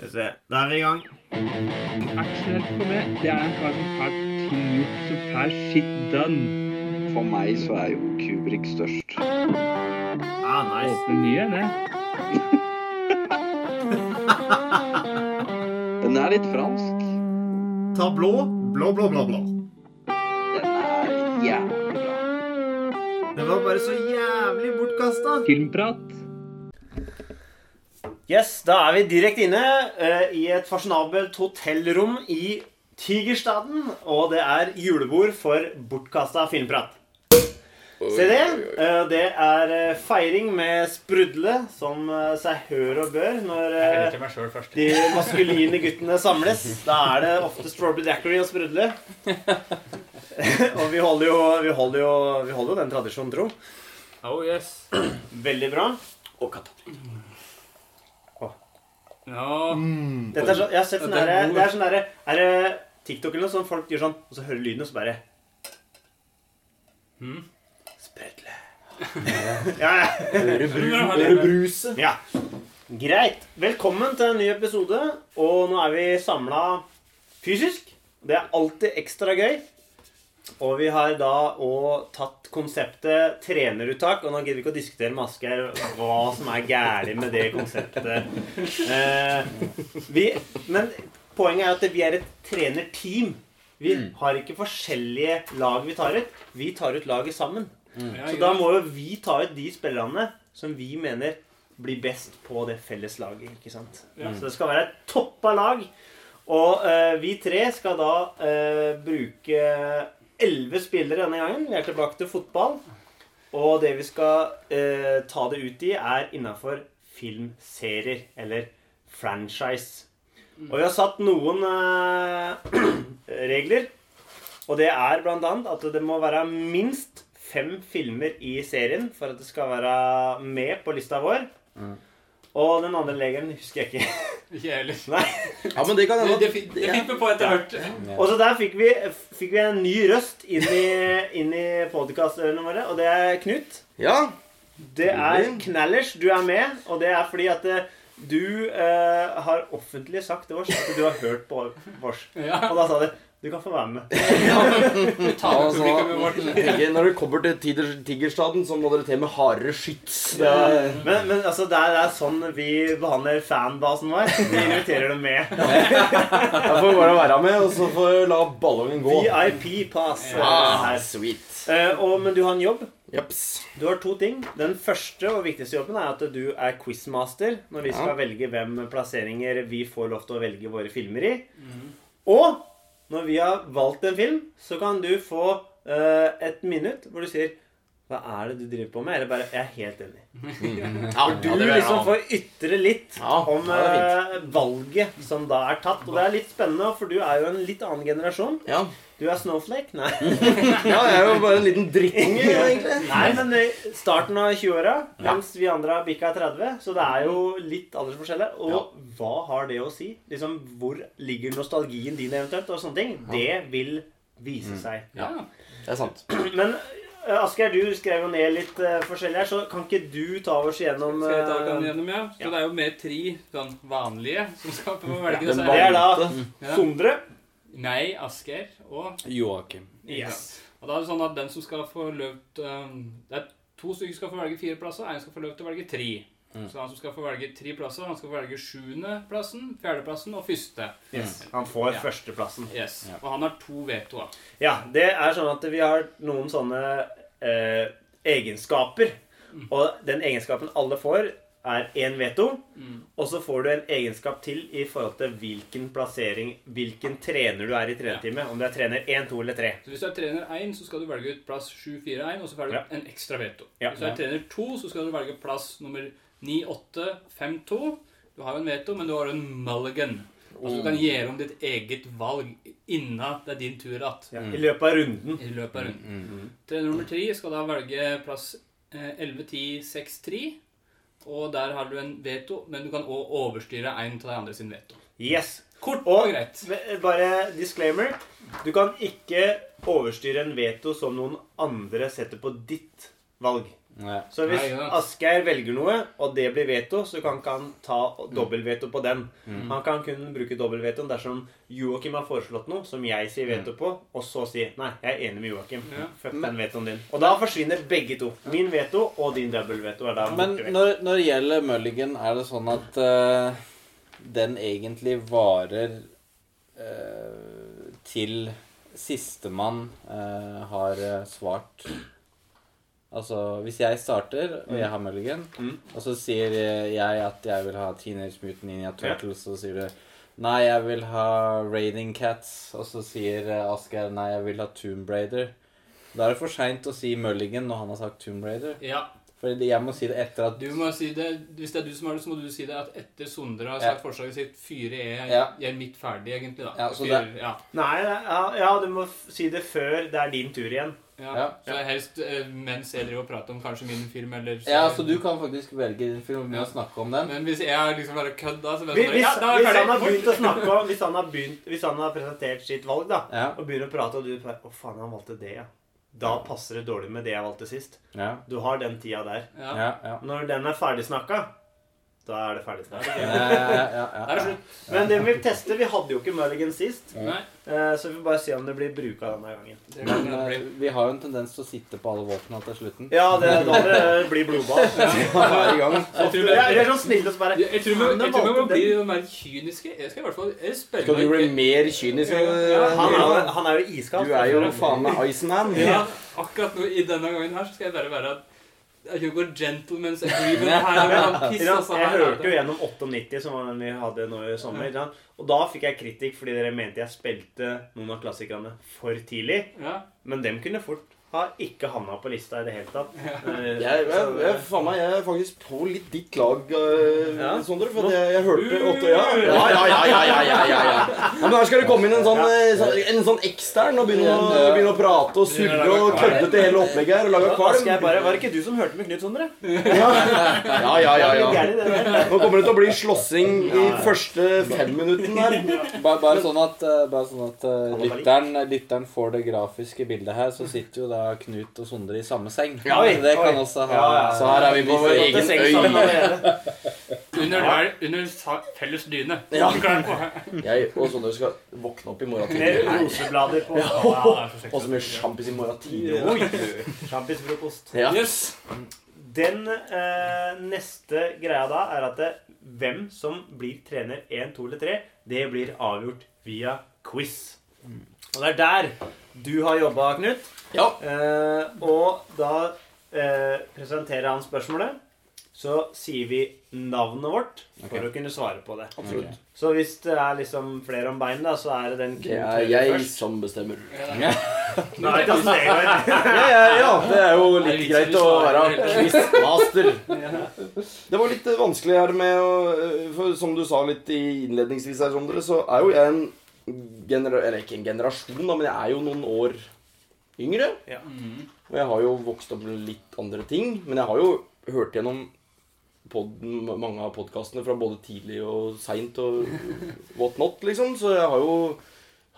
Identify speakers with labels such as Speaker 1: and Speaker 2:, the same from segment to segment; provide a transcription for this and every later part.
Speaker 1: Skal vi se. Der er vi i gang.
Speaker 2: Aksel for meg, det er en kar som har ting som får shit done.
Speaker 3: For meg så er jo Kubrik størst.
Speaker 1: Ah, nice.
Speaker 2: Åpne nye, det.
Speaker 3: Den er litt fransk.
Speaker 1: Ta blå, blå, blå, blå, blå.
Speaker 3: Den er jævlig bra.
Speaker 1: Den var bare så jævlig bortkasta.
Speaker 2: Filmprat.
Speaker 1: Yes, da er vi direkte inne uh, i et fasjonabelt hotellrom i Tigerstaden. Og det er julebord for bortkasta filmprat. Se det. Uh, det er eh, feiring med sprudle, som seg hør og bør når
Speaker 4: først.
Speaker 1: de maskuline guttene samles. Da er det ofte strawberry daiquiri og sprudle. og vi holder jo, vi holder jo, vi holder jo den tradisjonen tro.
Speaker 4: Oh yes.
Speaker 1: Veldig bra. Og katta.
Speaker 4: Ja.
Speaker 1: Dette er så, jeg har sett sånn
Speaker 4: det er.
Speaker 1: Det er sånn der, Er det TikTok eller noe sånt? folk gjør sånn, og så hører lyden, og så bare
Speaker 4: Mm.
Speaker 1: Sprøytle. ja, ja.
Speaker 4: Ørebruset.
Speaker 1: ja. Greit. Velkommen til en ny episode. Og nå er vi samla fysisk. Det er alltid ekstra gøy. Og vi har da òg tatt konseptet treneruttak. Og nå gidder vi ikke å diskutere med Asgeir hva som er galt med det konseptet. Eh, vi, men poenget er at vi er et trenerteam. Vi har ikke forskjellige lag vi tar ut. Vi tar ut laget sammen.
Speaker 4: Mm.
Speaker 1: Så da må jo vi ta ut de spillerne som vi mener blir best på det felles laget. ikke sant?
Speaker 4: Mm.
Speaker 1: Så det skal være et toppa lag. Og eh, vi tre skal da eh, bruke elleve spillere denne gangen. Vi er tilbake til fotball. Og det vi skal eh, ta det ut i, er innafor filmserier. Eller franchise. Og vi har satt noen eh, regler. Og det er annet at det må være minst fem filmer i serien for at det skal være med på lista vår. Og den andre legeren husker jeg ikke.
Speaker 4: Ikke jeg heller.
Speaker 1: Nei.
Speaker 5: Ja, men det kan
Speaker 4: Det,
Speaker 5: hende
Speaker 4: det, det fikk vi på etter hvert.
Speaker 1: Og så der fikk vi, fikk vi en ny røst inn i, inn i podkastørene våre, og det er Knut.
Speaker 5: Ja.
Speaker 1: Det er Knallers. Du er med, og det er fordi at eh, du eh, har offentlig sagt til oss at du har hørt på oss.
Speaker 4: Ja.
Speaker 1: Og da sa du du kan få være med.
Speaker 4: ja, tar
Speaker 5: Altså, når du kommer til tider, Tigerstaden, så må dere til med hardere skyts. Er,
Speaker 1: Men, men altså, det er, det er sånn vi behandler fanbasen vår. Vi inviterer dem med.
Speaker 5: da får vi bare være med, og så får vi la ballongen gå.
Speaker 1: VIP-pass.
Speaker 5: Ah, sweet.
Speaker 1: Eh, og, men du har en jobb.
Speaker 5: Japs.
Speaker 1: Du har to ting. Den første og viktigste jobben er at du er quizmaster når vi skal
Speaker 5: Ja.
Speaker 1: velge hvem plasseringer vi får lov til å velge våre filmer i. Og når vi har valgt en film, så kan du få uh, et minutt hvor du sier hva er det du driver på med? Eller bare Jeg er helt enig.
Speaker 5: Ja,
Speaker 1: Du
Speaker 5: ja, jeg
Speaker 1: liksom får ytre litt
Speaker 5: Ja,
Speaker 1: om eh, valget som da er tatt. Og det er litt spennende, for du er jo en litt annen generasjon.
Speaker 5: Ja.
Speaker 1: Du er Snowflake? Nei.
Speaker 5: ja, jeg er jo bare en liten drittunge, egentlig.
Speaker 1: Nei, men i starten av 20-åra, mens vi andre har bikka 30, så det er jo litt aldersforskjell. Og
Speaker 5: Ja.
Speaker 1: hva har det å si? Liksom, Hvor ligger nostalgien din eventuelt, og sånne ting? Det vil vise
Speaker 5: Mm.
Speaker 1: seg.
Speaker 4: Ja.
Speaker 5: Det er sant.
Speaker 1: Men eh, Asgeir, du skrev jo ned litt uh, forskjellig her, så kan ikke du ta oss gjennom
Speaker 4: Skal jeg ta
Speaker 1: oss
Speaker 4: den gjennom, ja? Så
Speaker 1: Ja.
Speaker 4: det er jo mer tre sånn vanlige som skal få velge. Ja,
Speaker 1: Det
Speaker 4: er
Speaker 1: da. Sondre.
Speaker 4: Nei, Asgeir og
Speaker 5: Joakim.
Speaker 1: Yes.
Speaker 4: Og da er det sånn at den som skal få løpt... til um, Det er to stykker som skal få velge fire plasser, en skal få løpt til å velge tre. Så han som skal få velge tre plasser, han skal få velge sjuendeplassen, fjerdeplassen og første.
Speaker 1: yes. Han får
Speaker 4: Ja.
Speaker 1: førsteplassen.
Speaker 4: Yes. Og han har to vetoer.
Speaker 1: Ja, det er sånn at vi har noen sånne eh, egenskaper. Og den egenskapen alle får, er én veto. Og så får du en egenskap til i forhold til hvilken plassering, hvilken trener du er i trenerteamet. Om du er trener 1, 2 eller 3.
Speaker 4: Så hvis du er trener 1, så skal du velge ut plass 7-4-1, og så får du
Speaker 1: Ja.
Speaker 4: en ekstra veto.
Speaker 1: Ja.
Speaker 4: Hvis du er trener 2, så skal du velge plass nummer 9-8-5-2. Du har jo en veto, men du har en mulligan. Altså du kan gjøre om ditt eget valg innen det er din tur igjen.
Speaker 1: Ja, I løpet av runden.
Speaker 4: I løpet av runden. Trener nummer 3 skal da velge plass eh, 11-10-6-3. Og der har du en veto, men du kan òg overstyre en av de andre sin veto.
Speaker 1: Yes.
Speaker 4: Kort
Speaker 1: Og
Speaker 4: og greit.
Speaker 1: bare disclaimer. Du kan ikke overstyre en veto som noen andre setter på ditt valg.
Speaker 6: Ja.
Speaker 1: Så hvis
Speaker 4: Nei, ja.
Speaker 1: Asgeir velger noe, og det blir veto, så kan ikke han ta dobbeltveto på den. Han kan kun bruke dobbeltvetoen dersom Joakim har foreslått noe som jeg sier veto på, og så sier nei, jeg er enig med Joakim.
Speaker 4: Ja.
Speaker 1: Fuck den vetoen din. Og da forsvinner begge to. Min veto og din dobbeltveto er da
Speaker 6: Men
Speaker 1: borte
Speaker 6: når, når det gjelder Mulligan, er det sånn at uh, den egentlig varer uh, til sistemann uh, har svart Altså, hvis jeg starter, og jeg har Mulligan,
Speaker 1: Mm.
Speaker 6: og så sier jeg at jeg vil ha Teenage Mutant Ninja Turtles, så sier du Nei, jeg vil ha Raiding Cats. Og så sier eh, Asgeir nei, jeg vil ha Tomb Raider. Da er det for seint å si Mulligan når han har sagt Tomb Raider.
Speaker 4: Ja,
Speaker 6: For jeg må si det etter at
Speaker 4: du må si det Hvis det er du som har det, så må du si det at etter Sondre har
Speaker 6: Ja.
Speaker 4: sagt forslaget sitt, fyre er
Speaker 6: Ja.
Speaker 4: er mitt ferdig, egentlig, da.
Speaker 6: Ja, så
Speaker 4: Fyrer- ja.
Speaker 1: Nei, ja, ja, du må si det før det er din tur igjen.
Speaker 4: Ja.
Speaker 6: Ja.
Speaker 4: Så helst eh, mens jeg driver og prater om kanskje min film, eller
Speaker 6: Ja, så du kan faktisk velge din film med
Speaker 4: Ja.
Speaker 6: å snakke om den.
Speaker 4: Men hvis jeg liksom bare kødda, så
Speaker 1: Hvis, hvis,
Speaker 4: ja, da
Speaker 1: hvis han har begynt å snakke om Hvis han har, begynt, hvis han har presentert sitt valg, da,
Speaker 6: Ja.
Speaker 1: og begynner å prate, og du bare Å, faen, han valgte det, ja. Da passer det dårlig med det jeg valgte sist.
Speaker 6: Ja,
Speaker 1: Du har den tida der.
Speaker 4: Ja.
Speaker 6: ja, ja.
Speaker 1: Når den er ferdig snakka, da er det ferdig
Speaker 4: Da er det slutt.
Speaker 1: Men det vi vil teste Vi hadde jo ikke Mulligan sist,
Speaker 4: Nei.
Speaker 1: eh, så vi får bare se om det blir bruka denne gangen.
Speaker 6: Men eh, vi har jo en tendens til å sitte på alle våpnene til slutten.
Speaker 1: Ja, det, da det blir blodbad.
Speaker 6: Hver gang.
Speaker 4: Jeg tror vi-
Speaker 1: er sånn snill og så bare
Speaker 4: Jeg tror vi må bli mer kyniske. Jeg skal i hvert fall spørre
Speaker 5: Skal du bli mer kynisk?
Speaker 1: Han er, jo- han er jo iskald.
Speaker 5: Du er jo faen meg Iceman.
Speaker 4: Ja, akkurat nå i denne gangen her så skal jeg bare være jeg går gentleman's agreement her. Men han piss,
Speaker 1: Ikke sant?
Speaker 4: altså,
Speaker 1: Jeg hørte jo gjennom 98, som var den vi hadde nå i sommer. ikke? Og da fikk jeg kritikk fordi dere mente jeg spilte noen av klassikerne for tidlig.
Speaker 4: Ja.
Speaker 1: Men dem kunne fort ha ikke havna på lista i det hele tatt. Eh,
Speaker 5: Jeg, jeg, jeg, faen meg, jeg er faktisk på litt ditt lag, uh,
Speaker 1: Ja.
Speaker 5: Sondre. For at jeg, jeg hørte åtte ja. Ja, ja, ja, ja, ja, ja, ja, ja. ja Men her skal det komme inn en sånn, eh, sånn, en sånn ekstern og begynne å, begynne å prate og surre og kødde til hele opplegget her og lage
Speaker 1: skal
Speaker 5: kvalm.
Speaker 1: jeg bare, Var det ikke du som hørte med Knut Sondre?
Speaker 5: Ja, ja, ja,
Speaker 1: Det
Speaker 5: ja.
Speaker 1: der.
Speaker 5: Nå kommer det til å bli slåssing i første femminutten her.
Speaker 6: Bare, bare sånn at, bare sånn at lytteren, lytteren får det grafiske bildet her, så sitter jo da Knut og Sondre i samme seng.
Speaker 5: Ja,
Speaker 6: Så det kan
Speaker 1: oi.
Speaker 6: også ha
Speaker 1: Ja, ja.
Speaker 5: Så her er vi på vår egen
Speaker 1: seng
Speaker 5: øy.
Speaker 4: Under, hver- under felles dyne.
Speaker 5: Ja. Jeg og Sondre skal våkne opp i morgen
Speaker 1: Med roseblader på.
Speaker 4: Ja,
Speaker 5: Og så mye sjampis i morgen tidlig.
Speaker 1: Oi! Sjampisfrokost.
Speaker 5: Ja.
Speaker 4: Yes.
Speaker 1: Den eh, neste greia da er at det, hvem som blir trener 1, 2 eller 3, det blir avgjort via quiz. Og det er der du har jobba, Knut.
Speaker 5: Ja.
Speaker 1: Eh, og da eh, presenterer han spørsmålet. Så sier vi navnet vårt for
Speaker 6: okay.
Speaker 1: å kunne svare på det.
Speaker 5: Absolutt.
Speaker 1: Så hvis det er liksom flere om bein, da, så er det den
Speaker 5: Det er jeg
Speaker 1: først.
Speaker 5: som bestemmer.
Speaker 1: Nei, altså, det er
Speaker 5: Ja, ja, ja. Det er jo litt greit å være quizmaster. Det var litt eh, vanskelig her med å eh, For som du sa litt i innledningsvis her, Sondre, så er jo jeg en genera Eller ikke en generasjon, da, men jeg er jo noen år yngre.
Speaker 4: Mhm.
Speaker 5: Og jeg har jo vokst opp med litt andre ting. Men jeg har jo hørt gjennom podden, mange av podkastene fra både tidlig og seint og what not, liksom. Så jeg har jo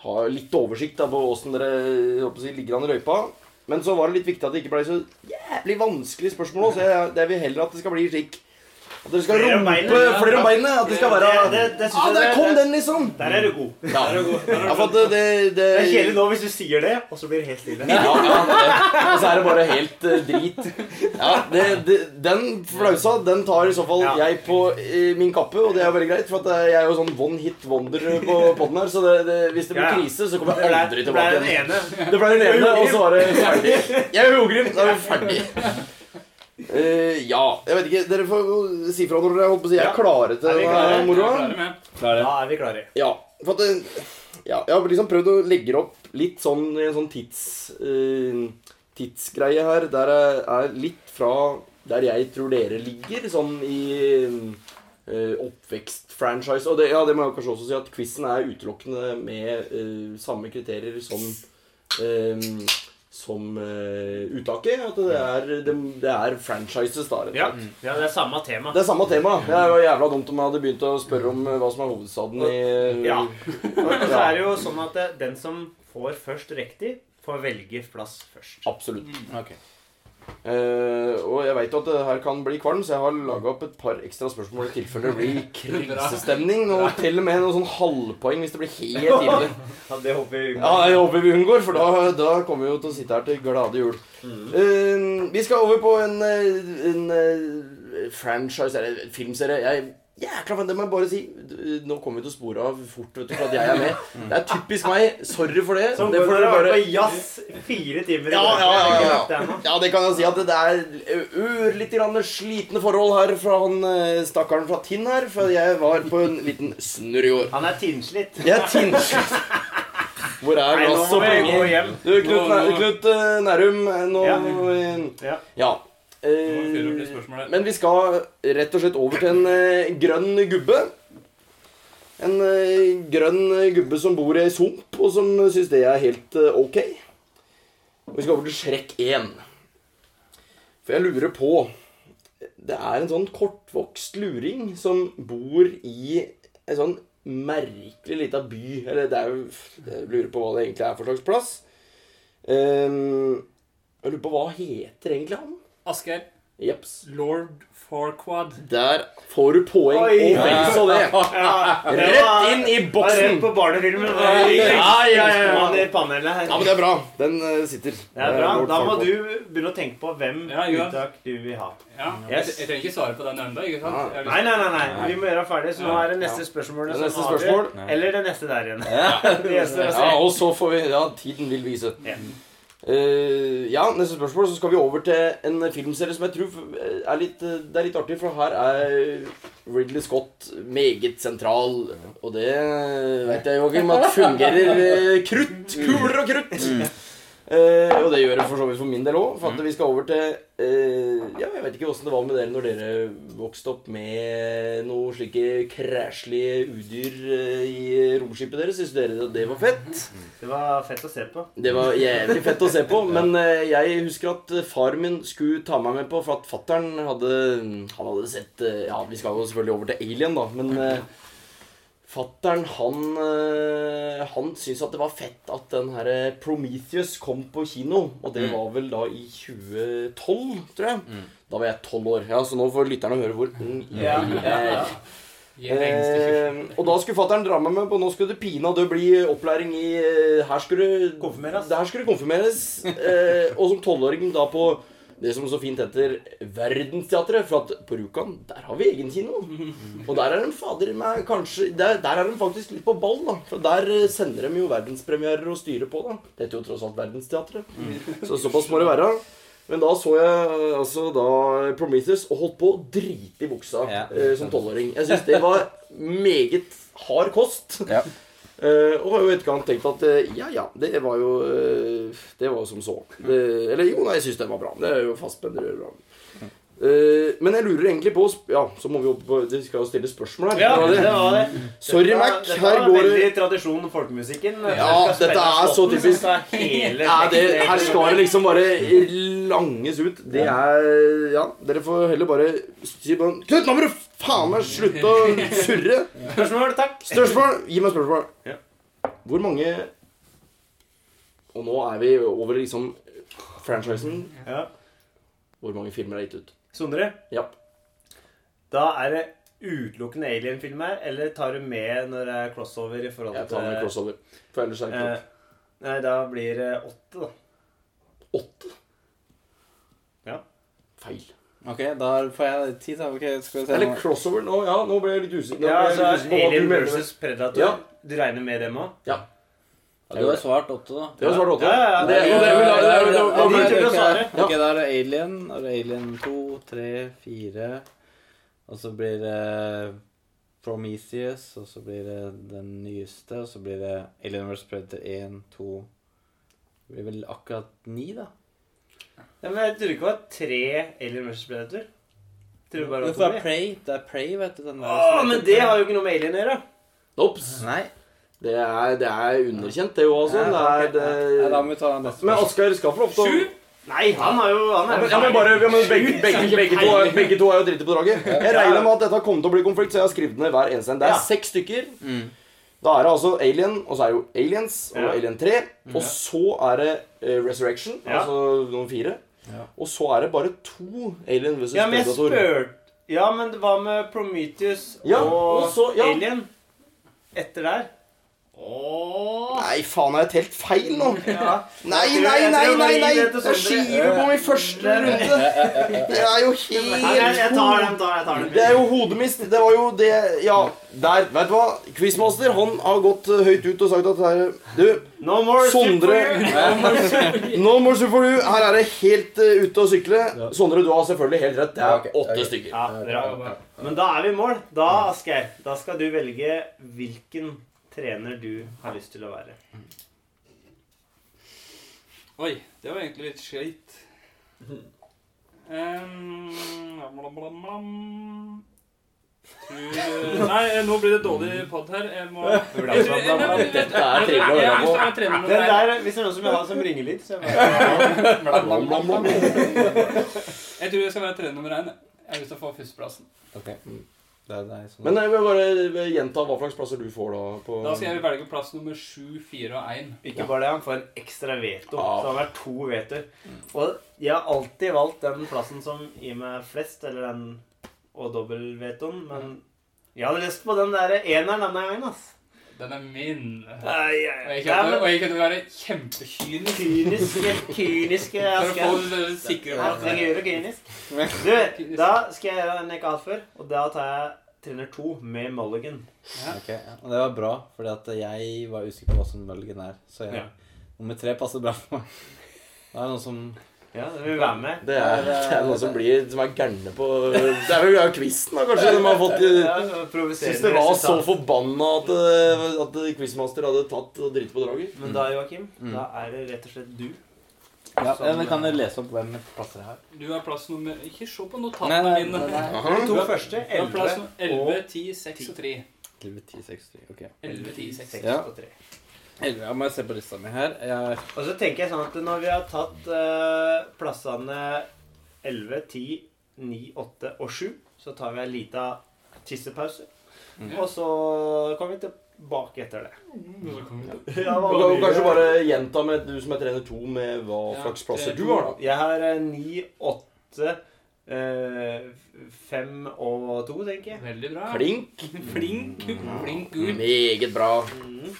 Speaker 5: har litt oversikt da, på åssen dere håper si, ligger an i løypa. Men så var det litt viktig at det ikke ble så jævlig vanskelig spørsmål. Så jeg, jeg vil heller at det skal bli slik At dere skal
Speaker 1: Flere
Speaker 5: rumpe flere om beinet. At det skal være
Speaker 1: Det- det- det synes
Speaker 5: Ja, der kom den, liksom!
Speaker 1: Der er du god.
Speaker 5: Ja, ja for at det, det, det
Speaker 1: Det er kjedelig nå hvis du sier det, og så blir det helt stille.
Speaker 5: Ja, ja, og så er det bare helt eh, drit. Ja, det, det, Den flausa den tar i så fall jeg på eh, min kappe, og det er veldig greit. For at eh, jeg er jo sånn one hit wonder på podden her, så det, det, hvis det blir krise, så kommer jeg aldri tilbake igjen.
Speaker 1: ene.
Speaker 5: Det ble den ene, og så var det ferdig. Jeg er Ogrim, da er vi ferdig. Eh, ja, jeg vet ikke. Dere får si fra når dere holdt på å si jeg er klare til
Speaker 1: Er?
Speaker 4: Jeg er
Speaker 5: moroa.
Speaker 1: Da er vi klare.
Speaker 5: Ja, for at ja, jeg har liksom prøvd å legge det opp litt sånn i en sånn tids, uh, tidsgreie her, der jeg er litt fra der jeg tror dere ligger, sånn i uh, oppvekstfranchise. Og det, ja, det må jeg kanskje også si at quizen er utelukkende med uh, samme kriterier som eh, som uh, uttaket. At det er, det, det er franchises, da. rett
Speaker 1: Ja, ja det er samme tema.
Speaker 5: Det er samme tema. Det er jo jævla dumt om jeg hadde begynt å spørre om eh, hva som er hovedstaden i
Speaker 1: Ja. Og så er det jo sånn at det, den som får først riktig, får velge plass først.
Speaker 5: Absolutt.
Speaker 6: Ok.
Speaker 5: Eh, og jeg veit at det her kan bli kvalm, så jeg har laga opp et par ekstra spørsmål i tilfelle det blir krisestemning. Og til og med noen sånn halvpoeng hvis det blir helt ille.
Speaker 1: Ja, det håper vi
Speaker 5: Ja, jeg håper vi unngår, for da, da kommer vi jo til å sitte her til glade jul. Uh, vi skal over på en, en, en, eh, franchise, eller en filmserie. Jeg Jækla fan, det må jeg bare si. Nå kommer vi til å spore av fort vet du, for at jeg er med. Det er typisk meg. Sorry for det.
Speaker 1: Som
Speaker 5: det
Speaker 1: går
Speaker 5: får
Speaker 1: dere
Speaker 5: bare
Speaker 1: på jazz fire timer
Speaker 5: ja, ja, ja, ja.
Speaker 1: det
Speaker 5: ja, det kan jeg si at det er ørlite grann slitne forhold her fra han eh, stakkaren fra Tinn her. For jeg var på en liten snurr i år.
Speaker 1: Han er tinnslitt.
Speaker 5: Jeg er tinnslitt. Hvor er glass og penger? Du, Knut, eh, Nærum, nå
Speaker 1: Ja.
Speaker 5: eh,
Speaker 1: Ja.
Speaker 5: Eh, men vi skal rett og slett over til en eh, grønn gubbe. En eh, grønn gubbe som bor i ei sump, og som syns det er helt eh, ok. Og vi skal over til Shrek 1. For jeg lurer på Det er en sånn kortvokst luring som bor i en sånn merkelig lita by. Eller det er jo Jeg lurer på hva det egentlig er for slags plass. Ehm, jeg lurer på hva heter egentlig han?
Speaker 4: Asgeir.
Speaker 5: Jeps.
Speaker 4: Lord Farquad.
Speaker 5: Der får du poeng
Speaker 1: Oi.
Speaker 5: og vel så det. Rett inn i boksen.
Speaker 1: rett på barnefilmen.
Speaker 5: Ja, ja, ja, ja.
Speaker 1: Panelet her.
Speaker 5: Ja, men det er bra. Den eh, sitter.
Speaker 1: Det er bra.
Speaker 5: Lord
Speaker 1: Da må du begynne å tenke på hvem
Speaker 4: Ja, ja.
Speaker 1: uttak du vil ha.
Speaker 4: Ja.
Speaker 1: Yes.
Speaker 4: Jeg, trenger ikke svare på den ennå. Lyst-
Speaker 1: Nei, nei, nei, nei. Vi må gjøre ferdig, så nå er det neste spørsmål
Speaker 5: Det neste spørsmål.
Speaker 1: Eller det neste der igjen. Det
Speaker 5: Ja, og så får vi Ja, tiden vil vise. Eh, ja, neste spørsmål. Så skal vi over til en filmserie som jeg tror er litt eh, Det er litt artig, for her er Ridley Scott meget sentral. Og det vet jeg, Joakim, at fungerer eh, krutt. Kuler og krutt. Eh, og det gjør det for så vidt for min del òg. For at vi skal over til eh, Ja, jeg vet ikke åssen det var med dere når dere vokste opp med noe slike kræslige udyr eh, i romskipet deres. Syns dere at det var fett?
Speaker 1: Det var fett å se på.
Speaker 5: Det var jævlig fett å se på, men eh, jeg husker at far min skulle ta meg med på, for at fattern hadde Han hadde sett eh, Ja, vi skal jo selvfølgelig over til Alien, da, men fattern, han uh, Han syntes at det var fett at den her eh, Prometheus kom på kino, og det var vel da i 2012, tror jeg. Da var jeg tolv år. Ja, Så nå får lytterne høre hvor ung jeg
Speaker 4: regnestykke.
Speaker 5: Eh, og da skulle fattern dra meg med på Nå skulle det pinadø bli opplæring i eh, Her
Speaker 1: Konfirmeres.
Speaker 5: Skulle det konfirmeres. Eh, og som tolvåring da på det som så fint heter Verdensteatret. For at på Rjukan, der har vi egen kino. Og der er de fader meg kanskje Der, der er de faktisk litt på ball, da. For der eh, sender de jo verdenspremierer og styrer på, da. Det heter jo tross alt Verdensteatret. Så såpass må det være. Men da så jeg altså da Prometheus og holdt på å drite i buksa
Speaker 6: Ja.
Speaker 5: eh, som tolvåring. Jeg syns det var meget hard kost.
Speaker 6: Ja.
Speaker 5: Eh, og har jo i etterkant tenkt at eh, ja, ja, det var jo eh, Det var jo som så. Det, eller jo, nei, jeg syns det var bra. Det er jo fastspent gjør Eh, men jeg lurer egentlig på Ja, så må vi opp på Vi skal jo stille spørsmål her.
Speaker 1: Ja,
Speaker 5: Det var det. Sorry,
Speaker 1: Dette-
Speaker 5: Mac.
Speaker 1: Dette
Speaker 5: Her går det
Speaker 1: veldig tradisjon folkemusikken.
Speaker 5: Ja, dette er så typisk. ja, det, Her skal det liksom bare langes ut. Det er Ja, dere får heller bare si bare Knut, nå må du faen meg slutte å surre!
Speaker 1: Spørsmål, takk.
Speaker 5: Spørsmål! Gi meg spørsmål. Hvor mange Og nå er vi over liksom franchisen.
Speaker 1: Ja.
Speaker 5: Hvor mange filmer er gitt ut?
Speaker 1: Sondre,
Speaker 5: Ja.
Speaker 1: da er det utelukkende alien-film her, eller tar du med når det er crossover i forhold til...
Speaker 5: Jeg tar med crossover. For ellers er det
Speaker 1: Eh,
Speaker 5: ikke
Speaker 1: Nei, da blir det åtte, da.
Speaker 5: åtte.
Speaker 1: Ja.
Speaker 5: Feil.
Speaker 6: Ok, da får jeg tid, da. Okay, skal vi se
Speaker 5: Eller crossover nå, ja. Nå ble jeg litt usikker.
Speaker 1: Ja, altså Alien versus Predator.
Speaker 5: Ja.
Speaker 1: Du regner med dem òg?
Speaker 6: Ja, Du har svart åtte, da.
Speaker 5: Det var svart åtte.
Speaker 1: Ja, ja, ja.
Speaker 5: Det, det, det, det,
Speaker 1: Ja.
Speaker 5: Ja.
Speaker 6: Ok, da er det Alien. Da er det Alien 2, 3, 4. Og så blir det Prometheus, og så blir det den nyeste. Og så blir det Alien vs. Predator 1, 2 Det blir vel akkurat ni, da.
Speaker 1: Ja, men jeg trodde ikke det var tre Alien vs. Predator. Det
Speaker 6: er. Prey? Er vet du. Den der
Speaker 1: Å, men det har jo ikke noe med alien å gjøre.
Speaker 5: Ops.
Speaker 6: Nei.
Speaker 5: Det er, det er underkjent, det jo også.
Speaker 6: Ja,
Speaker 5: Det er, det...
Speaker 6: Ja, da må vi ta neste
Speaker 5: Men Oskar skal få lov til å
Speaker 1: Sju? Nei, han har jo han er
Speaker 5: ja, men bare, ja, men begge, begge, begge, to, begge to er jo dritte på draget. Jeg regner med at dette kommer til å bli konflikt, så jeg har skrevet ned hver eneste en. Det er seks stykker.
Speaker 6: Mm.
Speaker 5: Da er det altså Alien, og så er det jo Aliens og Alien 3. Og så er det eh, Resurrection, altså noen fire. Og så er det bare to Alien vs.
Speaker 1: Ja,
Speaker 5: Predator.
Speaker 1: Ja, men det var med Prometheus og,
Speaker 5: og så-
Speaker 1: Alien etter der. Åh.
Speaker 5: Nei, faen, har jeg telt feil nå?
Speaker 1: Ja.
Speaker 5: Nei, nei, nei, nei! nei. Jeg
Speaker 1: Sondre.
Speaker 5: skiver på min første runde! Det er jo
Speaker 1: helt jeg, tar den, jeg tar den.
Speaker 5: Det er jo hodemist. Det var jo det Ja, der. Vet du hva? Quizmaster han har gått eh, høyt ut og sagt at her Du,
Speaker 1: No more
Speaker 5: Sondre
Speaker 1: super-
Speaker 5: du. Her er det helt uh, ute å sykle. Sondre, du har selvfølgelig helt rett. Det er åtte stykker.
Speaker 1: Ja, bra. Men da er vi i mål. Da, Asgeir, da skal du velge hvilken trener du har lyst til å være.
Speaker 4: Oi, det var egentlig litt skøyt. Um, blam, blam, blam. Tror- Nei, nå blir det dårlig pod her. Jeg må jeg tror- jeg- jeg- jeg-
Speaker 5: Dette er trivelig å høre
Speaker 4: har lyst til å
Speaker 5: på.
Speaker 1: Den der, Hvis det er noen som vil ha som så er
Speaker 5: Blam, blam, blam.
Speaker 4: Jeg tror jeg skal være trener nummer én. Jeg har lyst til å få førsteplassen.
Speaker 6: Ok. Det er som
Speaker 5: Men jeg vil bare gjenta hva slags plasser du får da. På,
Speaker 4: Da skal jeg velge plass nummer sju, fire og 1.
Speaker 1: Ikke bare det, han får en ekstra veto.
Speaker 5: Ah.
Speaker 1: Så han har to vetoer. Og jeg har alltid valgt den plassen som gir meg flest, eller den og dobbeltvetoen, men jeg hadde lyst på den der eneren denne gangen, ass.
Speaker 4: Den er min. Og
Speaker 1: Ai, ai,
Speaker 4: jeg
Speaker 1: ai.
Speaker 4: kommer til- og jeg å være kjempekynisk.
Speaker 1: Asgeir.
Speaker 4: det
Speaker 1: Herregud, kynisk. Du, da skal jeg gjøre en jeg ikke har hatt før, og da tar jeg trener to med Mulligan.
Speaker 6: Ok, ja. Og det var bra, fordi jeg var usikker på hva som Mulligan er. Så jeg,
Speaker 1: Ja.
Speaker 6: nummer tre passer bra for meg. Det er noe som
Speaker 1: Ja, det vil være med.
Speaker 5: Det er, det er noen som blir Som er gærne på Det er vel quizen, da, kanskje? De har fått
Speaker 1: Ja,
Speaker 5: Syns det var så forbanna at, eh, at quizmaster hadde tatt og dritt på draget.
Speaker 1: Men da, Joakim,
Speaker 6: Mm.
Speaker 1: da er det rett og slett du.
Speaker 6: Ja,
Speaker 1: Som-
Speaker 6: men Kan du lese opp hvem plasser her?
Speaker 4: Du har plass nummer Ikke se på notatene mine.
Speaker 6: nei, nei.
Speaker 5: Aha.
Speaker 1: De to første,
Speaker 4: Du har plass
Speaker 1: 11
Speaker 4: nummer 11,
Speaker 1: og
Speaker 4: 10, 6 og 3.
Speaker 6: 11, 10, 6, 3. Ok.
Speaker 4: 11, 10, 6.
Speaker 1: 6 og 3.
Speaker 6: 11, ja, må jeg se på lista mi her. Jeg,
Speaker 1: Og så tenker jeg sånn at når vi har tatt uh, plassene 11, 10, 9, 8 og 7, så tar vi en liten tissepause.
Speaker 6: Mm.
Speaker 1: Og så kommer vi tilbake etter det. Ja,
Speaker 5: Du kan kanskje bare gjenta med du som er trener to, med hva
Speaker 4: Ja,
Speaker 5: slags plasser
Speaker 4: er
Speaker 5: du har, da.
Speaker 1: Jeg har eh, 9, 8, 5 og to, tenker jeg.
Speaker 4: Veldig bra.
Speaker 5: Flink.
Speaker 4: Flink. Flink gutt.
Speaker 5: Meget bra.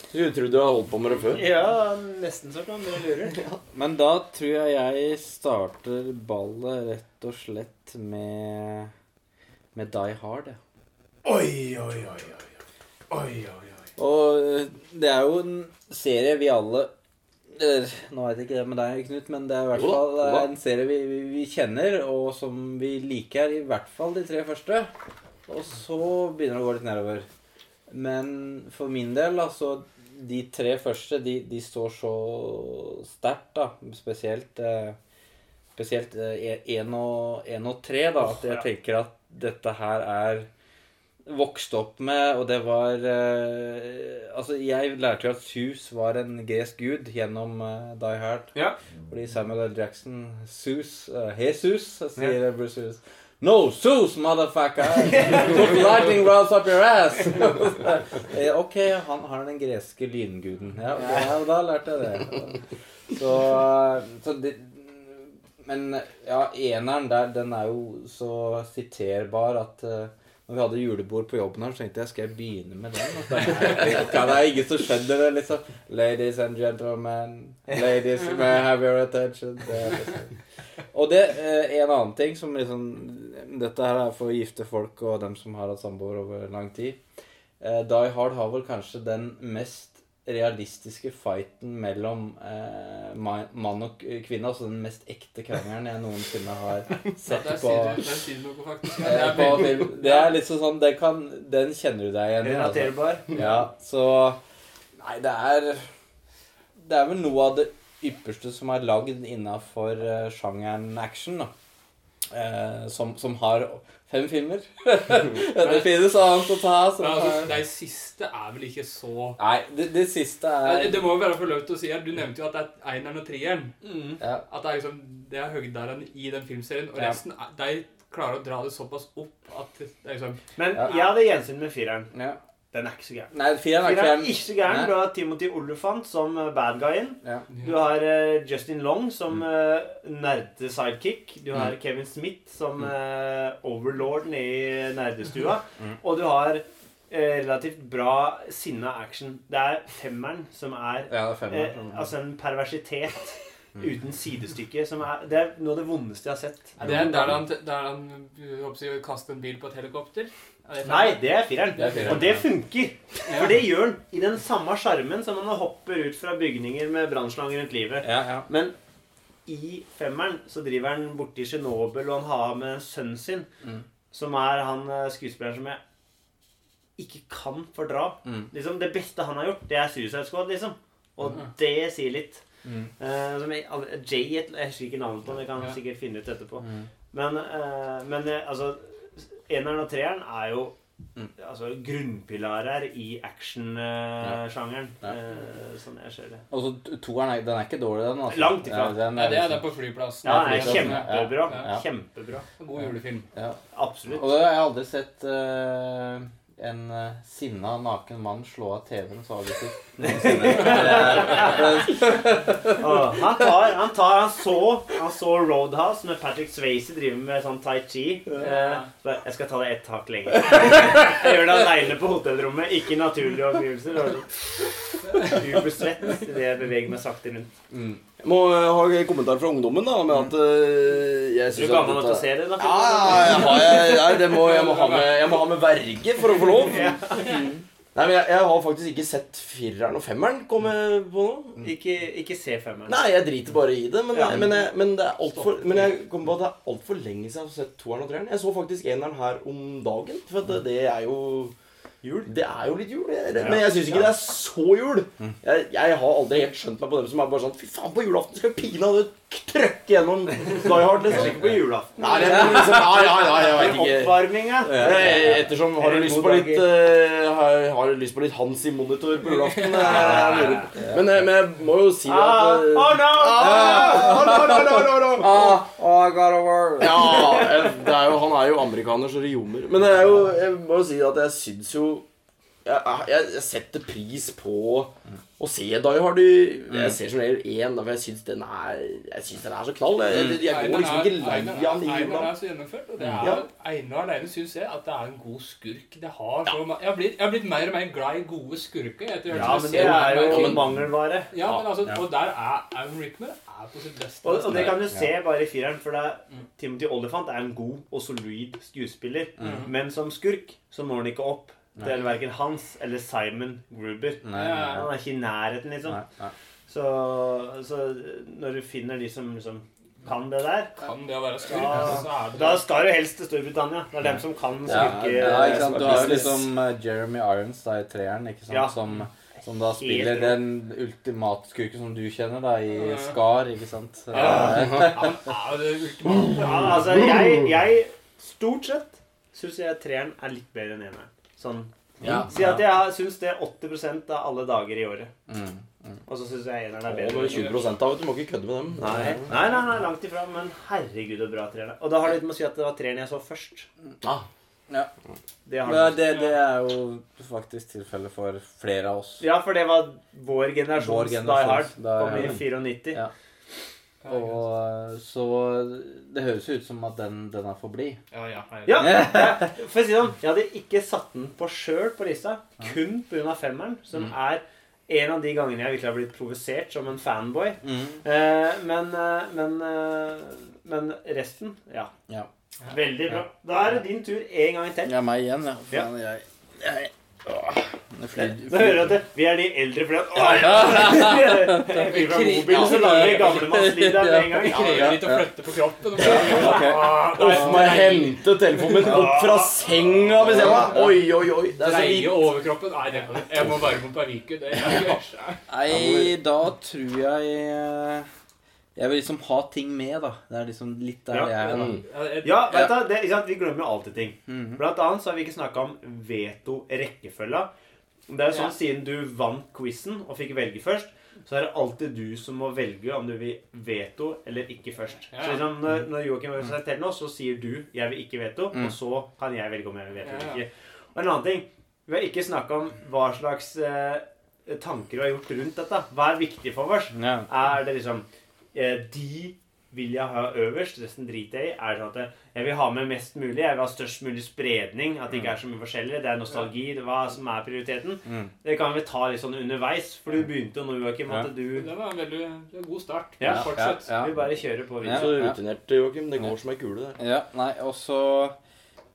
Speaker 5: Skulle tro du hadde holdt på med det før.
Speaker 1: Ja, nesten så kan du lure.
Speaker 6: men da tror jeg jeg starter ballet rett og slett med med Die Hard. Ja.
Speaker 1: Oi, oi, oi, oi. Oi, oi, oi.
Speaker 6: Og eh, det er jo en serie vi alle Nå vet jeg ikke det med deg, Knut, men det er i hvert fall
Speaker 5: da.
Speaker 6: en serie vi, vi, vi kjenner, og som vi liker. I hvert fall de tre første. Og så begynner det å gå litt nedover. Men for min del, altså De tre første, de, de står så sterkt, da. Spesielt eh, Spesielt én og, en og tre, da. At jeg tenker at dette her er vokst opp med, og det var eh, Altså, jeg lærte jo at Zeus var en gresk gud gjennom eh, Die Hard.
Speaker 1: Ja.
Speaker 6: Fordi Samuel L. Jackson Zeus uh, Jesus, sier Bruce Willis. No, Zeus, motherfucker! Put lightning rods up your ass! Eh, ok, han har den greske lynguden. Ja, ok, ja, da lærte jeg det. Så, så det, Men ja, eneren der, den er jo så siterbar at eh, når vi hadde julebord på jobben her, så tenkte jeg skal jeg begynne med den. Er det er ingen som skjønner det, liksom. Ladies and gentlemen, ladies may have your attention. Det er liksom. Og det eh, en annen ting som liksom Dette her er for gifte folk og dem som har hatt samboer over lang tid. Eh, Die Hard har vel kanskje den mest realistiske fighten mellom eh, mann og kvinne. Altså den mest ekte krangelen jeg noensinne har sett på.
Speaker 4: du, der sier du noe, faktisk. Ja,
Speaker 6: Eh,
Speaker 4: det er
Speaker 6: på. Det er litt sånn det kan, Den kjenner du deg igjen i. Altså. Ja, så Nei, det er Det er vel noe av det ypperste som er lagd innafor uh, sjangeren action, da. Eh, som, som har fem filmer. det finnes annet å ta. Som
Speaker 4: altså, de siste er vel ikke så
Speaker 6: Nei, det, det siste er
Speaker 4: Det må jo være for lov til å si her. Du nevnte jo at det er eneren og treeren.
Speaker 6: ja,
Speaker 4: At det er liksom Det er høyderen i den filmserien. Og resten ja. de klarer å dra det såpass opp at det er liksom
Speaker 1: Men
Speaker 6: Ja.
Speaker 1: jeg hadde gjensyn med fireren.
Speaker 6: ja.
Speaker 1: Den er ikke så gæren.
Speaker 6: Nei, fireren er
Speaker 1: er ikke så gæren. Du har Timothy Olufant som eh, bad guyen.
Speaker 6: Ja.
Speaker 1: Du har uh, Justin Long som
Speaker 6: Mm.
Speaker 1: uh, nerde-sidekick. Du har Kevin Smith som uh, overlorden i nerdestua.
Speaker 6: Mm.
Speaker 1: Og du har eh, relativt bra sinna action. Det er femmeren som er
Speaker 6: Ja, er femmeren.
Speaker 1: eh, altså en perversitet uten sidestykke. Som er, det er noe av det vondeste jeg har sett.
Speaker 4: Det er der han, der han å si, kaster en bil på et helikopter? Det
Speaker 1: Nei, det er fireren.
Speaker 6: Det er fireren,
Speaker 1: Og det
Speaker 6: ja.
Speaker 1: funker. For det gjør han i den samme sjarmen som når han hopper ut fra bygninger med brannslanger rundt livet.
Speaker 6: Ja, ja.
Speaker 1: Men i femmeren så driver han borti Tsjernobyl, og han har med sønnen sin,
Speaker 6: Mm.
Speaker 1: som er han eh, skuespilleren som jeg ikke kan fordra.
Speaker 6: Mm.
Speaker 1: Liksom, det beste han har gjort, det er Suicide Squad, liksom. Og det sier litt.
Speaker 6: Mm.
Speaker 1: Uh, som jeg, Jay Jeg husker ikke navnet på han, jeg kan
Speaker 4: Ja.
Speaker 1: sikkert finne ut etterpå.
Speaker 6: Mm.
Speaker 1: Men, uh, men altså Eneren og treeren er jo
Speaker 6: Mm.
Speaker 1: altså, grunnpilarer i actionsjangeren,
Speaker 6: Ja.
Speaker 1: Ja. sånn jeg ser det.
Speaker 6: Og så to- toeren er, den er ikke dårlig, den. Altså.
Speaker 1: Langt ifra.
Speaker 6: Ja, den
Speaker 4: Ja, det er
Speaker 6: liksom-
Speaker 4: den på flyplassen.
Speaker 1: Ja, den er
Speaker 6: flyplassen,
Speaker 1: kjempebra.
Speaker 6: ja, ja.
Speaker 1: Kjempebra.
Speaker 4: God julefilm.
Speaker 6: ja.
Speaker 1: Absolutt.
Speaker 6: Og det har jeg aldri sett eh, en uh, sinna, naken mann slå av TV-en så aggressivt. noensinne. Er-
Speaker 1: han tar, han tar Han så Han så Roadhouse med Patrick Swayze driver med sånn tai chi. Uh, så jeg skal ta det ett hakk lenger. Jeg gjør det aleine på hotellrommet, ikke naturlige omgivelser. Ubersvett idet jeg beveger meg sakte rundt.
Speaker 5: Jeg må eh, ha en kommentar fra ungdommen, da, med at eh, jeg
Speaker 1: Du
Speaker 5: synes at
Speaker 1: gammel nok se det, da?
Speaker 5: Ja, jeg, ja, jeg, jeg, det må, jeg, må ha med, jeg må ha med verge for å få lov. Nei, men jeg, jeg har faktisk ikke sett fireren og femmeren komme på nå.
Speaker 1: Ikke, ikke se femmeren.
Speaker 5: Nei, jeg driter bare i det. Men,
Speaker 1: Ja.
Speaker 5: men, jeg, men, det er alt for, men jeg kommer på at det er altfor lenge siden jeg har sett toeren og treeren. Jeg så faktisk eneren her om dagen. For det, det er jo
Speaker 1: Jul.
Speaker 5: Det er jo litt jul. Jeg, Men jeg syns ikke det er så jul. Jeg, jeg har aldri helt skjønt meg på dem som er bare sånn Fy faen, på julaften skal vi pinadø trøkke gjennom Die Hard.
Speaker 1: Kanskje
Speaker 5: Liksom.
Speaker 1: ikke på julaften.
Speaker 5: Nei, det er liksom, ja, ja, ja, jeg vet ikke.
Speaker 1: Oppvarminga.
Speaker 5: Ettersom har du lyst på litt uh, har, har du lyst på litt Hans i monitor på julaften? Jeg på. Men, eh, men jeg må jo si at
Speaker 1: Ah,
Speaker 5: eh,
Speaker 1: oh no!
Speaker 5: Oh, no, no, no, no, no.
Speaker 6: Ah, oh, I got word.
Speaker 5: Ja, det er jo, han er jo amerikaner, så det ljomer. Men det jo, jeg må jo si at jeg syns jo jeg, jeg, setter pris på å se Die Hard. Jeg ser som regel én, for jeg syns den er synes den er så knall. Jeg, jeg, jeg går liksom ikke lei av den
Speaker 4: Einar er så gjennomført, og det er
Speaker 5: Ja.
Speaker 4: Einar alene syns jeg at det er en god skurk. Det har så ja. jeg, har blitt, jeg har blitt mer og mer glad i gode skurker. etter
Speaker 1: Ja, men det er jo
Speaker 4: en
Speaker 1: mangelvare.
Speaker 4: Ja, men altså, og der er Alan Rickman er på sitt beste.
Speaker 1: Og, og det kan du se bare i fireren, for det er, Timothy Olyphant er en god og solid skuespiller. Men som skurk så når han ikke opp til verken Hans eller Simon Gruber.
Speaker 6: Nei,
Speaker 4: Ja.
Speaker 1: Han er ikke i nærheten, liksom.
Speaker 6: nei, nei.
Speaker 1: Så, så når du finner de som liksom kan det der
Speaker 4: Kan det å være skurk,
Speaker 1: Ja.
Speaker 4: så er det
Speaker 1: Da skal du helst til Storbritannia. Det er dem som kan skurke.
Speaker 6: ja, ja. Du har jo liksom eh, Jeremy Irons da i treeren, ikke sant?
Speaker 1: Ja.
Speaker 6: Som, som da spiller den ultimate skurken som du kjenner, da, i Skar, ikke sant?
Speaker 1: Ja.
Speaker 4: Han er det ultimate.
Speaker 1: Ja, altså, jeg, jeg Stort sett syns jeg treeren er litt bedre enn eneren. Sånn
Speaker 6: Ja.
Speaker 1: Si at jeg syns det er 80 av alle dager i året.
Speaker 6: Mm.
Speaker 1: Og så syns jeg eneren er
Speaker 5: Og
Speaker 1: bedre.
Speaker 5: med 20% av, vet du. Må ikke kødde med dem.
Speaker 1: Nei, nei, nei, nei, langt ifra. Men herregud, så bra treeren er. Og da har det litt med å si at det var treeren jeg så først.
Speaker 5: Ah,
Speaker 6: Ja.
Speaker 1: Det har
Speaker 6: Men
Speaker 1: det.
Speaker 6: det, er jo faktisk tilfellet for flere av oss.
Speaker 1: Ja, for det var vår generasjons
Speaker 6: Vår
Speaker 1: Die
Speaker 6: Hard.
Speaker 1: Hard.
Speaker 6: ja.
Speaker 1: Kom i 94.
Speaker 6: Ja. Og eh, så Det høres jo ut som at den, den er for blid.
Speaker 4: Ja, ja, ja.
Speaker 1: Ja, for å si det sånn, jeg hadde ikke satt den på sjøl på lista, kun pga. femmeren, som er en av de gangene jeg virkelig har blitt provosert som en fanboy.
Speaker 6: Mm.
Speaker 1: Eh, men, eh, men, eh, men resten ja.
Speaker 6: Ja.
Speaker 1: Veldig bra. Da er det din tur en gang til.
Speaker 6: Ja, meg igjen, ja. Jeg, jeg, åh, det
Speaker 1: hører at det, vi er de eldre fordi at ja! Vi fra mobilen så lager vi gamlemannslivet med en gang.
Speaker 4: Krever litt å flytte på kroppen.
Speaker 1: Ah,
Speaker 5: Uff, må hente telefonen opp fra senga hvis jeg var Oi, oi, oi. Det er så vidt.
Speaker 4: overkroppen. Nei, jeg. Må bare på verst.
Speaker 6: Nei, da tror jeg eh, Jeg vil liksom ha ting med, da. Det er liksom litt der
Speaker 1: Ja.
Speaker 6: jeg er. da.
Speaker 4: Ja,
Speaker 1: vet du, det, ikke sant? Vi glemmer jo alltid ting.
Speaker 6: Mhm.
Speaker 1: Blant annet så har vi ikke snakka om veto-rekkefølga. Det er jo sånn
Speaker 4: Ja.
Speaker 1: Siden du vant quizen og fikk velge først, så er det alltid du som må velge om du vil veto eller ikke først.
Speaker 4: Ja.
Speaker 1: Så liksom, Når, når Joakim presenterer nå, så sier du 'jeg vil ikke veto',
Speaker 6: Mm.
Speaker 1: og så kan jeg velge om jeg vil veto eller ikke. Og en annen ting Vi har ikke snakka om hva slags eh, tanker vi har gjort rundt dette. Hva er viktig for oss?
Speaker 6: Ja.
Speaker 1: Er det liksom De vil jeg ha øverst, resten driter jeg i. Er sånn at eh, jeg vil ha med mest mulig, jeg vil ha størst mulig spredning, at det ikke er så mye forskjellig. Det er nostalgi, det er hva som er prioriteten.
Speaker 6: Mm.
Speaker 1: Det kan vi ta litt sånn underveis, for du begynte jo nå, Joakim, at du
Speaker 4: Det var en veldig en god start.
Speaker 1: Ja,
Speaker 4: Fortsett.
Speaker 6: ja,
Speaker 1: vil bare kjører på
Speaker 6: Ja.
Speaker 5: Så rutinert, Joakim. Det går som ei kule, det.
Speaker 6: Ja, nei, og så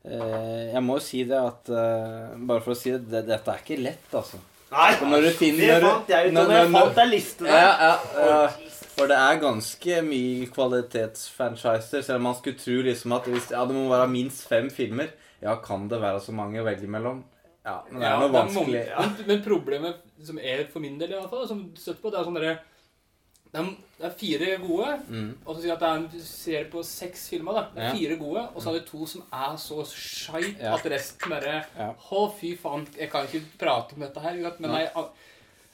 Speaker 6: eh, Jeg må jo si det at eh, Bare for å si det, det dette er ikke lett, altså.
Speaker 1: Nei,
Speaker 6: når du finner
Speaker 1: det fant jeg ut
Speaker 6: når-
Speaker 1: når jeg
Speaker 6: når-
Speaker 1: fant ei liste der.
Speaker 6: Ja, ja, ja. For det er ganske mye kvalitetsfranchiser, selv om man skulle tro liksom at hvis, ja, det må være minst fem filmer. Ja, kan det være så mange å velge mellom? Ja, men det er
Speaker 4: Ja,
Speaker 6: noe
Speaker 4: vanskelig. er mange- Men, men problemet som er for min del, i hvert fall, som støtter på, det er sånn derre det, er- fire gode,
Speaker 6: Mm.
Speaker 4: og så sier at det er en serie på seks filmer. da. Det er fire gode, og så er det to som er så skeit at resten bare. Å, fy faen, jeg kan ikke prate om dette her. Men nei,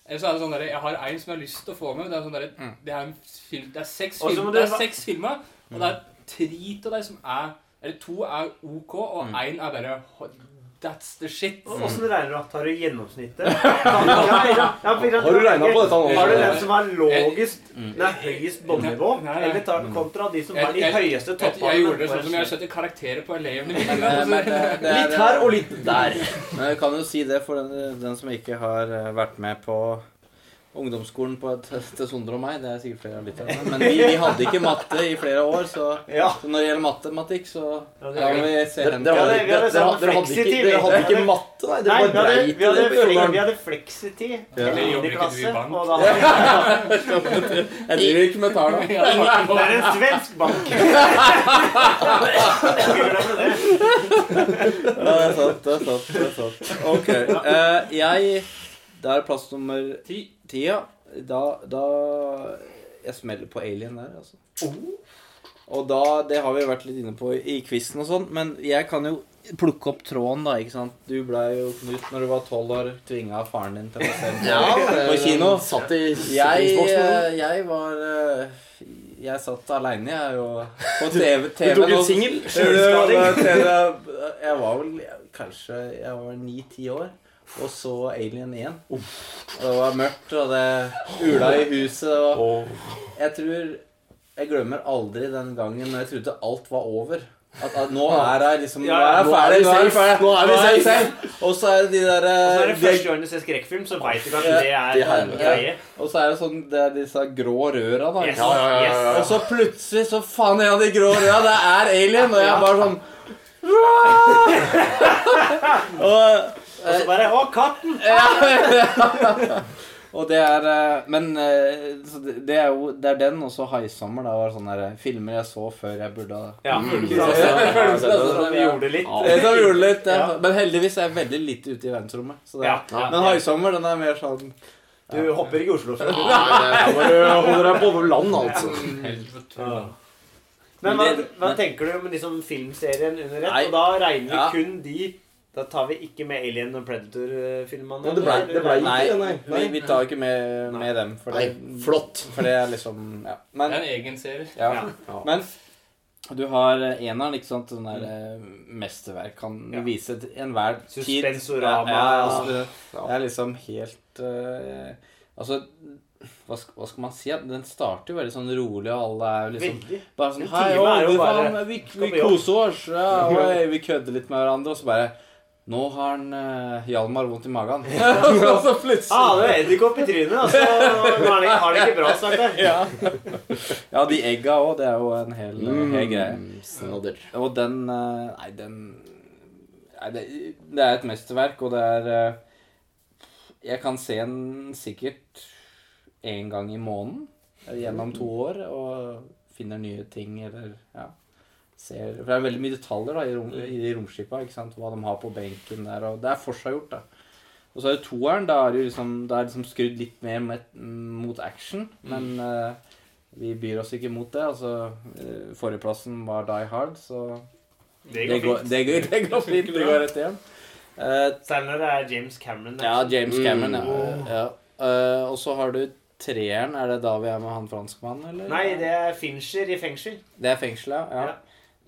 Speaker 4: eller så er det sånn der, Jeg har en som jeg har lyst til å få med. Det er, sånn der,
Speaker 6: Mm.
Speaker 4: det er, film, det er seks
Speaker 1: film,
Speaker 4: filmer, det er seks filmer, og det er tre av dem som er Eller to er OK, og
Speaker 6: Mm.
Speaker 4: én er bare That's the shit.
Speaker 1: Åssen regner du? at Tar du gjennomsnittet? Ja, ja, ja,
Speaker 5: Har du regnet på dette nå?
Speaker 1: Har du den som er lågest,
Speaker 6: det
Speaker 1: er høyest båndnivå?
Speaker 4: Nei, nei.
Speaker 1: Eller tar du kontra de som
Speaker 4: er
Speaker 1: har de høyeste
Speaker 4: toppene? jeg gjorde det sånn som jeg setter karakterer på elevene mine.
Speaker 6: Eh, er,
Speaker 5: Litt her og litt der.
Speaker 6: Men jeg kan jo si det for den, den som ikke har eh, vært med på ungdomsskolen på et, til Sondre og meg. Det er sikkert flere av lytterne. Men vi, vi hadde ikke matte i flere år, så,
Speaker 1: Ja.
Speaker 6: så når det gjelder matematikk, så
Speaker 1: Ja, det
Speaker 6: vi se
Speaker 5: Dere,
Speaker 6: hen
Speaker 5: dere,
Speaker 1: Ja,
Speaker 5: hadde,
Speaker 1: hadde
Speaker 5: dere,
Speaker 1: sånn
Speaker 5: hadde, dere, hadde ikke, dere hadde ikke matte, nei.
Speaker 1: Nei,
Speaker 5: Dere
Speaker 1: vi hadde, vi hadde, vi hadde fleksitid
Speaker 4: Eller
Speaker 1: i 9.
Speaker 4: ikke du i
Speaker 1: klasse.
Speaker 4: bank?
Speaker 1: Og da hadde
Speaker 6: Jeg driver ikke med tall.
Speaker 1: Det er en svensk bank.
Speaker 6: Ja, det er sant. Det er sant. Det er sant. Ok. Uh, jeg Det er plass nummer ti. Ti ja. Da, da Jeg smeller på Alien der, altså. Og da Det har vi vært litt inne på i quizen og sånn, men jeg kan jo plukke opp tråden, da. ikke sant? Du blei jo Knut når du var tolv år, tvinga av faren din til å se
Speaker 5: Ja,
Speaker 6: på kino.
Speaker 5: Satt i
Speaker 6: Jeg, eh, jeg var eh, Jeg satt aleine, jeg, og på TV.
Speaker 5: Du tok ut singel.
Speaker 6: Jeg var vel kanskje Jeg var ni-ti år. Og så Alien igjen. Og det var mørkt, og det ula i huset. Og jeg tror Jeg glemmer aldri den gangen når jeg trodde alt var over. At, at nå er det liksom
Speaker 1: Ja,
Speaker 6: er
Speaker 5: nå er vi
Speaker 6: er
Speaker 5: safe. Nå er vi safe.
Speaker 6: Og så er det de der
Speaker 1: Og så er det første gang du ser skrekkfilm, så veit du ikke at det er
Speaker 5: er-
Speaker 1: en greie.
Speaker 6: Og så er det sånn Det er disse grå røra, da.
Speaker 1: Yes.
Speaker 5: Ja, ja, ja, ja, ja.
Speaker 6: Og så plutselig så faen en av de grå røra, det er alien! Og jeg bare sånn og,
Speaker 1: Og så bare Å, katten!
Speaker 6: og det er eh, Men eh, det, det er jo Det er den, og så High Summer. Da var sånne der filmer jeg så før jeg burde ha
Speaker 1: Ja,
Speaker 5: Mm.
Speaker 1: vi gjorde litt.
Speaker 6: Ja, gjorde litt.
Speaker 1: Ja.
Speaker 6: Men heldigvis er jeg veldig lite ute i verdensrommet. Så det,
Speaker 1: Ja.
Speaker 6: Men High Summer, den er mer sånn
Speaker 1: Du hopper ikke i Oslo før.
Speaker 5: du det er bare å holde deg på land, altså.
Speaker 4: Helvete.
Speaker 1: Men hva, hva tenker du om liksom filmserien under ett? Og da regner vi
Speaker 6: Ja.
Speaker 1: kun de Da tar vi ikke med Alien og Predator-filmene.
Speaker 5: Men det ble- det ble-
Speaker 6: Nei,
Speaker 5: ikke det, nei.
Speaker 6: vi, vi tar ikke med, med dem. For
Speaker 5: Nei, flott.
Speaker 6: For det er liksom Ja.
Speaker 4: Det er en egen serie.
Speaker 6: ja.
Speaker 1: Ja.
Speaker 6: men du har eneren, ikke sant? Sånn der mm. mesterverk. Kan
Speaker 1: Ja.
Speaker 6: vise til enhver tid.
Speaker 1: Suspensorama.
Speaker 6: Ja, ja, altså, det, det er liksom helt uh, Altså hva skal, hva skal man si? Den starter jo veldig sånn rolig, og alle er liksom
Speaker 1: Veldig.
Speaker 6: bare sånn Hei, å,
Speaker 1: er jo
Speaker 6: vi, vi, vi koser oss. Ja, oi, vi kødder litt med hverandre, og så bare Nå har han uh, Hjalmar vondt i magen. Ja, så plutselig
Speaker 1: Ah, det er edderkopp i trynet, altså. så har det- har det ikke bra snart
Speaker 6: ja. ja, de egga òg. Det er jo en hel, hel greie.
Speaker 5: Snodder.
Speaker 6: Og den uh, Nei, den nei, det, det er et mesterverk, og det er uh, Jeg kan se den sikkert én gang i måneden eh, gjennom to år og finner nye ting eller ja. Ser, for det er veldig mye detaljer da, i, rom, i de romskipa. ikke sant? Hva de har på benken der. og Det er forseggjort. da. Og så er det toeren. Da er det liksom, det er liksom skrudd litt mer med, mot action. Men uh, vi byr oss ikke mot det. altså Forrige Forrigplassen var Die Hard, så
Speaker 1: Det
Speaker 6: det
Speaker 1: går
Speaker 6: går,
Speaker 1: fint.
Speaker 6: det går, det går fint. Det går rett igjen. Uh,
Speaker 1: Særlig når det er James Cameron. der.
Speaker 6: ja, James Cameron, ja.
Speaker 1: Mm.
Speaker 6: ja. Uh, og så har du treeren. Er det da vi er med han franskmannen, eller?
Speaker 1: Nei, det er Fincher i fengsel.
Speaker 6: Det er fengsel, ja.
Speaker 1: Ja.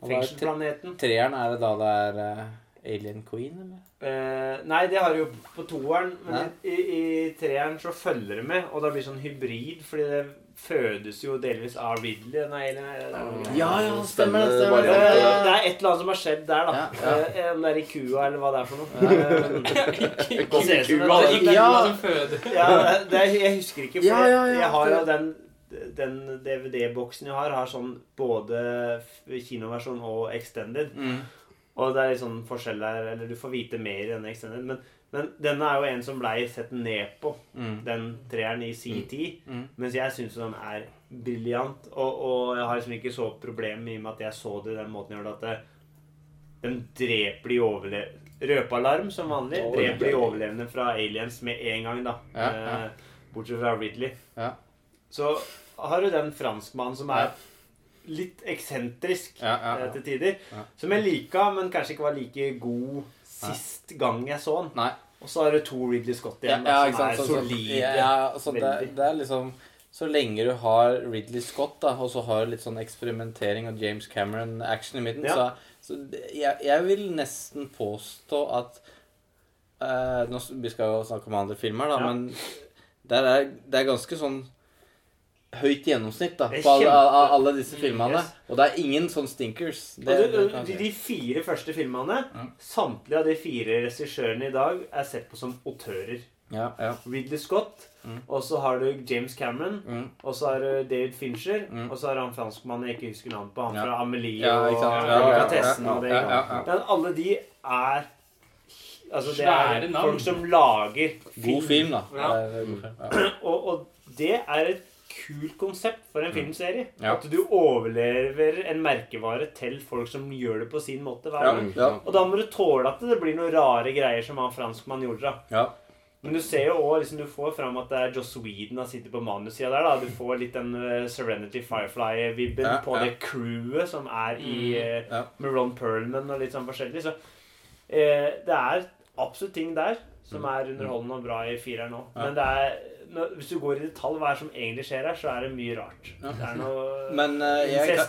Speaker 1: Fengselsplaneten.
Speaker 6: Treeren er det da det er uh, Alien Queen, eller?
Speaker 1: Uh, nei, det har du jo på toeren, men i, i, treeren så følger det med, og det blir sånn hybrid, fordi det fødes jo delvis av Ridley. Nei, nei, er.
Speaker 6: Ja, ja, stemmer det. Stemmer det.
Speaker 1: Eh. Det er et eller annet som har skjedd der, da.
Speaker 6: Ja, ja.
Speaker 1: Om det er i kua, eller hva det er for noe.
Speaker 5: Ikke kua,
Speaker 1: det-
Speaker 5: det.
Speaker 4: Ikke
Speaker 6: Ja.
Speaker 4: ja. som føder.
Speaker 1: ja, det jeg husker ikke, for
Speaker 6: Ja, ja, ja.
Speaker 1: jeg har jo den den DVD-boksen jeg har, har sånn både kinoversjon og extended.
Speaker 6: Mm.
Speaker 1: Og det er litt sånn forskjell der, eller du får vite mer i denne extended. Men, men denne er jo en som blei sett ned på,
Speaker 6: Mm.
Speaker 1: den treeren i sin tid.
Speaker 6: Mm.
Speaker 1: Mens jeg syns den er briljant. Og, og jeg har liksom ikke så problem i og med at jeg så det den måten jeg gjorde det, at den dreper de overlevende Røpealarm som vanlig. Dreper de overlevende fra aliens med en gang, da.
Speaker 6: Ja, ja.
Speaker 1: Eh, bortsett fra Ridley.
Speaker 6: Ja.
Speaker 1: Så har du den franskmannen som er litt eksentrisk
Speaker 6: Ja, ja,
Speaker 1: eh,
Speaker 6: ja.
Speaker 1: til tider. Som jeg lika, men kanskje ikke var like god sist gang jeg så den.
Speaker 6: Nei.
Speaker 1: Og så har du to Ridley Scott igjen,
Speaker 6: ja,
Speaker 1: da, som er solide.
Speaker 6: ja, altså, det, det er liksom Så lenge du har Ridley Scott, da, og så har du litt sånn eksperimentering og James Cameron-action i midten, så, så jeg, jeg vil nesten påstå at uh, nå, Vi skal jo snakke om andre filmer, da, men er, det er ganske sånn høyt gjennomsnitt da,
Speaker 1: Det
Speaker 6: på alle, alle, disse filmene.
Speaker 1: Yes.
Speaker 6: Og det er ingen sånn stinkers. Det, det
Speaker 1: du,
Speaker 6: kan
Speaker 1: de, de fire første filmene,
Speaker 6: mm.
Speaker 1: samtlige av de fire regissørene i dag er sett på som autører.
Speaker 6: Ja, ja.
Speaker 1: Ridley Scott,
Speaker 6: Mm.
Speaker 1: og så har du James Cameron,
Speaker 6: Mm.
Speaker 1: og så har du David Fincher,
Speaker 6: Mm.
Speaker 1: og så har han franskmannen jeg ikke husker navnet på, han
Speaker 6: Ja.
Speaker 1: fra Amelie
Speaker 6: Ja,
Speaker 1: og
Speaker 6: ikke sant.
Speaker 1: ja,
Speaker 6: Ja, ja,
Speaker 1: Delikatessen
Speaker 6: ja,
Speaker 1: og det.
Speaker 6: ja, ja, ja.
Speaker 1: Men alle de er Altså, det er folk som lager
Speaker 6: God film, da.
Speaker 1: Ja.
Speaker 6: God film. Ja.
Speaker 1: Og, og det er et kult konsept for en filmserie.
Speaker 6: Ja.
Speaker 1: At du overlever en merkevare til folk som gjør det på sin måte hver
Speaker 6: Ja,
Speaker 1: gang.
Speaker 6: ja,
Speaker 1: Og da må du tåle at det blir noen rare greier som han franskmannen gjorde. da.
Speaker 6: ja.
Speaker 1: Men du ser jo også, liksom, du får fram at det er Joss Whedon som sitter på manussida der. da. Du får litt den uh, Serenity Firefly-vibben på det crewet som er i
Speaker 6: uh,
Speaker 1: med Ron Perlman og litt sånn forskjellig. Så uh, det er absolutt ting der som er underholdende og bra i fireren nå.
Speaker 6: Mm.
Speaker 1: Men det er, hvis du går i detalj hva som egentlig skjer her, så er det mye rart.
Speaker 6: Ja.
Speaker 1: Det er noe
Speaker 6: Men uh, kan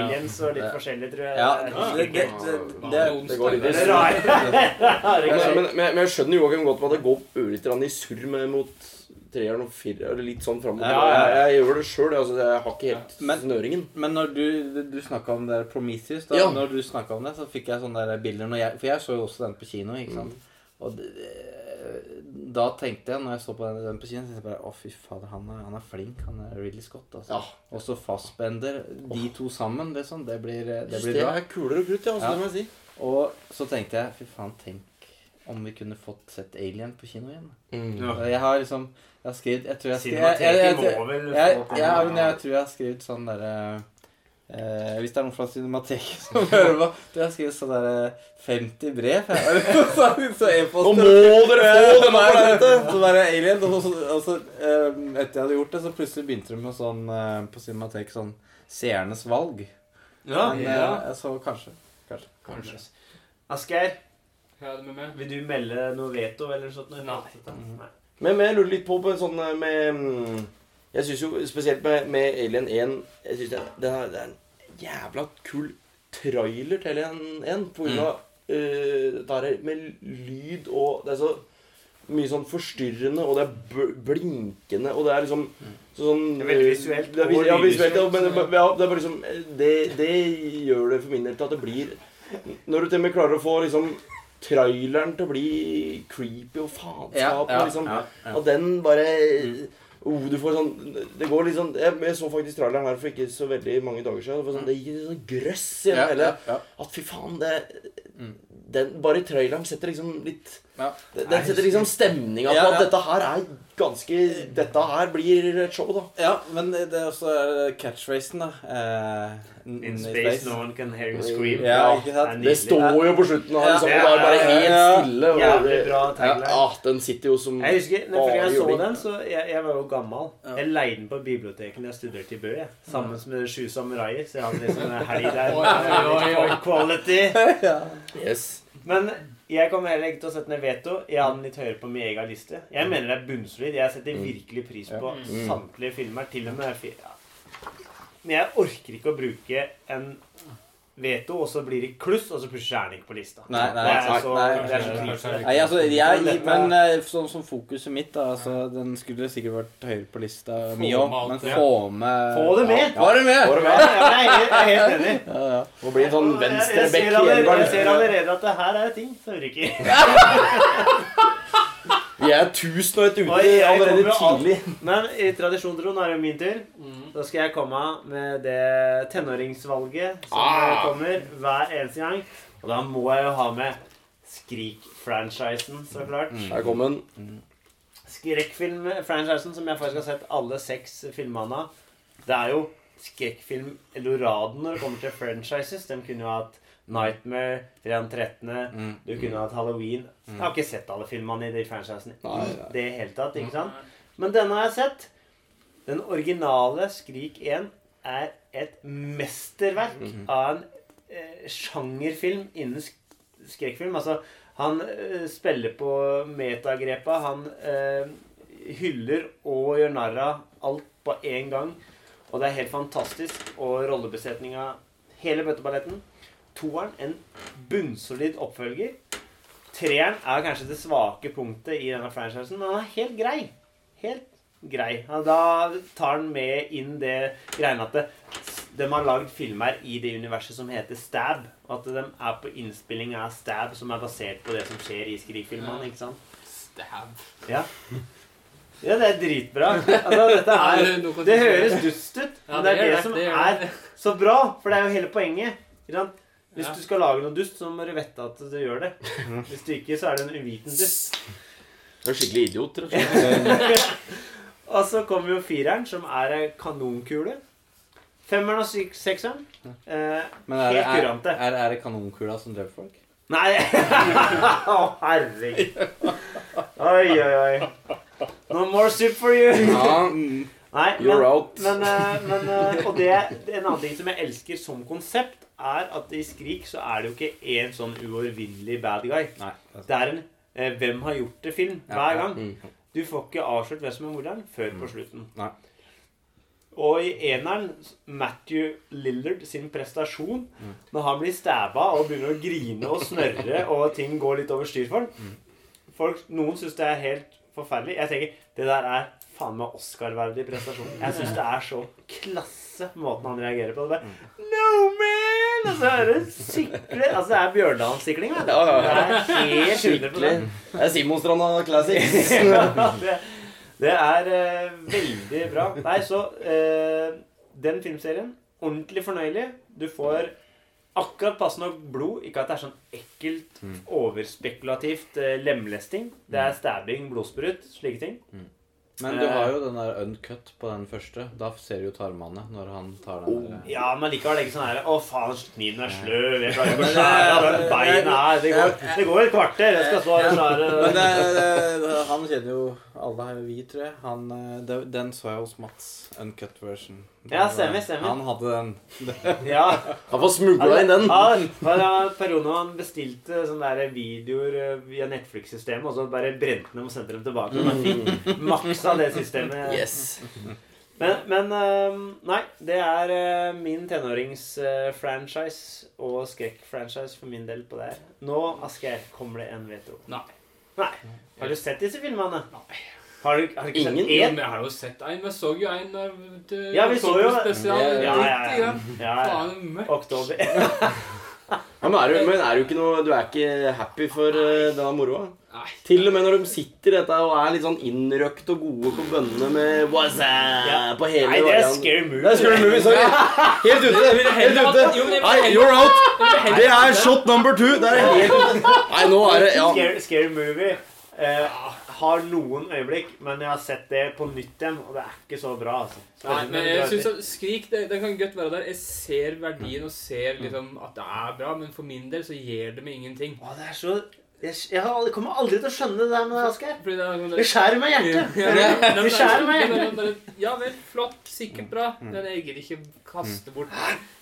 Speaker 1: aliens og litt
Speaker 6: Ja.
Speaker 1: forskjellig, tror jeg.
Speaker 6: Ja, det, det, det, det,
Speaker 5: Det går litt i surr. Men, men, men, men jeg skjønner Joakim godt med at det går ørlite i surr med mot treeren og fireren. Eller litt sånn fram og
Speaker 6: Ja,
Speaker 5: tilbake.
Speaker 6: ja,
Speaker 5: Jeg, jeg gjør det sjøl. Altså, jeg har ikke helt
Speaker 6: Men-
Speaker 5: snøringen.
Speaker 6: Men når du, du snakka om det Prometheus, da,
Speaker 5: Ja.
Speaker 6: når du om det, så fikk jeg sånne der bilder når jeg, For jeg så jo også den på kino, ikke sant. Og det, da tenkte jeg, når jeg så på den, den på kino, så tenkte jeg bare Å, fy fader, han er, han er flink. Han er Ridley Scott, altså.
Speaker 5: Ja.
Speaker 6: Og så Fassbender. De to sammen, liksom. Det blir, det
Speaker 5: Det,
Speaker 6: blir bra.
Speaker 5: er kulere og krutt, ja. Også,
Speaker 6: Ja.
Speaker 5: Det må jeg si.
Speaker 6: Og så tenkte jeg, fy faen, tenk om vi kunne fått sett Alien på kino igjen.
Speaker 1: Ja.
Speaker 6: Jeg har liksom Jeg har skrevet Jeg tror jeg tror har skrevet sånn derre eh, Hvis det er noen fra Cinemateket som hører på Du, jeg har skrevet sånn derre 50 brev. Så, så e-post
Speaker 5: Nå må dere få det
Speaker 6: Nei,
Speaker 5: her!
Speaker 6: Så bare Alien. Og så, og så eh, etter jeg hadde gjort det, så plutselig begynte de med sånn eh, på Cinemateket sånn Seernes valg.
Speaker 1: Ja,
Speaker 6: Men,
Speaker 1: ja.
Speaker 6: eh, så kanskje. Kanskje.
Speaker 1: Kanskje. Asgeir,
Speaker 4: Ja,
Speaker 1: vil du melde noe veto eller noe sånt?
Speaker 4: Nei.
Speaker 1: Nei.
Speaker 5: Men, jeg lurer litt på, på en sånn eh, med mm, Jeg syns jo spesielt med, med Alien 1 Jeg synes det, det, er, det er en jævla kul trailer til Alien 1 på grunn av eh, dette her med lyd og Det er så mye sånn forstyrrende, og det er bl- blinkende, og det er liksom sånn
Speaker 1: Det er veldig visuelt
Speaker 5: Det er, vis- ja, visuelt, ja, men det, ja, det er bare liksom det, det gjør det for min del til at det blir Når du til og med klarer å få liksom traileren til å bli creepy og faenskap ja, liksom
Speaker 6: ja, ja.
Speaker 5: og den bare oh, Du får sånn Det går litt sånn Jeg, så faktisk traileren her for ikke så veldig mange dager siden. Det, sånn, det gikk sånn grøss i
Speaker 6: Ja,
Speaker 5: hele
Speaker 6: ja, ja.
Speaker 5: At fy faen, det
Speaker 6: Mm.
Speaker 5: den, Bare traileren setter liksom litt
Speaker 6: Ja.
Speaker 5: Den den setter liksom stemninga på
Speaker 6: Ja,
Speaker 5: at dette her er ganske Dette her blir et show, da.
Speaker 6: Ja, men det er også eh, catchphrasen, da. Eh, in,
Speaker 1: In
Speaker 6: n-
Speaker 1: space, no one can hear you scream.
Speaker 6: Ja,
Speaker 5: Det står jo på slutten her, liksom,
Speaker 1: Ja,
Speaker 5: ja, bare helt stille. Og
Speaker 1: Jævlig bra
Speaker 5: ja, ja, den sitter jo som
Speaker 1: Jeg husker, når jeg så den, så jeg, jeg var jo gammel.
Speaker 6: Ja.
Speaker 1: Jeg leide den på biblioteket da jeg studerte i Bø. Jeg. Sammen med Sju samuraier. Så jeg hadde liksom en helg der.
Speaker 4: Oi, oi, oi,
Speaker 1: Quality.
Speaker 5: Yes.
Speaker 1: Men jeg kommer heller ikke til å sette ned veto. Jeg har den litt høyere på min egen liste. Jeg mener det er bunnsolid. Jeg setter virkelig pris på
Speaker 5: Mm.
Speaker 1: samtlige filmer. Til og med. Ja. Men jeg orker ikke å bruke en veto, og så blir det kluss, og så plutselig er han ikke på lista.
Speaker 6: Nei, nei,
Speaker 1: det er så,
Speaker 6: nei.
Speaker 1: det er så.
Speaker 6: Nei, altså, jeg,
Speaker 1: Men
Speaker 6: sånn som fokuset mitt, da altså, Den skulle sikkert vært høyere på lista mi òg, men få med
Speaker 1: Få det med!
Speaker 6: Få det med!
Speaker 5: Få du med?
Speaker 1: ja, jeg er helt- jeg er helt enig.
Speaker 6: Ja, ja.
Speaker 5: Må bli en sånn venstrebekk
Speaker 1: Jeg ser allerede at det her er ting som ryker.
Speaker 5: Vi er tusen og et ute allerede tidlig.
Speaker 1: Men i tradisjon, Trond, er det min tur.
Speaker 4: Mm.
Speaker 1: Da skal jeg komme med det tenåringsvalget som
Speaker 5: Ah.
Speaker 1: kommer hver eneste gang. Og da må jeg jo ha med Skrik-franchisen, så klart.
Speaker 5: Her kom den.
Speaker 1: Skrekkfilm-franchisen som jeg faktisk har sett alle seks filmene av. Det er jo skrekkfilm-eloraden når det kommer til franchises. De kunne jo hatt Nightmare, Fredag 13.,
Speaker 6: Mm.
Speaker 1: du kunne hatt Halloween. Jeg har ikke sett alle filmene i de franchisene i det hele tatt. ikke sant? Men denne har jeg sett. Den originale Skrik 1 er et mesterverk
Speaker 5: Mhm.
Speaker 1: av en eh, sjangerfilm innen sk skrekkfilm. Altså, han eh, spiller på metagrepa. Han eh, hyller og gjør narr av alt på én gang. Og det er helt fantastisk. Og rollebesetninga Hele bøtteballetten. Toeren en bunnsolid oppfølger. Treeren er kanskje det svake punktet i denne franchisen, men han er helt grei. Helt grei. Da tar han med inn det greiene at de har lagd filmer i det universet som heter Stab. Og at de er på innspilling av Stab, som er basert på det som skjer i Skrik-filmene. ikke sant?
Speaker 4: Stab.
Speaker 1: Ja. ja, det er dritbra. Altså,
Speaker 4: Er det
Speaker 1: høres dust ut, men det er det, som er så bra. For det er jo hele poenget. Ikke sant? Hvis
Speaker 4: Ja.
Speaker 1: du skal lage noe dust, så må du vite at du gjør det. Hvis du ikke, så er det en uviten dust.
Speaker 5: Du er skikkelig idiot, rett og slett.
Speaker 1: Og så kommer jo fireren, som er ei kanonkule. Femmeren og sekseren. Eh,
Speaker 6: Men er, det-
Speaker 1: helt
Speaker 6: er,
Speaker 1: kurante.
Speaker 6: er, er det kanonkula som dreper folk?
Speaker 1: Nei! Å, herregud. Oi, oi, oi. No more soup for you. Nei,
Speaker 5: You're
Speaker 1: men,
Speaker 5: out.
Speaker 1: men, eh, men eh, Og det, det er en annen ting som jeg elsker som konsept, er at i Skrik så er det jo ikke én sånn uovervinnelig bad guy.
Speaker 6: Nei.
Speaker 1: Det er en eh, 'Hvem har gjort det?'-film hver gang.
Speaker 5: Mm.
Speaker 1: Du får ikke avslørt hvem som er morderen før på slutten.
Speaker 6: Nei.
Speaker 1: Og i eneren, Matthew Lillard sin prestasjon,
Speaker 6: Mm.
Speaker 1: når han blir stabba og begynner å grine og snørre, og ting går litt over styr for han
Speaker 6: Mm.
Speaker 1: Folk, Noen syns det er helt forferdelig. Jeg tenker det der er faen meg Oscar-verdig prestasjon. Jeg syns det er så klasse måten han reagerer på. Det bare,
Speaker 6: Mm.
Speaker 1: No man! Og så er det sykler Altså, det er Bjørndalssykling, vet du. Det er helt 100
Speaker 5: Skikkelig. Det er Simonstranda Classics.
Speaker 1: det, det er uh, veldig bra. Nei, så uh, Den filmserien, ordentlig fornøyelig. Du får akkurat passe nok blod. Ikke at det er sånn ekkelt, overspekulativt uh, lemlesting. Det er stabbing, blodsprut, slike ting.
Speaker 6: Men du har jo den der uncut på den første. Da ser du jo tarmene når han tar den der
Speaker 1: Ja, men likevel ikke sånn her Å, faen, kniven er sløv. Jeg klarer ikke å skjære av den beina her. Det går, det går et kvarter. Jeg skal stå her og
Speaker 6: Men
Speaker 1: skjære.
Speaker 6: det, det, han kjenner jo Alle her vi, tror jeg. Han, eh, det, den så jeg hos Mats. Uncut version.
Speaker 1: Ja, stemmer, stemmer.
Speaker 6: Han hadde den.
Speaker 1: Ja.
Speaker 5: Han får smugla inn den.
Speaker 1: Ja, det var en han bestilte sånne der videoer eh, via Netflix-systemet, og så bare brente dem og sendte dem tilbake. Og man fikk maksa det systemet.
Speaker 5: Yes.
Speaker 1: Men, men eh, Nei, det er eh, min tenårings-franchise og skrekk-franchise for min del på det her. Nå, Asgeir, kommer det en veto.
Speaker 4: Nei.
Speaker 1: Nei. Har du sett disse filmene? Har du, har du ikke
Speaker 5: Ingen?
Speaker 1: sett én?
Speaker 4: jeg har jo sett en. Vi så jo en til
Speaker 1: Ja, vi så jo.
Speaker 4: Spesial.
Speaker 6: Ja,
Speaker 1: Ja, ja.
Speaker 4: Faen, mørkt.
Speaker 1: Oktober.
Speaker 5: Ja, men, er du, men er du ikke noe Du er ikke happy for uh, denne moroa? Til og med når de sitter dette og er litt sånn innrøkt og gode på bønnene med What's up?
Speaker 1: Ja.
Speaker 5: på hele
Speaker 1: Nei, det er
Speaker 5: varianten.
Speaker 1: scary movie.
Speaker 5: Det er scary movie, sorry. Helt ute. Helt ute.
Speaker 4: jo, men jeg vil
Speaker 5: Nei,
Speaker 4: heller-
Speaker 5: you're out. Det er shot number two. Det er helt ute. Nei, nå er det Ja.
Speaker 1: Scary, scary Movie eh, har noen øyeblikk, men jeg har sett det på nytt igjen, og det er ikke så bra. altså. Så
Speaker 4: Nei, men jeg synes at Skrik det, det, kan godt være der. Jeg ser verdien og ser liksom at det er bra, men for min del så gir det meg ingenting.
Speaker 1: Å, det er så jeg, jeg, kommer aldri til å skjønne det der med Asgeir.
Speaker 4: Fordi det
Speaker 1: Det skjærer meg i hjertet.
Speaker 4: Ja, det-
Speaker 1: skjærer meg i hjertet.
Speaker 4: Ja vel, flott, sikkert bra. Men jeg gidder ikke kaste bort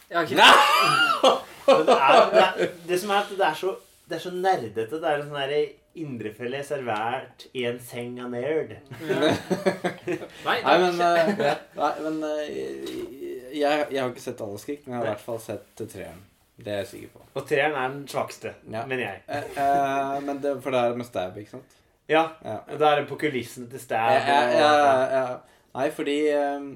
Speaker 4: Jeg har ikke
Speaker 1: Det, er, det, er, det som er at det er så, det er så nerdete. Det er en sånn derre indrefilet servert i en seng av nerd.
Speaker 4: Nei,
Speaker 6: Nei, men, uh, nei, men uh, jeg, jeg har ikke sett alle skrik, men jeg har i hvert fall sett treeren. Det er jeg sikker på.
Speaker 1: Og treeren er den svakeste,
Speaker 6: Ja.
Speaker 1: mener jeg.
Speaker 6: uh, eh, men det, for det er med stab, ikke sant?
Speaker 1: Ja,
Speaker 6: Ja.
Speaker 1: Da er det på kulissene til Stab.
Speaker 6: Ja, ja, ja, ja. Nei, fordi eh,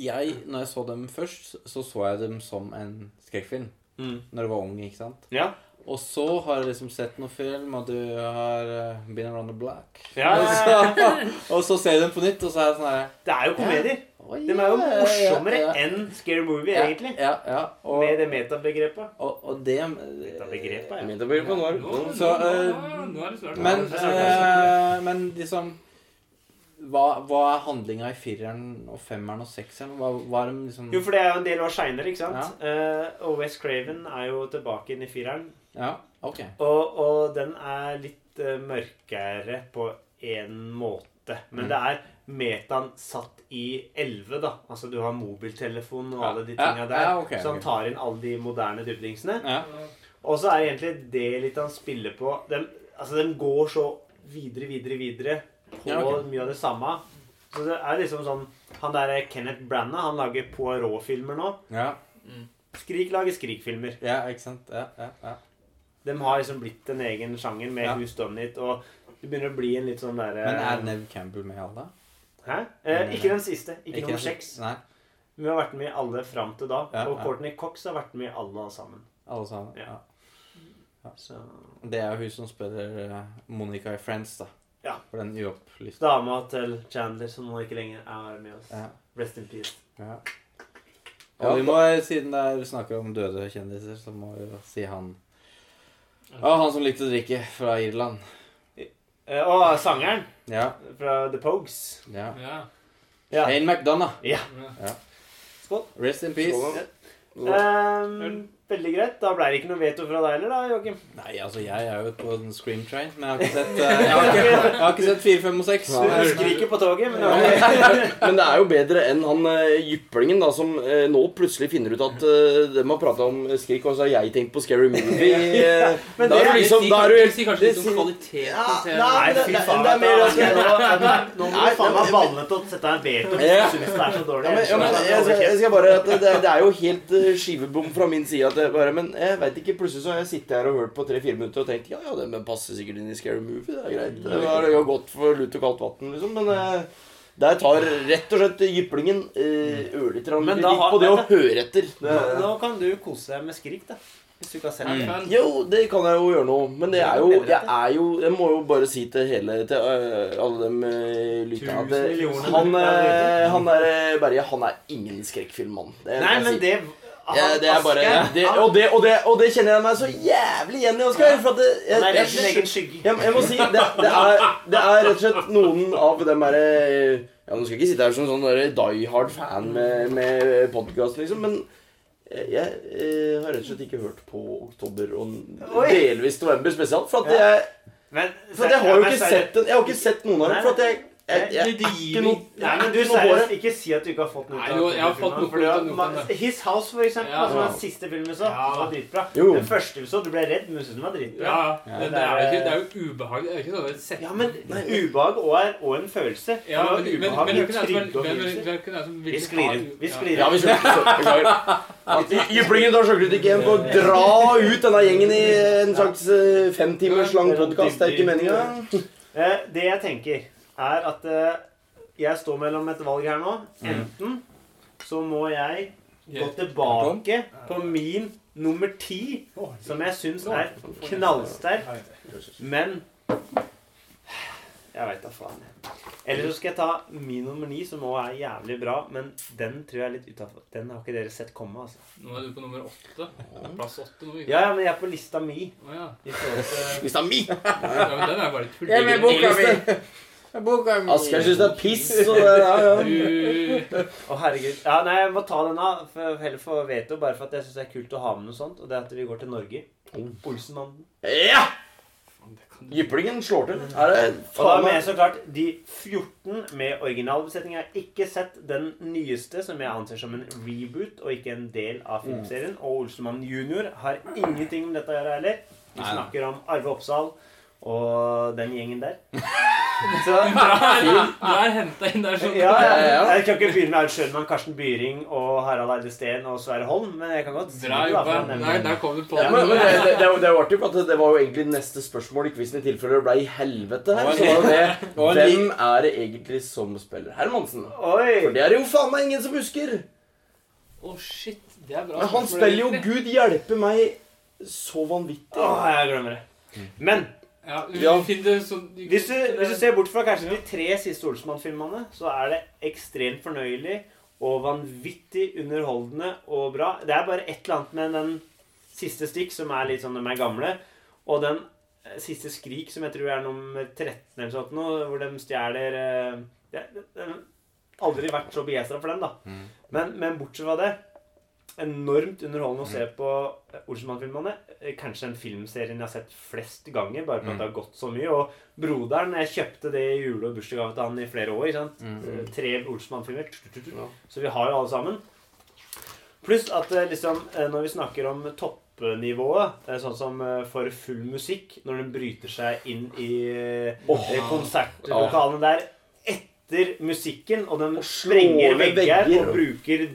Speaker 6: Jeg, når jeg så dem først, så så jeg dem som en skrekkfilm.
Speaker 1: Mm.
Speaker 6: Når jeg var ung, ikke sant?
Speaker 1: Ja.
Speaker 6: Og så har jeg liksom sett noen film, og du har uh, Been Around the Black.
Speaker 1: Ja,
Speaker 6: Og,
Speaker 1: ja, ja.
Speaker 6: så, og så ser du den på nytt, og så er det sånn her
Speaker 1: Det er jo komedier.
Speaker 6: Oi,
Speaker 1: De er jo
Speaker 6: morsommere ja, ja.
Speaker 1: enn Scary Movie,
Speaker 6: ja,
Speaker 1: egentlig.
Speaker 6: Ja, ja. Og,
Speaker 1: Med det metabegrepet.
Speaker 6: og, og det
Speaker 1: Metabegrepet, ja.
Speaker 5: Middelbegrepet nå
Speaker 4: Nå, nå,
Speaker 6: Så, eh,
Speaker 4: nå, nå er det snart
Speaker 6: Men,
Speaker 1: Ja,
Speaker 6: eh, men liksom hva, hva er handlinga i fireren og femmeren og sekseren? Hva, hva er de liksom
Speaker 1: Jo, for det er jo en del år seinere, ikke sant? Eh, og West Craven er jo tilbake inn i fireren.
Speaker 6: Ja, ok.
Speaker 1: Og, og den er litt eh, mørkere på en måte. Men
Speaker 6: Mm.
Speaker 1: det er metaen satt i 11, da. Altså du har mobiltelefon og
Speaker 6: Ja.
Speaker 1: alle de
Speaker 6: Ja,
Speaker 1: tinga der.
Speaker 6: ja, ok,
Speaker 1: så han tar inn alle de moderne dybdingsene.
Speaker 6: Ja.
Speaker 1: Og så er egentlig det litt han spiller på Den, altså, den går så videre, videre, videre på
Speaker 6: Ja, ok.
Speaker 1: mye av det samme. Så det er liksom sånn Han der Kenneth Branagh, han lager Poirot-filmer nå.
Speaker 6: Ja,
Speaker 1: Skrik lager Skrik-filmer.
Speaker 6: ja, ikke sant? Ja, ja, ja.
Speaker 1: De har liksom blitt en egen sjanger med
Speaker 6: Ja.
Speaker 1: Who's Done It, og det begynner å bli en litt sånn derre
Speaker 6: Men er Nev Campbell med i alle?
Speaker 1: Hæ? Eh, ikke den siste. Ikke, nummer
Speaker 6: den-
Speaker 1: seks. Vi har vært med i alle fram til da.
Speaker 6: Ja,
Speaker 1: og
Speaker 6: ja.
Speaker 1: Courtney Cox har vært med i alle sammen.
Speaker 6: alle sammen.
Speaker 1: Ja.
Speaker 6: Ja.
Speaker 1: Så
Speaker 6: Det er jo hun som spiller eh, Monica i Friends, da.
Speaker 1: Ja.
Speaker 6: For den uopplyste.
Speaker 1: Dama til Chandler, som nå ikke lenger er med oss.
Speaker 6: Ja.
Speaker 1: Rest in peace.
Speaker 6: Ja. Og vi må, siden det er snakker om døde kjendiser, så må vi jo si han Ja, han som likte å drikke fra Irland.
Speaker 1: Eh, og sangeren
Speaker 6: Ja.
Speaker 1: fra The Pogues.
Speaker 6: ja.
Speaker 4: Ja.
Speaker 1: Ja.
Speaker 6: Shane McDonough.
Speaker 1: ja.
Speaker 6: Ja.
Speaker 1: Skål.
Speaker 6: Rest in peace.
Speaker 5: Skål,
Speaker 1: Ehm, veldig greit. Da ble det ikke noe veto fra deg heller, da, Joakim?
Speaker 6: Nei, altså, jeg er jo på en Scream Train, men jeg har ikke sett uh, Jeg har ikke, jeg har ikke sett 4, 5 og 6.
Speaker 1: Du skriker på toget, men ok.
Speaker 5: Men det er jo bedre enn han uh, jyplingen da, som uh, nå plutselig finner ut at uh, de har prata om skrik, og så har jeg tenkt på Scary Movie. eh,
Speaker 1: Men
Speaker 5: da er
Speaker 1: det-
Speaker 5: du liksom
Speaker 4: det
Speaker 5: Da
Speaker 4: sier,
Speaker 5: er du
Speaker 4: det sier kanskje litt om kvaliteten til
Speaker 5: nei,
Speaker 1: fy faen.
Speaker 5: det er mer at
Speaker 1: nå, må du faen meg balle til å sette deg en veto hvis du syns det er så dårlig.
Speaker 5: Ja, men, ja, men jeg, skal, jeg skal bare at det, det er jo helt uh, skivebom fra min side. At bare, men jeg vet ikke, plutselig så har jeg sittet her og hørt på tre-fire minutter og tenkt ja, ja, det passer sikkert inn i Scary Movie. Det er greit. Det var jo godt for lut og kaldt vann, liksom. Men eh, der tar rett og slett jyplingen uh, ørlite grann litt på det å høre etter. Det,
Speaker 1: Nå, kan du kose deg med Skrik, da. Hvis du ikke har sett den
Speaker 4: Men-
Speaker 5: jo, det kan jeg jo gjøre nå. Men det er jo Jeg er jo Jeg må jo bare si til hele Til øh, alle dem lytterne at
Speaker 1: Tusen millioner
Speaker 5: han, øh, han der øh, Berge, han er ingen skrekkfilmmann. Det
Speaker 1: Nei,
Speaker 5: jeg
Speaker 1: men
Speaker 5: si.
Speaker 1: det
Speaker 5: ja, det er bare det, og, det, og, det, og det kjenner jeg meg så jævlig igjen i, Oskar. For det, jeg,
Speaker 1: er
Speaker 5: jeg,
Speaker 1: sin egen skygge.
Speaker 5: jeg, jeg må si det, det, er, det er rett og slett noen av dem derre Ja, Nå skal jeg ikke sitte her som sånn der die hard fan med, med podkast, liksom, men jeg, jeg, eh, har rett og slett ikke hørt på Oktober og delvis November spesielt. For at jeg,
Speaker 1: Men,
Speaker 5: for at jeg har jo ikke sett, jeg har ikke sett noen av dem. For at jeg, jeg, jeg,
Speaker 4: Det gir
Speaker 5: noe
Speaker 1: Nei, men du seriøst, ikke si at du ikke har fått noe ut av
Speaker 4: jeg har fått noe
Speaker 1: fordi
Speaker 4: ut
Speaker 1: His House, for eksempel,
Speaker 4: Ja.
Speaker 1: som er den siste filmen vi så,
Speaker 4: Ja.
Speaker 1: var dritbra.
Speaker 5: Jo.
Speaker 1: Den første vi så, du ble redd, men du syntes den var dritbra.
Speaker 4: Ja,
Speaker 6: Ja.
Speaker 4: det, det, er det er jo ubehag. Det er ikke sånn sett
Speaker 1: Ja, men ubehag og er og en følelse.
Speaker 4: Ja, men, men,
Speaker 1: ubehag,
Speaker 4: men men,
Speaker 1: Vi sklir inn. Vi
Speaker 4: Ja.
Speaker 1: sklir
Speaker 5: Ja,
Speaker 1: inn.
Speaker 5: vi skjønner. Jyplingen tar sjølkritikk igjen på å dra ut denne gjengen i en slags femtimers timers lang podkast. Det er ikke meninga.
Speaker 1: Eh, Det jeg tenker, er at eh, jeg står mellom et valg her nå. Enten så må jeg gå tilbake på min nummer ti, som jeg syns er knallsterk, men Jeg veit da faen. Eller så skal jeg ta min nummer ni, som òg er jævlig bra, men den tror jeg er litt utafor. Den har ikke dere sett komme, altså.
Speaker 4: Nå er du på nummer åtte. Plass åtte nå.
Speaker 1: Ja, ja, men jeg er på lista mi.
Speaker 4: Oh, ja.
Speaker 1: I til
Speaker 5: Lista mi!
Speaker 4: ja, men den er bare tull.
Speaker 6: Boka mi!
Speaker 5: Asgeir syns det er piss. Og det, ja, ja.
Speaker 4: Du-
Speaker 1: Å, herregud. Ja, nei, jeg må ta den av. For, heller for veto, bare for at jeg syns det er kult å ha med noe sånt. Og det er at vi går til Norge. Olsenmannen.
Speaker 5: ja! Jyplingen slår til. Er det
Speaker 1: Og da med så klart de 14 med originalbesetning. Jeg har ikke sett den nyeste, som jeg anser som en reboot og ikke en del av filmserien. Og Olsenmannen junior har ingenting med dette å gjøre heller. Vi snakker om Arve Oppsal og den gjengen der. Så,
Speaker 4: Du er henta inn der sånn.
Speaker 1: ja, ja.
Speaker 5: Ja.
Speaker 1: Jeg kan ikke begynne med Aud Schønmann, Karsten Byring og Harald Eide Steen og Sverre Holm, men jeg kan godt si nevne
Speaker 4: Der, kom du på
Speaker 5: Ja, men, men det, det, det, var artig, for at det var jo egentlig neste spørsmål i quizen i tilfelle det ble i helvete her. Så var det Hvem er det egentlig som spiller Hermansen? For det er jo faen meg ingen som husker.
Speaker 4: Å, shit. Det er bra.
Speaker 5: Men han spiller jo. Gud hjelpe meg så vanvittig.
Speaker 1: Åh, jeg glemmer det. Men
Speaker 4: Ja, du
Speaker 5: Ja.
Speaker 4: det sånn
Speaker 1: hvis du, hvis du ser bort fra kanskje de tre siste Olsmann-filmene, så er det ekstremt fornøyelig og vanvittig underholdende og bra. Det er bare et eller annet med den siste stikk som er litt sånn de er gamle, og den eh, siste skrik som jeg tror er nummer 13 eller sånt nå, hvor de stjeler eh, Aldri vært så begeistra for den, da. Men, men bortsett fra det Enormt underholdende å se på Olsenmann-filmene. Eh, Kanskje den filmserien jeg har sett flest ganger, bare på at det har gått så mye. Og broderen Jeg kjøpte det i jule- og bursdagsgave til han i flere år. sant? Eh, Tre Olsenmann-filmer.
Speaker 5: Ja.
Speaker 1: Så vi har jo alle sammen. Pluss at eh, liksom, eh, når vi snakker om toppnivået, eh, sånn som eh, for full musikk, når den bryter seg inn i oh. konsertlokalene der etter musikken, og den sprenger vegger
Speaker 5: vegger.
Speaker 1: og bruker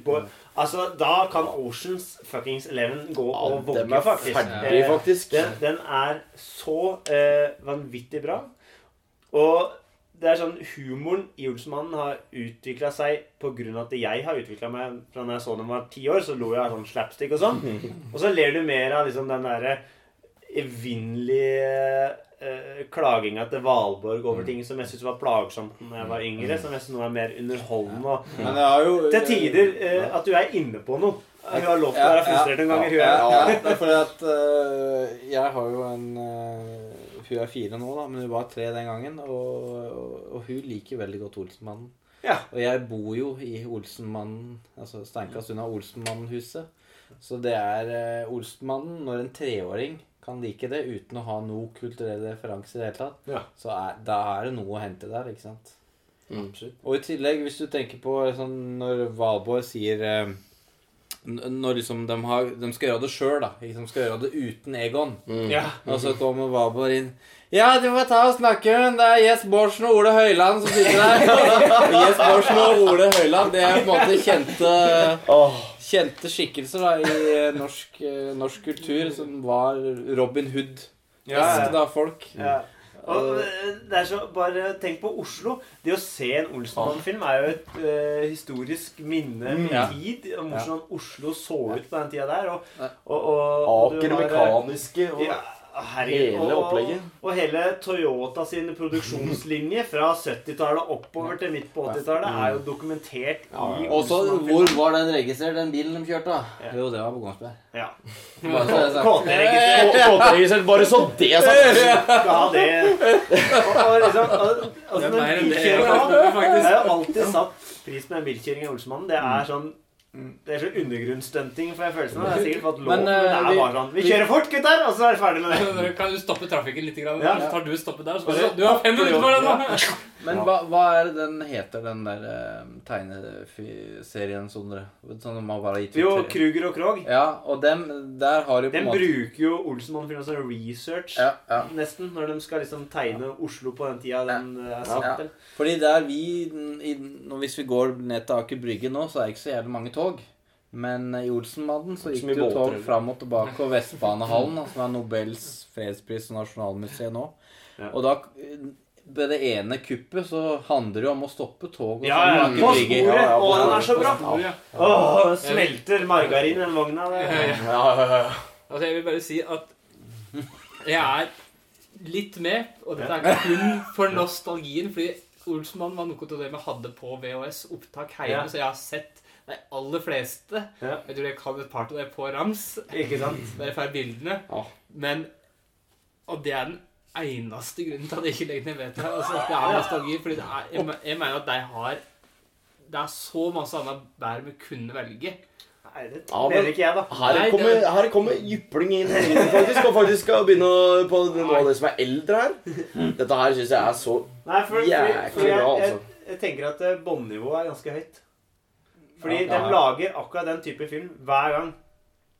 Speaker 1: Altså, da kan Oceans fuckings Eleven gå og vogge,
Speaker 5: ja,
Speaker 1: faktisk.
Speaker 5: ferdig,
Speaker 1: Eh,
Speaker 5: faktisk.
Speaker 1: Den, den er så eh, vanvittig bra. Og det er sånn Humoren i Olsenmannen har utvikla seg pga. at jeg har utvikla meg fra da jeg så den var ti år. Så lo jeg av sånn slapstick og sånn. Og så ler du mer av liksom den derre evinnelige eh, klaginga til Valborg over ting som jeg syntes var plagsomt da jeg var yngre. Som jeg synes nå er mer underholdende. Og
Speaker 6: Men det er jo
Speaker 1: til tider eh, at du er inne på noe. Hun har lov til å være frustrert noen ganger.
Speaker 6: Ja, ja, det fordi at uh, jeg har jo en uh, Hun er fire nå, da, men hun var tre den gangen. Og, og, og hun liker veldig godt Olsenmannen.
Speaker 1: Ja.
Speaker 6: Og jeg bor jo i Olsenmannen, altså steinkast unna Olsenmannhuset. Så det er uh, Olsenmannen når en treåring kan like det uten å ha noe kulturelle referanser i det hele tatt,
Speaker 1: Ja.
Speaker 6: så er, da er det noe å hente der, ikke sant?
Speaker 5: Mm.
Speaker 6: Og i tillegg, hvis du tenker på sånn, når Valborg sier eh, Når liksom de, har, de skal gjøre det sjøl, da. Ikke? De skal gjøre det uten Egon.
Speaker 1: ja.
Speaker 6: Og så kommer Valborg inn. Ja, du får ta og snakke med Det er Jess Borsen og Ole Høiland som sitter der. Jess Jes Borsen og Ole Høiland det er på en måte kjente
Speaker 5: Åh,
Speaker 6: Kjente skikkelser da i eh, norsk, eh, norsk kultur som var Robin Hood-esk,
Speaker 1: Ja, ja.
Speaker 6: da, folk.
Speaker 1: Ja. Og eh, det er så, bare tenk på Oslo. Det å se en Olsenmann-film er jo et uh, historisk minne på
Speaker 6: Ja.
Speaker 1: tid om
Speaker 6: Ja.
Speaker 1: hvordan Oslo så ut på den tida der. Og, og, og, og
Speaker 5: Aker Mekaniske og
Speaker 1: ja, herregud,
Speaker 5: hele opplegget.
Speaker 1: Og hele Toyota sin produksjonslinje fra 70-tallet oppover til midt på 80-tallet er jo dokumentert i
Speaker 6: Og så hvor var den registrert, den bilen de kjørte? da? Jo, det var på Kongsberg.
Speaker 1: Ja.
Speaker 5: Kåteregistrert, bare så det er sagt!
Speaker 1: Ja, det og, og liksom og, og,
Speaker 4: Det er mer enn det, faktisk.
Speaker 1: Jeg har alltid satt pris på den bilkjøringa i Olsmannen. Det er sånn det er så undergrunnsstunting, får jeg følelsen av. Har sikkert
Speaker 6: men,
Speaker 1: det
Speaker 6: eh,
Speaker 1: er
Speaker 6: vi-
Speaker 1: bare sånn Vi kjører fort, gutter! Og så er vi ferdig med det.
Speaker 4: Kan du stoppe trafikken litt? Grann,
Speaker 1: Ja.
Speaker 4: Så tar du stoppet der. Så bare, du har fem minutter på deg nå!
Speaker 6: Men hva, hva er det den heter, den der uh, tegneserien, Sondre? Sånn har bare gitt ut
Speaker 1: Jo, Kruger og Krog.
Speaker 6: Ja, og dem, der har jo på en
Speaker 1: Den
Speaker 6: måte
Speaker 1: bruker jo Olsenmann-filmen som research,
Speaker 6: ja, ja.
Speaker 1: nesten, når de skal liksom tegne Oslo på den tida den eh, er satt
Speaker 6: Ja.
Speaker 1: til.
Speaker 6: Fordi der vi i, Hvis vi går ned til Aker Brygge nå, så er det ikke så jævlig mange tog. Men i Olsenmannen så gikk det jo tog fram og tilbake, og Vestbanehallen, som er Nobels fredspris og nasjonalmuseet nå.
Speaker 1: Ja.
Speaker 6: Og da ved det ene kuppet så handler det jo om å stoppe tog. og
Speaker 1: Ja, ja.
Speaker 6: på
Speaker 1: sporet!
Speaker 5: Ja, ja, på
Speaker 1: Å, den er så bra!
Speaker 4: Ja.
Speaker 1: Åh, smelter margarin, den vogna. Det.
Speaker 5: Ja, ja, ja.
Speaker 4: Altså, jeg vil bare si at jeg er litt med, og dette er kun for nostalgien, fordi Olsmann var noe av det vi hadde på VHS-opptak hjemme,
Speaker 1: Ja.
Speaker 4: så jeg har sett de aller fleste.
Speaker 1: Ja.
Speaker 4: Jeg tror jeg kan et par av det på rams,
Speaker 1: Ikke sant?
Speaker 4: jeg får bildene.
Speaker 5: Ja.
Speaker 4: Men Og det er den eneste grunnen til at jeg ikke legger ned veto. Altså, det er nostalgi, fordi er, jeg, jeg mener at de har Det er så masse annet bær vi kunne velge.
Speaker 1: Nei, det
Speaker 5: Ja,
Speaker 1: mener ikke jeg, da.
Speaker 5: Her
Speaker 4: Nei,
Speaker 5: kommer,
Speaker 4: det-
Speaker 5: her kommer jypling inn, faktisk, og faktisk skal begynne på noe av det som er eldre her. Dette her syns jeg er så
Speaker 1: Nei, for,
Speaker 5: Jæklig
Speaker 1: jeg,
Speaker 5: bra,
Speaker 1: jeg,
Speaker 5: altså.
Speaker 1: jeg tenker at eh, båndnivået er ganske høyt. Fordi
Speaker 6: Ja.
Speaker 1: de lager akkurat den type film hver gang.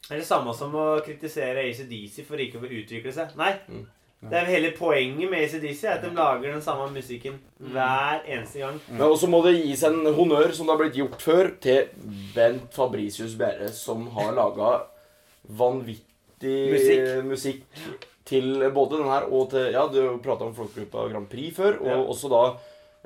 Speaker 1: Det er det samme som å kritisere ACDC for ikke å utvikle seg. Nei.
Speaker 5: Mm.
Speaker 1: Det er hele poenget med ACDC er at de lager den samme musikken hver eneste gang.
Speaker 5: Men også må det gis en honnør, som det har blitt gjort før, til Bent Fabricius Bjerre, som har laga vanvittig
Speaker 1: Musikk.
Speaker 5: musikk. til både den her og til Ja, du prata om Folkegruppa Grand Prix før, og
Speaker 1: Ja.
Speaker 5: også da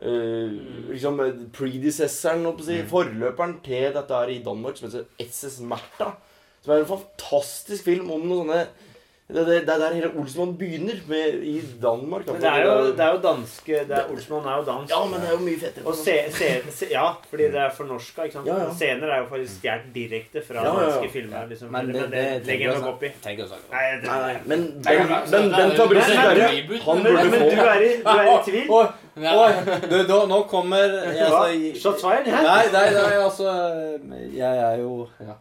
Speaker 5: eh, liksom predecessoren, holdt på forløperen til dette her i Danmark, som heter SS Märtha. Som er en fantastisk film om noen sånne det, det, det er der hele Olsmann begynner, med, i Danmark.
Speaker 1: Men det er jo, det er jo danske er, Olsmann er jo dansk.
Speaker 5: Ja, men det er jo mye fettere.
Speaker 1: Og se, se, se, ja, fordi det er fornorska. ikke sant?
Speaker 5: Ja, ja.
Speaker 1: Scener er jo faktisk stjålet direkte fra
Speaker 5: Ja, ja, ja.
Speaker 1: danske filmer. liksom.
Speaker 6: Men
Speaker 1: Men
Speaker 6: det-
Speaker 1: det,
Speaker 6: det
Speaker 1: legger jeg
Speaker 6: meg
Speaker 1: opp i.
Speaker 6: Tenk å snakke.
Speaker 1: Nei,
Speaker 5: Nei, nei, men Ben,
Speaker 4: men-
Speaker 5: ben, ben Fabricius
Speaker 1: Men- men-
Speaker 5: Berre, han
Speaker 1: men,
Speaker 5: burde
Speaker 1: men
Speaker 5: få
Speaker 1: du er i, du er i tvil?
Speaker 6: Oi, nå kommer jeg, altså,
Speaker 1: Shots fired?
Speaker 6: Nei, nei, nei, altså Jeg er jo ja,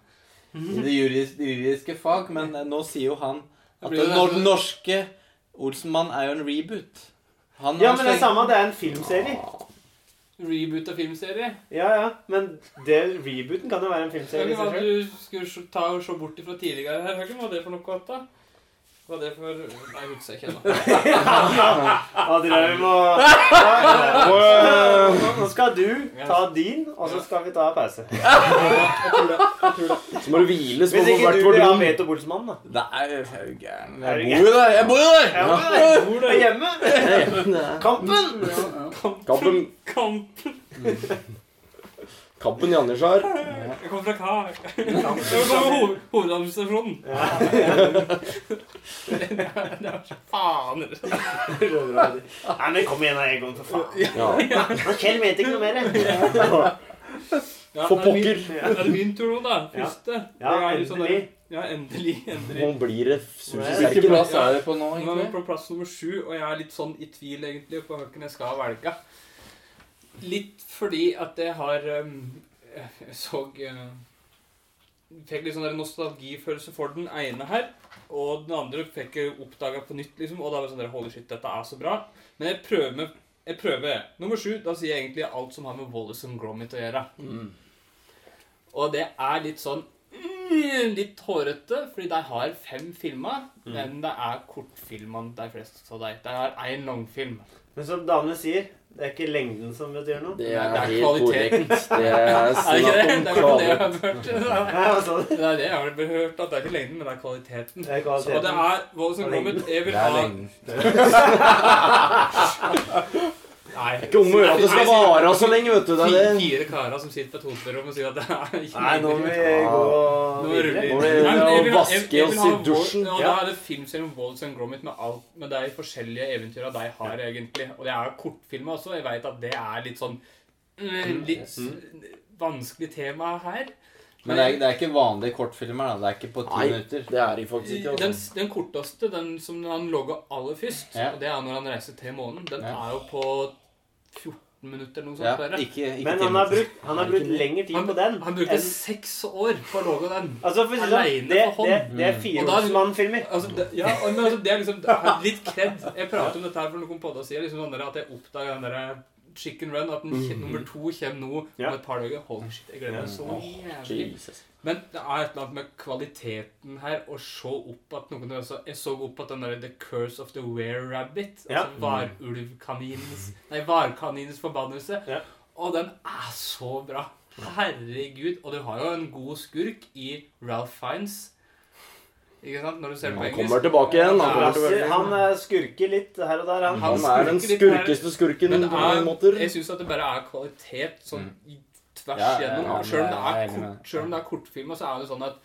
Speaker 6: i det juridiske fag, men eh, nå sier jo han at
Speaker 4: det,
Speaker 6: den norske Olsenmann er jo en reboot. Han
Speaker 1: Ja, men det er samme. Det er en filmserie.
Speaker 4: Reboot av filmserie.
Speaker 1: Ja, ja. Men det, rebooten kan jo være en filmserie.
Speaker 4: Hva du skulle ta og se bort ifra tidligere her? Hva er det for noe? da? Hva er det for Nei, jeg husker ikke ennå.
Speaker 1: Adrian, må Nå- skal du ta din, og så skal vi ta pause.
Speaker 5: Så må du hvile, så
Speaker 1: Hvis
Speaker 5: du
Speaker 1: ikke du
Speaker 5: vårt
Speaker 1: vil ha
Speaker 5: rom.
Speaker 1: Bolsmann, da.
Speaker 6: Nei, jeg er jo gæren. Jeg bor jo der! Jeg bor jo der!
Speaker 1: Ja, men det er hjemme. Kampen!
Speaker 5: Kampen,
Speaker 4: Kamp!
Speaker 5: Kampen i Andersjær.
Speaker 4: Jeg kommer fra Kar. Jeg kommer fra hovedadministrasjonen. Det er så faen.
Speaker 1: Nei, men kom igjen, da, Egon, for faen.
Speaker 5: Ja.
Speaker 1: Kjell mente ikke noe mer.
Speaker 5: For
Speaker 4: er
Speaker 5: pokker.
Speaker 4: Det er min tur nå, da. Første.
Speaker 1: Ja,
Speaker 4: sånn
Speaker 1: endelig.
Speaker 4: Ja, endelig. endelig.
Speaker 5: Nå blir det sus i
Speaker 6: Hvilken plass er det på nå,
Speaker 4: er
Speaker 6: egentlig?
Speaker 4: på plass nummer sju, og jeg er litt sånn i tvil egentlig på hvem jeg skal velge. Litt fordi at jeg har um, Jeg så uh, Fikk litt sånn nostalgifølelse for den ene her. Og den andre fikk jeg oppdaga på nytt, liksom. Og da var det sånn der, Holy shit, dette er så bra. Men jeg prøver med jeg prøver. Nummer sju, da sier jeg egentlig alt som har med Wallace and Gromit å gjøre. Og det er litt sånn mm, Litt hårete, fordi de har fem filmer, men det er kortfilmene de fleste av dem. De har én langfilm.
Speaker 1: Men som damene sier, det er ikke lengden som betyr noe.
Speaker 5: Det
Speaker 4: Det
Speaker 5: er
Speaker 4: er
Speaker 5: helt
Speaker 4: kvaliteten.
Speaker 5: korrekt. Det er
Speaker 4: Er
Speaker 5: snakk
Speaker 4: Det
Speaker 5: om
Speaker 4: er
Speaker 5: kvalitet.
Speaker 1: hva?
Speaker 4: Det er det jeg har hørt, at det er ikke lengden, men det er kvaliteten.
Speaker 1: Det er kvaliteten.
Speaker 4: Og det er Wallace and Gromit Jeg vil
Speaker 6: Det er.
Speaker 4: Nei.
Speaker 5: Ikke om å gjøre at det skal vare så lenge, vet du. Det er
Speaker 4: Fire,
Speaker 5: det.
Speaker 4: fire karer som sitter på et hotellrom og sier at det er ikke
Speaker 1: Nei, nå må vi gå
Speaker 4: Nå.
Speaker 5: Må vi-
Speaker 4: Nei, ha-
Speaker 5: vaske oss i dusjen.
Speaker 4: Ja, da er det filmserien Walls and Gromit med alt med de forskjellige eventyra de har, egentlig. Og det er kortfilmer også. Jeg vet at det er litt sånn mm, Litt vanskelig tema her.
Speaker 6: Men det er, det er ikke vanlige kortfilmer, da. Det er ikke på ti
Speaker 5: Nei,
Speaker 6: minutter.
Speaker 5: det er de faktisk ikke.
Speaker 4: Den,
Speaker 5: Altså.
Speaker 4: den korteste, den som han logger aller først,
Speaker 6: Ja.
Speaker 4: og det er når han reiser til månen, den
Speaker 6: Ja.
Speaker 4: er jo på 14 minutter eller noe sånt. Ja,
Speaker 6: ikke, ikke
Speaker 1: Men han har brukt, han har brukt lengre tid
Speaker 4: Han,
Speaker 1: på den.
Speaker 4: han brukte seks år på å lage den.
Speaker 1: Altså, for si det sånn,
Speaker 4: på hånd.
Speaker 1: det, det er fire
Speaker 4: Og da-
Speaker 1: Olsmann-filmer.
Speaker 4: Altså, det, ja, men altså, det er liksom det er litt kred. Jeg prater om dette her for noen podder siden, liksom sånn at jeg oppdaga den derre Chicken Run, at den, kje- nummer to kommer nå
Speaker 1: Ja.
Speaker 4: om et par dager. Holy shit, jeg gleder meg så jævlig. Men det er et eller annet med kvaliteten her å se opp at noen altså, Jeg så opp at den der The Curse of the Were-Rabbit,
Speaker 1: Ja.
Speaker 4: altså varulvkaninens Nei, varkaninens forbannelse.
Speaker 1: Ja.
Speaker 4: Og den er så bra. Herregud. Og du har jo en god skurk i Ralph Fiennes. Ikke sant? Når du ser
Speaker 5: Han kommer tilbake igjen. Han kommer
Speaker 1: Altså,
Speaker 5: tilbake.
Speaker 1: han eh, skurker litt her og der, han.
Speaker 4: Han
Speaker 5: Han er den skurkeste skurken på mange
Speaker 4: er,
Speaker 5: måter.
Speaker 4: jeg syns at det bare er kvalitet sånn i- tvers
Speaker 6: Ja,
Speaker 4: gjennom.
Speaker 6: ja,
Speaker 4: selv om, det
Speaker 6: er
Speaker 4: er
Speaker 6: enig
Speaker 4: kort, selv om det er kortfilm, så er det sånn at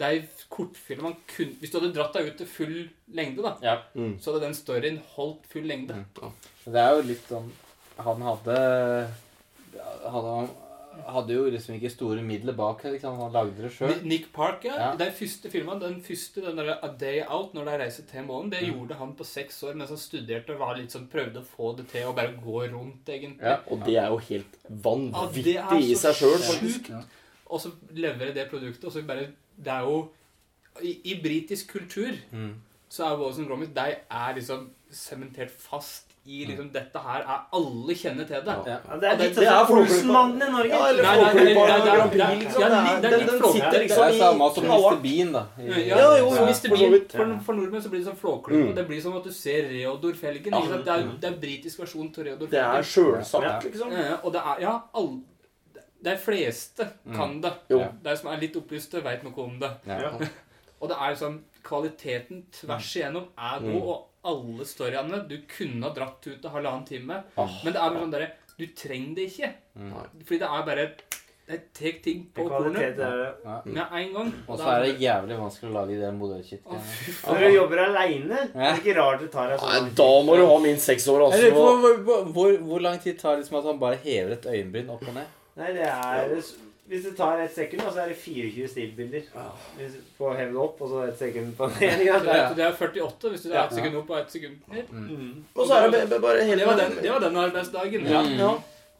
Speaker 4: de kortfilmene kun, Hvis du hadde dratt deg ut til full lengde, da,
Speaker 6: Ja.
Speaker 5: Mm.
Speaker 4: så hadde den storyen holdt full lengde.
Speaker 6: Det er jo litt sånn Han hadde Han hadde jo liksom ikke store midler bak det. Liksom. Han lagde det sjøl.
Speaker 4: Nick Park, ja.
Speaker 6: Ja.
Speaker 4: De første filmene, den første, den der A Day Out, når de reiser til månen, det gjorde han på seks år mens han studerte og var litt sånn, prøvde å få det til å bare gå rundt, egentlig.
Speaker 6: Ja.
Speaker 5: Og det er jo helt vanvittig i seg sjøl, faktisk.
Speaker 4: Og så leverer det produktet, og så bare Det er jo I, i britisk kultur
Speaker 6: Mm.
Speaker 4: så er Wallace and Gromit De er liksom sementert fast i liksom Dette her er Alle kjenner til det.
Speaker 6: Ja.
Speaker 1: Ja, det er litt
Speaker 5: er
Speaker 1: sånn. Olsenmannen i Norge.
Speaker 5: Ja, eller
Speaker 4: Nei, nei, nei,
Speaker 5: Flåklypa
Speaker 4: nei, nei,
Speaker 5: Grand Prix,
Speaker 4: nei,
Speaker 5: liksom. Det
Speaker 4: det er
Speaker 5: er-
Speaker 4: litt
Speaker 5: Den sitter
Speaker 6: Det
Speaker 5: liksom
Speaker 6: er
Speaker 5: i
Speaker 6: samme som. Mr. Bean, da.
Speaker 4: Ja,
Speaker 5: jo,
Speaker 4: Mr. Bean, for, for nordmenn så blir det sånn Flåklypa.
Speaker 5: Mm.
Speaker 4: Det blir som at du ser Reodor-felgen. ikke sant? Det er, det er britisk versjon til
Speaker 5: Det er sjølsagt, liksom.
Speaker 4: Og det er Ja, alle De fleste kan det. De som er litt opplyste, veit noe om det.
Speaker 6: Ja.
Speaker 4: Og det er liksom Kvaliteten tvers igjennom er god,
Speaker 5: Mm.
Speaker 4: og alle storyene Du kunne ha dratt ut til halvannen time,
Speaker 5: oh,
Speaker 4: men det er bare sånn derre Du trenger det ikke.
Speaker 6: Mm.
Speaker 4: Fordi det er bare Det tar ting på kornet.
Speaker 6: Ja.
Speaker 4: med en gang.
Speaker 6: Og så er det jævlig vanskelig å lage de
Speaker 4: Å,
Speaker 6: modellkitene.
Speaker 4: fy
Speaker 1: Når du jobber aleine, er det ikke rart det tar deg
Speaker 5: Nei,
Speaker 1: sånn
Speaker 5: da må du ha minst seks år,
Speaker 6: Jeg
Speaker 5: altså.
Speaker 6: hvor, hvor, hvor, hvor lang tid tar det liksom at han bare hever et øyenbryn opp og ned?
Speaker 1: Nei, det er Hvis du tar et sekund, så er det 24 stillbilder. Får hevd opp, og så et sekund på den ene.
Speaker 4: Det er, det er 48 hvis du er ett sekund opp og ett sekund ned.
Speaker 1: Mm.
Speaker 5: Og så er det bare hele
Speaker 4: Det var den, det var den arbeidsdagen.
Speaker 6: Ja.
Speaker 5: Ja.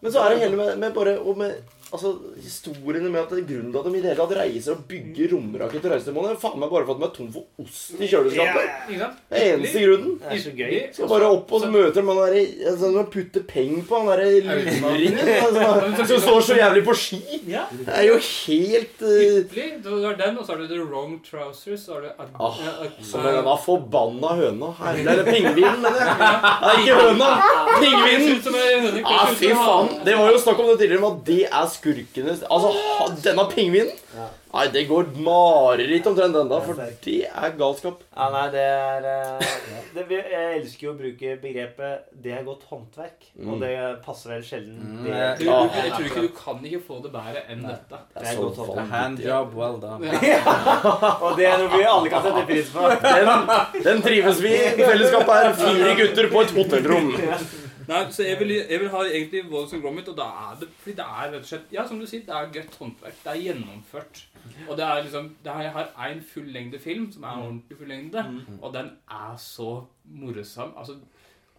Speaker 5: Men så er det hele med, med bare og med Altså, historiene med at det er grunnen til at de i det hele tatt reiser og bygger romraketter og reiser til månen, er faen meg bare for at de er tom for ost i kjøleskapet.
Speaker 4: Ja.
Speaker 5: Det er eneste grunnen.
Speaker 1: Det er så gøy.
Speaker 5: Skal bare opp, og så møter de der, altså, de putter penger på han derre luringen altså, som står så jævlig på ski.
Speaker 1: Ja.
Speaker 5: Det er jo helt uh,
Speaker 4: Hyggelig. Du har den, og så har du The Wrong Trousers. Så har du Ad-
Speaker 5: Ah, Som denne forbanna høna. Her, det er pingvinen, mener jeg. Nei, ikke høna. Pingvinen. Ah, fy faen. Det var jo snakk om det tidligere, men at det er skurkenes Altså, denne pingvinen Nei, det går mareritt omtrent da, for det er galskap.
Speaker 1: Ja, nei, det er eh, det, Jeg elsker jo å bruke begrepet 'det er godt håndverk'.
Speaker 5: Mm.
Speaker 1: Og det passer vel sjelden.
Speaker 6: Mm,
Speaker 1: det,
Speaker 6: jeg-
Speaker 4: Du, du, jeg tror ikke du kan ikke få det bedre enn dette.
Speaker 5: Det
Speaker 1: er
Speaker 5: er så
Speaker 1: godt håndverk.
Speaker 5: vanvittig.
Speaker 6: Handjob well done.
Speaker 1: og det er noe vi alle kan sette pris på.
Speaker 5: Den, den trives vi i. Fellesskapet her. fire gutter på et hotellrom.
Speaker 4: Nei, så jeg vil, jeg vil ha egentlig and Gromit, og da er det fordi det er rett og slett Ja, som du sier, det er godt håndverk. Det er gjennomført. Og det er liksom det er, Jeg har en fullengde film, som er ordentlig fullengde, og den er så morsom. Altså,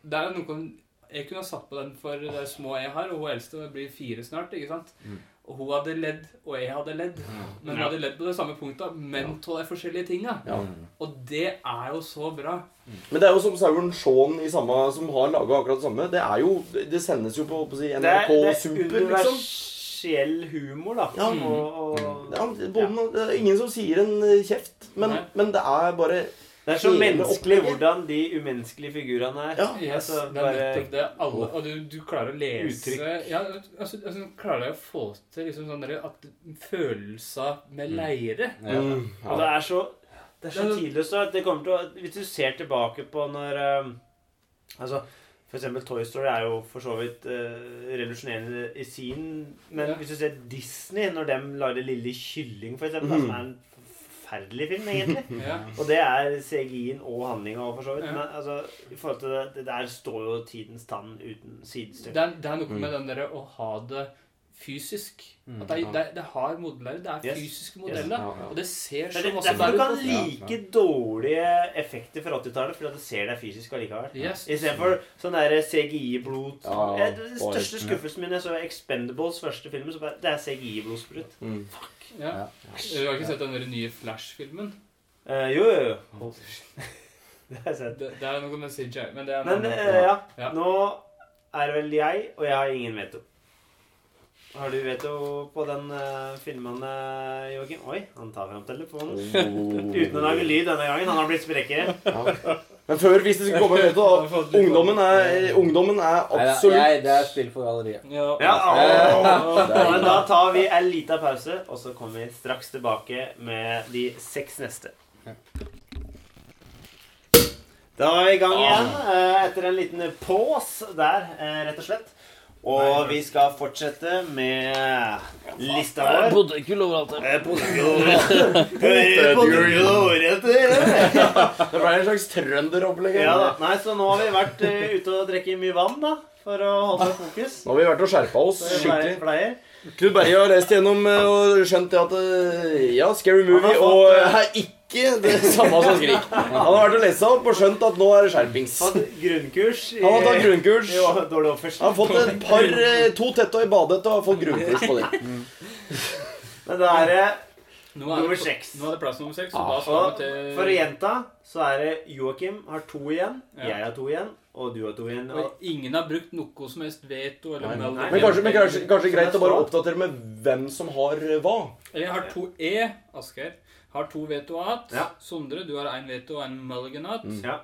Speaker 4: det er noe Jeg kunne ha satt på den for de små jeg har, og hun eldste blir fire snart, ikke sant? Og hun hadde ledd, og jeg hadde ledd. Men vi hadde ledd på det samme punktet, men av de forskjellige tinga.
Speaker 5: Ja.
Speaker 4: Og det er jo så bra.
Speaker 5: Men det er jo som Sauron Shaun i samme, som har laga akkurat det samme. Det er jo Det sendes jo på, på si, NRK
Speaker 1: Det er, det er
Speaker 5: Super, liksom.
Speaker 1: universell humor, da.
Speaker 5: Ja.
Speaker 1: Og, og,
Speaker 5: Ja, bonden, det er ingen som sier en kjeft, men, men det er bare
Speaker 1: det er så menneskelig hvordan de umenneskelige figurene er.
Speaker 5: Ja.
Speaker 4: Yes,
Speaker 1: Altså,
Speaker 4: det er nettopp det. Alle, og du, du klarer å lese
Speaker 1: Uttrykk.
Speaker 4: Ja, altså, altså klarer jeg å få til liksom sånn der, at følelser med leire
Speaker 6: Ja.
Speaker 5: mm,
Speaker 1: Og det er så Det er så
Speaker 4: Det så-
Speaker 1: tidløst. at Det kommer til å Hvis du ser tilbake på når um, Altså for eksempel Toy Story er jo for så vidt uh, revolusjonerende i sin Men
Speaker 4: Ja.
Speaker 1: hvis du ser Disney, når de lager Lille kylling, for eksempel,
Speaker 5: mm.
Speaker 1: Som er en forferdelig film, egentlig
Speaker 4: ja.
Speaker 1: Og det er CGI-en og handlinga òg, for så vidt.
Speaker 4: Ja.
Speaker 1: Men altså, i forhold til det, det der står jo tidens tann uten sidestykke.
Speaker 4: Det, det er noe med den derre å ha det fysisk. At det, det, det har modeller. Det er
Speaker 1: Yes.
Speaker 4: fysiske modeller.
Speaker 5: Ja, ja.
Speaker 4: Og det ser
Speaker 1: Det
Speaker 4: så
Speaker 1: er
Speaker 4: ut.
Speaker 1: derfor du
Speaker 4: bedre
Speaker 1: kan like dårlige effekter fra 80-tallet, fordi det ser deg fysisk allikevel.
Speaker 4: Yes.
Speaker 1: Istedenfor sånn der CGI-blod.
Speaker 5: Ja,
Speaker 1: Ja, Den største skuffelsen min jeg så Expendables første filmen, så bare, det er CGI-blodsprut.
Speaker 5: mm.
Speaker 4: Ja. Du har ikke sett den nye Flash-filmen?
Speaker 1: Uh, jo, jo, jo. Det har jeg sett.
Speaker 4: Det, det er noe med CJ, men det er
Speaker 1: Men ja,
Speaker 4: Ja.
Speaker 1: nå er det vel jeg, og jeg har ingen veto. Har du veto på den uh, filmen, eh, Joakim? Oi, han tar fram telefonen. Uten å lage lyd denne gangen. Han har blitt sprekkere.
Speaker 5: Ja. Men før, hvis det skulle komme veto, Ungdommen er, ungdommen er
Speaker 6: Nei,
Speaker 5: absolutt
Speaker 6: Nei, det er spill for galleriet.
Speaker 4: Ja.
Speaker 1: Ja, Men da tar vi en liten pause, og så kommer vi straks tilbake med de seks neste. Da er vi i gang igjen eh, etter en liten pause der, rett og slett. Og vi skal fortsette med lista vår.
Speaker 6: Potetgull overalt.
Speaker 1: Eh, potetgull. overalt. potetgull.
Speaker 5: Det ble en slags trønderopplegg.
Speaker 1: Ja da. Nei, så nå har vi vært uh, ute og drukket mye vann, da. For å holde fokus.
Speaker 5: Nå har vi vært og skjerpa oss skikkelig.
Speaker 1: pleier.
Speaker 5: Knut Berge har lest gjennom eh, og skjønt det at eh, Ja, Scary Movie og eh, er ikke det samme som Skrik. Han har vært og lest seg opp og skjønt at nå er det skjerpings.
Speaker 1: Grunnkurs. i-
Speaker 5: Han har tatt grunnkurs.
Speaker 1: Jo, dårlig oppførsel.
Speaker 5: Han har fått et par, eh, to tett og i badet og har fått grunnkurs på det.
Speaker 1: Men da er det
Speaker 4: Nå er
Speaker 1: Nummer
Speaker 4: det,
Speaker 1: seks.
Speaker 4: Nå er det plass nummer seks, så
Speaker 5: Ah,
Speaker 1: for å gjenta så er det Joakim har to igjen.
Speaker 4: Ja.
Speaker 1: Jeg har to igjen. og du har to igjen.
Speaker 4: Og
Speaker 1: Og,
Speaker 4: ingen har brukt noe som helst veto eller
Speaker 5: Nei,
Speaker 4: nei,
Speaker 1: nei.
Speaker 5: Men kanskje, men kanskje, kanskje greit å bare oppdatere med hvem som har eh, hva.
Speaker 4: Jeg har to E, Asgeir. Har to veto igjen.
Speaker 1: Ja.
Speaker 4: Sondre, du har én veto og en mulligan igjen.
Speaker 5: Mm.
Speaker 1: ja.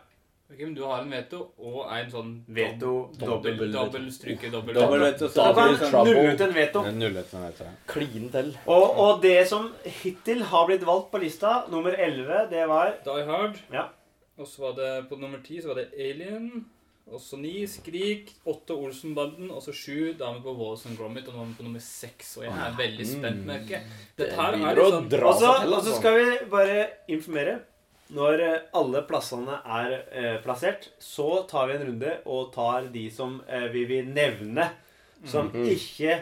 Speaker 4: Kim, du har en veto og en sånn
Speaker 1: Veto,
Speaker 4: dobbel,
Speaker 6: dobbel
Speaker 4: stryke, dobbel
Speaker 6: Dobbel veto, så
Speaker 1: Da kan nulle ut en veto.
Speaker 6: Nullet, som heter det.
Speaker 5: Kline til.
Speaker 1: Og, og det som hittil har blitt valgt på lista, nummer 11, det var
Speaker 4: Die Hard.
Speaker 1: Ja.
Speaker 4: Og så var det på nummer 10 så var det Alien. Og så ni Skrik. Åtte Olsenbanden. Og så sju Damer på Walls and Gromit. Og nå er vi på nummer seks. Og jeg er veldig spent, merker jeg. Dette her er
Speaker 5: liksom
Speaker 1: Og så
Speaker 5: Altså.
Speaker 1: skal vi bare informere. Når eh, alle plassene er eh, plassert, så tar vi en runde og tar de som eh, vi vil nevne, som
Speaker 5: Mhm.
Speaker 1: ikke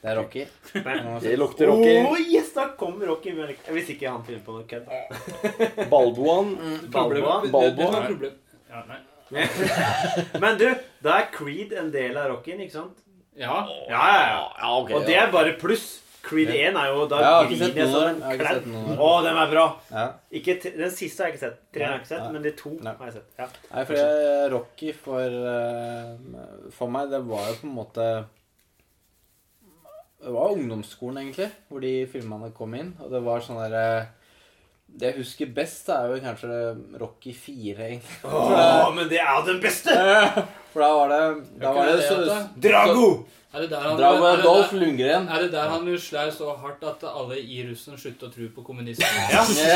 Speaker 5: Det er
Speaker 6: Rocky.
Speaker 5: Det lukter Rocky.
Speaker 1: Oh, yes, da kommer Rocky. men Hvis ikke han finner på noe kødd.
Speaker 5: Balboaen.
Speaker 4: Balboaen.
Speaker 1: Balboa.
Speaker 4: det- det-
Speaker 5: Balboa.
Speaker 4: det var problem. Ja, nei.
Speaker 1: Men du, da er Creed en del av Rockyen, ikke sant?
Speaker 4: Ja.
Speaker 1: Ja, ja, ja.
Speaker 5: Ja, ok.
Speaker 1: Og det er bare pluss. Creed 1 er jo Da griner jeg
Speaker 6: noen
Speaker 1: som
Speaker 6: av
Speaker 1: en
Speaker 6: dem. Jeg har ikke
Speaker 1: kladd.
Speaker 6: sett noen av dem.
Speaker 1: Å, den er bra.
Speaker 6: Ja.
Speaker 1: Ikke t den siste har jeg ikke sett. Tre har jeg ikke sett,
Speaker 6: Nei.
Speaker 1: men de to
Speaker 6: Nei.
Speaker 1: har jeg sett. Ja.
Speaker 6: Nei, for jeg, Rocky for eh, For meg, det var jo på en måte Det var ungdomsskolen, egentlig, hvor de filmene kom inn. Og det var sånn derre Det jeg husker best, er jo kanskje Rocky 4, egentlig.
Speaker 1: Åh, men det er jo den beste!
Speaker 6: For da var det Da var det så
Speaker 1: Drago!
Speaker 4: Er det der han, er
Speaker 6: er
Speaker 4: det der,
Speaker 6: Lundgren.
Speaker 4: er det der han slår så hardt at alle i Russland slutter å tro på kommunismen?
Speaker 1: Ja, det er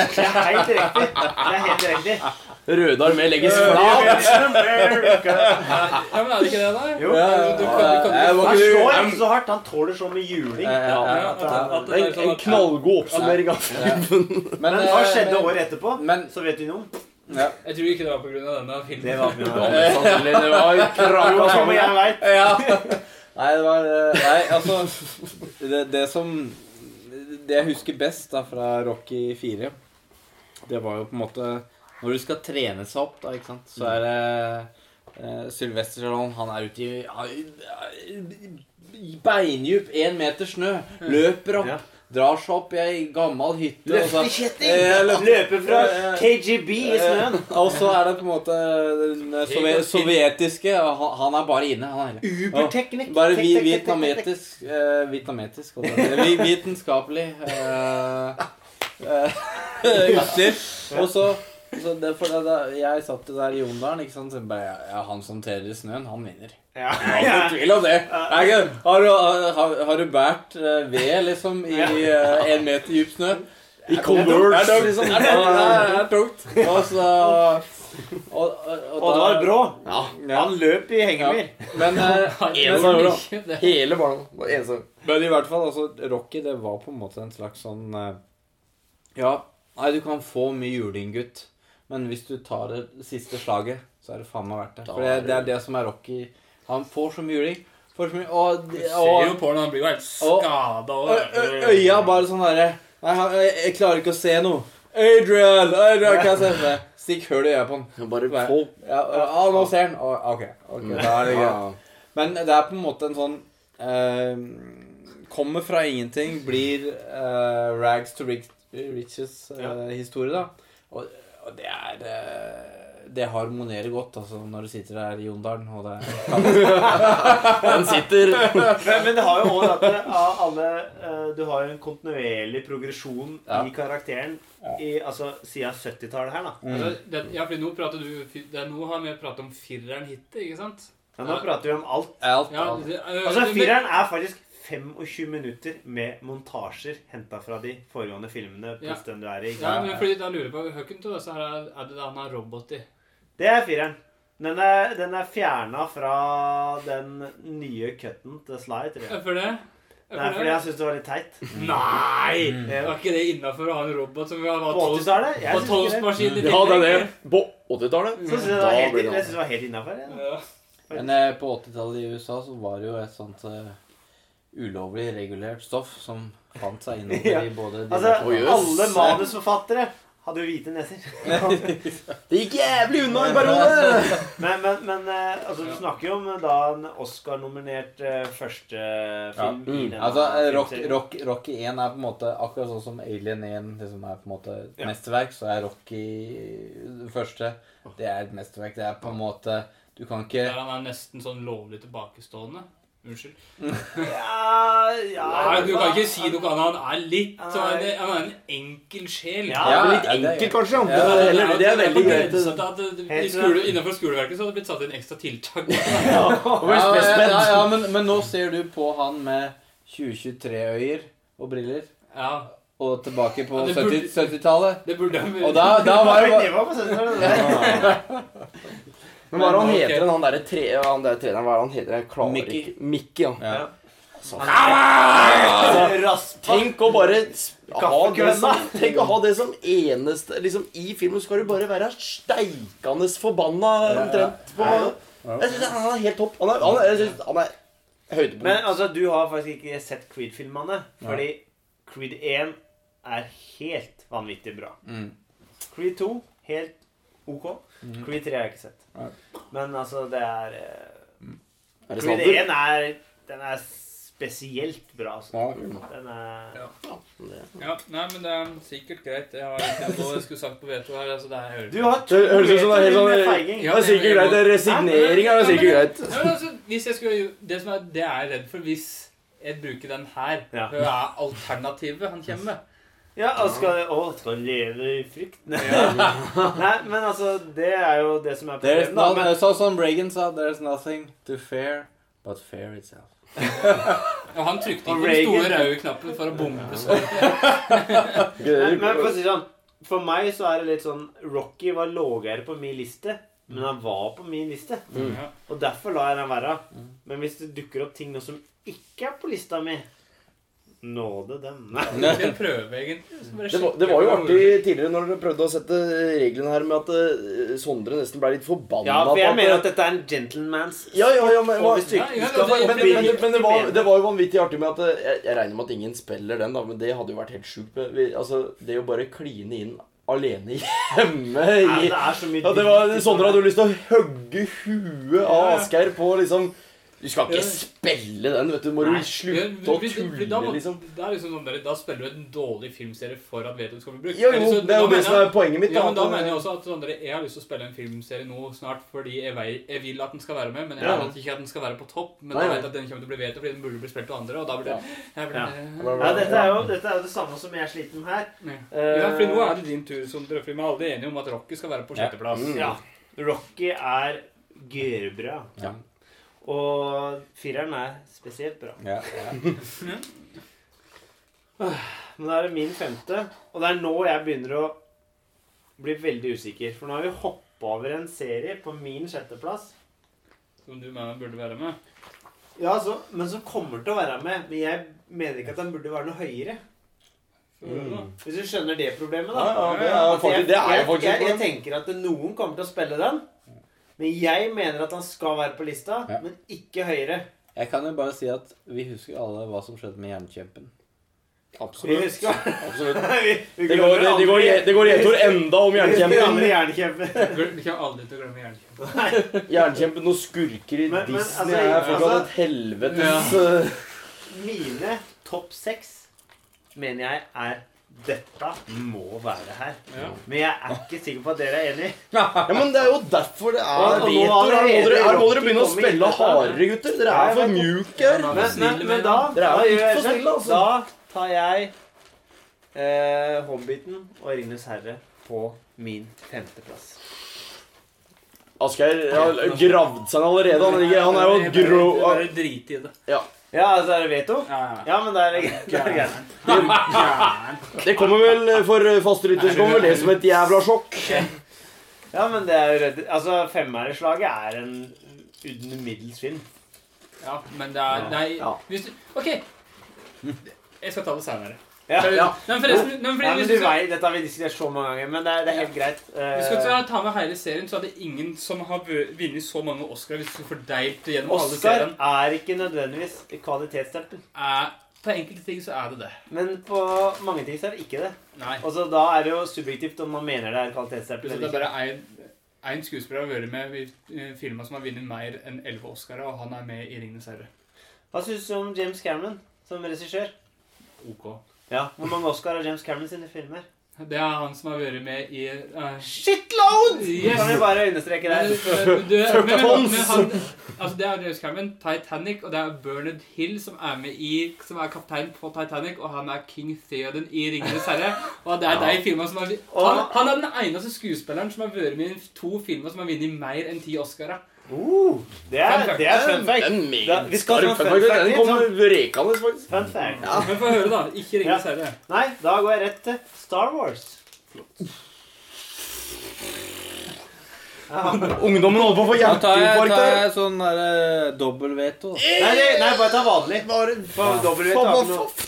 Speaker 1: helt riktig. Det er helt riktig.
Speaker 5: Røde armé legges flat.
Speaker 4: Ja, men er det ikke det, da?
Speaker 1: Jo.
Speaker 6: Ja,
Speaker 4: Du kan- du kan-
Speaker 6: var
Speaker 1: Han slår ikke så hardt. Han tåler så mye juling.
Speaker 6: Ja, ja,
Speaker 4: Ja, at, det
Speaker 5: En, en knallgod oppsummering av
Speaker 6: Men,
Speaker 1: Men hva
Speaker 6: eh,
Speaker 1: skjedde året etterpå?
Speaker 6: Men
Speaker 1: Så vet vi noe.
Speaker 6: ja.
Speaker 4: Jeg tror ikke det var av denne filmen.
Speaker 1: Det var
Speaker 5: Det var
Speaker 1: Jo,
Speaker 5: kraka
Speaker 1: som
Speaker 5: sammen.
Speaker 1: jeg vet.
Speaker 6: ja. Nei, det var eh, Nei, altså Det, det som Det jeg husker best da fra Rocky 4, det var jo på en måte Når du skal trene seg opp, da, ikke sant, så er det uh, Sylvester Stallone Han er ute i i beindyp, én meter snø. Løper opp. Drar seg opp i ei gammel hytte. Eh, løfte-
Speaker 1: Løper fra
Speaker 6: Eh,
Speaker 1: KGB i snøen.
Speaker 6: Og så er det på en måte den sovjetiske og han, han er bare inne. Han er
Speaker 1: Uberteknikk.
Speaker 6: bare vi, vietnametisk eh, Vietnametisk Vitenskapelig eh, eh, utstyr. Og så, så det, for det, da, Jeg satt der i Jondalen, ikke sant. Så bare, ja, ja, han som terer i snøen, han vinner.
Speaker 1: Ja.
Speaker 6: Ja, Ingen tvil om det. Er Har du, har, har du båret eh, ved, liksom, i uh, en meter dyp snø?
Speaker 5: I
Speaker 6: Det
Speaker 5: Converse.
Speaker 6: er liksom. Det er tungt. Er tungt. Og så og, og,
Speaker 1: Og det var brå.
Speaker 5: Ja.
Speaker 1: Han løp i hengemyr.
Speaker 6: Men,
Speaker 4: uh,
Speaker 5: Hele ballen var ensom.
Speaker 6: men i hvert fall, altså, Rocky, det var på en måte en slags sånn uh, Ja, nei, du kan få mye juling, gutt. Men hvis du tar det siste slaget, så er det faen meg verdt det. For det det- er det som er Rocky. Han får så mye juling. Får så mye, og,
Speaker 4: Du ser jo på han, han blir jo helt skada.
Speaker 6: øya bare sånn derre Nei, jeg, jeg klarer ikke å se noe. Adrian! Adrian, kan jeg se for? Stikk hull i øyet på han.
Speaker 5: Bare få
Speaker 6: Ja, ja, nå ser han. Ok, ok, da er det greit. Men det er på en måte en sånn eh, Kommer fra ingenting, blir eh, rags to riches-historie, da. Og, og det er eh, Det harmonerer godt, altså, når du sitter der i Jondalen, og det
Speaker 5: Den sitter
Speaker 1: Men, men det har jo òg at det, av alle eh, Du har jo en kontinuerlig progresjon
Speaker 6: Ja.
Speaker 1: i karakteren i, altså, siden 70-tallet her, da.
Speaker 4: Altså, det, ja, fordi nå prater du Det er nå har vi pratet om fireren hittil, ikke sant?
Speaker 1: Ja, nå prater vi om alt.
Speaker 6: Alt,
Speaker 4: Ja,
Speaker 6: alt.
Speaker 4: det,
Speaker 1: Altså,
Speaker 4: men-
Speaker 1: Fireren er faktisk 25 minutter med montasjer henta fra de foregående filmene.
Speaker 4: Ja.
Speaker 1: pluss den du er i.
Speaker 4: Ja, men fordi da lurer jeg på Høkken disse her er, det det han har robot i?
Speaker 1: Det er fireren. Den er, den er fjerna fra den nye cutten til Sly, tror jeg.
Speaker 4: Hvorfor det?
Speaker 1: Nei, fordi jeg syns det var litt teit.
Speaker 4: Nei!
Speaker 1: Mm.
Speaker 4: Var ikke det innafor å ha en robot som vi har
Speaker 1: På 80-tallet?
Speaker 4: På
Speaker 1: syns
Speaker 4: toastmaskin
Speaker 5: Ja, det er det. På 80-tallet.
Speaker 1: Så syns jeg det var helt, var helt innafor. Ja.
Speaker 4: Ja.
Speaker 6: Men eh, på 80-tallet i USA så var det jo et sånt eh, ulovlig regulert stoff som fant seg innover
Speaker 1: Ja.
Speaker 6: i både
Speaker 1: Altså, alle manusforfattere hadde jo hvite neser.
Speaker 5: Det gikk jævlig unna en periode!
Speaker 1: Men, men, men eh, altså, du snakker jo om eh, da en Oscar-nominert eh, første film
Speaker 5: Ja, mm.
Speaker 6: Altså, Rock. Rock, Rocky 1 er på en måte akkurat sånn som Alien 1 det som er på en måte
Speaker 1: Ja.
Speaker 6: mesterverk, så er Rocky det første Det er et mesterverk. Det er på en måte Du kan ikke
Speaker 4: Der han er nesten sånn lovlig tilbakestående. Unnskyld.
Speaker 1: Ja, ja
Speaker 4: Nei, du kan ikke si noe annet. Han er litt sånn Han er en enkel sjel.
Speaker 1: Ja,
Speaker 5: Ja, litt
Speaker 6: enkel,
Speaker 5: enkelt, kanskje.
Speaker 6: Ja,
Speaker 5: Det er, det er veldig greit.
Speaker 4: skole, Innenfor skoleverket så hadde det blitt satt inn ekstra tiltak.
Speaker 5: Ja,
Speaker 6: Ja, ja, ja, ja men, men nå ser du på han med 2023-øyer og briller,
Speaker 4: Ja,
Speaker 6: og tilbake på
Speaker 4: Ja, det burde-
Speaker 6: 70 70-tallet.
Speaker 4: det burde
Speaker 6: Og da, da var det
Speaker 1: Det
Speaker 6: bare
Speaker 1: var på 70-tallet.
Speaker 5: Men hva er det han heter,
Speaker 6: okay.
Speaker 5: han derre tre, han der treneren? Hva er det han heter? Jeg klarer
Speaker 6: Mickey.
Speaker 5: ikke. Mickey, ja.
Speaker 6: ja.
Speaker 1: Raspa.
Speaker 5: Tenk å bare ha det som, Tenk å ha det som eneste liksom, I filmen skal du bare være steikende forbanna omtrent på Jeg synes Han er helt topp. Han er, han er, han er høydepunkt.
Speaker 1: Men altså, du har faktisk ikke sett Creed-filmene. Fordi Creed 1 er helt vanvittig bra.
Speaker 6: Mm.
Speaker 1: Creed 2 helt ok. Creed 3 har jeg ikke sett. Men altså, det er eh,
Speaker 5: er det
Speaker 1: Creed
Speaker 5: snadder?
Speaker 1: 1 er Den er spesielt bra, altså.
Speaker 6: Ja.
Speaker 1: Den er
Speaker 4: Ja, nei, men det er sikkert greit. Jeg har ikke noe jeg skulle sagt på veto her. Altså, det er
Speaker 1: Du har to
Speaker 5: høres ut som det er helt sånn-.
Speaker 4: Ja,
Speaker 5: Det er sikkert greit. det er Resignering er sikkert greit.
Speaker 4: Ja, men altså, hvis jeg skulle, det, som er, det er jeg redd for hvis jeg bruker den her
Speaker 1: Ja.
Speaker 4: Hva er alternativet han kommer med?
Speaker 1: Ja, og skal, å, skal leve i frykt? Nei. Men altså, det er jo det som er problemet.
Speaker 6: no,
Speaker 1: men-
Speaker 6: sånn som Reagan sa, there's nothing to fear but fear itself.
Speaker 4: Og han trykte ikke den store røde knappen for å bombe
Speaker 1: sånn. Men for å si sånn For meg så er det litt sånn Rocky var lavere på min liste, men han var på min liste.
Speaker 4: Mm.
Speaker 1: Og derfor lar jeg den være. Men hvis det dukker opp ting nå som ikke er på lista mi Nåde dem. Nei.
Speaker 4: En prøve, egentlig.
Speaker 5: Det var, det var jo artig tidligere når dere prøvde å sette reglene her med at eh, Sondre nesten ble litt forbanna
Speaker 1: Ja, for jeg
Speaker 5: at
Speaker 1: mener at dette er en gentleman's
Speaker 5: Ja, ja, ja, men,
Speaker 4: det-
Speaker 5: men, men, men, men det, var, det var jo vanvittig artig med at eh, Jeg, jeg regner med at ingen spiller den, da, men det hadde jo vært helt sjukt. Altså, det å bare kline inn alene hjemme
Speaker 1: Nei,
Speaker 5: i
Speaker 1: det er så mye
Speaker 5: ja, det var, Sondre hadde jo lyst til å hogge huet av. Asgeir på liksom Du skal ikke
Speaker 4: Ja.
Speaker 5: spille den, vet du. Må du slutte å
Speaker 4: fordi da, må-
Speaker 5: liksom.
Speaker 4: det er liksom sånn der, da spiller du en dårlig filmserie for at veto skal bli brukt.
Speaker 5: Jo, jo,
Speaker 4: så-
Speaker 5: det er jo det som er poenget mitt.
Speaker 4: Ja,
Speaker 5: da,
Speaker 4: men da mener jeg også at sånn, der, jeg har lyst til å spille en filmserie nå snart fordi jeg, vei, jeg vil at den skal være med, men jeg
Speaker 5: Ja.
Speaker 4: vet ikke at den skal være på topp. Men
Speaker 5: Nei,
Speaker 4: da vet jeg at den kommer til å bli veto fordi den burde bli spilt av andre, og da blir det
Speaker 1: Ja.
Speaker 4: ja.
Speaker 1: Ja, dette er, jo, dette er jo det samme som jeg er med her.
Speaker 4: Ja, for nå er det din tur, Sondre. For vi er alle enige om at Rocky skal være på
Speaker 6: Ja.
Speaker 4: sjetteplass.
Speaker 5: Mm.
Speaker 1: Ja. Rocky er gørbra.
Speaker 6: Ja.
Speaker 1: Og fireren er spesielt bra.
Speaker 6: Ja, ja.
Speaker 1: Men da er det min femte, og det er nå jeg begynner å bli veldig usikker. For nå har vi hoppa over en serie på min sjetteplass.
Speaker 4: Som du mener burde være med.
Speaker 1: Ja, så, Men som kommer til å være med. Men jeg mener ikke at den burde være noe høyere.
Speaker 4: Mm.
Speaker 1: Hvis du skjønner det problemet, da.
Speaker 5: ja, det er faktisk, det er
Speaker 1: jeg, jeg, jeg,
Speaker 5: jeg
Speaker 1: tenker at noen kommer til å spille den. Men jeg mener at han skal være på lista,
Speaker 6: Ja.
Speaker 1: men ikke høyere.
Speaker 6: Jeg kan jo bare si at vi husker alle hva som skjedde med Jernkjempen.
Speaker 1: Vi
Speaker 5: Absolutt.
Speaker 1: husker
Speaker 5: Absolutt.
Speaker 1: vi, vi
Speaker 5: Det går, det, det går, det går gjentor enda om
Speaker 1: Vi
Speaker 5: Jernkjempen.
Speaker 4: Vi kommer aldri til å glemme Jernkjempen.
Speaker 5: Jernkjempen og skurker i
Speaker 1: Men- men,
Speaker 5: Disney
Speaker 1: altså,
Speaker 5: er fortsatt
Speaker 1: altså-
Speaker 5: et helvetes ja.
Speaker 1: Mine topp seks mener jeg er dette må være her.
Speaker 4: Ja.
Speaker 1: Men jeg er ikke sikker på at dere er enig.
Speaker 5: Ja, men det er jo derfor det er vetoer. Her må dere, her må dere begynne å spille hardere, gutter. Dere er for mjuke her.
Speaker 1: Men, men, men da,
Speaker 5: Dere er
Speaker 1: da,
Speaker 5: snille, altså.
Speaker 1: da tar jeg eh, Hobbiten og Ringenes herre på min femteplass.
Speaker 5: Asgeir har gravd seg allerede. Han, han er jo grå...
Speaker 4: Bare drit i det.
Speaker 1: Ja, altså er det veto?
Speaker 4: Ja, ja.
Speaker 1: Ja, men det er det greit.
Speaker 5: Det kommer vel for faste lytter kommer det som et jævla sjokk.
Speaker 1: Ja, men det er jo redd... Altså, Femmerslaget er en uten middels film.
Speaker 4: ja, men det er Nei,
Speaker 5: Ja.
Speaker 4: hvis du OK. Jeg skal ta det senere.
Speaker 1: Ja.
Speaker 5: Ja.
Speaker 4: Men forresten, nei, men
Speaker 1: Ja, men du
Speaker 4: skal-
Speaker 1: vet, Dette har vi diskutert så mange ganger, men det er, det er helt greit. Uh...
Speaker 4: Hvis vi skal ta med hele serien, så er det ingen som har vunnet så mange Oscar hvis vi fordeilt gjennom alle
Speaker 1: Oscar er ikke nødvendigvis kvalitetsstempel.
Speaker 4: Eh, på enkelte ting så er det det.
Speaker 1: Men på mange ting så er det ikke det.
Speaker 4: Nei.
Speaker 1: Og Da er det jo subjektivt om man mener det er kvalitetsstempel
Speaker 4: det er bare én skuespiller har vært med i eh, filmer som har vunnet mer enn elleve Oscarer, og han er med i 'Ringenes herre'.
Speaker 1: Hva syns du om James Cameron som regissør?
Speaker 4: Ok.
Speaker 1: Ja, Hvor mange Oscar har James Cameron sine filmer?
Speaker 4: Det er han som har vært med i uh,
Speaker 1: Shitload!
Speaker 4: Yes.
Speaker 1: Kan vi bare understreke
Speaker 4: Men,
Speaker 1: der.
Speaker 4: eh, du- men- men- men han, altså det er James Cameron, Titanic, og det er Bernard Hill som er med i Som er kaptein på Titanic, og han er King Theoden i 'Ringenes herre'. Og det er de filmene som har han, han er den eneste skuespilleren som har vært med i to filmer som har vunnet mer enn ti Oscarer.
Speaker 1: Uh, det, er, det er fun fact.
Speaker 5: Den
Speaker 1: Da- vi skal
Speaker 5: fun fact. Den kommer rekende, faktisk.
Speaker 1: Fun fact.
Speaker 4: Men få høre, da. Ikke 'Ringenes herre'.
Speaker 1: Nei, da går jeg rett til Star Wars. Ja.
Speaker 5: Ungdommen holder på å få
Speaker 6: Da tar jeg,
Speaker 5: hjerteinfarkt
Speaker 6: tar
Speaker 5: her.
Speaker 6: jeg sånn derre dobbel veto.
Speaker 1: Nei, nei, nei, bare ta vanlig.
Speaker 5: Bare faen?
Speaker 1: Ok,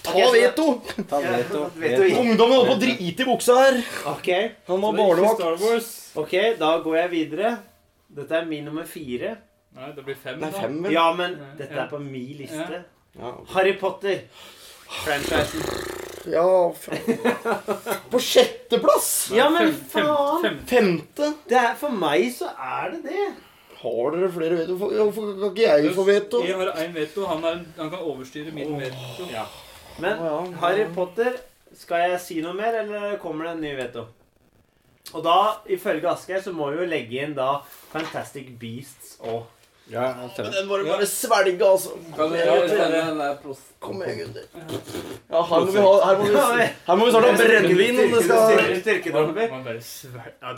Speaker 5: Ta veto!
Speaker 6: Ta veto.
Speaker 1: veto.
Speaker 5: Ungdommen holder på å drite i buksa her.
Speaker 1: Ok,
Speaker 5: Han var barnevakt.
Speaker 1: Ok, da går jeg videre. Dette er min nummer fire.
Speaker 4: Nei, det blir fem.
Speaker 5: Det er
Speaker 4: da.
Speaker 5: fem, vel?
Speaker 1: Ja, men dette er på min liste.
Speaker 5: Ja.
Speaker 1: Harry Potter. Franchisen.
Speaker 5: Ja. På sjetteplass!
Speaker 1: Ja, men faen!
Speaker 5: Femte.
Speaker 1: Det er, for meg så er det det.
Speaker 5: Har dere flere veto? Hvorfor kan ikke jeg få veto?
Speaker 4: Jeg har én veto. Han, er, han kan overstyre min veto.
Speaker 1: Ja. Men Harry Potter Skal jeg si noe mer, eller kommer det en ny veto? Og da, ifølge Asgeir, så må vi jo legge inn da Fantastic Beasts og
Speaker 6: Ja,
Speaker 5: Men den må du bare svelge, altså. Kom igjen, gutter. Ja, her må vi ha Her må vi, her må vi snart ha brennevin om det skal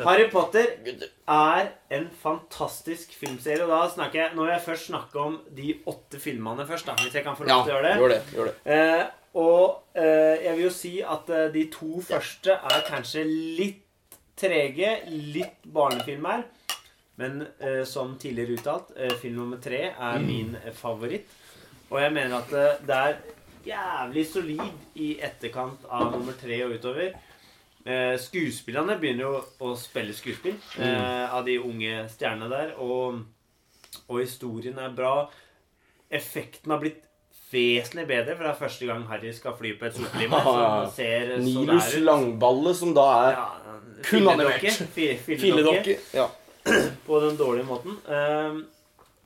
Speaker 1: Harry Potter er en fantastisk filmserie. Og da snakker jeg Nå vil jeg først snakke om de åtte filmene først, da, hvis jeg kan få lov til å gjøre det.
Speaker 5: gjør det. Gjør det.
Speaker 1: Eh, og eh, jeg vil jo si at eh, de to første er kanskje litt trege, litt barnefilm her. Men eh, som tidligere uttalt, eh, film nummer tre er min eh, favoritt. Og jeg mener at eh, det er jævlig solid i etterkant av nummer tre og utover. Eh, skuespillerne begynner jo å spille skuespill eh, av de unge stjernene der. Og, og historien er bra. Effekten har blitt vesentlig bedre, for det er første gang Harry skal fly på et solklima.
Speaker 5: Nilus. Langballe, som da er
Speaker 1: Ja,
Speaker 5: kun animert.
Speaker 1: Filledokke.
Speaker 5: Ja.
Speaker 1: på den dårlige måten. Ehm,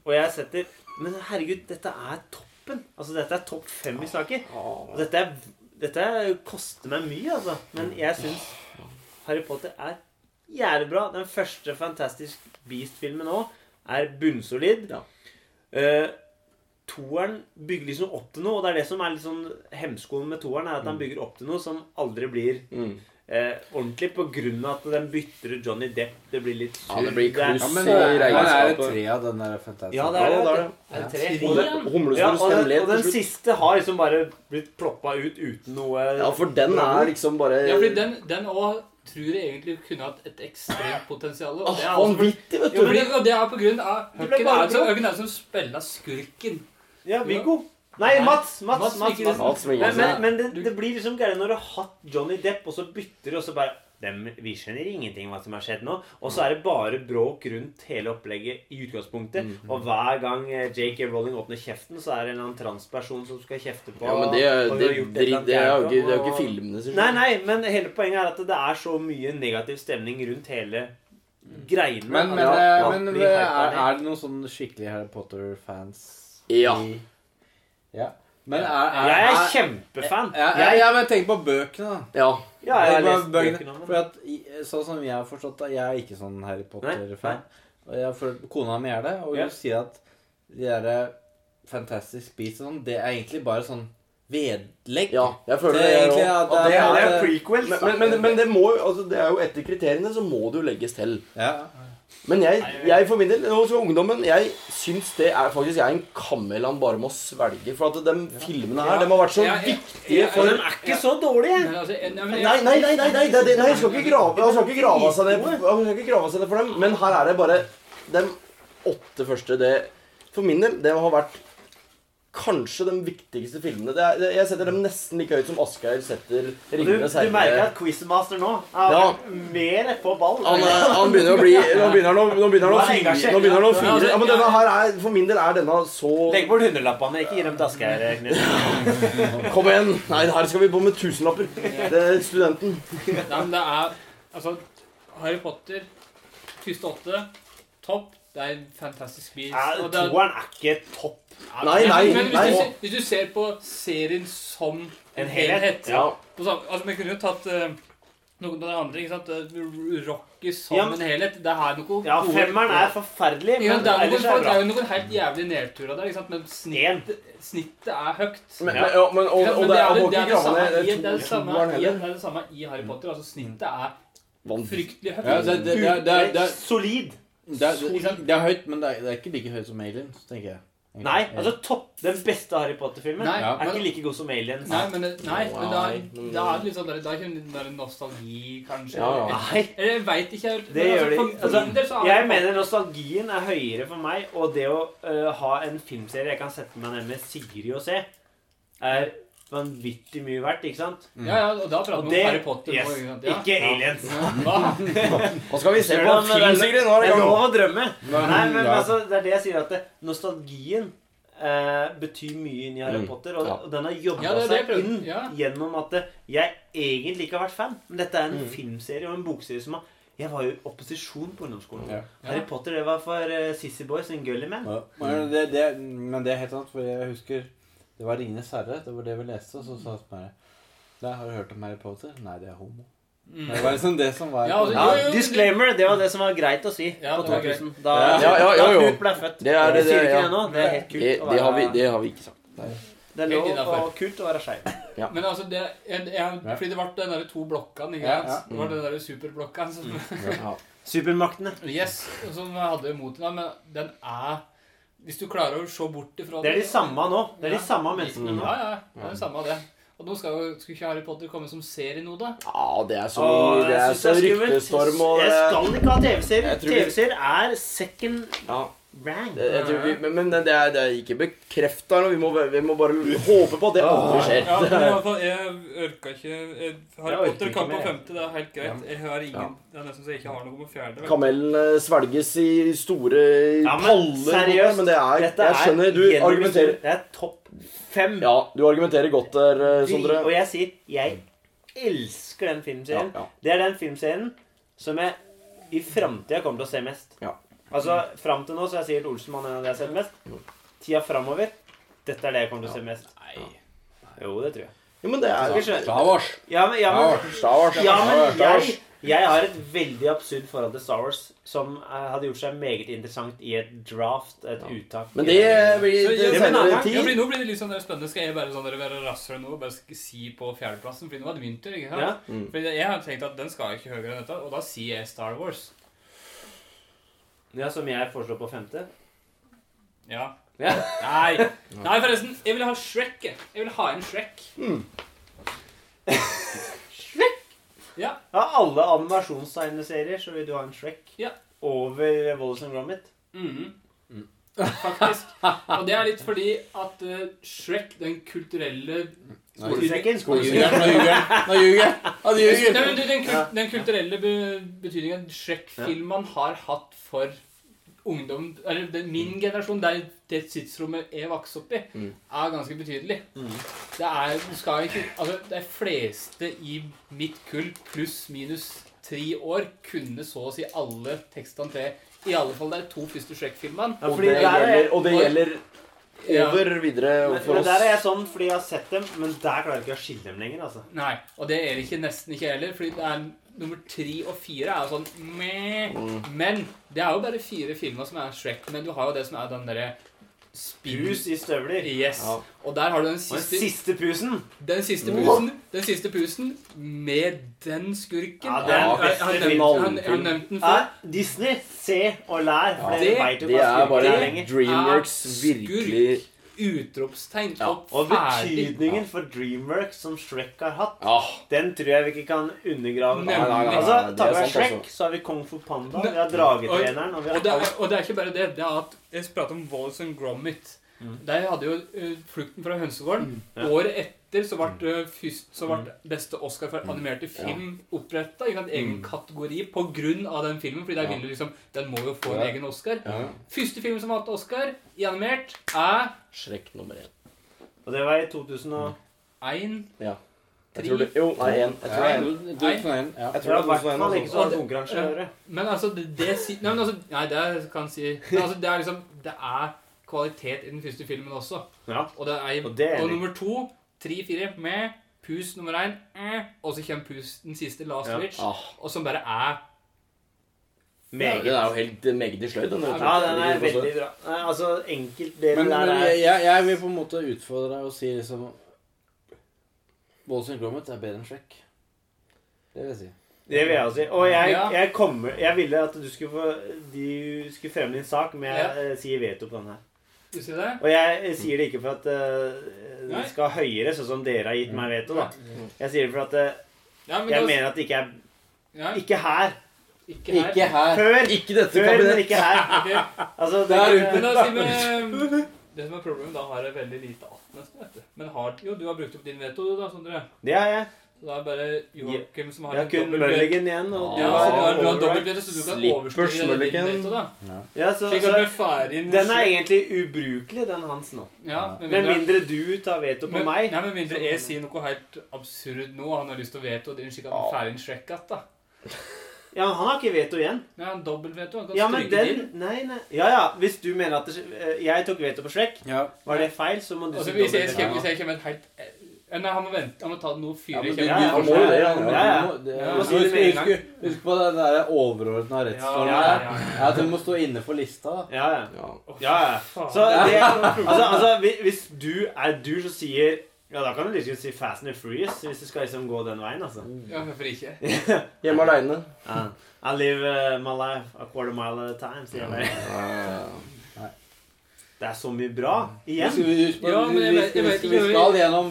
Speaker 1: og jeg setter Men herregud, dette er toppen. Altså, dette er topp fem i saker. Og dette, dette koster meg mye, altså. Men jeg syns Harry Potter er jævlig bra. Den første Fantastic Beast-filmen nå er bunnsolid.
Speaker 5: Ja.
Speaker 1: Eh, toeren bygger liksom opp til noe, og det er det som er litt sånn hemskoen med toeren, er at han bygger opp til noe som aldri blir
Speaker 5: Mm.
Speaker 1: eh, ordentlig på grunn av at den bytter ut Johnny Depp. Det blir litt
Speaker 5: Ja, det blir kluss.
Speaker 6: Ja, men det er det tre av den der fantastiske.
Speaker 1: Ja, det er det.
Speaker 5: Ja, er.
Speaker 1: Det er tre.
Speaker 5: Og det,
Speaker 1: Ja,
Speaker 5: Humlesnurrs
Speaker 1: og, den, og den siste har liksom bare blitt ploppa ut uten noe
Speaker 5: Ja, for den er liksom bare
Speaker 4: ja, fordi den, den også tror jeg egentlig kunne hatt et ekstremt potensial. Og det er også
Speaker 5: Vanvittig, vet du.
Speaker 4: men det, og det er på grunn av
Speaker 1: bare
Speaker 4: er som spiller skurken?
Speaker 1: Ja, Viggo. Nei, Mats. Mats,
Speaker 4: Mats
Speaker 1: Mats, Mats. Men, men, men det, det blir liksom gærent når du har hatt Johnny Depp, og så bytter du, og så bare dem, Vi skjønner ingenting hva som har skjedd nå. Og så er det bare bråk rundt hele opplegget i utgangspunktet.
Speaker 5: Mm.
Speaker 1: Og hver gang eh, J.K. Rowling åpner kjeften, så er det en eller annen transperson som skal kjefte på
Speaker 5: Ja, men det, er jo ikke, er jo ikke filmene som
Speaker 1: Nei, nei, men hele poenget er at det er så mye negativ stemning rundt hele greiene.
Speaker 6: Men, men, eh, men er, er det noen sånn skikkelig Harry Potter-fans?
Speaker 5: Ja.
Speaker 6: i- Ja. Men er, er,
Speaker 1: Jeg er kjempefan.
Speaker 6: Ja, ja,
Speaker 1: Jeg-
Speaker 6: ja, men tenk på bøkene, da.
Speaker 5: Ja.
Speaker 1: Ja, jeg har lest
Speaker 6: bøkene, For at, sånn som jeg har forstått det, jeg er ikke sånn Harry Potter-fan. Og jeg, for Kona mi er det, og hun
Speaker 1: Ja.
Speaker 6: sier at de derre Fantastic Beasts og sånn, det er egentlig bare sånn vedlegg.
Speaker 5: ja. Jeg føler
Speaker 6: Det
Speaker 5: det,
Speaker 6: er egentlig
Speaker 5: ja,
Speaker 6: det,
Speaker 1: er, det er, det er prequels.
Speaker 5: Men, men, men, men det må altså, Det er jo etter kriteriene så må det jo legges til.
Speaker 6: Ja.
Speaker 5: Men jeg, jeg for min del, hos ungdommen, jeg syns det er faktisk jeg er en kamel han bare må svelge. For at de filmene her, de har vært så viktige for
Speaker 1: de er ikke så dårlige.
Speaker 4: Men altså,
Speaker 5: Nei, nei, nei, nei, nei, nei jeg skal ikke grave skal ikke grave seg ned skal ikke grave seg ned for dem. Men her er det bare De åtte første. Det, For min del, det har vært kanskje de viktigste filmene. Det er, det, jeg setter dem nesten like høyt som Asgeir setter
Speaker 1: Og Du, du merker at Quizmaster nå er
Speaker 5: Ja.
Speaker 1: mer på ball.
Speaker 5: Han, han begynner å bli Nå begynner han å, nå begynner han å fyre. Nå begynner han å
Speaker 4: altså,
Speaker 5: Ja, men denne her er For min del er denne så
Speaker 1: Legg bort hundrelappene. Ikke gi dem til Asgeir.
Speaker 5: Kom igjen! Nei, her skal vi på med tusenlapper. Det er studenten.
Speaker 4: Nei, men det er Altså, Harry Potter, første åtte, topp. Det er en fantastisk bil.
Speaker 1: Ja,
Speaker 4: er-
Speaker 1: Toeren er ikke topp.
Speaker 4: Ja,
Speaker 5: Nei, nei,
Speaker 4: men hvis,
Speaker 5: nei.
Speaker 4: Du ser, hvis du ser på serien som
Speaker 1: En helhet.
Speaker 5: Ja.
Speaker 4: på samme- altså, Vi kunne jo tatt uh, noen av de andre. ikke sant? Eh, Rocky som
Speaker 1: Ja, men-
Speaker 4: en helhet. Det er noe
Speaker 1: Ja, femmeren er forferdelig,
Speaker 4: ja, det, er noen,
Speaker 1: er det
Speaker 4: det er jo noen helt jævlig nedturer der, ikke sant? men snitt, snittet er høyt.
Speaker 5: Men,
Speaker 1: Ja.
Speaker 5: ja, men, og,
Speaker 4: Ja,
Speaker 5: og
Speaker 4: men
Speaker 5: det er
Speaker 4: det, det, er det, samme, i, det, er det, samme, Harry Potter. altså Snittet er fryktelig høyt.
Speaker 6: Ja, det, det,
Speaker 1: Solid.
Speaker 6: det, er- høyt, men det det er ikke like høyt som Aliens, tenker jeg.
Speaker 1: Nei, altså topp Den beste Harry Potter-filmen er
Speaker 4: men-
Speaker 1: ikke like god som Aliens.
Speaker 4: Nei, men, nei, men da, da er det litt sånn Da er det den der nostalgi, kanskje.
Speaker 5: Ja, ja.
Speaker 1: Nei,
Speaker 4: Eller jeg veit ikke helt.
Speaker 1: det
Speaker 4: men
Speaker 1: gjør de.
Speaker 4: for, for
Speaker 1: Altså,
Speaker 4: min del så er
Speaker 1: jeg mener nostalgien er høyere for meg, og det å uh, ha en filmserie jeg kan sette meg ned med Sigrid og se, er vanvittig mye verdt, ikke sant?
Speaker 4: Ja, ja, og da prater vi
Speaker 1: det
Speaker 4: om Harry Potter
Speaker 1: yes,
Speaker 4: nå. Ikke sant? Ja.
Speaker 1: Ikke Aliens.
Speaker 4: Hva?
Speaker 5: Nå skal vi se på
Speaker 1: er-
Speaker 5: film, Sigrid. Nå er
Speaker 1: Det er lov å drømme. Nei, men
Speaker 6: ja.
Speaker 1: altså, det er det jeg sier, at det, nostalgien eh, betyr mye inni Harry
Speaker 5: Mm.
Speaker 1: Potter, og,
Speaker 5: Ja.
Speaker 1: og den har jobba
Speaker 4: Ja, det det
Speaker 1: seg inn
Speaker 4: Ja.
Speaker 1: gjennom at det, jeg egentlig ikke har vært fan. Men dette er en
Speaker 5: Mm.
Speaker 1: filmserie og en bokserie som har Jeg var jo i opposisjon på ungdomsskolen.
Speaker 6: Ja.
Speaker 1: Harry Potter det var for uh, Sissy Boys og Gullyman.
Speaker 6: Ja. Men, det, det, men det er helt sant, for jeg husker Det var 'Ringenes herre'. Det var det vi leste, og så sa han bare, har du hørt om Harry Potter? Nei, det er homo.
Speaker 4: Mm.
Speaker 6: Det var liksom det som var
Speaker 4: Ja, altså,
Speaker 1: Ja,
Speaker 4: Jo, jo,
Speaker 1: disclaimer, det var det som var greit å si
Speaker 4: Ja,
Speaker 1: på 2000. Da,
Speaker 5: Ja, ja, ja,
Speaker 1: da
Speaker 5: jo.
Speaker 1: Ble født.
Speaker 5: Det er det, det,
Speaker 1: ikke
Speaker 5: ja.
Speaker 1: det nå. Det er helt kult
Speaker 5: Det, det, har vi, det har vi ikke sagt.
Speaker 1: Det er lov
Speaker 4: å
Speaker 1: og kult å være skeiv.
Speaker 4: Men altså, det, jeg, jeg, fordi det ble den der to blokkene, ikke
Speaker 6: Ja,
Speaker 4: sant?
Speaker 6: ja.
Speaker 4: Det var den der superblokkene som
Speaker 1: Supermaktene.
Speaker 4: Yes, som hadde imot den, men den er Hvis du klarer å se bort ifra
Speaker 1: Det er de samme nå. Det er
Speaker 4: Ja.
Speaker 1: de samme menneskene nå.
Speaker 4: Ja, ja. Det er det samme det. Og nå skal jo skulle ikke Harry Potter komme som serie nå, da?
Speaker 5: Ja, det er så,
Speaker 1: Åh,
Speaker 5: det er så
Speaker 1: det er
Speaker 5: ryktestorm og
Speaker 1: Jeg skal ikke ha TV-serier. TV-serier er second
Speaker 5: ja,
Speaker 1: rank.
Speaker 5: det, jeg tror vi, Men, men det, er, det er ikke bekrefta. Vi, vi må bare håpe på at det aldri skjer.
Speaker 4: Ja, men i hvert fall, jeg orka ikke jeg, Harry Potter kan på femte, det er helt greit. Jeg har ingen
Speaker 5: Ja.
Speaker 4: Det er nesten så jeg ikke har noe på fjerde. vel.
Speaker 5: Kamelen eh, svelges i store
Speaker 1: Ja, men
Speaker 5: paller.
Speaker 1: seriøst,
Speaker 5: men det er
Speaker 1: Dette
Speaker 5: Jeg skjønner. Du argumenterer.
Speaker 1: Det er topp fem.
Speaker 5: Ja, du argumenterer godt der, eh, Sondre.
Speaker 1: Og jeg sier jeg elsker den filmserien.
Speaker 5: Ja, ja.
Speaker 1: Det er den filmserien som jeg i framtida kommer til å se mest.
Speaker 5: Ja.
Speaker 1: Altså, Fram til nå så er sikkert Olsenmann en av de jeg har sett mest. Tida framover dette er det jeg kommer til å se mest.
Speaker 4: Nei.
Speaker 1: Jo, det tror jeg.
Speaker 5: Jo, men det er
Speaker 1: Skal.
Speaker 6: Star Wars.
Speaker 1: Ja, men, ja, men,
Speaker 5: Star Wars.
Speaker 1: ja, men jeg, jeg har et veldig absurd forhold til Star Wars som eh, hadde gjort seg meget interessant i et draft, et uttak.
Speaker 5: Men det blir
Speaker 4: Så,
Speaker 5: til
Speaker 4: ja,
Speaker 1: men
Speaker 5: senere
Speaker 1: nei,
Speaker 4: Ja, nå blir det litt sånn spennende. Skal jeg bare sånn være rassere nå og bare si på fjerdeplassen? Fordi nå var det vinter. ikke sant?
Speaker 1: Ja.
Speaker 5: Mm.
Speaker 4: Fordi jeg har tenkt at den skal ikke høyere enn dette, og da sier jeg Star Wars.
Speaker 1: Ja, Som jeg foreslår på femte.
Speaker 4: Ja.
Speaker 1: Ja.
Speaker 4: Nei. Nei, forresten. Jeg vil ha Shrek. jeg. Jeg vil ha en Shrek. Shrek! Ja.
Speaker 1: Av alle animasjonstegneserier så vil du ha en Shrek
Speaker 4: Ja.
Speaker 1: over Wallace and Gromit.
Speaker 4: Mhm. Faktisk. Og det er litt fordi at eh, Shrek, den kulturelle
Speaker 1: Skolesekken.
Speaker 6: Nå ljuger. Nå ljuger han. Nå ljuger han. Han
Speaker 4: Nei, men du, den, kul den kulturelle be betydningen Shrek-filmene har hatt for ungdom Eller den, min generasjon, der det tidsrommet jeg vokste opp i,
Speaker 5: Mm.
Speaker 4: er ganske betydelig.
Speaker 1: Mm.
Speaker 4: Det er du skal ikke Altså, de fleste i mitt kull pluss minus tre år kunne så å si alle tekstene til I alle fall de to første Shrek-filmene.
Speaker 1: Ja,
Speaker 5: Og gjelder, og det gjelder
Speaker 4: Ja.
Speaker 5: videre
Speaker 1: overfor
Speaker 5: oss.
Speaker 1: men der er jeg sånn fordi jeg har sett dem, men der klarer jeg ikke å skille dem lenger. altså.
Speaker 4: Nei, og det er det ikke nesten ikke heller, fordi det er nummer tre og fire er jo sånn meh.
Speaker 5: Mm.
Speaker 4: Men det er jo bare fire filmer som er Shrek, men du har jo det som er den derre.
Speaker 1: Pus i støvler.
Speaker 4: Yes.
Speaker 5: Ja.
Speaker 4: Og der har du den
Speaker 1: siste, den
Speaker 4: siste,
Speaker 1: pusen.
Speaker 4: den siste pusen Den siste pusen med den skurken.
Speaker 1: Ja, det er
Speaker 4: Jeg-
Speaker 1: den
Speaker 4: har nevnt- han- jeg har nevnt den
Speaker 1: Ja,
Speaker 4: før.
Speaker 1: Disney, se og lær. For
Speaker 5: Ja,
Speaker 1: dere
Speaker 4: det-
Speaker 1: jo
Speaker 5: Det er bare
Speaker 1: er lenger.
Speaker 5: Dreamworks
Speaker 4: Er
Speaker 5: virkelig
Speaker 4: Utropstegn
Speaker 5: Ja,
Speaker 4: og
Speaker 1: betydningen for Dreamworks som Shrek har hatt,
Speaker 5: Ja.
Speaker 1: den tror jeg vi ikke kan undergrave.
Speaker 4: Nei, nei, nei,
Speaker 1: Altså, Takket være Shrek
Speaker 5: også.
Speaker 1: så har vi Kung Fu Panda, vi har Dragetreneren og
Speaker 4: Og det, og det er ikke bare det. Det er at Jeg prater om Wallace and Gromit. De hadde jo uh, 'Flukten fra hønsegården'.
Speaker 1: Ja.
Speaker 4: Året etter så ble, eh, først, så ble beste Oscar for animerte film oppretta i en egen kategori på grunn av den filmen. Fordi de
Speaker 5: Ja.
Speaker 4: ville liksom Den må jo få en
Speaker 5: Ja.
Speaker 4: egen Oscar.
Speaker 5: Ja.
Speaker 4: Første film som har hatt Oscar i animert, er
Speaker 5: Shrek nummer én.
Speaker 1: Og det var i 2000 og...
Speaker 4: én
Speaker 5: Jeg tror det, jo, nei, én. Jeg tror det er én.
Speaker 6: Du- du- en, ja.
Speaker 5: Jeg
Speaker 1: Det
Speaker 5: tror
Speaker 1: var
Speaker 5: det
Speaker 1: i
Speaker 5: er
Speaker 1: hvert fall ikke så konkurranse å gjøre.
Speaker 4: Men altså, det, det si, Nei, men altså Nei, det kan si Men altså, det er liksom Det er kvalitet i den første filmen også.
Speaker 1: Ja.
Speaker 4: Og det er,
Speaker 1: Og det er
Speaker 4: og nummer to, tre, fire med Pus nummer én, eh, og så kommer Pus den siste, Last
Speaker 1: Ja.
Speaker 4: Witch,
Speaker 5: Ah,
Speaker 4: og som bare er
Speaker 1: Meget.
Speaker 5: den er jo helt eh, meget i sløyd, den.
Speaker 1: Ja, den er veldig bra. Nei, altså, enkeltdelen
Speaker 6: Men,
Speaker 1: der er
Speaker 6: jeg, jeg vil på en måte utfordre deg og si liksom Walls and Gromit er bedre enn Shrek. Det vil jeg si.
Speaker 1: Det vil jeg også si. Og jeg,
Speaker 4: Ja.
Speaker 1: jeg, kommer, jeg ville at du skulle, få, du skulle fremme din sak, men jeg
Speaker 4: Ja.
Speaker 1: eh, sier veto på den her.
Speaker 4: Du sier det?
Speaker 1: Og jeg eh, sier det ikke for at uh,
Speaker 4: den
Speaker 1: det skal høyere, sånn som dere har gitt meg veto. da. Jeg sier det for at uh,
Speaker 4: Ja, men
Speaker 1: jeg mener at det ikke er Ikke her.
Speaker 4: Ikke her.
Speaker 6: Ikke her.
Speaker 1: Før,
Speaker 5: Ikke dette
Speaker 1: før men ikke her. Altså, det,
Speaker 6: Der ute.
Speaker 4: Men da sier Det som er problemet, da har jeg veldig lite att nesten, vet du. Men har, jo, du har brukt opp din veto, du da, Sondre.
Speaker 1: det har jeg.
Speaker 4: Så da er det bare Joakim som har
Speaker 1: har kun. Mulligan igjen. Og
Speaker 4: Ja,
Speaker 1: du
Speaker 4: så
Speaker 1: har
Speaker 4: du har, du har
Speaker 1: override.
Speaker 4: dobbelt veto, så du kan overstyre din veto, da.
Speaker 1: Ja, så,
Speaker 4: Slik at du er ferdig
Speaker 1: den er egentlig ubrukelig, den hans nå.
Speaker 4: Ja, med
Speaker 1: Med
Speaker 4: mindre,
Speaker 1: mindre du tar veto på
Speaker 4: men,
Speaker 1: meg.
Speaker 4: Nei, med mindre jeg sier noe helt absurd nå, han har lyst til å veto din slik at han er ferdig med Shrek igjen, da.
Speaker 1: Ja, men han har ikke veto igjen.
Speaker 4: Nei, han dobbelt veto, han kan
Speaker 1: Ja, men den. Nei, nei. Ja, ja. Hvis du mener at det, eh, jeg tok veto på Shrek,
Speaker 6: Ja.
Speaker 1: var det feil, så må du
Speaker 4: Altså, hvis jeg, skal, hvis jeg kommer helt eh, Nei, han må vente, han må ta noe fyr
Speaker 6: Ja, kjeften.
Speaker 1: ja, ja,
Speaker 5: må ja.
Speaker 1: Ja,
Speaker 6: det-
Speaker 1: det
Speaker 6: husk- husk- på den der overordna rettsformen.
Speaker 4: Ja, ja, ja.
Speaker 6: Ja, At du må stå inne for lista.
Speaker 1: Ja, ja.
Speaker 5: Ja.
Speaker 1: ja. Så det, altså, altså, hvis du er du som sier Ja, da kan du liksom si Fast and Freeze hvis du skal liksom gå den veien, altså.
Speaker 4: Ja, hvorfor ikke?
Speaker 5: Hjemme aleine.
Speaker 1: Ja. I live uh, my life a quarter mile at a time, sier jeg bare. Det er så mye bra. Igjen.
Speaker 6: Husk
Speaker 4: Ja, men jeg
Speaker 6: vi-
Speaker 4: vet- jeg
Speaker 6: vi-
Speaker 4: vet ikke-
Speaker 6: Vi skal gjennom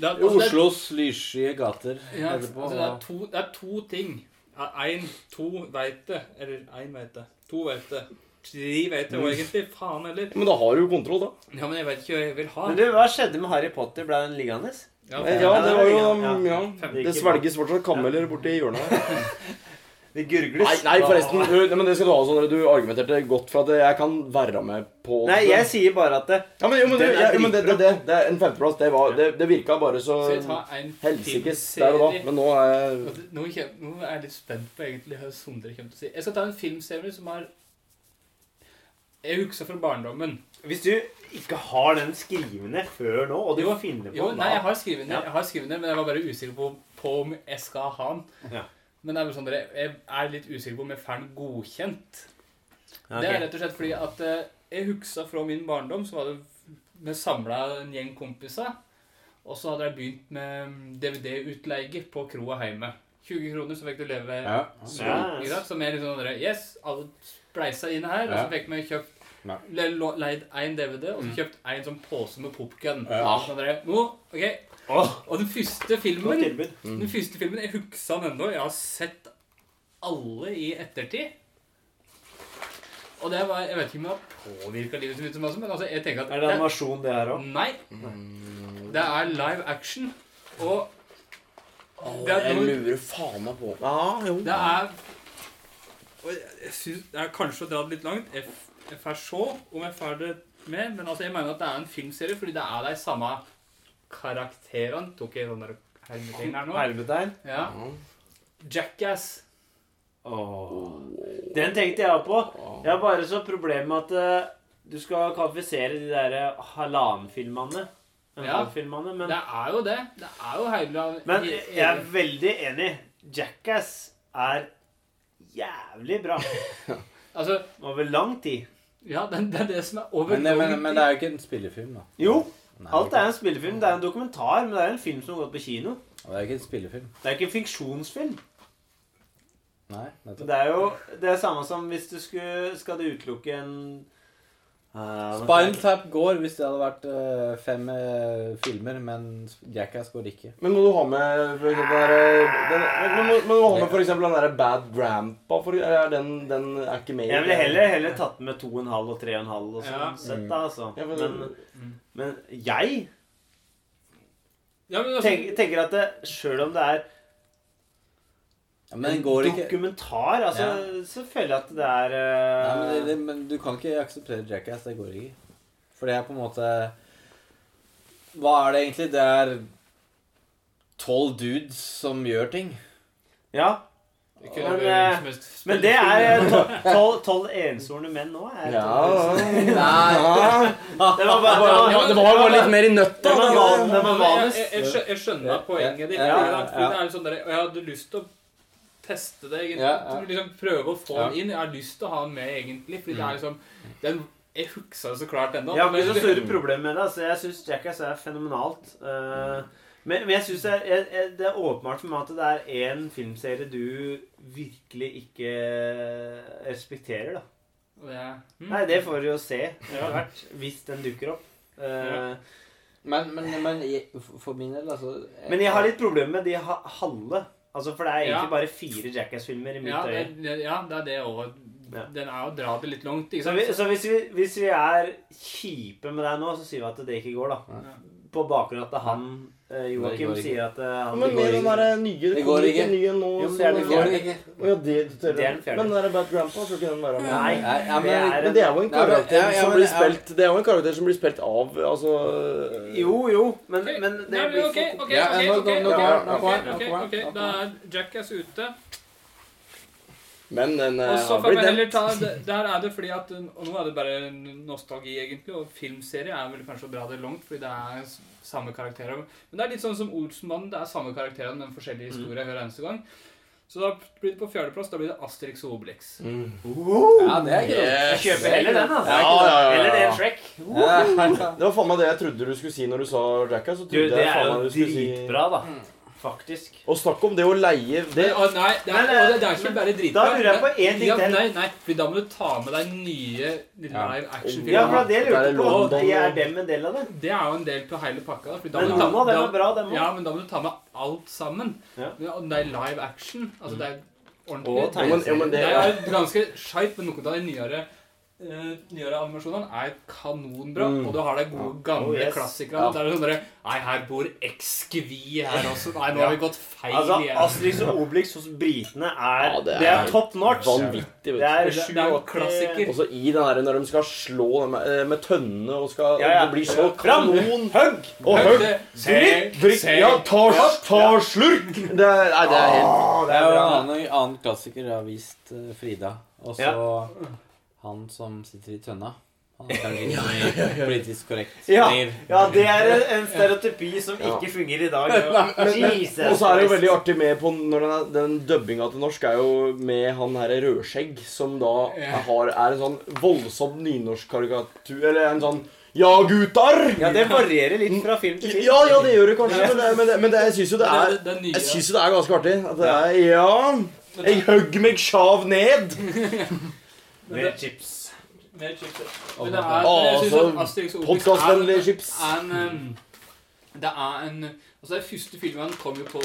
Speaker 4: Det er, altså,
Speaker 6: Oslos lyssky gater
Speaker 4: Ja,
Speaker 6: etterpå.
Speaker 4: altså, det, er to, det er to ting. Én, to veit det. Eller én veit det. To veit det. Tre vet jo egentlig. Faen heller.
Speaker 5: Men da har du jo kontroll, da.
Speaker 4: Ja, men jeg vet ikke hva jeg vil ha.
Speaker 1: Men du, hva skjedde med Harry Potter? Ble den liggende?
Speaker 4: Ja,
Speaker 5: Eh, Ja, det var jo
Speaker 1: Ja.
Speaker 5: Ja.
Speaker 1: Det
Speaker 5: svelges fortsatt kameler borti hjørnet her.
Speaker 1: Det gurgles.
Speaker 5: Nei, nei, forresten. du- nei, Men det skal du ha sånn Du argumenterte godt for at jeg kan være med på
Speaker 1: Nei, jeg sier bare at det,
Speaker 5: Ja, men, jo, men, det, ja, men det, det, det, det en femteplass. Det, var, det, det virka bare så
Speaker 4: jeg
Speaker 5: helsikes der og da. Men nå er jeg
Speaker 4: nå er jeg litt spent på egentlig hva Sondre kommer til å si. Jeg skal ta en filmserie som har Jeg husker fra barndommen.
Speaker 1: Hvis du ikke har den skrivende før nå, og du
Speaker 4: Jo,
Speaker 1: finner på
Speaker 4: Jo, nei, jeg har skrivende,
Speaker 1: Ja.
Speaker 4: jeg har skrivende, men jeg var bare usikker på, på om jeg skal ha den.
Speaker 1: Ja.
Speaker 4: Men det er sånn, jeg er litt usikker på om jeg får den godkjent.
Speaker 1: Okay.
Speaker 4: Det er rett og slett fordi at eh, jeg husker fra min barndom, så var det vi samla en gjeng kompiser. Og så hadde jeg begynt med DVD-utleie på kroa hjemme. 20 kroner, så fikk du leve
Speaker 6: Ja.
Speaker 4: så, yes. Som er litt sånn Yes, alle spleisa inn her, og så fikk vi kjøpt le- lo- leid én DVD, og så kjøpt en sånn pose med popkorn.
Speaker 6: Ja.
Speaker 4: Sånn der, nå, ok. Og den første filmen. Den første filmen, Jeg husker den ennå. Jeg har sett alle i ettertid. Og det var, Jeg vet ikke om det har påvirka livet så mye, som også, men altså, jeg tenker at
Speaker 1: Er det animasjon, det her òg?
Speaker 4: Nei. Det er live action. Og Det er
Speaker 5: Jeg
Speaker 4: noe-
Speaker 5: lurer faen meg på Ja, jo.
Speaker 4: det er og jeg, synes Det er kanskje å dra det litt langt. Jeg, jeg får se om jeg får det med, men altså, jeg mener at det er en filmserie fordi det er de samme karakterene. Tok jeg sånn hermetegn her nå?
Speaker 1: Hermetegn?
Speaker 4: Ja. Jackass.
Speaker 1: Oh. Den tenkte jeg på. Jeg har bare så problem med at eh, du skal kvalifisere de der eh, halvannenfilmene.
Speaker 4: Ja.
Speaker 1: Filmene, men,
Speaker 4: Det er jo det. Det er jo hele
Speaker 1: men jeg er veldig enig. Jackass er jævlig bra.
Speaker 4: Altså,
Speaker 1: Over lang tid.
Speaker 4: ja, det, det er det som er over
Speaker 6: Men, tid men, men det er jo ikke en spillefilm, da.
Speaker 1: Jo,
Speaker 6: Nei,
Speaker 1: alt er en spillefilm. Det er en dokumentar, men det er en film som har gått på kino.
Speaker 6: Det er ikke en spillefilm.
Speaker 1: Det er ikke en fiksjonsfilm.
Speaker 6: Nei, nettopp.
Speaker 1: Det er jo det er samme som hvis du skulle, skal du utelukke en Uh,
Speaker 6: Spinal Tap går hvis det hadde vært uh, fem uh, filmer, men Jackass går ikke.
Speaker 5: Men må du ha med for eksempel den den, men, må, må du ha med for eksempel den der Bad Grandpa? For, er den, den er ikke med
Speaker 1: Jeg ville heller, heller tatt med 2,5 og 3,5 og og sånn
Speaker 4: Ja.
Speaker 1: sett, da, altså.
Speaker 5: Ja,
Speaker 1: men,
Speaker 5: men-
Speaker 1: men, jeg
Speaker 4: Ja, men altså,
Speaker 1: tenker, tenker at sjøl om det er
Speaker 6: Ja, men
Speaker 1: dokumentar, altså,
Speaker 6: Ja.
Speaker 1: så føler jeg at det er uh...
Speaker 6: Nei, men, det, det, men du kan ikke akseptere Jackass. Det går ikke. For det er på en måte Hva er det egentlig? Det er tolv dudes som gjør ting.
Speaker 1: Ja.
Speaker 4: det
Speaker 1: Men, eh,
Speaker 4: helst
Speaker 1: Men det er eh, tol- tolv tolv ensordne menn nå. Er
Speaker 5: Ja,
Speaker 6: Nei.
Speaker 1: Det var bare, det var,
Speaker 5: det var bare litt mer i nøtta.
Speaker 1: Det var
Speaker 5: da.
Speaker 1: van- det var
Speaker 4: jeg, jeg, jeg, skjø- jeg skjønner poenget ditt.
Speaker 6: Ja, ja, ja.
Speaker 4: det er sånn der, jeg hadde lyst til å teste det. egentlig.
Speaker 6: Ja, ja.
Speaker 4: Liksom Prøve å få
Speaker 6: Ja.
Speaker 4: den inn. Jeg har lyst til å ha den med, egentlig. Fordi det er liksom den, Jeg husker det så klart ennå.
Speaker 1: Jeg har ikke så store problemer med det. Altså, jeg syns Jackass er fenomenalt. Eh, men, men jeg synes det, er- jeg- jeg- det er åpenbart for meg at det er én filmserie du virkelig ikke respekterer, da.
Speaker 4: Yeah. Mm.
Speaker 1: Nei, det får vi jo se etter hvert, hvis den dukker opp. Uh,
Speaker 4: Ja.
Speaker 6: Men, men, men jeg, for min del, altså
Speaker 1: Men jeg har litt problemer med de halve. Altså, For det er egentlig
Speaker 4: Ja.
Speaker 1: bare fire Jackass-filmer i mitt
Speaker 4: Ja,
Speaker 1: øye.
Speaker 4: det, ja, det er det òg.
Speaker 1: Ja.
Speaker 4: Den er å dra det litt langt. Ikke
Speaker 1: Så, vi, så hvis, vi, hvis vi er kjipe med deg nå, så sier vi at det ikke går, da.
Speaker 6: Ja.
Speaker 1: På bakgrunn av at han Joakim
Speaker 6: Det går ikke.
Speaker 1: sier at eh, han
Speaker 5: Men med den der nye
Speaker 6: Det
Speaker 5: Det
Speaker 6: går ikke.
Speaker 5: nye nå.
Speaker 1: Jo, men det er- fjerde.
Speaker 6: ikke.
Speaker 5: Ja, det, det,
Speaker 1: Det er den fjerde.
Speaker 5: Men den der Bad Grandpa, skal ikke den være med?
Speaker 1: Nei,
Speaker 6: Nei, ja, men-
Speaker 1: det er
Speaker 5: Men det er jo en
Speaker 6: Nei, men-
Speaker 5: karakter
Speaker 6: ja, ja,
Speaker 5: som blir spilt Det er jo en karakter som blir spilt av Altså
Speaker 1: Jo, jo, men, men det
Speaker 4: Nei,
Speaker 1: blir
Speaker 4: ok,
Speaker 1: for
Speaker 4: ok,
Speaker 6: Ja,
Speaker 4: ok,
Speaker 6: nå-
Speaker 4: ok,
Speaker 6: nå- nå-
Speaker 4: ok,
Speaker 5: nå-
Speaker 6: nå-
Speaker 4: ok,
Speaker 6: nå-
Speaker 4: ok,
Speaker 6: nå-
Speaker 4: ok.
Speaker 6: nå-
Speaker 4: Da er Jackass ute.
Speaker 5: Men den
Speaker 4: så
Speaker 5: har blitt
Speaker 4: heller
Speaker 5: nevnt.
Speaker 4: det- Der er det fordi at Og nå er det bare en nostalgi, egentlig. Og filmserie er vel kanskje å dra det langt, fordi det er samme karakterer. Men det er litt sånn som Olsenmannen. Det er samme karakterer, men forskjellige historier hver eneste gang. Så da blir det på fjerdeplass. Da blir det Asterix og Obelix.
Speaker 5: Mm.
Speaker 6: Ja, det er gøy. Yes.
Speaker 1: Jeg kjøper heller den, altså.
Speaker 5: Ja, ja, ja, ja.
Speaker 1: Eller det er Shrek.
Speaker 6: Ja,
Speaker 5: Det var faen meg det jeg trodde du skulle si når du sa Jackass. Så
Speaker 1: Du,
Speaker 5: trodde
Speaker 1: det er jo
Speaker 5: dritbra, si
Speaker 1: da. Faktisk.
Speaker 5: Og snakk om det å leie det
Speaker 4: Men, å, nei, det er,
Speaker 1: nei,
Speaker 4: nei, det, det er ikke bare dritbra.
Speaker 1: da lurer jeg på en ting
Speaker 4: ja,
Speaker 1: til.
Speaker 4: Nei, nei, for da må du ta med deg nye live action-filmer.
Speaker 1: Ja, for det
Speaker 5: Det jeg
Speaker 1: lurte på.
Speaker 5: London,
Speaker 1: Er dem en del av det?
Speaker 4: Det er jo en del på hele pakka. da,
Speaker 1: Men
Speaker 4: må du ta-
Speaker 1: noen av dem er bra, dem òg.
Speaker 4: Ja, men da må du ta med alt sammen.
Speaker 1: Ja.
Speaker 4: Ja, det er live action. Altså, det er ordentlig.
Speaker 1: Og
Speaker 5: men, ja, men
Speaker 4: det
Speaker 5: det
Speaker 4: er ganske skeivt, men noen av de nyere eh, nyere animasjonene er kanonbra.
Speaker 5: Mm.
Speaker 4: Og du har de gode, gamle
Speaker 1: Oh, yes.
Speaker 4: klassikerne.
Speaker 5: Ja.
Speaker 4: Der er det sånn Nei, her bor X-Kvi her også. Nei, nå har vi gått feil
Speaker 1: Altså,
Speaker 4: igjen.
Speaker 1: Asterix og Obelix hos britene er
Speaker 5: Ja,
Speaker 1: Det
Speaker 5: det
Speaker 1: er,
Speaker 5: er
Speaker 1: top notch.
Speaker 5: vanvittig.
Speaker 1: Det
Speaker 5: vet
Speaker 1: er
Speaker 4: Det- det er
Speaker 1: en
Speaker 4: klassiker.
Speaker 5: Også Og så i den her når de skal slå med, eh, med tønne og skal
Speaker 1: Ja, ja.
Speaker 5: Det blir så
Speaker 1: Fram!
Speaker 5: kanon.
Speaker 1: Hugg!
Speaker 5: Og høgg. Drikk, drikk. Ja, ta, ta slurk! Det er, nei, det er helt
Speaker 1: Å,
Speaker 6: Det er
Speaker 1: er
Speaker 6: jo en annen, annen klassiker jeg har vist eh, Frida. Og så han som sitter i tønna. Han kan litt mer politisk korrekt.
Speaker 1: Ja.
Speaker 6: Mer-
Speaker 1: Ja, det er en stereotypi som
Speaker 5: Ja.
Speaker 1: ikke fungerer i dag.
Speaker 5: Og så er det jo veldig artig med på når den, er, den dubbinga til norsk er jo med han herre Rødskjegg, som da har, er en sånn voldsom nynorskkarikatur Eller en sånn Ja, gutter!
Speaker 1: Ja, det varierer litt fra film til film.
Speaker 5: Ja, ja, det gjør det kanskje, men, det, men, det, men det, jeg syns jo det er Jeg synes jo det er ganske artig. At det er Ja, jeg høgg meg sjav ned.
Speaker 1: Med chips.
Speaker 4: Mer chips.
Speaker 6: ja.
Speaker 4: Men det er, jeg synes at Asterix og Obelix er-
Speaker 5: chips.
Speaker 4: er en, um, Det er en Altså, den første filmen kom jo på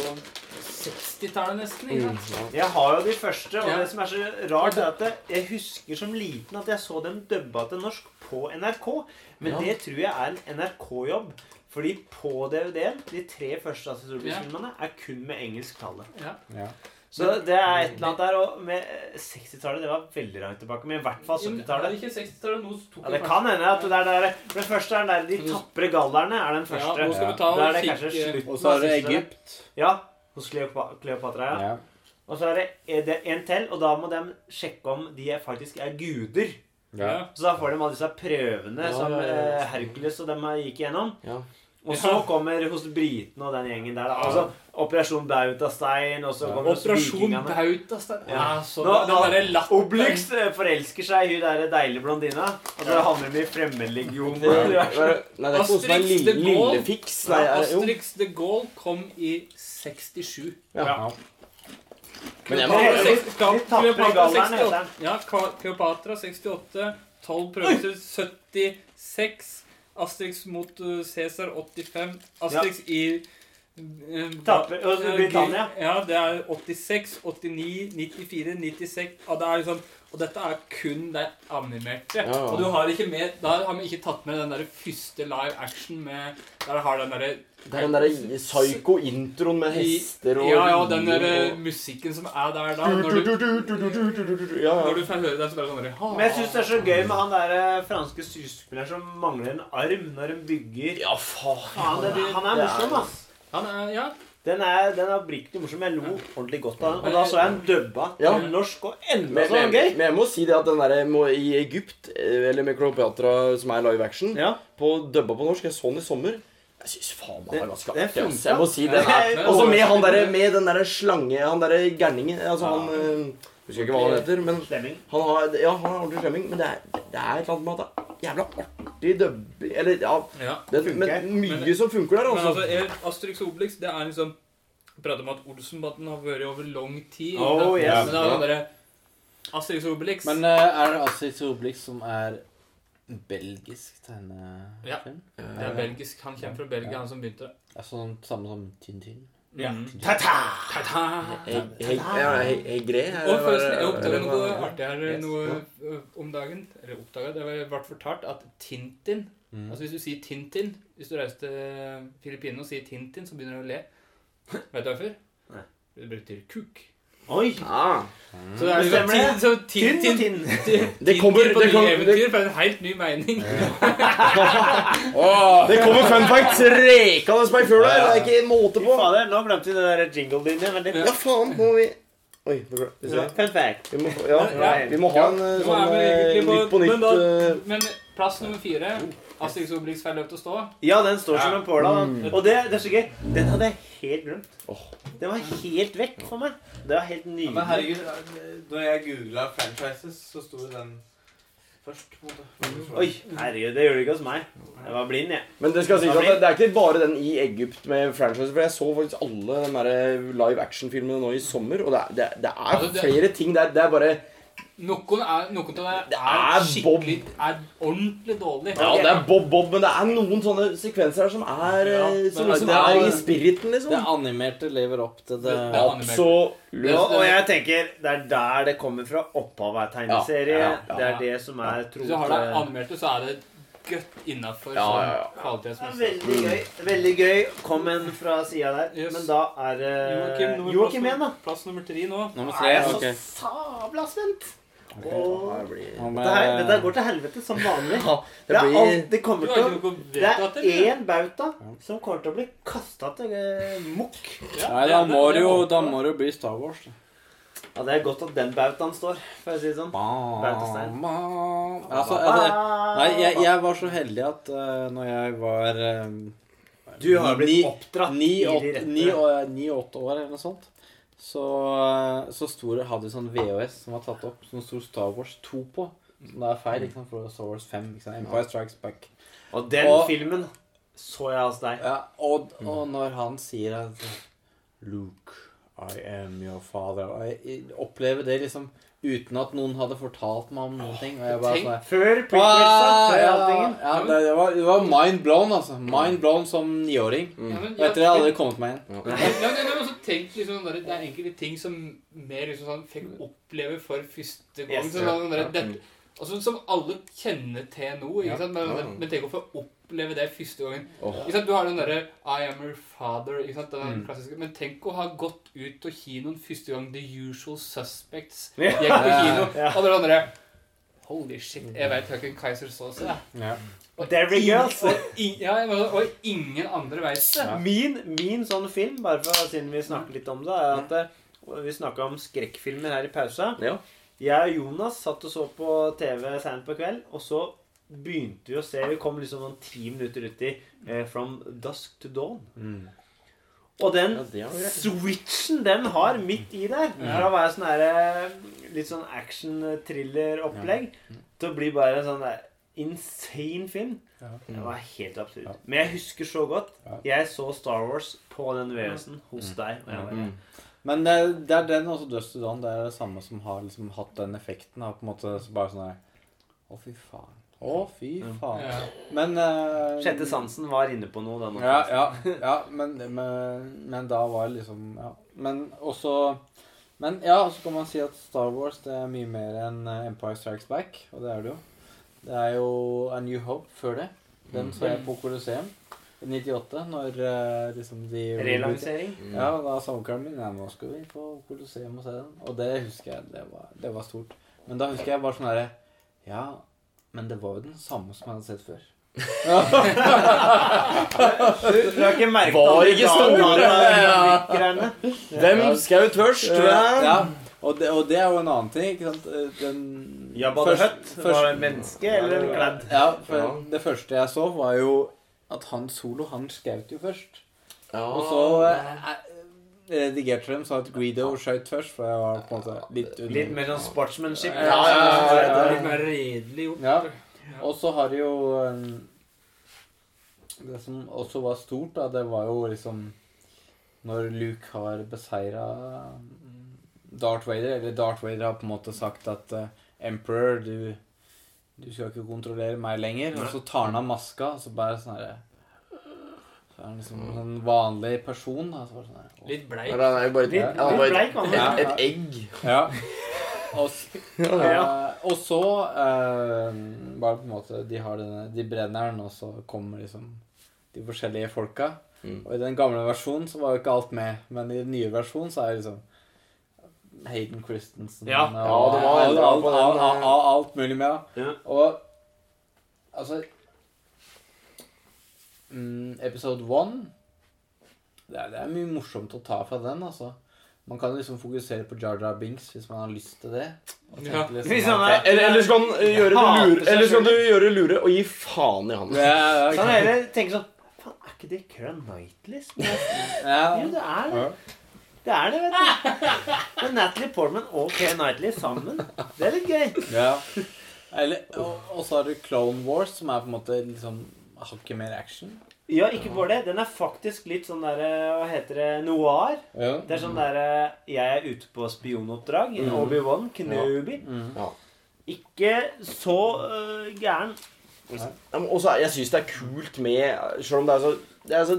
Speaker 4: 60-tallet nesten. ikke sant?
Speaker 1: Jeg har jo de første, og
Speaker 4: Ja.
Speaker 1: det som er så rart, er at jeg husker som liten at jeg så dem dubba til norsk på NRK. Men
Speaker 5: Ja.
Speaker 1: det tror jeg er en NRK-jobb. Fordi på DVD-en, de tre første Assisordis-filmene, er kun med engelsk tale.
Speaker 4: Ja.
Speaker 6: Ja.
Speaker 1: Så det er et eller annet der. Og med 60-tallet, det var veldig langt tilbake. Men i hvert fall
Speaker 4: Er det
Speaker 1: 70-tallet.
Speaker 4: ikke 60-tallet? Nå tok
Speaker 1: Ja, det kan hende at det er der For det første er der De tapre gallerne er den
Speaker 4: Ja,
Speaker 1: første.
Speaker 4: nå skal vi ta
Speaker 1: er
Speaker 4: og
Speaker 1: det kanskje
Speaker 4: eh,
Speaker 1: slutten
Speaker 6: Og så er det. Egypt.
Speaker 1: Ja. Hos Kleopa- Kleopatra, ja.
Speaker 6: Ja.
Speaker 1: Og så er det, er det en til, og da må de sjekke om de er faktisk er guder.
Speaker 6: Ja.
Speaker 1: Så da får de alle disse prøvene
Speaker 5: Ja,
Speaker 1: som
Speaker 5: ja, ja.
Speaker 1: eh, Hercules og dem gikk igjennom.
Speaker 5: Ja.
Speaker 1: Og så kommer hos britene og den gjengen der. Da. Altså Operasjon Bautastein, og så
Speaker 6: Ja.
Speaker 1: kommer
Speaker 4: Operasjon. Bautastein.
Speaker 1: Ja.
Speaker 4: Ja, så
Speaker 1: Nå-
Speaker 4: derre latteren
Speaker 1: Obelix eh, forelsker seg i hun der deilige blondina, og så havner de i fremmedlegion.
Speaker 5: Det er- Nei, det er ikke noe er
Speaker 4: Asterix
Speaker 5: lille,
Speaker 4: Gaulle
Speaker 5: lillefiks. Nei, er, jo.
Speaker 4: Asterix the Gaulle kom i 67.
Speaker 5: Ja. Men jeg må
Speaker 1: Kleopatra-
Speaker 4: Seks-
Speaker 1: De tapre
Speaker 4: Kleopatra 68.
Speaker 1: heter.
Speaker 4: Ja, Kleopatra 68. 12 prøvelser 76. Asterix mot uh, Cæsar 85. Asterix i
Speaker 1: Taper- og
Speaker 4: uh,
Speaker 1: Britannia.
Speaker 4: Ja, det er 86, 89, 94, 96 Og, det er liksom, Og dette er kun det animerte.
Speaker 5: Ja, ja.
Speaker 4: Og du har ikke med Da har vi ikke tatt med den der første live action med Der har den derre
Speaker 5: Det er den derre psycho-introen med hester og
Speaker 4: Ja, ja, den
Speaker 5: derre
Speaker 4: der musikken som er der da. Når du,
Speaker 5: Ja,
Speaker 4: når
Speaker 5: ja.
Speaker 4: du får høre den, så bare sånn der,
Speaker 1: Men jeg syns det er så gøy med han der eh, franske skuespilleren som mangler en arm når hun bygger
Speaker 5: Ja, faen.
Speaker 1: Han er
Speaker 5: er-
Speaker 1: morsom, ass.
Speaker 4: Han er, ja,
Speaker 1: Den er, den er oppriktig morsom. Jeg lo ordentlig godt av den. Og da så jeg den dubba
Speaker 5: Ja.
Speaker 1: til norsk og enda
Speaker 5: men,
Speaker 1: gøy.
Speaker 5: men jeg må si det at den der må, i Egypt, eh, eller med Cleopatra, som er live action,
Speaker 1: Ja.
Speaker 5: på dubba på norsk, jeg så den i sommer. Jeg syns faen meg det er ganske artig.
Speaker 1: Altså.
Speaker 5: Jeg må si det.
Speaker 4: her.
Speaker 5: Og så med han der, med den derre slange Han derre gærningen Altså han eh, Husker ikke hva han heter, men
Speaker 1: Slemming.
Speaker 5: han har, ja, han har ordentlig slemming. Men det er, det er et eller annet med at jævla artig dubbing Eller ja
Speaker 4: ja.
Speaker 5: det,
Speaker 1: Funker.
Speaker 5: Men mye
Speaker 4: Men-
Speaker 5: som funker der,
Speaker 4: Men
Speaker 5: altså.
Speaker 4: altså, er- Asterix Obelix, det er liksom Prater om at Olsenbanden har vært over lang tid.
Speaker 1: Oh, yes.
Speaker 4: Men det er bare Astrix Asterix Obelix
Speaker 6: Men uh, er det Asterix Obelix som er belgisk tegnefilm?
Speaker 4: Ja. Det er belgisk. Han kommer fra Belgia, han som begynte. Det
Speaker 6: er sånn samme som Tintin?
Speaker 4: Ja.
Speaker 1: Ta-ta!
Speaker 4: Ta-ta!
Speaker 5: Hei- Hegre
Speaker 4: Og forresten, jeg
Speaker 5: er-
Speaker 4: oppdaga noe artig her noe om dagen. Eller oppdaga, det ble fortalt at Tintin
Speaker 6: Mm.
Speaker 4: Altså Hvis du sier Tintin Hvis du reiser til Filippinene og sier Tintin, så begynner du å le. Vet du hvorfor?
Speaker 1: Nei.
Speaker 4: Det betyr kuk.
Speaker 1: Oi!
Speaker 5: Ah.
Speaker 4: Så det er
Speaker 1: Det
Speaker 4: Tinn,
Speaker 1: stemmer
Speaker 4: tin,
Speaker 1: det.
Speaker 4: så
Speaker 1: Tynn
Speaker 4: Tintin
Speaker 1: og tinn.
Speaker 5: Det kommer-
Speaker 4: på
Speaker 5: det
Speaker 4: nye eventyr får en helt ny mening.
Speaker 5: Det kommer fun facts rekende på ei fugl her. Det er ikke måte på.
Speaker 1: fader, nå glemte vi det der litt.
Speaker 5: Ja, faen, må vi Oi.
Speaker 1: Fun fact.
Speaker 5: Vi må, ja,
Speaker 1: Ja.
Speaker 5: vi må ha en eh, sånn eh, Nytt på
Speaker 4: men
Speaker 5: nytt
Speaker 4: da-
Speaker 5: eh,
Speaker 4: Men plass nummer fire Asterix Obelix feil løp til å stå.
Speaker 1: Ja, den står som en påla.
Speaker 5: Mm.
Speaker 1: Og det, det er så gøy. Den hadde jeg helt glemt. Den var helt vekk for meg. Det var helt nydelig.
Speaker 6: Men herregud, da jeg googla franchises, så sto den først. på en måte.
Speaker 1: Oi, herregud, det gjør det ikke hos meg. Jeg var blind, jeg.
Speaker 5: Men det skal sies at det, det er ikke bare den i Egypt med franchises. For jeg så faktisk alle de live action-filmene nå i sommer, og det er, det, det er flere ting der. Det er bare
Speaker 4: Noen, er, noen av det
Speaker 5: Det
Speaker 4: er,
Speaker 5: er
Speaker 4: skikkelig Er ordentlig dårlig.
Speaker 5: Ja, det er Bob Bob, men det er noen sånne sekvenser her som er
Speaker 4: Ja,
Speaker 5: eh, som liksom
Speaker 6: det
Speaker 5: er
Speaker 6: er-
Speaker 5: i spiriten, liksom.
Speaker 6: Det animerte lever opp til det.
Speaker 4: Det- det-.
Speaker 5: Absolutt.
Speaker 1: Og, og jeg tenker det er der det kommer fra. Opphavet er tegneserie.
Speaker 5: Ja, ja, ja.
Speaker 1: Det er det som er tro
Speaker 4: Hvis du har det animerte, så er det godt innafor
Speaker 5: Ja,
Speaker 4: sånn
Speaker 5: ja, ja.
Speaker 1: Ja, veldig gøy. Veldig gøy. Kom en fra sida der.
Speaker 4: Yes.
Speaker 1: Men da er det
Speaker 4: Joakim,
Speaker 1: igjen, da.
Speaker 4: plass nummer tre nå.
Speaker 6: Nummer
Speaker 1: Er
Speaker 6: tre,
Speaker 1: jeg så sabla spent.
Speaker 5: Ja,
Speaker 1: Og
Speaker 5: det blir
Speaker 1: dette, her,
Speaker 6: er-
Speaker 1: dette går til helvete som vanlig.
Speaker 5: Ja,
Speaker 1: Det,
Speaker 5: det
Speaker 1: er
Speaker 5: blir
Speaker 1: alt, det kommer til å Det er én bauta som kommer til å bli kasta til mokk.
Speaker 4: Ja,
Speaker 6: Nei, da må
Speaker 4: det
Speaker 6: jo, da må det jo bli Star Wars.
Speaker 1: Ja, Det er godt at den bautaen står, for å si det sånn. Bautastein.
Speaker 6: Altså, er nei, jeg, jeg var så heldig at uh, når jeg var uh,
Speaker 1: Du har blitt oppdratt i de rette
Speaker 6: ni, og- ni, åtte år eller noe sånt, så, eh, så sto hadde sånn VHS som var tatt opp, som sto Star Wars 2 på. Som det er feil, ikke sant, for Star Wars 5. Ikke sant? Empire Strikes Back.
Speaker 1: Og den
Speaker 6: Og-
Speaker 1: filmen så jeg hos deg.
Speaker 6: Ja, og, og når han sier at Luke, I am your father Og jeg opplever det liksom uten at noen hadde fortalt meg om noen ting. Og jeg bare sånn
Speaker 1: Før prequelsa,
Speaker 6: ja, ja, det, det, var, det var mind blown, altså. Mind blown som niåring.
Speaker 4: Ja, men
Speaker 6: Og etter det
Speaker 4: jeg-
Speaker 6: hadde det kommet meg igjen.
Speaker 4: Ja, men, men også tenk liksom, der, Det er enkelte ting som mer liksom sånn fikk oppleve for første gang.
Speaker 1: Yes,
Speaker 4: sånn, sånn, der, det, altså, som alle kjenner til nå. Ikke sant? Men, men, men tenk å få oppleve det første gangen.
Speaker 5: Oh.
Speaker 4: Ikke sant? Du har den derre I am your father. Ikke sant? Den
Speaker 6: Mm.
Speaker 4: klassiske. Men tenk å ha gått ut på kinoen første gang The Usual Suspects
Speaker 1: Ja.
Speaker 4: gikk på kino. Og dere andre Holy shit, jeg vet hvem Kaiser Sause er.
Speaker 6: Ja.
Speaker 4: Og
Speaker 1: Derry
Speaker 4: ingen-
Speaker 1: Girls.
Speaker 4: Og, ja, og ingen andre veit det.
Speaker 1: Min, min sånn film, bare for, siden vi snakker litt om det, er at eh, vi snakka om skrekkfilmer her i pausa.
Speaker 5: Ja.
Speaker 1: Jeg og Jonas satt og så på TV seint på kveld, og så begynte jo å se Vi kom liksom noen ti minutter uti eh, From Dusk to Dawn.
Speaker 6: Mm.
Speaker 1: Og den
Speaker 5: Ja,
Speaker 1: switchen den har midt i der, fra å være sånn her, litt sånn action-thriller-opplegg, til å bli bare en sånn der insane film.
Speaker 6: Ja.
Speaker 1: Det var helt absurd.
Speaker 6: Ja.
Speaker 1: Men jeg husker så godt. Jeg så Star Wars på den VØS-en hos deg. Og jeg bare,
Speaker 6: Men det, det er den også Dust to Dawn. Det er det samme som har liksom hatt den effekten. Av på en måte bare sånn her Å, fy faen. Å, fy faen.
Speaker 4: Ja.
Speaker 6: Men uh,
Speaker 1: Sjette sansen var inne på noe. Denne
Speaker 6: Ja, ja, ja men, men, men da var det liksom Ja. Men også Men ja, så kan man si at Star Wars det er mye mer enn eh, Empire Strikes Back, og det er det jo. Det er jo A New Hope før det. Den så jeg på Colosseum 98, når uh, liksom de
Speaker 1: Relansering.
Speaker 6: Ja, da sa onkelen min ja, nå skal vi på Colosseum og se den. Og det husker jeg, det var, det var stort. Men da husker jeg bare sånn herre Ja, men det var jo den samme som jeg hadde sett før.
Speaker 1: Du, du har ikke merket
Speaker 5: Var ikke store. Hvem skaut først?
Speaker 6: Ja, og det, og det er jo en annen ting, ikke sant. Den
Speaker 1: Jabba the
Speaker 6: først-
Speaker 1: høtt,
Speaker 6: først-
Speaker 1: Var det en menneske eller en kladd?
Speaker 6: Ja, for
Speaker 5: Ja.
Speaker 6: det første jeg så, var jo at han solo, han skjøt jo først.
Speaker 5: Ja.
Speaker 6: Og så eh, redigerte dem, så at Greedo skjøt først, for jeg var på en måte litt under.
Speaker 1: Litt mer sånn sportsmanship.
Speaker 6: Ja, ja, ja, ja,
Speaker 4: litt mer redelig gjort.
Speaker 6: Ja. Og så har de jo um, Det som også var stort, da, det var jo liksom Når Luke har beseira Darth Vader, eller Darth Vader har på en måte sagt at uh, Emperor, du, du skal ikke kontrollere meg lenger. Og så tar han av maska, og så bare sånn herre Så er han liksom en vanlig person. Da, så var det sånn her.
Speaker 4: Litt bleik.
Speaker 5: Men han er jo bare et,
Speaker 1: Litt,
Speaker 5: han er
Speaker 1: litt
Speaker 5: bare et,
Speaker 1: han.
Speaker 6: Ja.
Speaker 5: et, et egg.
Speaker 6: Ja. Og, s-
Speaker 1: Ja.
Speaker 6: eh, og så eh, bare på en måte De har denne, de brenner den, og så kommer liksom de forskjellige folka.
Speaker 5: Mm.
Speaker 6: Og i den gamle versjonen så var jo ikke alt med, men i den nye versjonen så er det liksom Hayden Christensen
Speaker 1: Ja.
Speaker 6: og
Speaker 5: Ja, det var
Speaker 6: alt,
Speaker 5: endret
Speaker 6: alt,
Speaker 5: på den,
Speaker 6: alt, alt,
Speaker 5: eh.
Speaker 6: alt, alt mulig med. ja.
Speaker 1: Ja.
Speaker 6: Og altså mm, Episode one det er, det er mye morsomt å ta fra den, altså. Man kan liksom fokusere på Jar Jar Binks hvis man har lyst til det.
Speaker 4: Ja.
Speaker 6: liksom
Speaker 1: er-
Speaker 5: Eller, eller skal han gjøre det lure, eller skal
Speaker 1: selv.
Speaker 5: du gjøre lure og gi faen i han?
Speaker 6: Ja, ja,
Speaker 1: Så han
Speaker 6: ja.
Speaker 1: heller tenker sånn Faen, er ikke det Kira Knightley?
Speaker 6: ja.
Speaker 1: Jo, det er det. Det er det, vet du. Men Natalie Portman og Kira Knightley sammen, det er litt gøy.
Speaker 6: Ja. Eller, og, og så har du Clone Wars, som er på en måte liksom hakket mer action.
Speaker 1: Ja, ikke bare det. Den er faktisk litt sånn derre Hva heter det? Noir.
Speaker 6: Ja.
Speaker 1: Det er sånn derre Jeg er ute på spionoppdrag.
Speaker 5: Mm.
Speaker 1: Obi-Wan Kenobi.
Speaker 6: Mm.
Speaker 1: Ikke så uh, gæren.
Speaker 5: Ja, også, er- jeg syns det er kult med Selv om det er så Det er så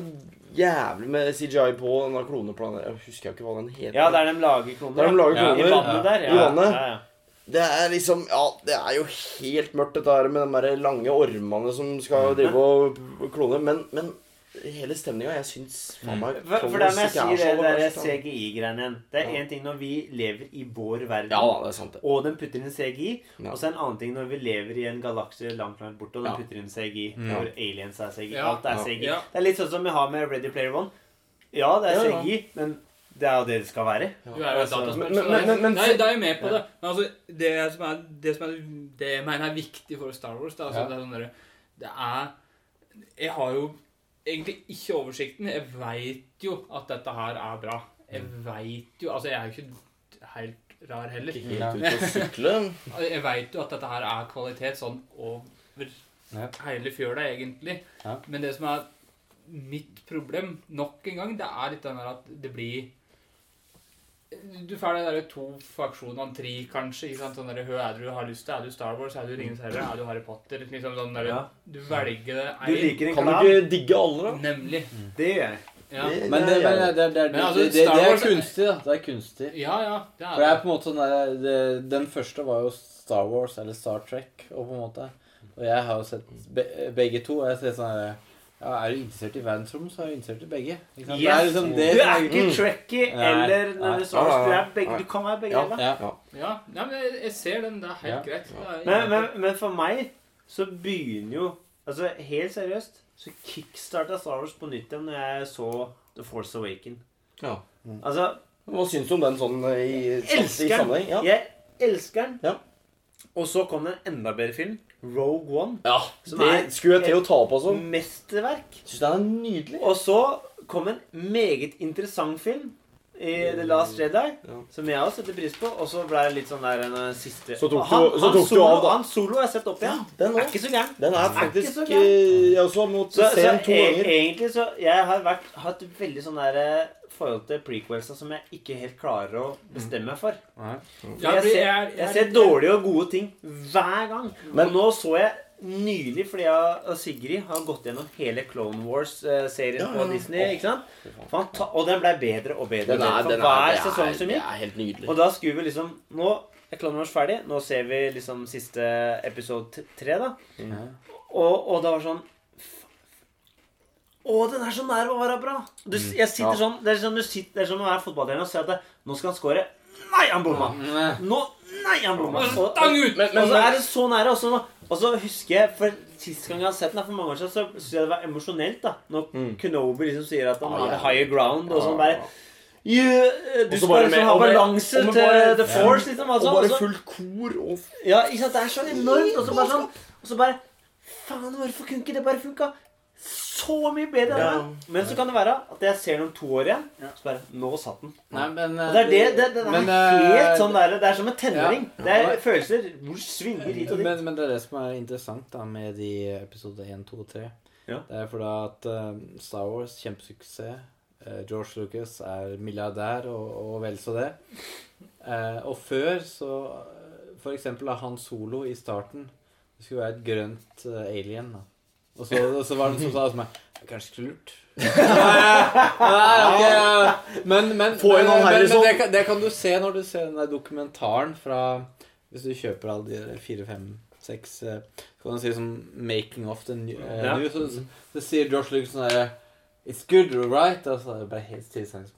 Speaker 5: jævlig med CGI på denne kloneplanen. Jeg husker ikke hva den heter.
Speaker 1: Ja, der de lager kloner.
Speaker 5: Der de lager
Speaker 6: Ja,
Speaker 1: I vannet der. Ja.
Speaker 5: I vannet. Det er liksom Ja, det er jo helt mørkt, dette her med de der lange ormene som skal drive og klone. Men, men hele stemninga Jeg syns faen meg
Speaker 1: For, for
Speaker 5: Wars
Speaker 1: må jeg si det der. CGI-greiene igjen. Det er
Speaker 5: Ja.
Speaker 1: ting når vi lever i vår verden,
Speaker 5: Ja det er sant, det.
Speaker 1: og den putter inn CGI.
Speaker 5: Ja.
Speaker 1: Og så en annen ting når vi lever i en galakse langt langt borte, og den
Speaker 5: Ja.
Speaker 1: putter inn CGI.
Speaker 6: Mm.
Speaker 1: Hvor aliens er CGI.
Speaker 4: Ja.
Speaker 1: Alt er CGI.
Speaker 4: Ja.
Speaker 1: Det er litt sånn som vi har med Ready Player One. Ja, det er
Speaker 5: Ja, ja.
Speaker 1: CGI, men det er jo det det skal være.
Speaker 4: Du er jo et
Speaker 1: Altså,
Speaker 5: men- men- men- men-
Speaker 4: Nei, da er jo med på det. Men altså, det som er det, som er, det jeg mener er viktig for Star Wars, da, altså,
Speaker 6: Ja.
Speaker 4: det er sånn derre Det er Jeg har jo egentlig ikke oversikten. Jeg veit jo at dette her er bra. Jeg veit jo Altså, jeg er jo ikke helt rar heller.
Speaker 5: Ikke Helt ut å sykle.
Speaker 4: Jeg veit jo at dette her er kvalitet sånn over
Speaker 6: Ja.
Speaker 4: hele fjøla, egentlig.
Speaker 6: Ja.
Speaker 4: Men det som er mitt problem, nok en gang, det er litt den der at det blir Du får de der to faksjonene, tre kanskje. ikke sant? Sånn der, er du har lyst til? Er du Star Wars? Er du Ringenes herre? Er du Harry Potter? liksom sånn der,
Speaker 1: Ja.
Speaker 4: Du velger det
Speaker 1: Du liker en
Speaker 5: Kan du ikke digge alle, da?
Speaker 4: Nemlig.
Speaker 1: Det gjør jeg.
Speaker 4: Ja.
Speaker 5: Det-
Speaker 6: Men det, men det, det, det,
Speaker 4: altså,
Speaker 6: det, det, det er kunstig, da. Det er kunstig.
Speaker 4: ja, ja. Det
Speaker 6: For det er
Speaker 4: er
Speaker 6: på en måte sånn der, det, Den første var jo Star Wars eller Star Trek. Og på en måte Og jeg har jo sett be, begge to. Og jeg ser sånn her ja, Er du interessert i verdensrom, så er du interessert i begge. Ikke sant? Det er liksom
Speaker 1: Du
Speaker 6: det du
Speaker 1: er
Speaker 6: ikke
Speaker 1: ikke
Speaker 5: Mm.
Speaker 1: Eller Star Wars. Du, er begge, du kan være begge
Speaker 5: Ja.
Speaker 1: deler.
Speaker 6: ja.
Speaker 4: Ja, ja men jeg, ser den. Det er helt
Speaker 6: Ja.
Speaker 4: greit. Er,
Speaker 1: Men, men, men for meg så begynner jo Altså, helt seriøst så kickstarta Star Wars på nytt igjen når jeg så The Force Awaken.
Speaker 5: Ja.
Speaker 1: Altså,
Speaker 5: Hva syns du om den sånn eh, i, i
Speaker 1: elsker
Speaker 5: sammenheng? Ja.
Speaker 1: Jeg elsker den.
Speaker 5: Ja.
Speaker 1: Og så kom det en enda bedre film, Rogue One.
Speaker 5: ja,
Speaker 1: Som
Speaker 5: det
Speaker 1: er
Speaker 5: skulle jeg til å ta opp også.
Speaker 1: Mesterverk.
Speaker 5: Syns den er nydelig.
Speaker 1: Og så kom en meget interessant film, i The Last Jedi,
Speaker 5: Ja.
Speaker 1: som jeg også setter pris på. Og så ble det litt sånn der den siste
Speaker 5: Så tok
Speaker 1: han,
Speaker 5: du- så
Speaker 1: han,
Speaker 5: solo, du av, da.
Speaker 1: han solo har jeg sett opp igjen.
Speaker 5: Den
Speaker 1: er ikke så gæren.
Speaker 5: Den er
Speaker 1: Er ikke
Speaker 5: faktisk
Speaker 1: så gæren.
Speaker 5: eh, Jeg også har måttet se den to
Speaker 1: e
Speaker 5: ganger.
Speaker 1: egentlig så Jeg har vært, hatt veldig sånn der eh, forhold til prequelsa som jeg ikke helt klarer å bestemme meg for. Jeg, ser,
Speaker 4: jeg er- er
Speaker 1: ser dårlige og gode ting hver gang.
Speaker 5: Men-
Speaker 1: nå så jeg nylig, fordi jeg og Sigrid har gått gjennom hele Clone Wars-serien på. Disney. ikke sant? Fanta og den ble bedre og bedre,
Speaker 5: Den er,
Speaker 1: for
Speaker 5: er,
Speaker 1: hver
Speaker 5: det
Speaker 1: sesong
Speaker 5: er,
Speaker 1: som gikk. Og da skulle vi liksom Nå er Clone Wars ferdig. Nå ser vi liksom siste episode tre, da. Og, og det var sånn Å, den er så nær å være bra! Du, jeg sitter
Speaker 5: Ja.
Speaker 1: sånn, Det er sånn du sitter, det er som å være fotballtrener og ser at det, nå skal han score. Nei, han bomma! Nå Nei, han bomma! Og,
Speaker 4: Stang
Speaker 1: og så er det så nære. Og så, og så husker jeg For sist gang jeg har sett den, for mange år siden, så syns jeg det var emosjonelt. da Når
Speaker 5: Mm.
Speaker 1: Kenobi liksom sier at han
Speaker 5: Ja,
Speaker 1: har
Speaker 5: ja.
Speaker 1: higher ground, og sånn bare «You, Du skal
Speaker 5: bare
Speaker 1: liksom ha balanse til
Speaker 5: bare-
Speaker 1: the force, liksom.
Speaker 5: og
Speaker 1: Altså, og bare
Speaker 5: fullt kor og
Speaker 1: ja, ikke sant? Det er så enormt. Og så bare sånn Og så bare Faen, hvorfor kunne ikke det bare funka så mye bedre?
Speaker 5: Ja.
Speaker 1: da? Men så kan det være at jeg ser den om to år igjen. Så bare Nå satt den.
Speaker 6: Nei, men
Speaker 1: Og det er det. Det, det, er
Speaker 6: men,
Speaker 1: helt
Speaker 6: eh,
Speaker 1: sånn der, Det er som en tenåring.
Speaker 6: Ja.
Speaker 1: Det er følelser hvor svinger hit og dit.
Speaker 6: Men, men det er det som er interessant da med de episode 1, 2 og 3.
Speaker 1: Ja.
Speaker 6: Det er fordi at uh, Star Wars, kjempesuksess. Uh, George Lucas er milliardær og, og vel så det. Eh, og før så For eksempel av Han Solo i starten. Det skulle være et grønt alien. da. Og så, og så var det noen som sa som meg Kanskje ikke lurt. Nei, okay. Men, men,
Speaker 5: Få inn han
Speaker 6: det, kan, det kan du se når du ser den der dokumentaren fra Hvis du kjøper alle de der fire, fem, seks eh, Så kan du si sånn 'Making of the new'. eh,
Speaker 1: Ja.
Speaker 6: new så, så, så sier Josh Lucas sånn It's good, right? Og så er det bare helt stillstand.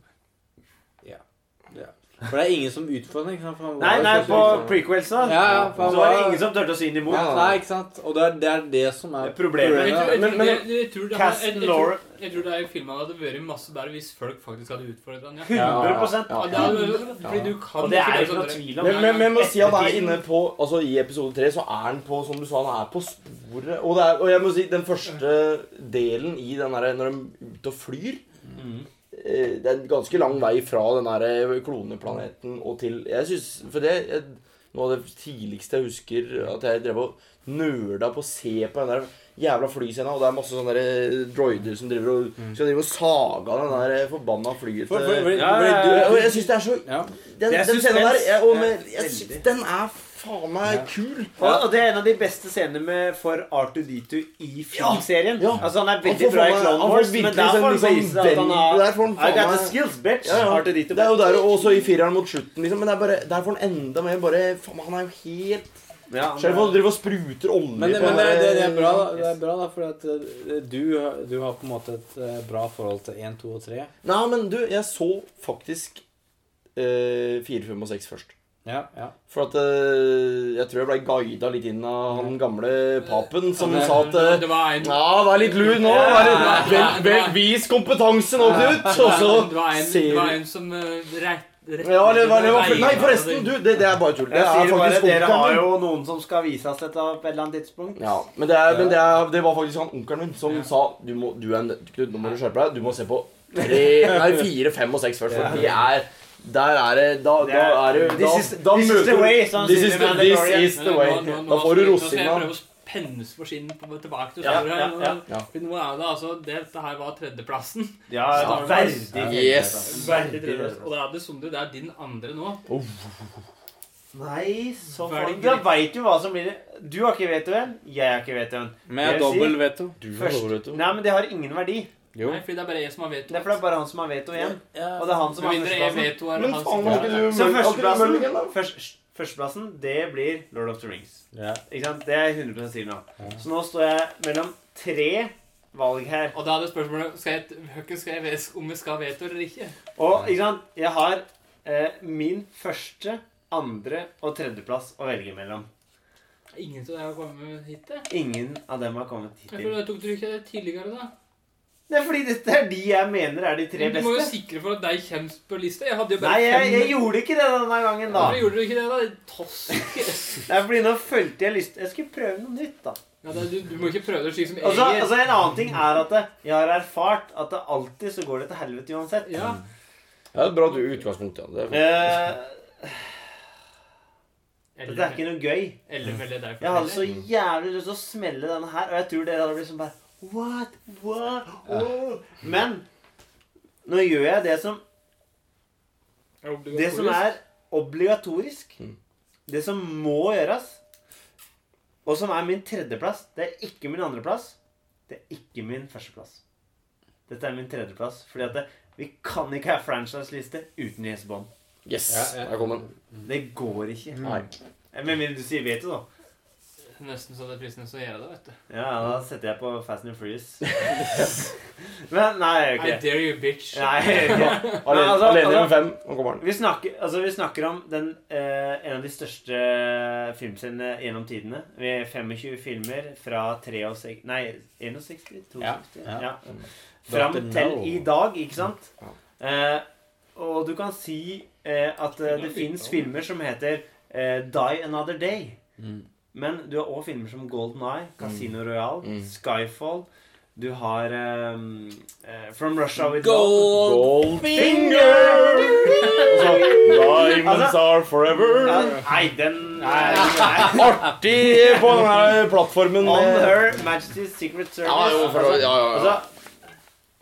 Speaker 6: Ja. ja. For det er ingen som utfordrer ikke sant? For han
Speaker 1: Nei, nei, på prequelsa
Speaker 6: Ja, ja,
Speaker 1: så var det ingen som turte å si den imot.
Speaker 5: Ja.
Speaker 6: Nei, ikke sant? Og det er det, er det som er
Speaker 1: problemet.
Speaker 4: Jeg tror, det er filmen hadde vært masse bedre hvis folk faktisk hadde utfordret den. Ja.
Speaker 1: 100
Speaker 5: Ja,
Speaker 4: Ja, det hadde, fordi du kan
Speaker 1: Og det er
Speaker 4: ikke
Speaker 1: noe
Speaker 4: sånn-
Speaker 1: tvil om.
Speaker 5: Men, men, men må si at han er inne på Altså I episode tre så er han på Som du sa, han er på sporet. Og, det er, og jeg må si den første delen i den derre Når de er ute og flyr
Speaker 1: Mhm.
Speaker 5: Eh, Det er en ganske lang vei fra den der kloneplaneten og til Jeg synes, For det jeg, Noe av det tidligste jeg husker At jeg drev og nerda på å se på den der jævla flyscena, og det er masse sånne der droider som driver og skal drive og saga den der forbanna flyet
Speaker 6: For-
Speaker 5: til
Speaker 6: for- for-
Speaker 1: Ja, ja, ja.
Speaker 5: og jeg syns det er så
Speaker 6: Ja.
Speaker 5: Den, den scenen der jeg, og med, jeg synes. Den er faen meg
Speaker 6: Ja.
Speaker 5: kul.
Speaker 1: Og, og det er en av de beste scenene med for R2D2 i filmserien.
Speaker 5: Ja.
Speaker 1: Altså Han er veldig bra i Clone Wars, men
Speaker 5: virkelig
Speaker 1: der får han
Speaker 5: sånn
Speaker 1: vise at han har
Speaker 5: Der får han
Speaker 1: I got the skills, bitch.
Speaker 5: ja, ja.
Speaker 1: R2D2.
Speaker 5: Det er jo der også i fireren mot slutten, liksom. Men bare, der får han enda mer bare faen, Han er jo helt
Speaker 1: Ja,
Speaker 5: Selv om han driver og spruter olje
Speaker 6: Men,
Speaker 5: på
Speaker 6: men det, det, det er bra, da. Det er bra da, for at eh, du, du har på en måte et eh, bra forhold til 1, 2 og 3.
Speaker 5: Nei, men du, jeg så faktisk eh, 4, 5 og 6 først.
Speaker 6: Ja, ja.
Speaker 5: For at eh, jeg tror jeg ble guida litt inn av han gamle papen som
Speaker 6: Ja, det-
Speaker 5: sa at eh,
Speaker 4: Det var en
Speaker 5: Ja, vær litt lur nå. Vær litt, vel, vel, vis kompetanse nå, Knut. Og så
Speaker 4: det var en,
Speaker 5: ser
Speaker 4: det var
Speaker 5: du
Speaker 4: en som rett, rett,
Speaker 5: Ja, det var, det var, nei, forresten, du, det, det er bare tull. Det er faktisk
Speaker 1: Dere har jo noen som skal vise oss dette på et eller annet tidspunkt.
Speaker 5: Ja, men det, er, men det, er, det var faktisk han onkelen min som sa du må, du er, Knut, nå må du skjerpe deg. Du må se på tre, nei, fire, fem og seks først. For de er Der er det Da, da
Speaker 1: er-
Speaker 5: du
Speaker 1: This is-
Speaker 5: da
Speaker 1: this is the way, sånn
Speaker 5: This is the, this is the way.
Speaker 4: Nå- nå- nå
Speaker 5: Da får du rosina.
Speaker 4: pennes for skinn på- tilbake til
Speaker 1: Ja, ja, ja,
Speaker 5: ja.
Speaker 4: Nå er det altså Dette her var tredjeplassen.
Speaker 1: Ja,
Speaker 4: Ja,
Speaker 1: verdig.
Speaker 5: Yes.
Speaker 4: Tredjeplass. Og da er det Sondre, det er din andre nå.
Speaker 1: Nei, så faen. Da veit du hva som blir Du har ikke vetoen, jeg har ikke vetoen.
Speaker 6: Med
Speaker 1: Jeg si-
Speaker 6: dobbel veto.
Speaker 5: Du har dobbel veto.
Speaker 1: nei, men det har ingen verdi.
Speaker 6: Jo.
Speaker 4: Nei, fordi det er bare jeg som har veto.
Speaker 1: Det er fordi det er bare han som har veto igjen. Og det er han som har førsteplassen. Så førsteplassen, først, førsteplassen, det blir Lord of the Rings.
Speaker 6: Ja.
Speaker 1: Ikke sant? Det er jeg 100 sikker nå. Så nå står jeg mellom tre valg her.
Speaker 4: Og da er det spørsmålet skal jeg, Høkken, skal jeg vet om vi skal veto eller ikke.
Speaker 1: Og ikke sant? jeg har eh, min første, andre og tredjeplass å velge mellom.
Speaker 4: Ingen av dem har kommet hit.
Speaker 1: Ingen av dem har kommet
Speaker 4: Jeg
Speaker 1: hittil.
Speaker 4: føler jeg tok du ikke det tidligere, da.
Speaker 1: Det er fordi dette er de jeg mener er de tre
Speaker 4: beste. du må jo sikre for at deg kommer på lista. Jeg hadde jo bare
Speaker 1: Nei, jeg,
Speaker 4: fem.
Speaker 1: jeg gjorde ikke det denne gangen, da.
Speaker 4: Hvorfor gjorde du ikke det, da? Tosk.
Speaker 1: Det er fordi nå følte jeg lyst Jeg skulle prøve noe nytt, da.
Speaker 4: Ja, det, du, du må ikke prøve det slik som jeg
Speaker 1: Altså, altså En annen ting er at jeg har erfart at det alltid så går det til helvete uansett.
Speaker 4: Ja.
Speaker 5: Det er bra utgangspunkt, ja. Det er.
Speaker 1: Eh,
Speaker 4: Eller,
Speaker 1: dette er ikke noe gøy. Jeg hadde så jævlig lyst til å smelle denne her, og jeg tror dere hadde blitt sånn bare What? What? Oh. Men nå gjør jeg det som Det som er obligatorisk,
Speaker 5: Mm.
Speaker 1: det som må gjøres, og som er min tredjeplass, det er ikke min andreplass, det er ikke min førsteplass. Dette er min tredjeplass, fordi at det, vi kan ikke ha franchise-liste uten Bond.
Speaker 5: Yes,
Speaker 6: Ja, ja.
Speaker 1: Det går ikke.
Speaker 5: Nei.
Speaker 1: Med mindre du sier veto, da.
Speaker 4: Nesten så det er fristende å gjøre det, vet du.
Speaker 1: Ja, da setter jeg på Fast and Freeze. Men nei, jeg gjør
Speaker 4: I
Speaker 1: ikke
Speaker 4: dare you, bitch.
Speaker 1: Nei, jeg gjør ikke det.
Speaker 5: Alene,
Speaker 1: altså,
Speaker 5: alene
Speaker 1: altså-
Speaker 5: fem. og kommer den.
Speaker 1: Vi snakker, altså, vi snakker om den, eh, en av de største filmscenene gjennom tidene. Vi har 25 filmer fra 63 Nei, 61? 62?
Speaker 6: Ja,
Speaker 1: Ja.
Speaker 6: ja.
Speaker 1: Fram til i dag, ikke sant? Eh, og du kan si eh, at eh, det fins filmer som heter eh, Die Another Day.
Speaker 6: Mm.
Speaker 1: Men du har òg filmer som Golden Eye, Casino Royale,
Speaker 5: Mm.
Speaker 1: Skyfall. Du har um, uh, From Russia With Gold,
Speaker 6: Gold
Speaker 1: Finger!
Speaker 5: Diamonds
Speaker 1: Altså-
Speaker 5: are forever.
Speaker 1: Ja, nei, den nei, nei.
Speaker 5: Artig på denne plattformen.
Speaker 1: On Her Majesty's Secret Service.
Speaker 5: Ja, jo, for, ja, ja, ja.
Speaker 1: Altså,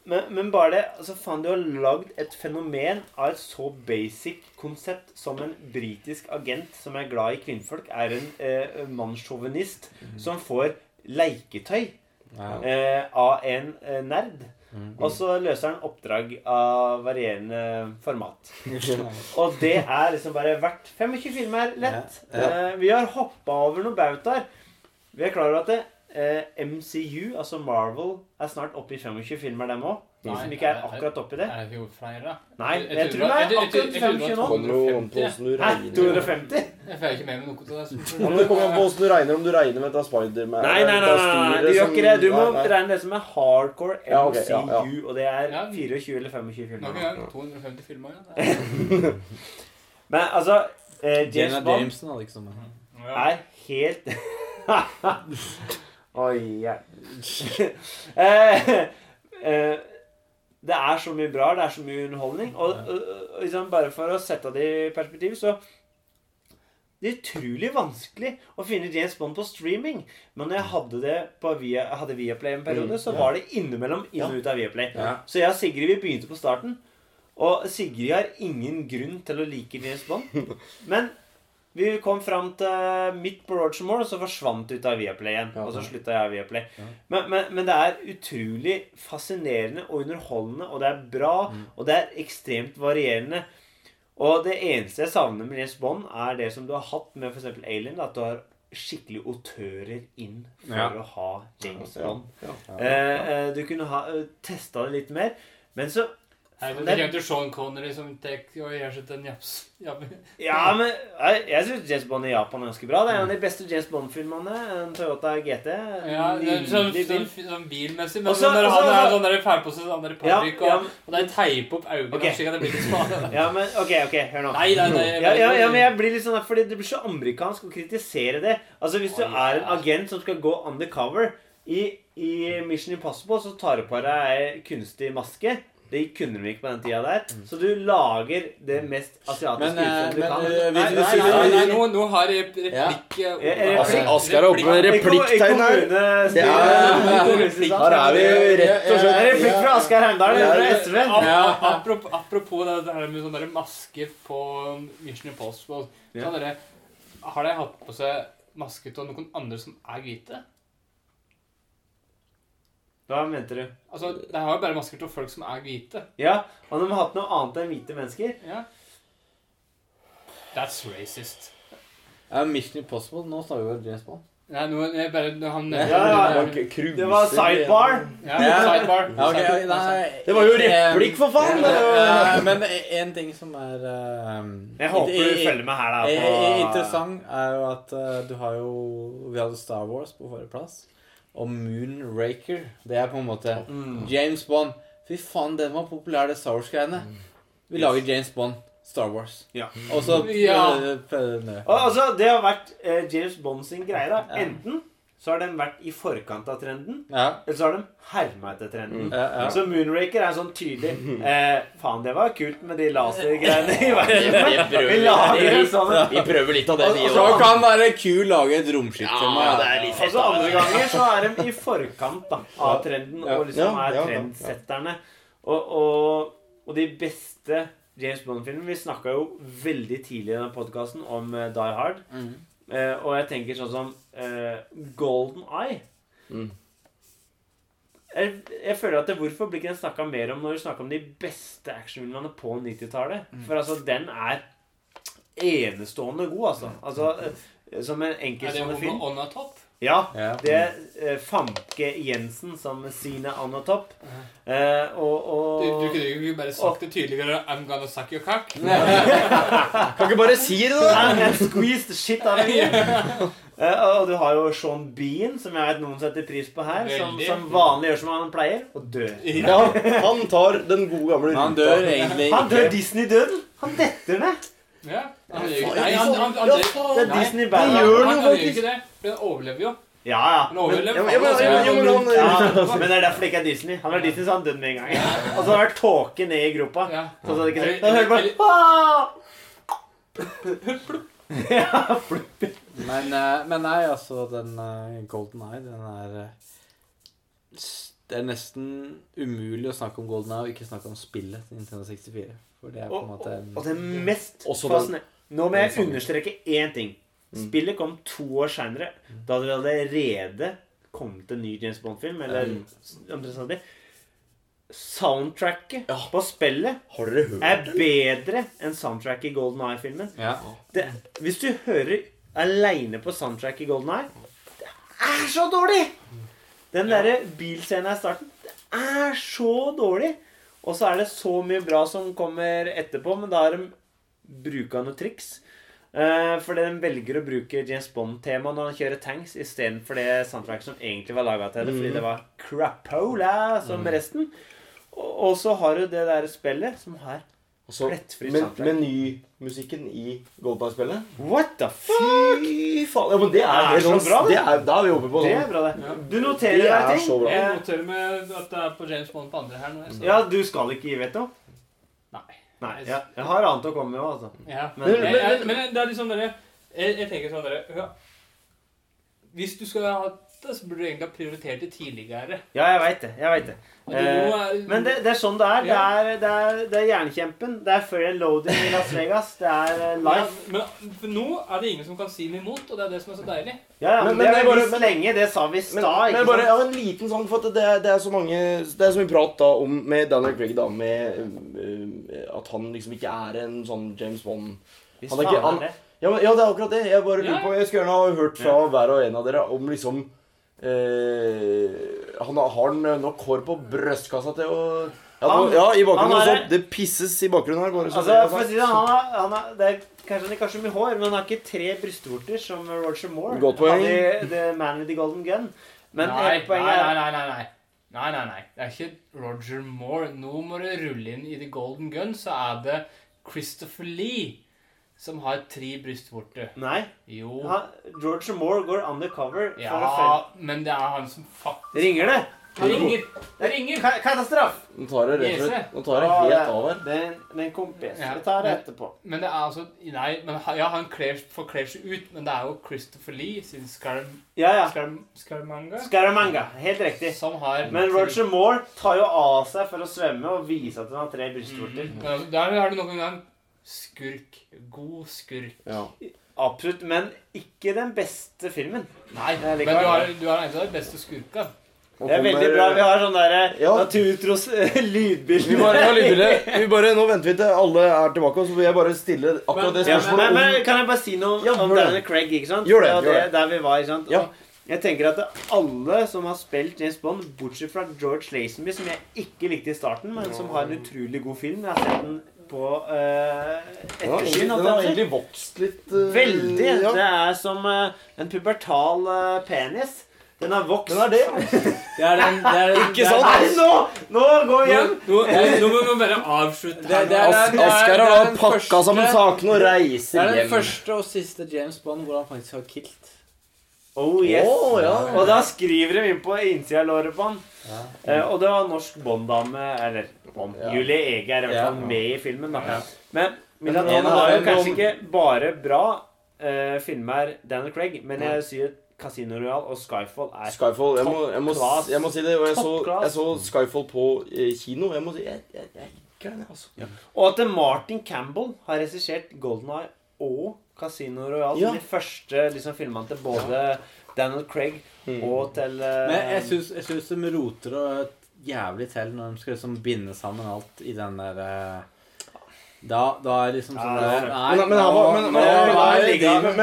Speaker 1: men, men bare det altså faen, Du har lagd et fenomen av et så basic konsept som en britisk agent som er glad i kvinnfolk, er en eh, mannssjåvinist som får leketøy
Speaker 6: Ja.
Speaker 1: eh, av en eh, nerd.
Speaker 6: Mm.
Speaker 1: Og så løser han oppdrag av varierende format. Og det er liksom bare verdt 25 filmer lett.
Speaker 6: Ja, ja.
Speaker 1: Eh, vi har hoppa over noen bautaer. Vi er klar over at det, eh, MCU, altså Marvel, er snart oppe i 25 filmer, dem òg. De som ikke er akkurat oppi det.
Speaker 4: Er det jo flere, da?
Speaker 1: Nei,
Speaker 4: Jeg- jeg tror det
Speaker 1: er akkurat
Speaker 4: jeg tror det var
Speaker 1: 25 nå.
Speaker 5: Kommer jo an på hvordan du
Speaker 1: Hæ?
Speaker 5: regner.
Speaker 1: 250?
Speaker 4: Jeg får ikke med meg noe til det.
Speaker 5: Men det kommer an på hvordan du regner. Om du regner med dette Spiderman
Speaker 1: Nei, nei, nei, nei, nei, du gjør ikke det. Du må regne det som er hardcore MCU,
Speaker 5: ja, ja.
Speaker 1: og det er 24 eller 25 filmer.
Speaker 4: Nok
Speaker 1: nå.
Speaker 4: en gang 250 filmer. Ja.
Speaker 1: Men altså eh, James Bond er helt Oi, ja. eh, eh, Det er så mye bra, det er så mye underholdning. Og, og, liksom bare for å sette det i perspektiv, så Det er utrolig vanskelig å finne James Bond på streaming. Men når jeg hadde det på via, hadde Viaplay en periode,
Speaker 5: Mm,
Speaker 1: så var det innimellom inn og ut av Viaplay.
Speaker 6: Ja.
Speaker 1: Så jeg og Sigrid vi begynte på starten. Og Sigrid har ingen grunn til å like James Bond. Men vi kom fram til midt på Roger Moore, og så forsvant ut av Viaplay igjen.
Speaker 5: Ja,
Speaker 1: og så slutta jeg Viaplay.
Speaker 5: Ja.
Speaker 1: Men, men, men det er utrolig fascinerende og underholdende, og det er bra,
Speaker 5: Mm.
Speaker 1: og det er ekstremt varierende. Og det eneste jeg savner med James Bond, er det som du har hatt med f.eks. Alien. At du har skikkelig autører inn for
Speaker 6: Ja.
Speaker 1: å ha James
Speaker 5: Ja,
Speaker 1: Bond.
Speaker 5: ja.
Speaker 1: ja, eh, du kunne ha uh, testa det litt mer. Men så
Speaker 4: Nei, men Det til Sean Connery som tek og gjør seg til en japs. Ja, men-
Speaker 1: Ja, jeg, jeg syns James Bond i Japan er ganske bra. Det er en av de beste James Bond-filmene. En Toyota GT.
Speaker 4: Ja, det er sånn,
Speaker 1: bil.
Speaker 4: sånn bilmessig, men
Speaker 1: Også- også-
Speaker 4: han er sånn seg sånn der
Speaker 1: Ja,
Speaker 4: parykk,
Speaker 1: ja,
Speaker 4: og, og det er teip opp øynene
Speaker 1: okay.
Speaker 4: slik at det blir litt smart.
Speaker 1: ja, men ok, ok, hør nå.
Speaker 4: Nei, nei, nei.
Speaker 1: Ja, ja, ja, men jeg blir litt sånn fordi Det blir så amerikansk å kritisere det. Altså Hvis du
Speaker 4: Oi,
Speaker 1: er en agent som skal gå undercover i, i Mission Impossible, så tar du på deg kunstig maske. Det kunne de ikke på den tida der. Så du lager det mest asiatiske
Speaker 6: Men, eh,
Speaker 1: du
Speaker 6: men,
Speaker 1: kan.
Speaker 6: eh,
Speaker 4: Nei, nei, nei, nei, nå, nå har replikk
Speaker 6: Ja.
Speaker 4: eh,
Speaker 5: Asker, er oppe med replikktegn her. er-. Her er vi rett og
Speaker 1: Det
Speaker 5: slett
Speaker 1: replikk fra Asgeir Heimdal fra. SV.
Speaker 4: Apropos, det der med sånne maske masker på Mission Impossible sånn dere, Har de hatt på seg maske til noen andre som er hvite?
Speaker 1: Hva mente du?
Speaker 4: Altså, De har jo bare masker til folk som er hvite.
Speaker 1: Ja, og de har hatt noe annet enn hvite mennesker.
Speaker 4: Ja. That's racist.
Speaker 6: Ja, Mission Impossible. Nå snakker vi om James Bond.
Speaker 4: Nei, nå, jeg bare, han
Speaker 1: Ja, ja, Det var sidebar.
Speaker 4: Ja, sidebar.
Speaker 6: Ja, okay, ok, nei,
Speaker 5: Det var jo replikk, for faen! Det
Speaker 6: Ja, men en ting som er um,
Speaker 1: Jeg håper du følger med her, da. På...
Speaker 6: Interessant er jo at uh, du har jo Vi hadde Star Wars på forrige plass. Og Moonraker. Det er på en måte
Speaker 1: Mm.
Speaker 6: James Bond. Fy faen, den var populær, det Star Wars-greiene. Vi lager James Bond, Star Wars.
Speaker 1: Ja.
Speaker 6: Og så
Speaker 4: Ja.
Speaker 1: Og, altså, det har vært eh, James Bond sin greie. da
Speaker 6: Ja.
Speaker 1: Enten så har de vært i forkant av trenden,
Speaker 6: Ja.
Speaker 1: eller så har de herma etter trenden.
Speaker 6: Ja, ja.
Speaker 1: Så Moonraker er sånn tydelig eh, Faen, det var kult med de lasergreiene i verdensrommet. Vi lager en sånn
Speaker 5: Vi prøver litt av det, vi
Speaker 6: Så kan være kul lage et romskip til meg.
Speaker 1: Og så andre ganger så er de i forkant da, av trenden og liksom er trendsetterne. Og, og, og de beste James Bond-filmene Vi snakka jo veldig tidlig i denne podkasten om eh, Die Hard.
Speaker 6: Mm.
Speaker 1: Eh, og jeg tenker sånn som eh, Golden Eye.
Speaker 5: Mm.
Speaker 1: Jeg, jeg føler at det, Hvorfor blir ikke den snakka mer om når du snakker om de beste actionfilmene på 90-tallet?
Speaker 6: Mm.
Speaker 1: For altså, den er enestående god, altså. altså eh, som en
Speaker 4: Er det
Speaker 1: enkeltstående film.
Speaker 4: on a top?
Speaker 1: Ja. Det er eh, Famke Jensen som Sine on top. Eh, og, og
Speaker 4: Du, du kunne jo bare sagt det tydeligere. I'm gonna suck your cock.
Speaker 5: Kan ikke bare si det, da?
Speaker 1: I'm and squeeze the shit out of you. Eh, og du har jo Sean Bean, som jeg vet noen setter pris på her. Som, som vanlig gjør som han pleier, og dør.
Speaker 5: Ja, han tar den gode gamle
Speaker 6: ruta. han dør egentlig
Speaker 1: Han dør. Disney-døden! Han detter ned!
Speaker 4: Ja. Han gjør ikke Nei, han, han, han,
Speaker 5: Ja.
Speaker 1: Det er
Speaker 4: Nei,
Speaker 5: han gjør
Speaker 4: han
Speaker 5: jo
Speaker 4: gjør
Speaker 5: faktisk.
Speaker 4: ikke det. For han overlever jo.
Speaker 1: Ja, ja.
Speaker 4: Overlever.
Speaker 5: Ja, men- ja, men- ja, men- ja, men
Speaker 1: Ja, men det er derfor det ikke er Disney. Han er Disney, så han døde med en gang. Og så har det vært tåke ned i gropa.
Speaker 4: Ja.
Speaker 1: Så det ikke
Speaker 4: det.
Speaker 1: Da hører du bare Ja.
Speaker 6: Men, eh, men nei, altså, den uh, Golden Eye, den er eh, s- Det er nesten umulig å snakke om Golden Eye og ikke snakke om spillet til Nintendo 64. For det er på en måte en
Speaker 1: og det mest fascinerende Nå må jeg understreke én ting. Spillet kom to år seinere. Da det allerede kommet en ny James Bond-film. Eller omtrent sånn. Soundtracket
Speaker 5: Ja.
Speaker 1: på spillet
Speaker 5: Har dere hørt
Speaker 1: er bedre enn soundtracket i Golden Eye-filmen.
Speaker 6: Ja.
Speaker 1: Hvis du hører aleine på soundtrack i Golden Eye Det er så dårlig! Den derre bilscenen i starten Det er så dårlig! Og så er det så mye bra som kommer etterpå, men da har de bruka noen triks. Uh, fordi de velger å bruke James Bond-tema når han kjører tanks, istedenfor det soundtracket som egentlig var laga til det, fordi det var crapola som resten. Og, så har du det der spillet som har
Speaker 5: plettfri
Speaker 1: soundtrack.
Speaker 5: men,
Speaker 1: soundtrack.
Speaker 5: Menymusikken i Goldbar-spillet
Speaker 1: What the fuck?
Speaker 5: Fy faen. Ja, men det er,
Speaker 1: Det er så
Speaker 5: sånn-
Speaker 1: bra,
Speaker 5: det er, Da er vi oppe på
Speaker 1: Det
Speaker 5: sånn
Speaker 1: er bra, det.
Speaker 4: Ja.
Speaker 1: Du noterer
Speaker 5: Det
Speaker 1: deg
Speaker 5: er
Speaker 1: ting.
Speaker 5: så bra.
Speaker 4: Jeg noterer med at det er på James Bond på andre her nå. Så.
Speaker 1: Ja, du skal ikke gi veto?
Speaker 4: Nei.
Speaker 1: Nei. Jeg, jeg har annet å komme med òg, altså.
Speaker 4: Ja.
Speaker 1: Men-
Speaker 4: Men, jeg, jeg, men det er liksom dere jeg, jeg tenker sånn dere ja. Hvis du skal ha det, så burde du egentlig ha prioritert det tidligere.
Speaker 1: Ja, jeg veit det. Jeg vet det.
Speaker 4: Og er,
Speaker 1: Eh, men det, det er sånn det er. Det er, det er, det er jernkjempen. Det er før loading i Las Vegas. Det er life.
Speaker 4: ja, men for nå er det ingen som kan si noe imot, og det er det som er så deilig.
Speaker 1: Ja, ja, men,
Speaker 5: Men- men
Speaker 1: det
Speaker 5: det
Speaker 1: er
Speaker 5: bare- men-
Speaker 1: lenge. Det sa vi i
Speaker 5: Men,
Speaker 1: stad.
Speaker 5: men
Speaker 1: ikke
Speaker 5: bare
Speaker 1: sant?
Speaker 5: ja, en liten sånn For at det, er- det er så mange Det er så mye prat da om med Daniel Craig da Med uh, at han liksom ikke er en sånn James Bond
Speaker 1: Hvis
Speaker 5: han er ikke- han-
Speaker 1: det.
Speaker 5: Ja, men, ja det er akkurat det. Jeg bare lurer
Speaker 4: Ja.
Speaker 5: på Jeg skulle gjerne ha hørt fra hver og en av dere om liksom eh, han har, nok hår på brystkassa til å ja,
Speaker 1: Han-
Speaker 5: ja, i bakgrunnen også. Det pisses i bakgrunnen her. Bare så
Speaker 1: Altså,
Speaker 5: det
Speaker 1: for å si det, han har, han har, det er kanskje han ikke har så mye hår, men han har ikke tre brystvorter som Roger Moore.
Speaker 5: Godt poeng.
Speaker 1: Han i The Man with the Golden Gun. Men
Speaker 4: nei,
Speaker 1: poenget
Speaker 4: nei, nei, nei, nei. Nei, nei, nei. Det er ikke Roger Moore. Nå må du rulle inn i The Golden Gun, så er det Christopher Lee som har tre brystvorter.
Speaker 1: Nei.
Speaker 4: Jo.
Speaker 1: Han, George Moore går undercover.
Speaker 4: Ja, men det er han som faktisk
Speaker 1: Ringer det?
Speaker 4: Han ringer. Det ringer.
Speaker 1: Ka- Katastrofe!
Speaker 5: Nå tar det rett og slett Nå tar det helt
Speaker 1: over.
Speaker 5: av her.
Speaker 1: Det er en, det er en kompis.
Speaker 4: Ja.
Speaker 1: Vi tar det etterpå.
Speaker 4: Men det er altså Nei, men ja, han kler, forkler seg ut, men det er jo Christopher Lee sin Scar,
Speaker 1: Ja, ja.
Speaker 4: Scar, Scaramanga
Speaker 1: Scaramanga. Helt riktig.
Speaker 4: som har
Speaker 1: Men Roger Moore tar jo av seg for å svømme og vise at han har tre brystvorter.
Speaker 4: Mm. Der har du noen gang skurk. God skurk.
Speaker 5: Ja.
Speaker 1: Absolutt. Men ikke den beste filmen.
Speaker 4: Nei, men du har, du har en av de beste skurka.
Speaker 1: Det er veldig bra. Vi har sånn derre
Speaker 5: Ja.
Speaker 1: Naturtros eh, lydbilde.
Speaker 5: Vi bare, ja, vi bare, nå venter vi til alle er tilbake, og så vil jeg bare stille akkurat det
Speaker 1: Ja,
Speaker 5: spørsmålet
Speaker 1: men, men kan jeg bare si noe
Speaker 5: Ja,
Speaker 1: om. Daniel Craig? ikke sant?
Speaker 5: Gjør det,
Speaker 1: Ja,
Speaker 5: gjør det.
Speaker 1: Der vi var, ikke sant?
Speaker 5: Ja.
Speaker 1: Jeg tenker at alle som har spilt James Bond, bortsett fra George Lazenby, som jeg ikke likte i starten, men som har en utrolig god film Jeg har sett den på eh,
Speaker 5: Den
Speaker 1: ettersyn.
Speaker 5: egentlig, den har egentlig vokst litt Uh,
Speaker 1: Veldig.
Speaker 5: Ja.
Speaker 1: Det er som eh, en pubertal eh, penis. Den har vokst.
Speaker 5: Den er det.
Speaker 6: Det er den, det er,
Speaker 5: Ikke
Speaker 6: det er-
Speaker 5: sant?
Speaker 1: Nei, nå! Nå vi hjem!
Speaker 4: Nå, nå, nå må vi bare avslutte
Speaker 6: Det-
Speaker 4: her.
Speaker 6: det er-
Speaker 5: As
Speaker 6: det
Speaker 5: Asker
Speaker 6: det
Speaker 5: har da
Speaker 6: den
Speaker 5: pakka sammen sakene og
Speaker 6: Det er den
Speaker 5: hjem.
Speaker 6: første og siste James Bond hvor han faktisk har kilt.
Speaker 1: Oh yes.
Speaker 5: Oh, ja.
Speaker 1: Og da skriver de inn på innsida av låret på han.
Speaker 6: Ja.
Speaker 1: Eh, og det var norsk Bond-dame, eller Bond,
Speaker 5: Ja.
Speaker 1: Julie Ege er i hvert
Speaker 6: Ja.
Speaker 1: fall med i filmen. da.
Speaker 6: Ja.
Speaker 1: Men Milan
Speaker 5: har
Speaker 1: jo kanskje ikke bare bra eh, filmer, Daniel Craig, men jeg sier Casino Royal og Skyfall er
Speaker 5: Skyfall. Jeg må, jeg må,
Speaker 1: class.
Speaker 5: jeg må si det. Og jeg så, jeg så Skyfall på eh, kino. Jeg må si Jeg, jeg, jeg altså.
Speaker 1: Og at Martin Campbell har regissert Golden Eye og Casino Royale
Speaker 5: Ja.
Speaker 1: de første liksom, filmene til både Daniel Craig
Speaker 5: Mm.
Speaker 1: og til uh,
Speaker 6: Men jeg syns, jeg syns de roter og jævlig til når de skal liksom binde sammen alt i den der eh, Da, da er liksom sånn
Speaker 1: Ja,
Speaker 6: der, Nei,
Speaker 5: Men,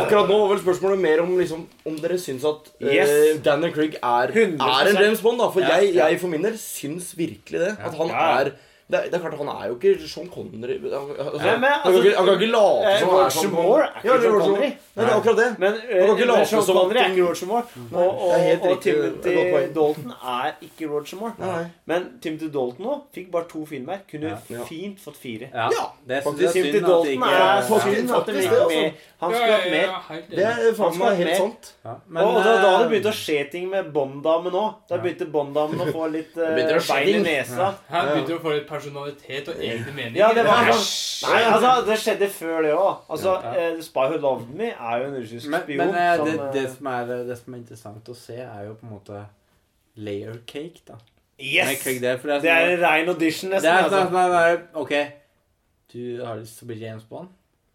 Speaker 5: akkurat nå var vel spørsmålet mer om liksom Om dere syns at
Speaker 1: yes.
Speaker 5: uh, Daniel Craig er, er en James Bond. da For
Speaker 6: Ja,
Speaker 5: jeg, jeg for min del syns virkelig det. At han
Speaker 1: Ja.
Speaker 5: er det er, det er klart Han er jo ikke Sean Connery Han, altså,
Speaker 1: Nei, men,
Speaker 5: han, kan
Speaker 1: altså,
Speaker 5: ikke, han kan ikke late
Speaker 1: eh,
Speaker 5: som han er Sean
Speaker 1: Moore er
Speaker 5: Connery.
Speaker 1: ikke
Speaker 5: Ja,
Speaker 1: Sean Connery.
Speaker 5: Nei, det er akkurat det.
Speaker 1: Men
Speaker 5: kan ikke
Speaker 1: uh,
Speaker 5: late
Speaker 1: Sean
Speaker 5: som
Speaker 1: Connery er ikke Roger Moore. Og, og, og Timothy. Dalton er ikke Roger Moore. Men Timothy Dalton nå fikk bare to filmer. Kunne fint fått fire.
Speaker 6: Ja,
Speaker 5: Ja,
Speaker 6: det syns jeg er synd at det ikke
Speaker 1: er
Speaker 5: faktisk-
Speaker 1: synd at de
Speaker 5: faktisk
Speaker 1: ikke
Speaker 5: altså.
Speaker 1: med. Han skulle hatt mer.
Speaker 5: Det er faen
Speaker 1: skal
Speaker 5: meg helt
Speaker 1: mer.
Speaker 5: sant.
Speaker 6: ja,
Speaker 1: og, og da, det
Speaker 6: eh,
Speaker 1: begynt å skje ting med Bond-damen òg. Da begynte Bond-damen å få litt bein i nesa.
Speaker 4: Her begynte å få litt personalitet og egne meninger.
Speaker 1: Ja, det var
Speaker 5: Æsj.
Speaker 1: sånn Nei, altså, det skjedde før det òg. Altså,
Speaker 6: Ja.
Speaker 1: uh, Spy Who Loved Me er jo en russisk
Speaker 6: Men,
Speaker 1: spion
Speaker 6: men eh,
Speaker 1: som
Speaker 6: det,
Speaker 1: eh,
Speaker 6: det, som er, det som er interessant å se, er jo på en måte layer cake, da.
Speaker 1: Yes!
Speaker 6: Cake der, for det er
Speaker 1: Det er
Speaker 6: sånn
Speaker 1: en rein audition,
Speaker 6: Det
Speaker 1: nesten.
Speaker 6: er sånn
Speaker 1: Altså.
Speaker 6: sånn Ok, du har lyst til å bli James Bond,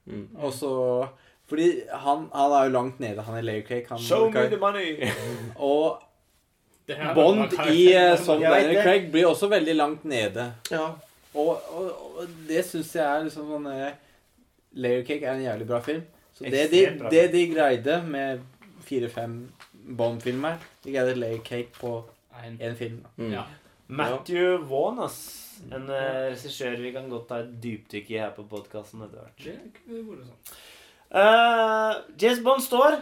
Speaker 5: Mm.
Speaker 6: og så Fordi han, han er jo langt nede, han er layer cake. Han,
Speaker 1: Show me the money!
Speaker 6: og
Speaker 4: Det
Speaker 6: Bond i eh, som Daniel. Craig blir også veldig langt nede.
Speaker 5: Ja.
Speaker 6: Og, og, og det syns jeg er liksom sånn eh, Layer Cake er en jævlig bra film. Så det de,
Speaker 1: bra
Speaker 6: det de greide med fire-fem Bond-filmer De greide Layer Cake på
Speaker 4: En-
Speaker 6: én film.
Speaker 5: Mm.
Speaker 4: Ja.
Speaker 1: Matthew Vaughn, ass. En uh, regissør vi kan godt ta et dypdykk i her på podkasten etter hvert.
Speaker 4: Sånn.
Speaker 1: Uh, James Bond står.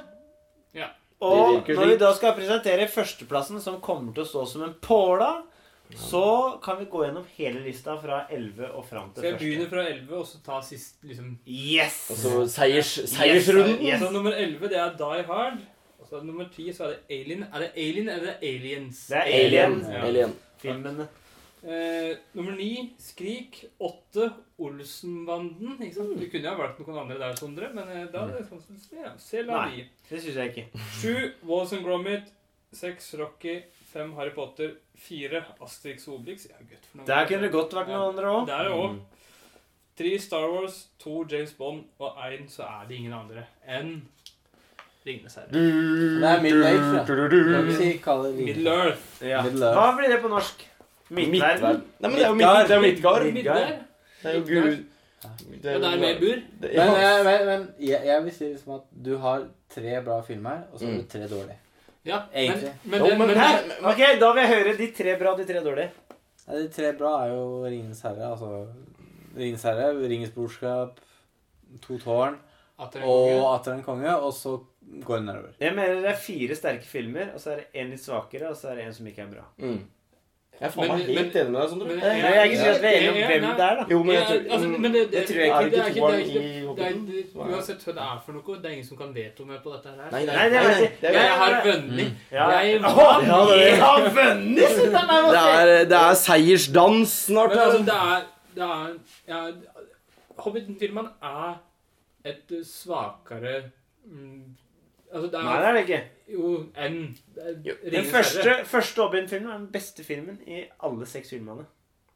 Speaker 1: Og når vi da skal presentere førsteplassen, som kommer til å stå som en påla, så kan vi gå gjennom hele lista fra 11 og fram til
Speaker 4: Skal jeg begynne fra 11 og så ta sist liksom
Speaker 1: Yes!
Speaker 5: Og så seiers, seiersrunden.
Speaker 1: Yes.
Speaker 4: Så nummer 11 det er Die Hard. Og så nummer 10 så er det Alien. Er det Alien eller Aliens?
Speaker 1: Det er Alien.
Speaker 4: Ja.
Speaker 5: Alien.
Speaker 1: Filmene.
Speaker 4: Eh, nummer 9 Skrik. 8 Olsenbanden. Ikke sant? Du kunne jo ha valgt noen andre der, Sondre, men eh, da er det sånn som ja, Se la
Speaker 1: Nei.
Speaker 4: de.
Speaker 1: Det syns jeg ikke.
Speaker 4: 7 Walls and Gromit. 6 Rocky. 5 Harry Potter. 4 Asterix og Obelix. Ja, gutt, for noen
Speaker 1: Der kunne det godt vært noen andre òg.
Speaker 4: Der òg. 3 Star Wars. 2 James Bond. Og 1 så er det ingen andre enn Ringenes herre.
Speaker 6: Det er Middle Age, da. Kan vi si kalle det
Speaker 4: Middle Earth.
Speaker 1: Ja.
Speaker 6: Middle
Speaker 1: Hva blir det på norsk? Midtverden?
Speaker 5: Nei, men det er jo Midgard. Det Midgard.
Speaker 4: Midgard.
Speaker 5: Det er jo Gud.
Speaker 4: Ja, det er mer bur.
Speaker 5: Det-
Speaker 6: Men,
Speaker 5: ja.
Speaker 6: eh, men, men jeg, jeg vil si liksom at du har tre bra filmer, og så har
Speaker 5: Mm.
Speaker 6: du tre dårlige.
Speaker 4: Ja, men,
Speaker 6: Egentlig.
Speaker 4: men,
Speaker 5: men
Speaker 4: men, det-
Speaker 1: Ok, da vil jeg høre de tre bra og de tre dårlige.
Speaker 6: Nei, de tre bra er jo Ringenes herre, altså Ringenes herre, Ringens brorskap, To tårn og Atter en konge, og så går den nedover.
Speaker 1: Jeg mener det er fire sterke filmer, og så er det en litt svakere, og så er det en som ikke er bra.
Speaker 5: Mm. Jeg er faen meg helt enig med deg, Sondre.
Speaker 4: men-
Speaker 1: jeg er ikke sikker er om hvem det er, da.
Speaker 5: Jo, men jeg tror
Speaker 4: altså, men det,
Speaker 1: tror jeg
Speaker 5: ikke. det
Speaker 4: er
Speaker 5: ikke toeren
Speaker 4: er
Speaker 5: i Hobbiten?
Speaker 4: Uansett hva det er for noe, det er ingen som kan veto meg på dette her.
Speaker 5: Nei, nei,
Speaker 1: Nei, det
Speaker 5: nei, er-
Speaker 4: Jeg har vunnet. Jeg
Speaker 5: er-
Speaker 1: jeg har vunnet!
Speaker 5: Det er, det er seiersdans snart.
Speaker 4: Men altså, det er, det er ja, Hobbiten-filmen er et svakere mm, Altså, det er, Nei,
Speaker 1: det er det ikke.
Speaker 4: Jo enn
Speaker 1: Den første, første Hobbit-filmen er den beste filmen i alle seks filmene.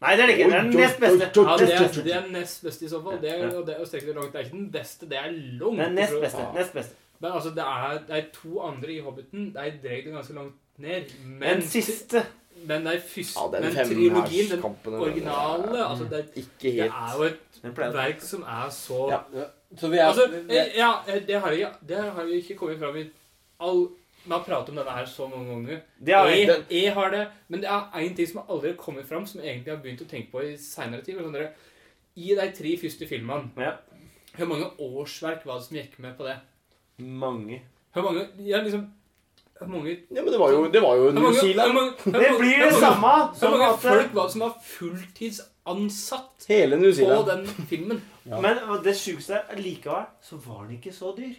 Speaker 1: Nei, det er det ikke. Det er den nest beste.
Speaker 4: Ja, det er, det er nest beste i så fall. Det er,
Speaker 1: Ja.
Speaker 4: og det er det langt. Det er ikke den beste, det er langt
Speaker 1: Det er nest beste. Nest beste.
Speaker 4: Men altså, det er, det er to andre i Hobbiten. De dreier det ganske langt ned. Men,
Speaker 1: Den siste.
Speaker 4: Men de første,
Speaker 5: Ja, den
Speaker 4: men trilogien, den
Speaker 5: originale
Speaker 4: originale altså det,
Speaker 5: Ikke
Speaker 4: det er jo et verk som er så
Speaker 5: Ja.
Speaker 6: Så vi er,
Speaker 4: Altså,
Speaker 6: er
Speaker 4: eh, ja, eh, det har, jeg, det har jeg ikke kommet fram i all Vi har pratet om denne her så mange ganger.
Speaker 1: Det er, jeg,
Speaker 4: Jeg, jeg har det, men det er én ting som aldri har kommet fram, som jeg egentlig har begynt å tenke på i seinere tid. Sånn I de tre første filmene,
Speaker 1: Ja.
Speaker 4: hvor mange årsverk var det som gikk med på det?
Speaker 1: Mange.
Speaker 4: Hvor mange Ja, liksom mange
Speaker 5: Ja, men det var jo, det var jo New Zealand.
Speaker 1: Det blir det samme
Speaker 4: Hvor
Speaker 1: som
Speaker 4: mange folk var det som var fulltidsansatt på den filmen?
Speaker 1: Men det sjukeste er likevel så var den ikke så dyr.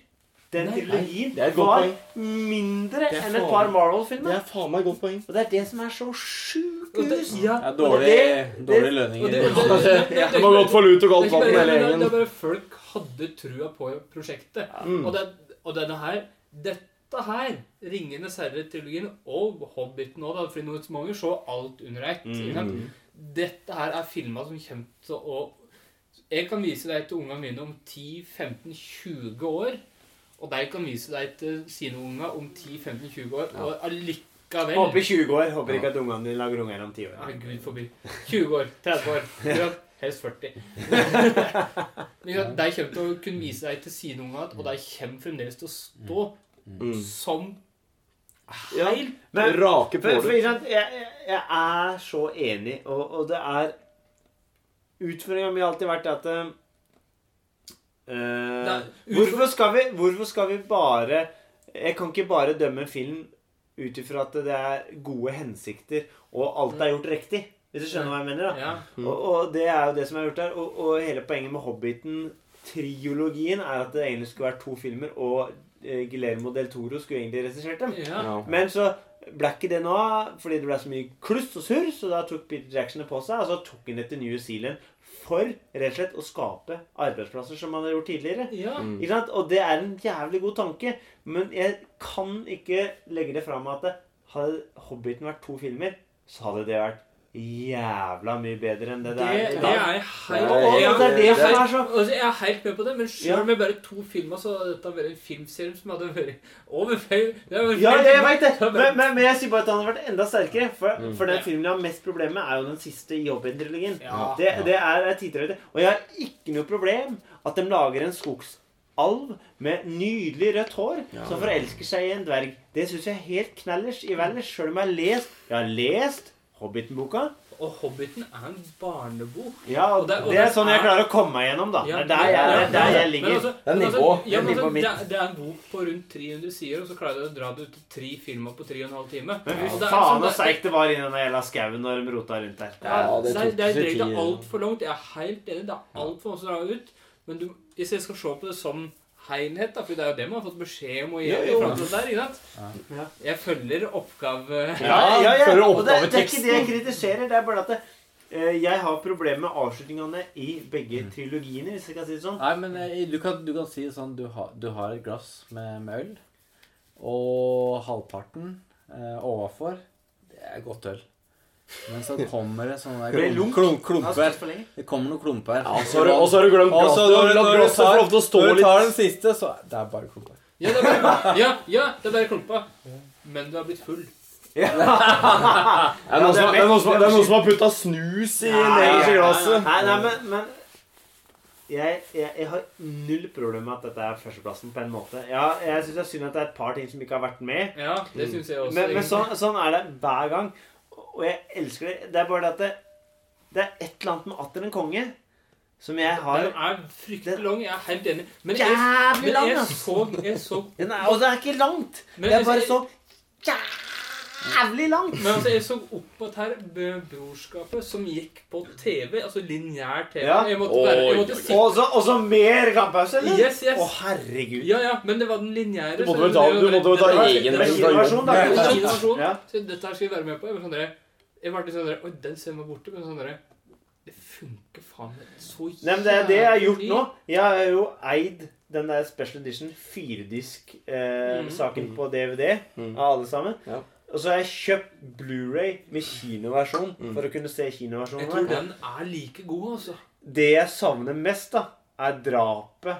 Speaker 1: Den
Speaker 4: Nei,
Speaker 1: trilogien
Speaker 5: godt
Speaker 1: var mindre enn et par Marvel-filmer.
Speaker 5: Det er faen meg godt poeng.
Speaker 1: Og det er det som er så sjukt.
Speaker 4: Det, ja,
Speaker 6: Det er dårlig,
Speaker 1: det-
Speaker 6: dårlig
Speaker 4: og
Speaker 6: lønninger.
Speaker 4: det, godt
Speaker 5: De har gått for lut og galt vann hele
Speaker 4: det, er- det er bare folk hadde trua på prosjektet.
Speaker 5: Mm.
Speaker 4: Og, det, og denne her Dette her, 'Ringenes herre'-trilogien og 'Hobbiten' òg, fordi noen mange så alt under ett.
Speaker 1: Mm.
Speaker 4: Dette her er filmer som kommer til å Jeg kan vise deg til ungene mine om 10-15-20 år. Og de kan vise deg til sine unger om 10-15-20 år. Og allikevel
Speaker 1: Håper i 20 år. Håper ikke at ungene dine lager unger om 10 år.
Speaker 4: Nei, gud forbi. 20 år. 30 år. Ja, helst 40. Men ja, De kommer til å kunne vise deg til sine unger, og de kommer fremdeles til å stå
Speaker 5: Mm.
Speaker 4: som
Speaker 1: Ja,
Speaker 4: helt
Speaker 1: Men
Speaker 5: Rake
Speaker 1: For, for,
Speaker 5: påler.
Speaker 1: ikke sant, jeg, jeg, jeg er så enig, og, og det er Utfordringa mi har alltid vært at eh,
Speaker 4: Nei,
Speaker 1: hvorfor, skal vi, hvorfor skal vi bare Jeg kan ikke bare dømme en film ut ifra at det er gode hensikter, og alt er gjort riktig. Hvis du skjønner hva jeg mener? da
Speaker 4: Ja.
Speaker 1: og, og det er jo det som er gjort der. Og, og hele poenget med Hobbiten-triologien er at det egentlig skulle vært to filmer, og eh, Guillermo del Toro skulle egentlig regissert dem.
Speaker 4: ja.
Speaker 5: Ja.
Speaker 1: Men så ble ikke det nå fordi det ble så mye kluss og surr, så da tok Peter Jackson det på seg, og så tok han det til New Zealand for rett og slett å skape arbeidsplasser som man har gjort tidligere.
Speaker 4: ja.
Speaker 5: Mm.
Speaker 1: Ikke sant? Og det er en jævlig god tanke, men jeg kan ikke legge det fram at det, hadde Hobbiten vært to filmer, så hadde det vært jævla mye bedre enn det
Speaker 4: Det,
Speaker 1: det er i
Speaker 4: det er helt
Speaker 1: Og, og,
Speaker 4: jeg-
Speaker 1: det er det
Speaker 4: jeg-
Speaker 1: som er så
Speaker 4: Altså, jeg er helt med på det, men selv om med bare to filmer, så hadde dette vært en filmserie som hadde vært over feil det
Speaker 1: Ja, jeg
Speaker 4: veit
Speaker 1: vet det. Men, men, men jeg sier bare at han hadde vært enda sterkere. For,
Speaker 5: Mm.
Speaker 1: for den
Speaker 4: Ja.
Speaker 1: filmen jeg har mest problemer med, er jo den siste i Hobbit-trilogien.
Speaker 4: Ja.
Speaker 1: Det, det er er. Og jeg har ikke noe problem at de lager en skogsalv med nydelig rødt hår
Speaker 5: Ja.
Speaker 1: som forelsker seg i en dverg. Det syns jeg er helt knallers i Valdres, sjøl om jeg har lest Jeg har lest Hobbiten-boka.
Speaker 4: Og Hobbiten er en barnebok.
Speaker 1: Ja, og
Speaker 4: Og det- og
Speaker 1: det er sånn jeg
Speaker 4: er-
Speaker 1: klarer å komme meg gjennom, da.
Speaker 4: Ja,
Speaker 1: Det er der jeg, det er der jeg ligger.
Speaker 4: altså-
Speaker 5: Det er nivå.
Speaker 4: Altså, ja,
Speaker 1: Det
Speaker 4: altså, det, er- det er en bok på rundt 300 sider, og så klarer du å dra det ut til tre filmer på 3 15 timer.
Speaker 1: Men
Speaker 4: time.
Speaker 1: fy
Speaker 4: det er
Speaker 1: faen
Speaker 4: sånn-
Speaker 1: så seigt det var inni den jævla skauen når de rota rundt der.
Speaker 4: Ja,
Speaker 5: det
Speaker 4: det, det, det, er altfor langt. Jeg er helt enig. Det er altfor mye å dra ut. Men du, hvis jeg skal se på det som helhet, da, for det er jo det man har fått beskjed om å gjøre.
Speaker 1: Jo, jo.
Speaker 4: der, ikke sant?
Speaker 1: Ja.
Speaker 4: Jeg følger oppgave...
Speaker 1: Ja, ja, ja.
Speaker 5: følger
Speaker 1: Og det, det er ikke det jeg kritiserer. Det er bare at det, eh, jeg har problemer med avslutningene i begge trilogiene, hvis jeg kan si det sånn.
Speaker 6: Nei, men eh, du kan, du kan si det sånn du har, du har et glass med, med øl, og halvparten eh, overfor Det er godt øl. Men så kommer det sånne
Speaker 1: lunk?
Speaker 6: klump, klumper. Det kommer noen klumper.
Speaker 5: Ja, så du- Og så har du glemt
Speaker 6: så
Speaker 5: glasset.
Speaker 6: Når, når, du tar, når du tar den siste, så Det er bare klumper.
Speaker 4: Ja, det er bare, ja, ja, det er bare klumper. Men du har blitt full.
Speaker 5: Som- det er noen som- det er noen som har putta snus i nederst i glasset.
Speaker 1: Nei, nei, men, men jeg, jeg, jeg har null problem med at dette er førsteplassen på en måte. Ja, jeg syns det er synd at det er et par ting som ikke har vært med.
Speaker 4: Ja, det synes jeg også.
Speaker 1: Men, men
Speaker 4: egentlig.
Speaker 1: sånn, sånn er det hver gang. Og jeg elsker det. Det er bare det at det, det er et eller annet med Atter en konge som jeg har
Speaker 4: Den er fryktelig lang. Jeg er helt enig. Men jeg,
Speaker 1: Jævlig lang,
Speaker 4: jeg så, jeg så
Speaker 1: Den er, Og det er ikke langt.
Speaker 4: Men
Speaker 1: det er bare
Speaker 4: jeg-
Speaker 1: så jævlig langt.
Speaker 4: Men altså, jeg så opp at her Brorskapet, som gikk på TV. Altså lineær TV.
Speaker 1: Ja.
Speaker 4: Jeg måtte, bare, jeg måtte sitte
Speaker 1: Og så, og mer kamppause, eller?
Speaker 4: Yes, yes.
Speaker 1: Å, herregud.
Speaker 4: Ja, ja, men det var den lineære.
Speaker 5: Du måtte jo ta-
Speaker 4: det- det- det-
Speaker 5: egen
Speaker 1: versjon.
Speaker 4: Så dette her skal vi være med på. Jeg sånn der, jeg ble litt sånn der, Oi, den ser meg borte. Men sånn der, det funker faen meg så jævlig.
Speaker 1: Nei, men det er det jeg har gjort nå. Jeg har jo eid den der Special Edition firedisk-saken
Speaker 4: Mm.
Speaker 1: på DVD
Speaker 5: Mm.
Speaker 1: av alle sammen.
Speaker 5: Ja.
Speaker 1: Og så har jeg kjøpt Blu-ray med kinoversjon
Speaker 5: Mm.
Speaker 1: for å kunne se kinoversjonen.
Speaker 4: Jeg
Speaker 1: tror
Speaker 4: den er like god, altså.
Speaker 1: Det jeg savner mest, da, er drapet.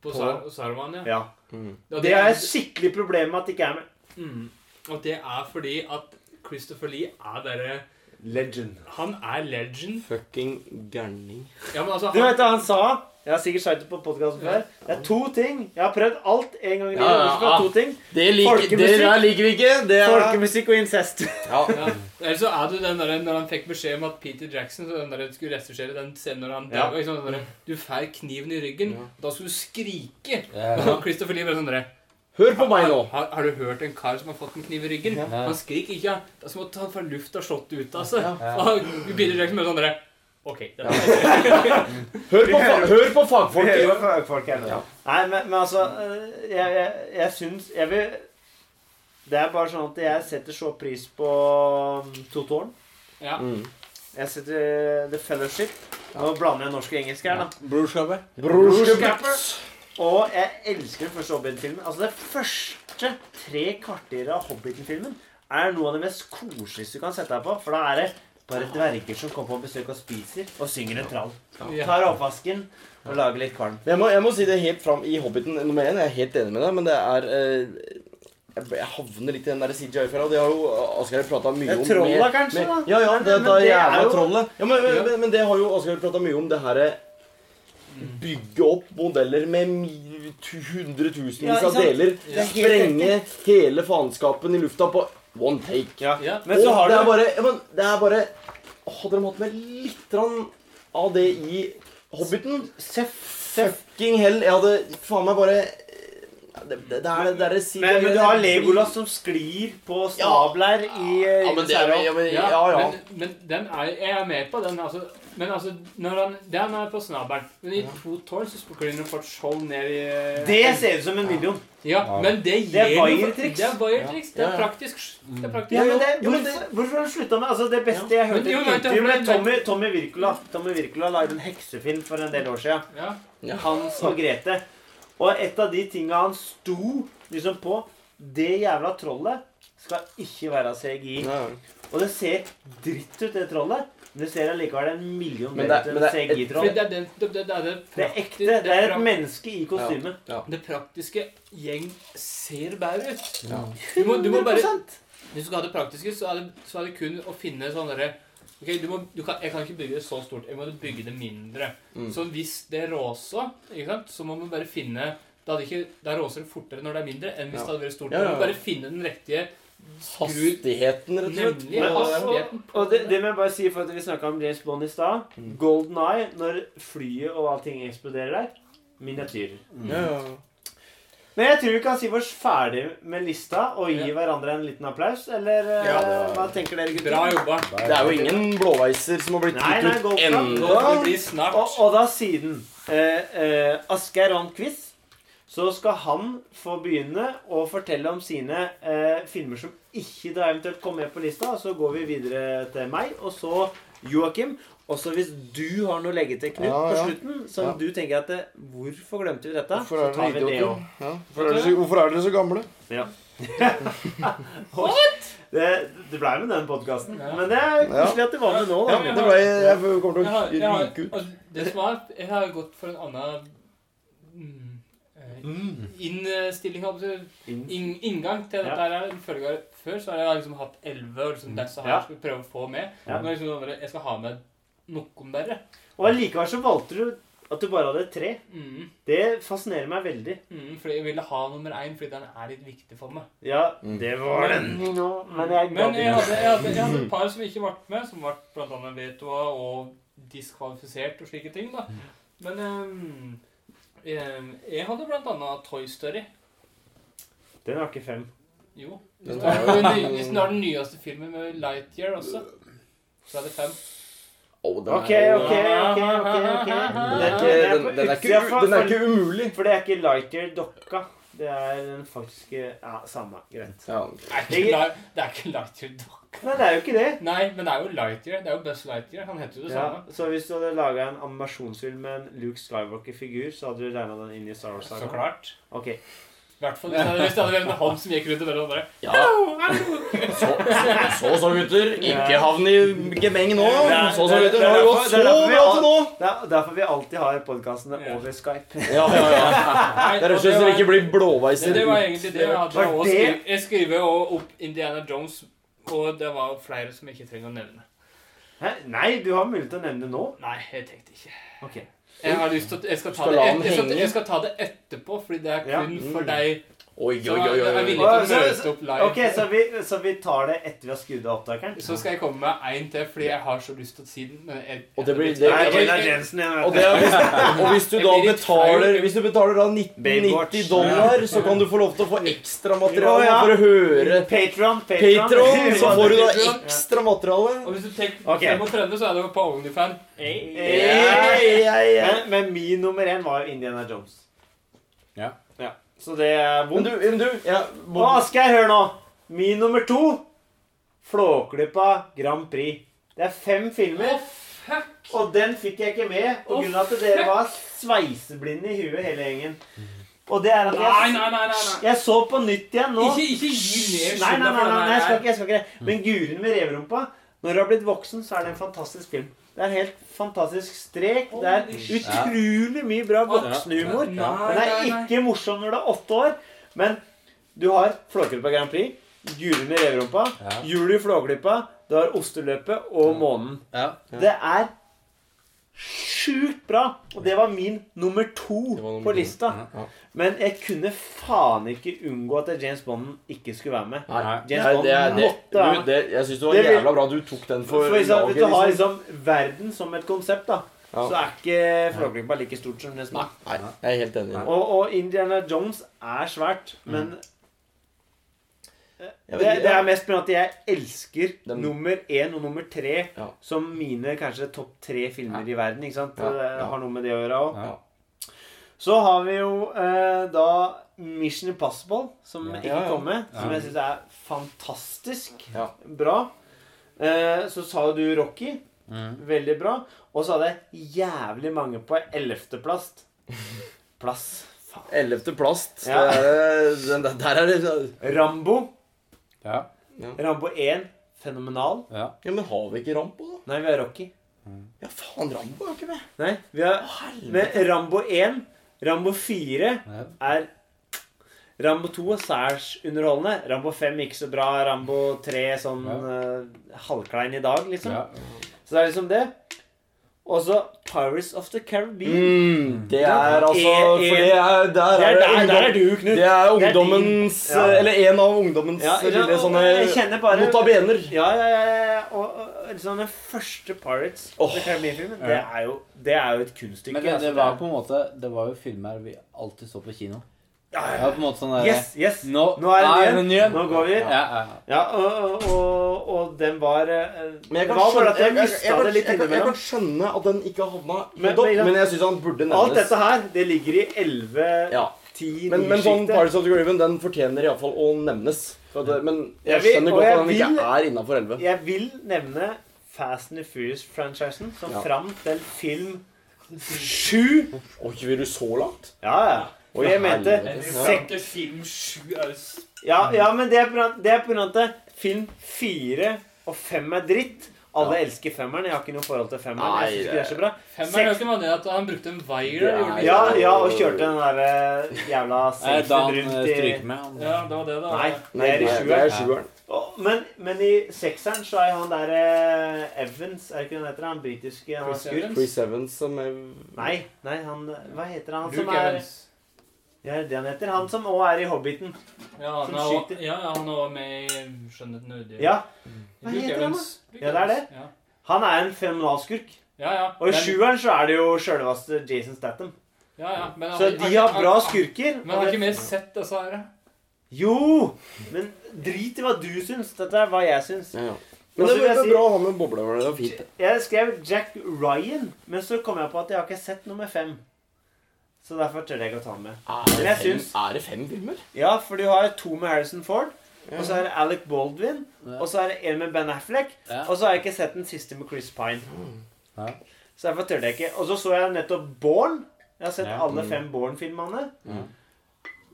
Speaker 4: På
Speaker 1: På-
Speaker 4: Sar Saruman, ja.
Speaker 1: Ja.
Speaker 5: Mm.
Speaker 4: Og
Speaker 1: Det er et skikkelig problem med at det ikke er med.
Speaker 4: mm, Og det er fordi at Christopher Lee er derre
Speaker 1: Legend.
Speaker 4: Han er legend.
Speaker 5: Fucking gærning.
Speaker 4: Ja, men altså
Speaker 1: Du vet hva han sa? Jeg har sikkert sagt det på podkasten før. Det er to ting. Jeg har prøvd alt en gang i.
Speaker 5: Ja, ja, ja.
Speaker 1: to ting.
Speaker 5: Det liker, det der liker vi ikke. Det er
Speaker 1: Folkemusikk og incest.
Speaker 5: ja.
Speaker 4: ja. Eller så er det den der når han fikk beskjed om at Peter Jackson så den der skulle regissere den scenen når han
Speaker 1: Ja.
Speaker 4: døde. Liksom, sånn der, du får kniven i ryggen.
Speaker 5: Ja.
Speaker 4: Da skulle du skrike.
Speaker 6: Ja.
Speaker 4: Christopher Lee ble sånn der,
Speaker 5: Hør på meg nå.
Speaker 4: Har, har du hørt en kar som har fått en kniv i ryggen?
Speaker 6: Ja.
Speaker 4: Han skriker ikke. Det er som at han får lufta slått ut av seg.
Speaker 6: Ja.
Speaker 4: Og direkte med bare sånn der, Ok. det er-
Speaker 5: Hør på, hør på
Speaker 1: fagfolk
Speaker 5: fagfolket!
Speaker 1: hva her nå.
Speaker 5: Ja.
Speaker 1: Nei, men, men altså eh, Jeg, jeg, jeg syns Jeg vil Det er bare sånn at jeg setter så pris på um, To tårn.
Speaker 4: Ja.
Speaker 5: Mm.
Speaker 1: Jeg setter eh, The Fellowship. Nå blander jeg norsk og engelsk her, da.
Speaker 6: Brorskapet.
Speaker 1: Brorskapet. Og jeg elsker den første Hobbit-filmen. Altså Det første tre kvarter av Hobbiten-filmen er noe av det mest koseligste du kan sette deg på. For da er det bare dverger som kommer på besøk og spiser, og synger en trall. Tar oppvasken og lager litt kvalm.
Speaker 5: Men Jeg må, jeg må si det helt fram i Hobbiten nummer én. Jeg er helt enig med deg, men det er eh, jeg, havner litt i den der CGI-fella. Det har jo Asgeir prata mye
Speaker 1: Det
Speaker 5: om.
Speaker 1: er trollet, kanskje,
Speaker 5: med-? Ja, ja, det,
Speaker 1: men
Speaker 5: det,
Speaker 1: det er jo-
Speaker 5: trollet. Ja, men,
Speaker 4: Ja.
Speaker 5: men, men det har jo Asgeir prata mye om, det herre Bygge opp modeller med hundretusenvis
Speaker 1: Ja,
Speaker 5: av deler.
Speaker 1: Er
Speaker 5: Sprenge hele faenskapen i lufta på one take.
Speaker 1: Ja.
Speaker 4: Ja.
Speaker 1: Men så har
Speaker 5: det er bare, men det er bare Hadde de hatt med litt av det i Hobbiten. Fucking hell. Jeg hadde faen meg bare Det, det, det er det er
Speaker 1: Men, men du har Legolas som sklir på snabler i eh,
Speaker 5: Ja, men det er ja, men,
Speaker 4: Ja,
Speaker 5: ja, ja.
Speaker 4: Men, men den er, jeg er med på den. Altså, men altså, når han, det er han er på snabelen. Men i to tårn så sklir han for et skjold ned i
Speaker 1: Det ser ut som en million.
Speaker 4: Ja, men det
Speaker 1: Det er
Speaker 4: gir
Speaker 1: wire-triks.
Speaker 4: Det er Bayer-triks. Det er praktisk. Det er praktisk.
Speaker 1: Ja, men det,
Speaker 5: Jo, men
Speaker 1: hvorfor, hvorfor har han slutta med Altså, det beste jeg hørte
Speaker 4: Men jo,
Speaker 1: i
Speaker 4: men
Speaker 1: intervju med Tommy, Tommy Wirkola Tommy Wirkola lagde en heksefilm for en del år siden.
Speaker 4: Ja.
Speaker 1: Hans og Grete. Og et av de tinga han sto liksom på Det jævla trollet skal ikke være CGI.
Speaker 5: Ja.
Speaker 1: Og det ser dritt ut, det trollet. Det ser allikevel en million
Speaker 5: bedre er et-
Speaker 1: CGI-troll.
Speaker 4: det det, det, det er det
Speaker 1: Det ekte. Det er et menneske i kostyme.
Speaker 4: Det praktiske gjeng ser bedre ut. Du, må, du må bare
Speaker 1: 100%.
Speaker 4: Hvis du skal ha det praktiske, så er det, så er det kun å finne sånne derre Ok, du må, du kan, Jeg kan ikke bygge det så stort. Jeg må bygge det mindre.
Speaker 5: Mm.
Speaker 4: Så hvis det råser, ikke sant, så må man bare finne Da ikke, råser det fortere når det er mindre, enn hvis
Speaker 5: Ja.
Speaker 4: det hadde vært stort.
Speaker 5: Ja,
Speaker 4: Du
Speaker 5: ja,
Speaker 4: må bare finne den riktige skru...
Speaker 5: Hastigheten, rett og slett.
Speaker 1: Men også-
Speaker 4: hastigheten.
Speaker 1: Og det, det må jeg bare si, for at vi snakka om James Bond i stad.
Speaker 5: Mm.
Speaker 1: Golden Eye, når flyet og allting eksploderer der. Miniatyrer.
Speaker 5: Ja, ja.
Speaker 1: Men jeg tror vi kan si oss ferdig med lista og gi
Speaker 4: Ja.
Speaker 1: hverandre en liten applaus. Eller eh,
Speaker 5: Ja, var-
Speaker 1: hva tenker dere, gutter?
Speaker 4: Bra jobba.
Speaker 5: Det er jo ingen blåveiser som har blitt gitt ut ennå.
Speaker 1: Og, og da siden eh, eh, Asgeir Ronquist, så skal han få begynne å fortelle om sine eh, filmer som ikke da eventuelt kom med på lista. Så går vi videre til meg, og så Joakim. Og så hvis du har noe å legge til, Knut,
Speaker 5: Ja,
Speaker 1: på slutten, som
Speaker 5: Ja.
Speaker 1: du tenker at det, Hvorfor glemte vi dette?
Speaker 5: Hvorfor
Speaker 1: så
Speaker 5: er
Speaker 1: tar
Speaker 5: dere
Speaker 1: vi det
Speaker 5: idioter? Ja. Hvorfor, er dere så, hvorfor er dere så gamle?
Speaker 1: Det, det blei med den podkasten.
Speaker 4: Ja.
Speaker 1: Men det er koselig at det var med nå.
Speaker 5: Ja, det ble, jeg kommer til å ryke ut.
Speaker 4: altså, det som er, jeg har gått for en annen eh, innstilling holdt jeg på å si. Inn- inngang til dette
Speaker 1: Ja.
Speaker 4: her. Følge, før så har jeg liksom hatt elleve, og liksom disse her
Speaker 1: Ja.
Speaker 4: skal prøve å få med.
Speaker 1: Ja.
Speaker 4: Nå er liksom sånn jeg skal ha med noen bare.
Speaker 1: Og allikevel så valgte du at du bare hadde tre.
Speaker 4: Mm,
Speaker 1: Det fascinerer meg veldig.
Speaker 4: mm, fordi jeg ville ha nummer én, fordi den er litt viktig for meg.
Speaker 1: Ja,
Speaker 5: Mm.
Speaker 1: det var den. nå, Men jeg
Speaker 4: Men jeg hadde, jeg, hadde, jeg hadde et par som ikke ble med, som ble annet vetoa og diskvalifisert og slike ting. da. Men ehm, jeg hadde blant annet Toy Story.
Speaker 1: Den har ikke fem.
Speaker 4: Jo. Hvis du har den nyeste filmen med Lightyear også, så er det fem.
Speaker 5: Oh, den
Speaker 1: Ok,
Speaker 5: er
Speaker 1: ok, ok. ok, ok.
Speaker 5: Den er ikke, den, den er ikke, den er ikke umulig.
Speaker 1: For det er ikke Lightyear-dokka. Det er den faktiske Ja, samme. Greit.
Speaker 5: Ja.
Speaker 4: Det er ikke, det er ikke Lightyear Dock.
Speaker 1: Nei, det er jo ikke det.
Speaker 4: Nei, men det er jo Lightyear. Det er jo Buzz Lightyear. Han heter jo det
Speaker 1: Ja,
Speaker 4: samme.
Speaker 1: så hvis du hadde laga en animasjonsfilm med en Luke Skywalker-figur, så hadde du regna den inn i Star
Speaker 4: Wars-sagaen?
Speaker 1: Så
Speaker 4: klart.
Speaker 1: Ok.
Speaker 4: I hvert fall hvis det hadde, hvis det hadde vært en hånd som gikk rundt og bare,
Speaker 5: Ja. Så, så, så, gutter. Ikke havn i gemeng nå. Så, så, gutter. Det har gått så bra til nå.
Speaker 1: Det er derfor vi alltid har podkastene over Skype.
Speaker 5: Ja, ja, ja. Det er rett og slett så
Speaker 4: vi
Speaker 5: ikke blir blåveiser.
Speaker 4: Det var egentlig det jeg hadde. Jeg skriver opp Indiana Jones, og det var flere som jeg ikke trenger å nevne.
Speaker 1: Hæ? Nei, du har mulighet til å nevne nå.
Speaker 4: Nei, jeg tenkte ikke.
Speaker 1: Ok.
Speaker 4: Jeg har lyst til at jeg skal ta,
Speaker 5: Skal
Speaker 4: det, et, jeg skal,
Speaker 5: henge?
Speaker 4: jeg skal ta det etterpå, fordi det er
Speaker 1: Ja.
Speaker 4: kun
Speaker 5: Mm.
Speaker 4: for de
Speaker 5: Oi,
Speaker 4: Så
Speaker 5: oi, oi,
Speaker 4: jeg
Speaker 5: oi. oi.
Speaker 4: til å møte opp live.
Speaker 1: Ok, så vi, så vi tar det etter vi har skrudd av opptakeren?
Speaker 4: Så skal jeg komme med én til, fordi jeg har så lyst til å si den. men jeg-
Speaker 5: Og det blir-
Speaker 4: jeg-
Speaker 5: det-
Speaker 4: jeg- jeg-
Speaker 1: Jensen igjen,
Speaker 5: Og, det er hvis, og hvis du da betaler. Hvis du betaler da 1990 dollar, så kan du få lov til å få
Speaker 1: ekstra materiale
Speaker 5: for å høre
Speaker 1: Patron,
Speaker 5: Patron. Så får du da ekstra materiale.
Speaker 4: Og hvis du tenker
Speaker 1: Ok.
Speaker 4: okay. på trender, så er det på Onlyfan.
Speaker 1: Men, men min nummer én var jo Indiana Jones. Så det er vondt.
Speaker 5: Men du, men du ja,
Speaker 1: skal Asgeir, hør nå. Min nummer to Flåklypa Grand Prix. Det er fem filmer. Og den fikk jeg ikke med
Speaker 4: Å,
Speaker 1: pga. at dere var sveiseblinde i huet, hele gjengen. Og det er at jeg,
Speaker 4: nei, nei. nei,
Speaker 1: jeg så på nytt igjen nå.
Speaker 4: Ikke, ikke gi ned
Speaker 1: Nei, nei, nei, jeg skal ikke, jeg skal ikke. Men Guren med reverumpa Når du har blitt voksen, så er det en fantastisk film. Det er helt fantastisk strek. Det er utrolig mye bra voksenhumor. Den er ikke morsom når du er åtte år, men du har Flåklypa Grand Prix, Guri i reverumpa. Jul i Flåklypa, du har Osteløpet og Månen. Det er sjukt bra, og det var min nummer to på lista.
Speaker 5: Ja.
Speaker 1: Men jeg kunne faen ikke unngå at James Bond ikke skulle være med.
Speaker 5: Nei,
Speaker 1: James
Speaker 5: Nei,
Speaker 1: Bond
Speaker 5: det, er- det,
Speaker 1: måtte være
Speaker 5: med. jeg syns det var
Speaker 1: Det
Speaker 5: jævla bra du tok den for,
Speaker 1: For eksempel,
Speaker 5: laget.
Speaker 1: hvis du har
Speaker 5: Liksom.
Speaker 1: verden som et konsept, da,
Speaker 5: Ja.
Speaker 1: så er ikke Flåklypa like stort som James Bond.
Speaker 5: Nei, jeg er helt enig.
Speaker 1: Og, og Indiana Jones er svært, men
Speaker 5: mm.
Speaker 1: det, det er mest pga. at jeg elsker
Speaker 5: Den-
Speaker 1: nummer én og nummer tre
Speaker 5: Ja.
Speaker 1: som mine kanskje topp tre filmer i verden. ikke sant?
Speaker 5: Ja,
Speaker 1: Det har noe med det å gjøre òg. Så har vi jo eh, da Mission Impossible, som
Speaker 6: Ja.
Speaker 1: ikke
Speaker 5: Ja, ja.
Speaker 1: kom med. Som
Speaker 6: Ja.
Speaker 1: jeg syns er fantastisk
Speaker 5: Ja.
Speaker 1: bra. Eh, så sa jo du Rocky.
Speaker 6: Mm.
Speaker 1: Veldig bra. Og så hadde jeg jævlig mange på ellevteplass. Plass. Faen.
Speaker 5: Ellevte plast.
Speaker 1: Ja.
Speaker 5: Det den, der- der er det
Speaker 1: Rambo.
Speaker 6: Ja.
Speaker 1: Rambo 1. Fenomenal.
Speaker 6: Ja.
Speaker 5: Ja, Men har vi ikke Rambo, da?
Speaker 1: Nei, vi har Rocky.
Speaker 5: Ja, faen, Rambo er ikke med.
Speaker 1: Nei, vi har Men Rambo 1, Rambo 4 er Rambo 2 er særs underholdende. Rambo 5 ikke så bra. Rambo 3 sånn uh, halvklein i dag, liksom.
Speaker 6: Ja.
Speaker 1: Så det er liksom det. Og så Pirates of the Caribbean.
Speaker 5: Mm, det er altså For det er Der
Speaker 1: Det er,
Speaker 5: er
Speaker 1: der, der er du, Knut.
Speaker 5: Det er
Speaker 1: din.
Speaker 5: ungdommens
Speaker 1: Ja.
Speaker 5: Eller en av ungdommens
Speaker 1: Ja, ja,
Speaker 5: sånne
Speaker 1: bare
Speaker 5: notabener.
Speaker 1: Ja, ja, ja. ja. Og, og liksom den første Pirates oh, the Caribbean-filmen, det, det er jo et kunststykke.
Speaker 6: Men det,
Speaker 1: altså,
Speaker 6: det var på en måte Det var jo filmer vi alltid så på kino.
Speaker 1: ja,
Speaker 6: Det
Speaker 1: ja.
Speaker 6: var på en måte sånn der,
Speaker 1: Yes, yes.
Speaker 6: Nå,
Speaker 1: Nå er det ny. Nå går vi.
Speaker 6: Ja, ja, ja.
Speaker 1: Ja, og, og, og, og den var eh,
Speaker 5: Men jeg kan, skjønne,
Speaker 1: jeg
Speaker 5: jeg, jeg, jeg, kan, jeg kan skjønne at den ikke havna
Speaker 1: Men-
Speaker 5: opp,
Speaker 1: men-
Speaker 5: men jeg syns han burde nevnes.
Speaker 1: Alt dette her, det ligger i 11
Speaker 5: Ja.
Speaker 1: 10
Speaker 5: Men, men sånn. Pirates of the Caribbean den fortjener iallfall å nevnes. Det- men jeg
Speaker 1: Jeg vil-
Speaker 5: skjønner godt at han ikke er innafor 11.
Speaker 1: Jeg vil nevne Fast and the Furious-franchisen som
Speaker 5: Ja.
Speaker 1: fram til film 7
Speaker 5: Oi, vil du så langt?
Speaker 1: Ja, ja. Og jeg mente sek-
Speaker 4: film 7 er
Speaker 1: Ja, ja men er det er på grunn av at film 4 og 5 er dritt. Alle elsker femmeren. Jeg har ikke noe forhold til femmeren. Jeg synes ikke det er så bra.
Speaker 4: Femmeren er jo ikke vanlig at han brukte en.
Speaker 5: Det er-
Speaker 4: han ikke?
Speaker 1: Ja, ja, og kjørte den der jævla
Speaker 6: Nei,
Speaker 1: safen rundt
Speaker 6: eh,
Speaker 1: i
Speaker 6: med han.
Speaker 4: Ja, det var det, da.
Speaker 1: Nei,
Speaker 5: Nei,
Speaker 1: det er i
Speaker 5: det er
Speaker 1: sjueren. Men, men i sekseren så er han der eh, Evans Er det ikke den heter? Han britiske han
Speaker 4: Chris? Evans?
Speaker 5: Chris Evans som er
Speaker 1: Nei, nei, han Hva heter han? Han
Speaker 4: Luke
Speaker 1: som er
Speaker 4: Evans.
Speaker 1: Ja, det er det han heter. Han som òg er i Hobbiten.
Speaker 4: Ja, han
Speaker 1: Som
Speaker 4: er
Speaker 1: skyter.
Speaker 4: ja, han er med i Skjønnheten og udyret.
Speaker 1: Ja, Hva
Speaker 4: Luke
Speaker 1: heter han,
Speaker 4: da?
Speaker 1: Ja, det er det.
Speaker 4: Ja,
Speaker 1: Han er en fenomenalskurk.
Speaker 4: ja. ja.
Speaker 1: Og i
Speaker 4: Men-
Speaker 1: sjueren så er det jo sjølveste Jason Statham.
Speaker 4: Ja, ja. Men,
Speaker 1: Så de har bra skurker.
Speaker 4: Men har ikke vi sett disse her?
Speaker 1: Jo! Men drit i hva du syns. Dette er hva jeg syns.
Speaker 5: ja, ja. Men det, er bra å ha med boblehølet. Det var fint.
Speaker 1: Jeg skrev Jack Ryan, men så kom jeg på at jeg har ikke sett nummer fem. Så derfor tør jeg ikke å ta den med.
Speaker 5: Er det, fem,
Speaker 1: syns-
Speaker 5: er det fem filmer?
Speaker 1: Ja, for du har to med Harrison Ford, og så er det Alec Baldwin, og så er det en med Ben Affleck, og så har jeg ikke sett den siste med Chris Pine. Så derfor tør jeg ikke. Og så så jeg nettopp Born. Jeg har sett alle fem Born-filmene.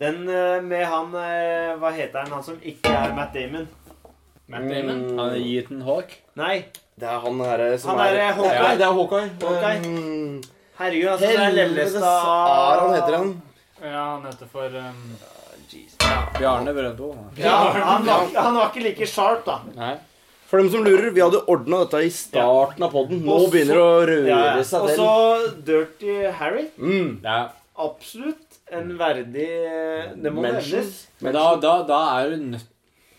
Speaker 1: Den eh, med han eh, Hva heter han? Han som ikke er Matt Damon.
Speaker 4: Matt Damon?
Speaker 5: Mm,
Speaker 6: Han er Yeaton Hawk?
Speaker 1: Nei.
Speaker 5: det er han herre som
Speaker 1: Han er, er Hawkeye.
Speaker 5: Ja, det er Hawkeye.
Speaker 1: Hawkeye.
Speaker 5: Um,
Speaker 1: Herregud, altså. Det er
Speaker 5: Helvete,
Speaker 1: Lellestad
Speaker 5: er han heter han?
Speaker 4: Ja, han heter for um,
Speaker 6: Bjarne Brøndbo.
Speaker 1: Ja, han var, han var ikke like sharp, da.
Speaker 6: Nei.
Speaker 5: For dem som lurer, vi hadde ordna dette i starten av poden. Nå begynner det å røre
Speaker 1: Ja, ja.
Speaker 5: seg
Speaker 1: Og så Dirty Harry.
Speaker 5: Mm.
Speaker 6: Ja.
Speaker 1: absolutt en verdig Det må nevnes.
Speaker 6: Men da, da, da er du nødt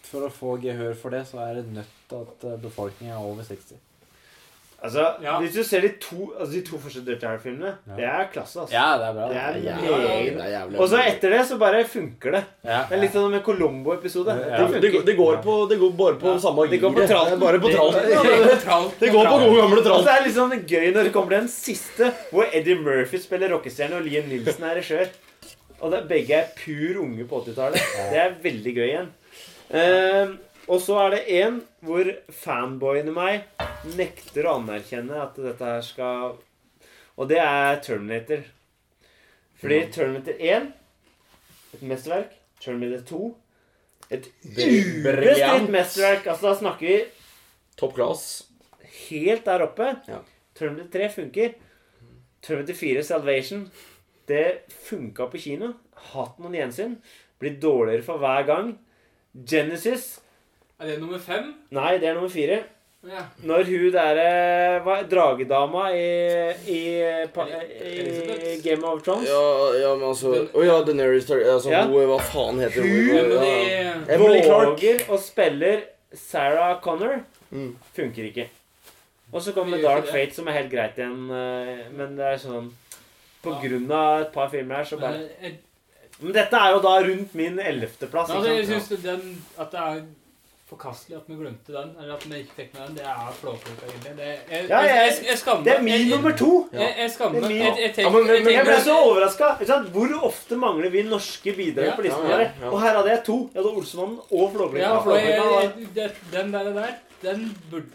Speaker 6: For å få gehør for det, så er det nødt til at eh, befolkningen er over 60.
Speaker 1: Altså,
Speaker 4: Ja.
Speaker 1: Hvis du ser de to, altså de to første Dirty Harry-filmene,
Speaker 6: Ja.
Speaker 1: det er klasse. altså.
Speaker 6: Ja, det er bra.
Speaker 1: Det er
Speaker 5: Det er jævlig, det er jævlig.
Speaker 1: Og så etter det så bare funker det.
Speaker 6: Ja,
Speaker 1: Det er litt sånn med Colombo-episode.
Speaker 6: Ja.
Speaker 1: Det
Speaker 5: det, det, går på, det går bare på
Speaker 6: Ja.
Speaker 5: samme
Speaker 1: Det går på tralten.
Speaker 5: Det Bare på
Speaker 1: Det-
Speaker 5: tralten. Det,
Speaker 1: det-
Speaker 5: det går på gode gamle
Speaker 1: Og så er det sånn gøy når det kommer til den siste, hvor Eddie Murphy spiller rockestjerne og Liam Nilsen er regissør. Og det, begge er pur unge på 80-tallet. Det er veldig gøy igjen. Ehm, og så er det en hvor fanboyen i meg nekter å anerkjenne at dette her skal Og det er Terminator. Fordi Terminator 1 et mesterverk. Terminator 2 et ubestridt mesterverk. Altså, da snakker vi
Speaker 5: Topp class.
Speaker 1: helt der oppe.
Speaker 5: Ja.
Speaker 1: Terminator 3 funker. Terminator 4 Salvation det funka på kino. Hatt noen gjensyn. Blir dårligere for hver gang. Genesis
Speaker 4: Er det nummer fem?
Speaker 1: Nei, det er nummer fire.
Speaker 4: Ja.
Speaker 1: Når hun derre hva- dragedama i, i, i,
Speaker 4: i
Speaker 1: Game of Thrones
Speaker 5: Ja, ja, men altså Å ja, Daenerys Tar- altså,
Speaker 1: Ja.
Speaker 5: hun, Hva faen heter hun?
Speaker 1: Hun-
Speaker 5: Ja.
Speaker 4: Emily
Speaker 5: Clark.
Speaker 1: våger og spiller Sarah Connor.
Speaker 5: Mm.
Speaker 1: Funker ikke. Og så kommer Dark. Fate, som er helt greit igjen. eh, Men det er sånn På grunn av et par filmer her, så bare
Speaker 4: Men
Speaker 1: dette er jo da rundt min ellevteplass.
Speaker 4: Ja, jeg
Speaker 1: ikke
Speaker 4: syns den at det er forkastelig at vi glemte den, eller at vi ikke fikk med den, det er flåklypa, egentlig. Det, jeg,
Speaker 1: Ja,
Speaker 4: jeg,
Speaker 1: jeg-
Speaker 4: jeg, jeg skammer
Speaker 1: Det er min nummer to.
Speaker 4: Jeg, jeg skammer
Speaker 1: er
Speaker 4: meg. Jeg, jeg,
Speaker 5: Ja, men- men-
Speaker 4: jeg
Speaker 1: Jeg ble så overraska. Hvor ofte mangler vi norske bidrag på listen
Speaker 5: ja.
Speaker 1: Og her hadde jeg to. Jeg hadde Olsemannen og Flåklypa.
Speaker 4: ja, jeg, jeg, Den der, der, den burde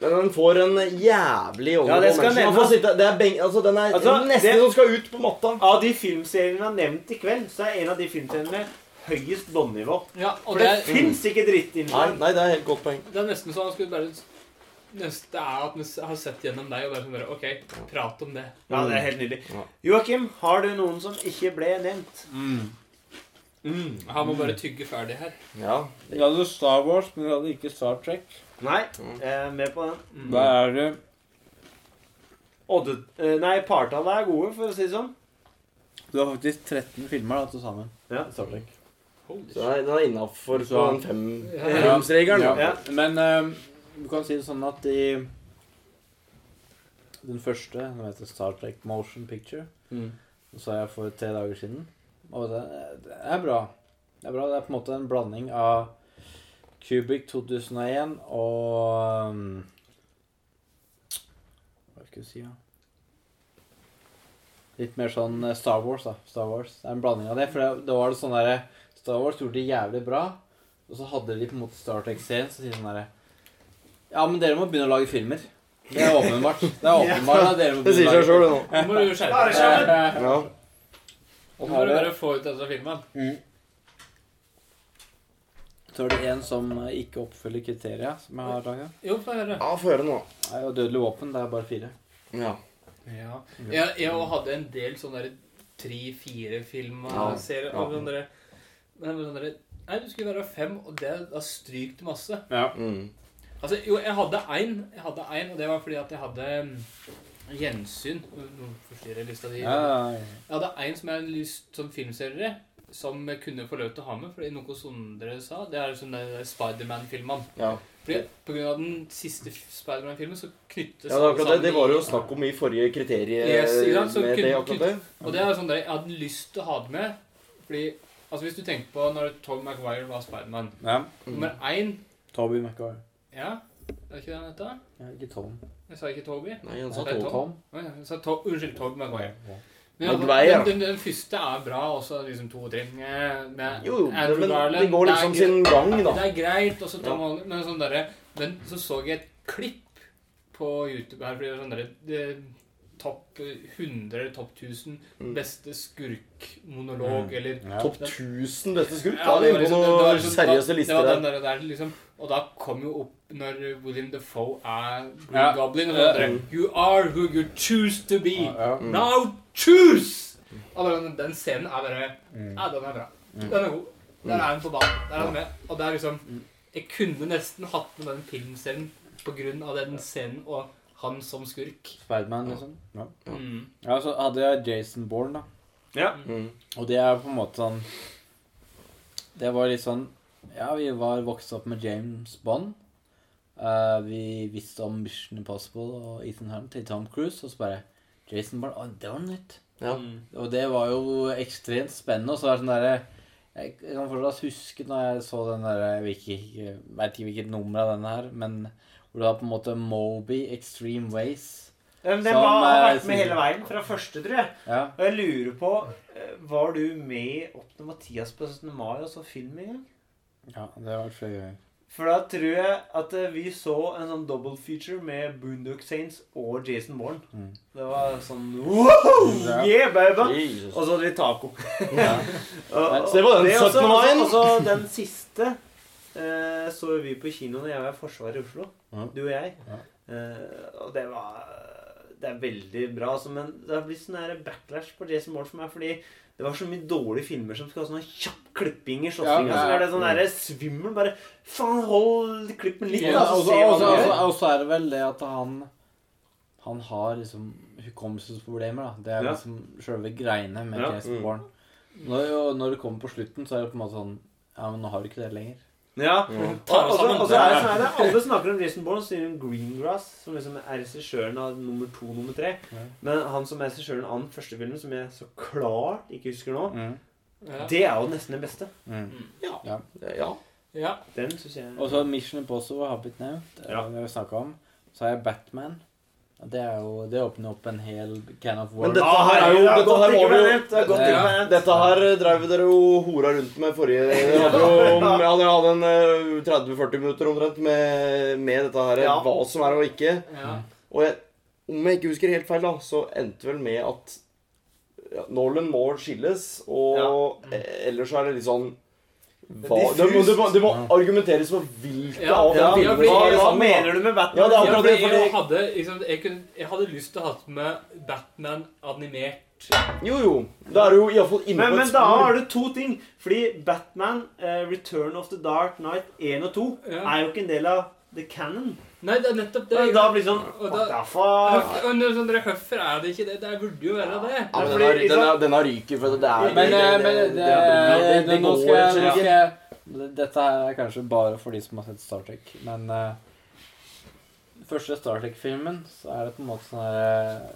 Speaker 5: Men den får en jævlig
Speaker 1: Ja, det skal nevnes.
Speaker 5: sitte- Det er beng, altså, den er
Speaker 1: Altså,
Speaker 5: nesten
Speaker 1: det-
Speaker 5: som skal ut på matta.
Speaker 1: Av de filmseriene vi har nevnt i kveld, så er en av de filmseriene høyest båndnivå.
Speaker 4: Ja,
Speaker 1: For det,
Speaker 4: det,
Speaker 1: fins ikke dritt inni
Speaker 5: Nei, nei, det er helt godt poeng.
Speaker 4: det er nesten sånn han skulle bare Neste er at vi har sett gjennom deg og bare sånn OK, prat om det.
Speaker 1: Ja, det er helt nydelig.
Speaker 5: Ja.
Speaker 1: Joakim, har du noen som ikke ble nevnt?
Speaker 6: Mm.
Speaker 4: Han må bare tygge ferdig her.
Speaker 5: Ja.
Speaker 6: Vi hadde Star Wars, men vi hadde ikke Star Trek.
Speaker 1: Nei, jeg er med på den.
Speaker 4: Mm.
Speaker 6: Da er det
Speaker 1: Odde... eh, Nei, partallene er gode, for å si det sånn.
Speaker 6: Du har faktisk 13 filmer da, til sammen.
Speaker 1: Ja.
Speaker 6: Star Trek.
Speaker 5: Så den er, er innafor på den fem,
Speaker 4: Ja.
Speaker 6: Ja.
Speaker 1: Ja.
Speaker 6: Men eh, du kan si det sånn at i den første, den heter Star Trek Motion Picture,
Speaker 1: Mm.
Speaker 6: sa så jeg for tre dager siden. Og det, det er bra. Det er bra. Det er på en måte en blanding av Cubic 2001 og um, Hva skal jeg si, da? Litt mer sånn eh, Star Wars, da. Star Wars. Det er en blanding av det. For det, da var det sånn derre Star Wars gjorde det jævlig bra, og så hadde de på en måte Star Trek-serien, så sier de sånn herre Ja, men dere må begynne å lage filmer. Det er åpenbart. Det er åpenbart at dere må
Speaker 5: Det sier
Speaker 6: begynne å
Speaker 5: seg sjøl, det nå.
Speaker 4: Nå må du skjerpe deg.
Speaker 5: Ja.
Speaker 4: Nå må du bare få ut denne filmen.
Speaker 6: Så er det en som eh, ikke oppfyller kriteria, som jeg har laga.
Speaker 4: Jo, få høre.
Speaker 5: ja, få høre nå.
Speaker 6: Nei, og Dødelig våpen, det er bare fire.
Speaker 5: Ja.
Speaker 4: Ja. Jeg, jeg hadde en del sånne tre-fire
Speaker 5: Ja,
Speaker 4: filmserier.
Speaker 5: ja.
Speaker 4: og sånne der- Men sånne der- Nei, du skulle være fem, og det, da stryk masse.
Speaker 6: Ja.
Speaker 5: Mm.
Speaker 4: Altså, jo, jeg hadde én, jeg hadde en, og det var fordi at jeg hadde mm, gjensyn. Nå forstyrrer jeg lista di.
Speaker 6: Ja, ja, ja.
Speaker 4: Jeg hadde en som jeg hadde lyst som filmserie, som jeg kunne få lov til å ha med, fordi noe Sondre sa. Det er sånn der Spiderman-filmene.
Speaker 5: Ja.
Speaker 4: Fordi på grunn av den siste Spiderman-filmen så knyttes
Speaker 5: ja, det, akkurat det. det var jo snakk om i forrige kriterier
Speaker 4: Yes? Så
Speaker 5: med
Speaker 4: kunne,
Speaker 5: det akkurat det.
Speaker 4: Og det er sånn der, jeg hadde lyst til å ha det med, fordi Altså Hvis du tenker på når Tom Maguire var Spiderman
Speaker 6: ja.
Speaker 4: Nummer én
Speaker 6: Toby McWire.
Speaker 4: Ja, er det ikke det han heter?
Speaker 6: Ja, ikke Tom.
Speaker 4: Jeg sa ikke Toby.
Speaker 5: Nei, han sa
Speaker 4: det er.
Speaker 6: Tom.
Speaker 4: Å ja, jeg sa to, unnskyld, Tom Maguire.
Speaker 6: Ja.
Speaker 4: Men altså,
Speaker 5: Maguire.
Speaker 4: den, den, den første er bra, også liksom to og tre med,
Speaker 5: Jo,
Speaker 4: Andrew
Speaker 5: men
Speaker 4: Garland.
Speaker 5: det går liksom
Speaker 4: greit.
Speaker 5: sin gang, da.
Speaker 4: Det er greit, Også Tom
Speaker 5: Ja.
Speaker 4: Men sånn derre så så jeg et klipp på YouTube her, fordi det er sånn derre det- Topp 100 eller topp 1000
Speaker 5: Mm.
Speaker 4: beste skurkmonolog, eller
Speaker 6: Ja.
Speaker 5: Topp 1000 beste skurk?
Speaker 4: Ja, det var
Speaker 5: er
Speaker 4: liksom- det var
Speaker 5: noen
Speaker 4: liksom-
Speaker 5: seriøse lister der.
Speaker 4: den der, der liksom, og da kom jo opp når William Defoe er Green
Speaker 6: Ja.
Speaker 4: Goblin. Og
Speaker 6: andre
Speaker 4: sånn You are who you choose to be.
Speaker 6: Ja.
Speaker 5: Mm.
Speaker 4: Now choose! Og den, den scenen er bare
Speaker 6: Mm.
Speaker 4: Ja, den er bra.
Speaker 6: Mm.
Speaker 4: Den er god. Der er hun på banen. Der er hun med. Og det er liksom
Speaker 6: Mm.
Speaker 4: Jeg kunne nesten hatt med den filmserien på grunn av den scenen og han som skurk.
Speaker 6: Spiderman, liksom. Ja.
Speaker 4: Mm.
Speaker 6: ja, så hadde jeg Jason Bourne, da.
Speaker 1: Ja.
Speaker 5: Mm.
Speaker 6: Og det er på en måte sånn Det var litt sånn Ja, vi var vokst opp med James Bond. Uh, vi visste om Mission Impossible og Ethan Hunt til Tom Cruise, og så bare Jason Bourne oh, det var nytt.
Speaker 5: Ja.
Speaker 6: Og det var jo ekstremt spennende. Og så er det sånn derre Jeg kan fortsatt huske når jeg så den derre Jeg vet ikke hvilket nummer av denne her, men hvor du har på en måte Moby Extreme Ways.
Speaker 1: Det men Den
Speaker 6: Som,
Speaker 1: var, har
Speaker 6: eh,
Speaker 1: vært med hele veien, fra første, tror jeg.
Speaker 6: Ja.
Speaker 1: Og jeg lurer på eh, Var du med opp til Mathias på 17. mai og så film gang?
Speaker 6: ja, det har vært flere ganger.
Speaker 1: For da tror jeg at eh, vi så en sånn double feature med Boondock Saints og Jason Bourne.
Speaker 6: Mm.
Speaker 1: Det var sånn wow. Yeah, baby!
Speaker 5: Jesus.
Speaker 1: Og så hadde vi taco.
Speaker 6: Ja.
Speaker 1: Og,
Speaker 5: Så det var den
Speaker 1: er også-
Speaker 5: 17. mai.
Speaker 1: Og så den siste eh, så vi på kino da jeg var i Forsvaret i Oslo.
Speaker 6: Ja.
Speaker 1: Du og jeg.
Speaker 6: Ja.
Speaker 1: Eh, og det var Det er veldig bra, altså, men det har blitt sånn her backlash på Jason Bourne for meg. Fordi det var så mye dårlige filmer som skal ha sånn kjapp klipping i slåssinga.
Speaker 6: Ja,
Speaker 1: så
Speaker 6: ja,
Speaker 1: er det sånn der svimmel. Bare faen, hold klippen litt,
Speaker 6: Ja,
Speaker 1: da,
Speaker 6: og så- er det vel det at han Han har liksom hukommelsesproblemer, da. Det er
Speaker 1: Ja.
Speaker 6: liksom sjølve greiene med
Speaker 1: Ja.
Speaker 6: Jason
Speaker 5: Mm.
Speaker 6: Bourne. Når, når det kommer på slutten, så er det på en måte sånn Ja, men nå har du ikke det lenger.
Speaker 1: Ja.
Speaker 5: Ja.
Speaker 1: Og og så og så er det sånn her, Alle snakker om Jason Bourne, sier om Greengrass, som liksom er regissøren av nummer to nummer tre.
Speaker 6: Ja.
Speaker 1: Men han som er regissøren av den første filmen, som jeg så klart ikke husker nå,
Speaker 6: Mm.
Speaker 4: Ja.
Speaker 1: det er jo nesten den beste.
Speaker 6: Mm.
Speaker 5: Ja.
Speaker 4: ja.
Speaker 1: Den syns jeg
Speaker 6: Og så Mission Impossible har blitt nevnt.
Speaker 1: Ja.
Speaker 6: Ja. Det har vi snakket om. Så har jeg Batman. Det, er jo, det åpner opp en hel can of
Speaker 5: Men
Speaker 6: worms.
Speaker 5: dette
Speaker 1: Ah,
Speaker 5: her er jo
Speaker 1: det er
Speaker 5: Dette
Speaker 1: godt
Speaker 5: her
Speaker 1: ikke
Speaker 5: jo
Speaker 1: det er godt ikke.
Speaker 5: Dette her drev dere jo hora rundt med forrige Dere hadde jo ja, dere hadde en eh, 30-40 minutter omtrent med, med dette her.
Speaker 1: Ja.
Speaker 5: Hva som er og ikke.
Speaker 4: ja.
Speaker 5: Og jeg, om jeg ikke husker helt feil, da, så endte vel med at ja, Nolan må skilles, og eh, ellers så er det litt sånn hva, det, må, det, må, det må argumenteres for hvilke
Speaker 4: Ja,
Speaker 5: av
Speaker 4: ja, ja,
Speaker 1: Hva
Speaker 5: samme.
Speaker 1: mener du med Batman?
Speaker 5: Ja, det er
Speaker 4: Ja,
Speaker 5: akkurat det, fordi-
Speaker 4: jeg, hadde, liksom, jeg, kunne, jeg hadde lyst til å ha med Batman animert.
Speaker 5: Jo, jo. Da er du iallfall inne
Speaker 1: Men,
Speaker 5: på
Speaker 1: men
Speaker 5: et
Speaker 1: da
Speaker 5: spor.
Speaker 1: har du to ting. Fordi Batman, uh, Return of the Dark Knight 1 og 2
Speaker 4: Ja.
Speaker 1: er jo ikke en del av the canon.
Speaker 4: Nei, det er nettopp det.
Speaker 1: Da blir det sånn
Speaker 4: Og
Speaker 1: What
Speaker 4: da-
Speaker 1: the fuck?
Speaker 4: Og når sånn, Hvorfor er det ikke det? Det burde jo være det.
Speaker 5: Ja, men
Speaker 1: fordi
Speaker 5: den har,
Speaker 1: liksom-
Speaker 5: den har, den ryket, for det er
Speaker 6: Men, men det,
Speaker 5: det, det, det
Speaker 6: nå skal jeg, jeg Dette her er kanskje bare for de som har sett Star Trek, men uh, første Star Trek-filmen, så er det på en måte sånn her eh,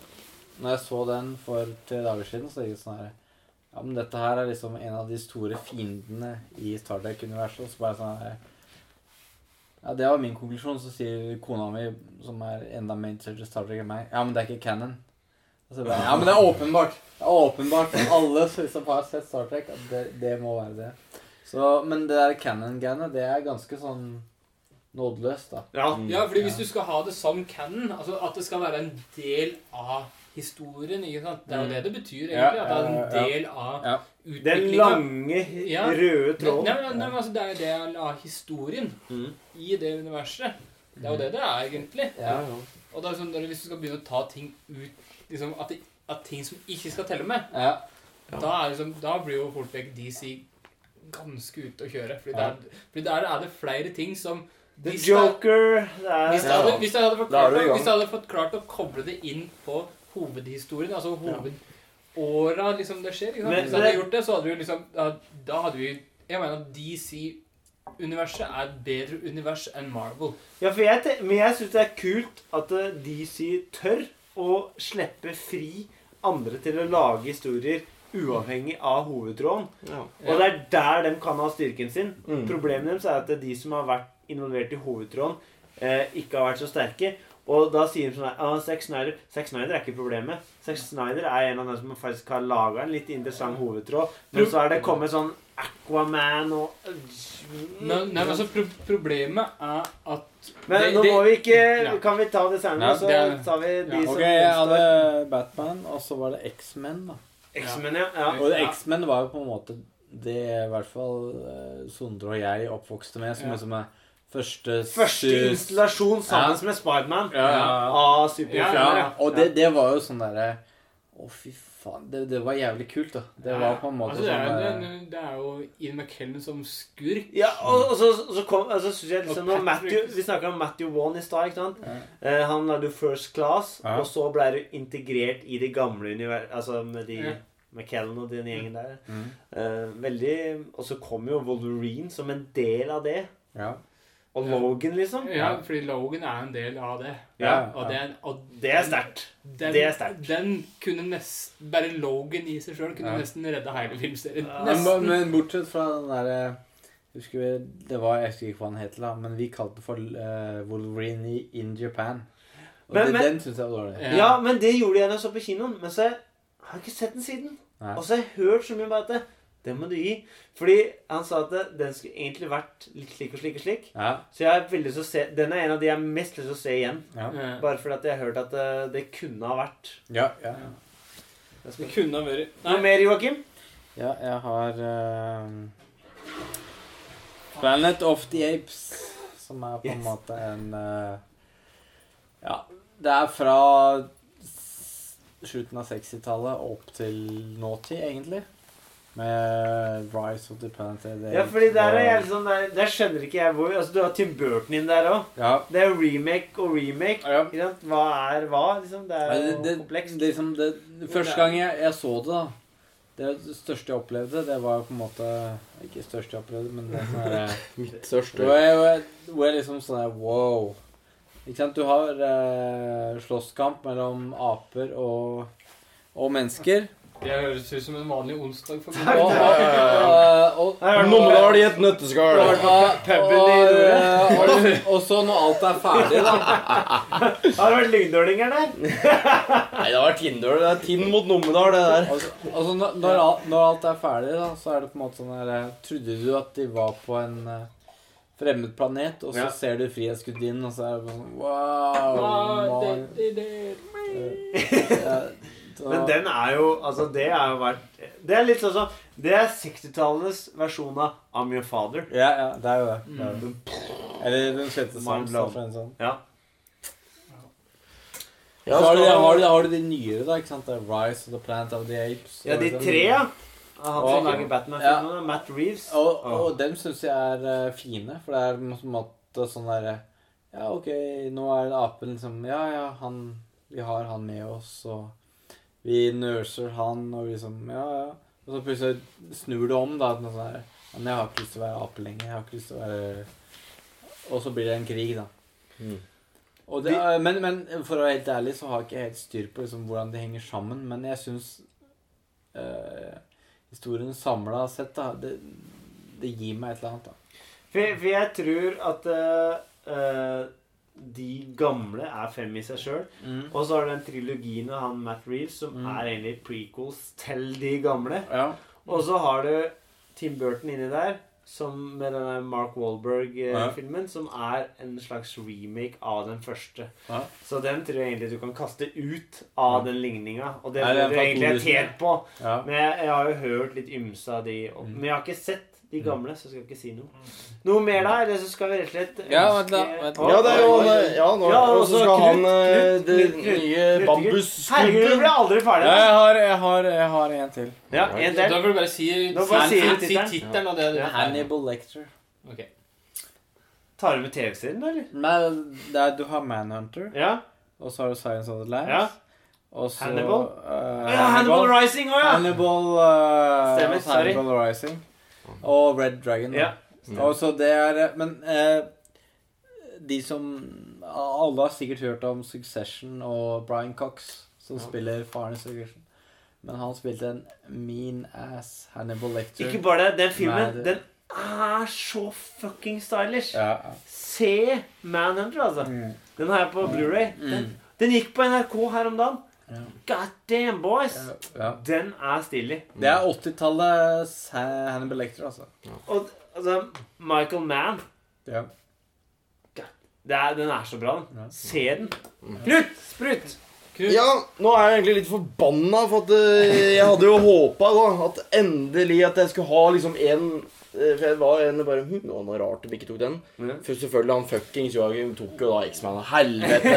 Speaker 6: Når jeg så den for tre dager siden, så gikk det sånn her Ja, men dette her er liksom en av de store fiendene i Star Trek-universet. Og så bare sånn her Ja, det var min konklusjon. Så sier kona mi, som er enda mer interessert i Star Trek enn meg, ja, men det er ikke canon. Altså, det er, ja, men det er åpenbart. Det er åpenbart for alle som har sett Star Trek, at det, det må være det. Så, men det der canon-greiene, det er ganske sånn nådeløst, da.
Speaker 1: Ja.
Speaker 4: Ja, fordi hvis du skal ha det som canon, altså at det skal være en del av historien, ikke sant? Det er jo det det betyr, egentlig. At det er en del av
Speaker 6: Ja.
Speaker 1: Den lange,
Speaker 4: Ja.
Speaker 1: røde
Speaker 4: Nei,
Speaker 1: tråden.
Speaker 4: nei, nei, men altså, det er jo del av historien
Speaker 1: Mm.
Speaker 4: i det universet. Det er jo det det er, egentlig.
Speaker 6: Ja.
Speaker 4: Og det er sånn, Hvis du skal begynne å ta ting ut liksom, at, det, at ting som ikke skal telle med,
Speaker 6: Ja.
Speaker 4: da, er liksom, da blir jo fort vekk DC ganske ute å kjøre. Fordi, der, fordi der er det flere ting som
Speaker 1: The
Speaker 4: hvis
Speaker 1: Joker det
Speaker 4: Hvis jeg hadde, hvis jeg hadde, fått klart, å- hvis jeg hadde fått klart å koble det inn på hovedhistorien, altså hovedåra liksom det skjer Liksom.
Speaker 1: Men
Speaker 4: Hvis jeg hadde gjort det, så hadde vi liksom Da, da hadde vi Jeg mener at DC-universet er et bedre univers enn Marvel.
Speaker 1: Ja, for jeg, men jeg syns det er kult at eh, DC tør å slippe fri andre til å lage historier uavhengig av hovedtråden.
Speaker 5: Ja.
Speaker 1: Og det er der de kan ha styrken sin.
Speaker 5: Mm.
Speaker 1: Problemet deres er at de som har vært involvert i hovedtråden, eh, ikke har vært så sterke. Og da sier de sånn ah, Zack Snyder Zack Snyder er ikke problemet. Zack Snyder er en av dem som faktisk har laga en litt interessant hovedtråd. Men så er det kommet sånn Aquaman og
Speaker 4: Nei, nei, men altså, pro problemet er at
Speaker 1: Men
Speaker 4: det-
Speaker 1: nå
Speaker 4: det-
Speaker 1: må vi ikke
Speaker 4: Ja.
Speaker 1: Kan vi ta det senere,
Speaker 6: og
Speaker 1: så
Speaker 4: det er-
Speaker 1: tar vi de
Speaker 4: ja,
Speaker 1: som
Speaker 6: Ok, jeg hadde Batman, og så var det X-Men, da.
Speaker 1: X-Men, ja. ja.
Speaker 6: Og X-Men var jo på en måte det i hvert fall eh, Sondre og jeg oppvokste med, som
Speaker 4: Ja.
Speaker 6: liksom er første
Speaker 1: Første installasjon sammen
Speaker 6: Ja.
Speaker 1: med Spiderman
Speaker 6: Ja, ja, ja.
Speaker 1: av
Speaker 4: Ja,
Speaker 1: superhelter.
Speaker 6: Ja, og det, det var jo sånn derre Å, fy faen. Det, det var jævlig kult, da. Det var på en måte
Speaker 4: altså,
Speaker 6: sånn
Speaker 4: det, er- det er jo Ian McKellen som skurk.
Speaker 1: Ja, og, og så, så kom altså, synes jeg liksom,
Speaker 4: Og
Speaker 1: når Matthew, Vi snakka om Matthew Wan i stad. ikke sant?
Speaker 6: Ja.
Speaker 1: Eh, han lagde jo First Class,
Speaker 6: Ja.
Speaker 1: og så ble du integrert i det gamle universet. Altså med de
Speaker 4: Ja.
Speaker 1: McKellen og den gjengen der.
Speaker 6: Mm.
Speaker 1: Eh, veldig Og så kom jo Wolverine som en del av det.
Speaker 6: Ja.
Speaker 1: Og Logan, liksom.
Speaker 4: Ja, fordi Logan er en del av det.
Speaker 1: Ja,
Speaker 4: Og, det, er- og
Speaker 1: Det er sterkt.
Speaker 4: den,
Speaker 1: Det er sterkt.
Speaker 4: Den kunne nesten Bare Logan i seg sjøl kunne
Speaker 6: Ja.
Speaker 4: nesten redda hele filmserien.
Speaker 6: Men,
Speaker 4: Nesten.
Speaker 6: men bortsett fra den derre Husker vi, det var, Jeg husker ikke hva han het, men vi kalte det for uh, Wolverine in Japan. Og
Speaker 1: Men-
Speaker 6: det,
Speaker 1: men-
Speaker 6: den syns jeg var dårlig.
Speaker 4: Ja.
Speaker 1: Ja, men det gjorde jeg da jeg så på kinoen. Men så har jeg ikke sett den siden.
Speaker 6: Nei.
Speaker 1: Og så har jeg hørt så mye om at det, det må du gi. Fordi han sa at den skulle egentlig vært litt slik og slik og slik.
Speaker 6: Ja,
Speaker 1: Så jeg er veldig så se Den er en av de jeg har mest lyst til å se igjen.
Speaker 6: ja.
Speaker 1: Bare fordi at jeg har hørt at det, det kunne ha vært.
Speaker 6: ja, ja.
Speaker 4: Det kunne ha vært
Speaker 1: Noe mer, Joakim?
Speaker 6: ja jeg har uh, Planet of the Apes, som er på en
Speaker 1: Yes.
Speaker 6: måte en uh, Ja, det er fra slutten av 60-tallet opp til nåtid, egentlig. Med Rise of the Planet.
Speaker 1: Ja, fordi der er jeg liksom Der, der skjønner ikke jeg hvor Altså, du har Tim Burton inn der òg.
Speaker 6: Ja,
Speaker 1: Det er jo remake og remake.
Speaker 6: ja.
Speaker 1: Ikke sant? Hva er hva, liksom? Det er jo
Speaker 6: det, det,
Speaker 1: komplekst.
Speaker 6: det, liksom det, første gang jeg, jeg så det, da Det største jeg opplevde, det var på en måte Ikke største jeg opplevde, men det er sånn
Speaker 5: Mitt største.
Speaker 6: Hvor jeg, hvor jeg, liksom sånn her Wow. Ikke sant? Du har eh, slåsskamp mellom aper og, og mennesker.
Speaker 4: Det høres ut som en vanlig onsdag for
Speaker 6: Og,
Speaker 4: meg.
Speaker 6: og, og, og,
Speaker 1: det
Speaker 5: i et nøtteskall.
Speaker 6: og, og, og, og så når alt er ferdig, da
Speaker 1: Har det vært lyngdølinger der?
Speaker 5: Nei, det har vært Tindøl. Det er Tinn mot Numedal, det der.
Speaker 6: Altså, altså når, når, alt, er ferdig, da, så er det på en måte sånn her eh, Trodde du at de var på en eh, fremmed planet, og så
Speaker 1: Ja.
Speaker 6: ser du Frihetsgudinnen, og så er det sånn Wow! Ja,
Speaker 1: Men den er jo Altså, det er jo vært Det er litt sånn som Det er 60-tallenes versjon av I'm Your Father.
Speaker 6: Ja, ja, det er jo det. det, er det. Eller Den sjette sangen. sånn.
Speaker 1: Ja.
Speaker 5: Ja,
Speaker 6: Så har, du, har, du, har du de nyere, da. ikke sant? Det er Rise of the Planet of the Apes.
Speaker 1: Ja, de tre, ja. Han som
Speaker 6: Og-
Speaker 1: lager Batman-filmene. Matt Reeves.
Speaker 6: Og, og dem syns jeg er eh, fine, for det er på en måte sånn derre Ja, OK, nå er apen liksom Ja, ja, han Vi har han med oss, og vi nurser han, og vi liksom Ja, ja. Og så plutselig snur det om, da. at noe sånn her, Men jeg har ikke lyst til å være ape lenger. Jeg har ikke lyst til å være Og så blir det en krig, da.
Speaker 5: Mm.
Speaker 6: Og det, men, men for å være helt ærlig så har jeg ikke helt styr på liksom, hvordan de henger sammen. Men jeg syns øh, historien samla sett, da det, det gir meg et eller annet, da.
Speaker 1: For, for jeg tror at eh, eh, de gamle er fem i seg sjøl. Og så har du den trilogien av han Matt Reeves, som
Speaker 6: Mm.
Speaker 1: er egentlig prequels til de gamle.
Speaker 6: Ja.
Speaker 1: Og så har du Tim Burton inni der, som med denne Mark Wahlberg-filmen, som er en slags remake av den første.
Speaker 6: Ja.
Speaker 1: Så den tror jeg egentlig du kan kaste ut av den ligninga. Og det jeg
Speaker 6: fra
Speaker 1: egentlig
Speaker 6: 2000?
Speaker 1: tjent på.
Speaker 6: ja.
Speaker 1: Men jeg, jeg har jo hørt litt ymse av de.
Speaker 6: Mm.
Speaker 1: Men jeg har ikke sett de gamle, så skal jeg ikke si noe. Noe mer da? Eller så skal vi rett og slett ønske
Speaker 6: Ja, vent da, vent da.
Speaker 5: Ja, det er jo
Speaker 1: oi.
Speaker 5: Ja, nå
Speaker 1: Ja,
Speaker 5: og så
Speaker 1: så
Speaker 5: skal han eh,
Speaker 1: Knut,
Speaker 5: det nye
Speaker 1: Knut, Herregud, du blir aldri ferdig.
Speaker 6: Ja, jeg har, jeg har, jeg har en til.
Speaker 1: Ja, en
Speaker 4: Da får du bare si, si, si
Speaker 1: tittelen.
Speaker 4: og det.
Speaker 6: Hannibal Lecter.
Speaker 4: Ok.
Speaker 1: Tar du med TV-serien, da, eller?
Speaker 6: Nei, det er, du har Manhunter,
Speaker 1: Ja.
Speaker 6: og så har du Science of the Lambs.
Speaker 1: Ja.
Speaker 6: Og så
Speaker 1: Hannibal?
Speaker 6: Uh,
Speaker 1: Hannibal. Hannibal Rising òg, ja!
Speaker 6: Hannibal, uh,
Speaker 1: Stemmer,
Speaker 6: altså. Hannibal Rising. Og Red Dragon. da.
Speaker 1: Ja.
Speaker 6: Så det er Men eh, de som Alle har sikkert hørt om Succession og Brian Cox, som spiller faren i Succession. Men han spilte en mean ass Hannibal Lecter.
Speaker 1: Ikke bare det. Den filmen,
Speaker 6: det-
Speaker 1: den er så fucking stylish.
Speaker 6: Ja.
Speaker 1: Se Manhunter, altså.
Speaker 6: Mm.
Speaker 1: Den har jeg på Blu-ray. Den,
Speaker 6: Mm.
Speaker 1: den gikk på NRK her om dagen. God damn, boys!
Speaker 6: ja.
Speaker 1: Den er stilig.
Speaker 6: Det er 80-tallets Hannibal Lecter, altså.
Speaker 1: Og altså, Michael Mann
Speaker 6: Ja.
Speaker 1: det er, Den er så bra, den.
Speaker 6: Ja.
Speaker 1: Se den. Knut! Sprut!
Speaker 5: Ja, nå er jeg egentlig litt forbanna, for at eh, jeg hadde jo håpa at endelig at jeg skulle ha liksom en For jeg var en bare hm, Det var noe rart de ikke tok den.
Speaker 1: Ja.
Speaker 5: For selvfølgelig han fuckings Joakim tok jo da X-Man. Helvete.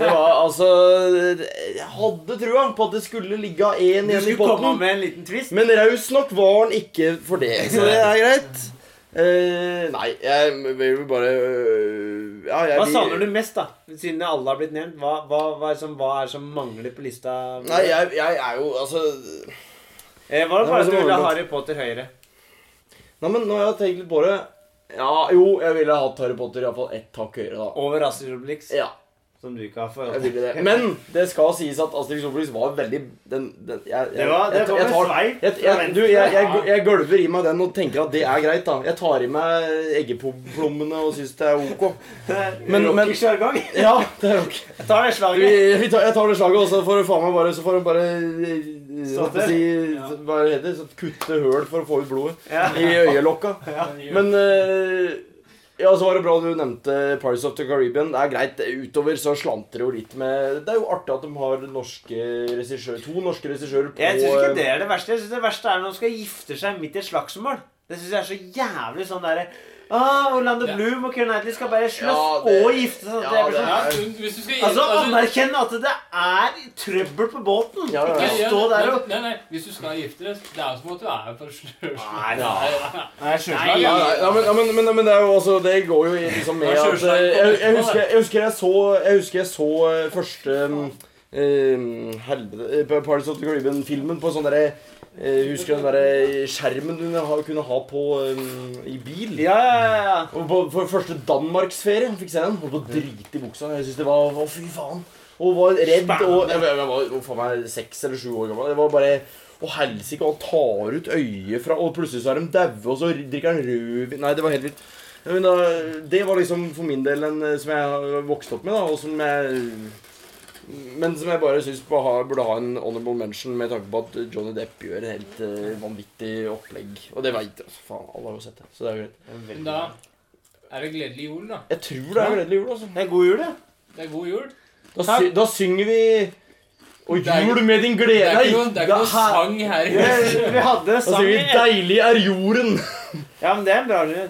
Speaker 5: Det var altså Jeg hadde trua på at det skulle ligge
Speaker 1: Du
Speaker 5: én igjen i
Speaker 1: skulle komme med en liten twist.
Speaker 5: Men raus nok var han ikke for det, så det er greit. Uh, nei, jeg vil bare uh, Ja, jeg
Speaker 1: Hva savner du mest, da? Siden alle har blitt nevnt. Hva, hva, hva, er, som, hva er som mangler på lista?
Speaker 5: Nei, jeg, jeg er jo Altså
Speaker 1: Eh, var det bare at du ville ha Harry Potter høyere?
Speaker 5: Nei, men nå har jeg tenkt litt på det. Ja, jo, jeg ville hatt Harry Potter iallfall ett hakk høyere, da.
Speaker 1: Over Astrid Obelix,
Speaker 5: Ja,
Speaker 1: som du ikke har forhold til.
Speaker 5: det. Men det skal sies at Asterix Obelix var veldig den, den, jeg, jeg,
Speaker 1: Det var, det
Speaker 5: jeg-
Speaker 1: var
Speaker 5: jeg
Speaker 1: en
Speaker 5: tar-
Speaker 1: sveip
Speaker 5: jeg, du, gølver i meg den og tenker at det er greit, da. Jeg tar i meg eggeplommene og syns det er ok. Men- men-. Ja, det er ok.
Speaker 1: Jeg tar det slaget.
Speaker 5: vi tar, jeg tar det slaget, og så får du faen meg bare Så får hun bare eh, hva si, Hva heter det? Kutte høl for å få ut blodet
Speaker 1: Ja.
Speaker 5: i øyelokka. Men eh, ja, så var det bra du nevnte Pirates of the Caribbean. Det er greit. Utover så slanter det jo litt med Det er jo artig at de har norske to norske regissører på
Speaker 1: Jeg syns ikke det er det verste. Jeg synes Det verste er når de skal gifte seg midt i et slagsmål. Det syns jeg er så jævlig sånn derre Ah, Orlando
Speaker 4: Ja.
Speaker 1: Bloom og Keira Knightley skal bare slåss
Speaker 5: Ja, det-
Speaker 1: og gifte seg.
Speaker 5: ja,
Speaker 1: det sånn,
Speaker 4: Ja, hvis du skal
Speaker 1: altså,
Speaker 4: altså,
Speaker 1: anerkjenn at det er trøbbel på båten.
Speaker 5: Ja, ja, ja.
Speaker 1: Ikke stå der og
Speaker 4: Nei, nei, hvis du skal gifte deg, det er jo som at du er for sløv.
Speaker 1: Nei, Nei.
Speaker 4: Nei,
Speaker 5: nei, men, det er jo også Det går jo liksom med at eh, jeg, jeg, husker, jeg husker jeg så Jeg husker jeg så eh, første um, Helvete Parties of the Caribbean-filmen på sånn derre eh, Husker den der skjermen du kunne ha på um, i bil?
Speaker 1: Ja, ja, ja.
Speaker 5: Og på, på første Danmarksferie fikk se den. Holdt på å drite i buksa. Jeg synes det var Å, fy faen. Og var redd. Og jeg, jeg, jeg var faen meg seks eller sju år gammel. Det var bare Å, helsike, han tar ut øyet fra Og plutselig så er de daue, og så drikker han rødvin Nei, det var helt vilt. Men da, det var liksom for min del en eh, som jeg vokste opp med, da, og som jeg Men som jeg bare syns burde ha en honorable mention med tanke på at Johnny Depp gjør en helt uh, vanvittig opplegg. Og det veit jeg. Faen, alle har jo sett det. Så det er jo greit.
Speaker 4: Men da er det gledelig jul, da.
Speaker 5: Jeg tror det er gledelig jul, altså.
Speaker 1: Det er god jul, det.
Speaker 4: Det er god jul.
Speaker 5: Da, sy da synger vi Og jul med din
Speaker 4: Det
Speaker 5: glede
Speaker 4: er ikke noen, det er ikke
Speaker 5: noen
Speaker 4: sang her.
Speaker 1: Vi, vi hadde
Speaker 5: Da
Speaker 1: sang
Speaker 5: synger vi 'Deilig er jorden'.
Speaker 1: Ja, men det er en bra Det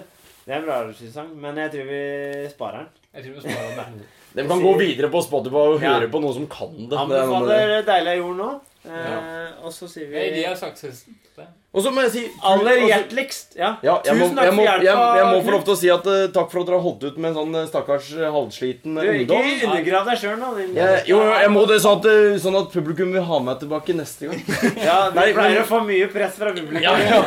Speaker 1: er en bra sang, men jeg tror vi sparer den.
Speaker 4: Jeg tror vi sparer den.
Speaker 5: De kan gå videre på Spotify og
Speaker 1: Ja.
Speaker 5: høre på noen som kan det. er.
Speaker 1: Anbefaler 'Deilig er jord' nå. Eh, og så sier
Speaker 4: Det er
Speaker 1: vi
Speaker 4: Elias Akselsen. Det.
Speaker 5: Og så må jeg si
Speaker 1: aller
Speaker 5: altså-
Speaker 1: hjerteligst. Ja.
Speaker 5: ja, jeg, må,
Speaker 1: Tusen takk
Speaker 5: må,
Speaker 1: for hjelpa,
Speaker 5: jeg, jeg må få lov til å si at uh, takk for at dere har holdt ut med en sånn eh, stakkars halvsliten halvsliten
Speaker 1: Du,
Speaker 5: eh,
Speaker 1: ikke
Speaker 5: ungdom.
Speaker 1: undergrav deg sjøl nå. Din.
Speaker 5: Jeg, jo, jeg må det sånn at, eh, sånn at publikum vil ha meg tilbake neste gang.
Speaker 1: Ja, Du
Speaker 5: Nei,
Speaker 1: pleier
Speaker 5: men-
Speaker 1: å få mye press fra publikum.
Speaker 5: Ja, ja.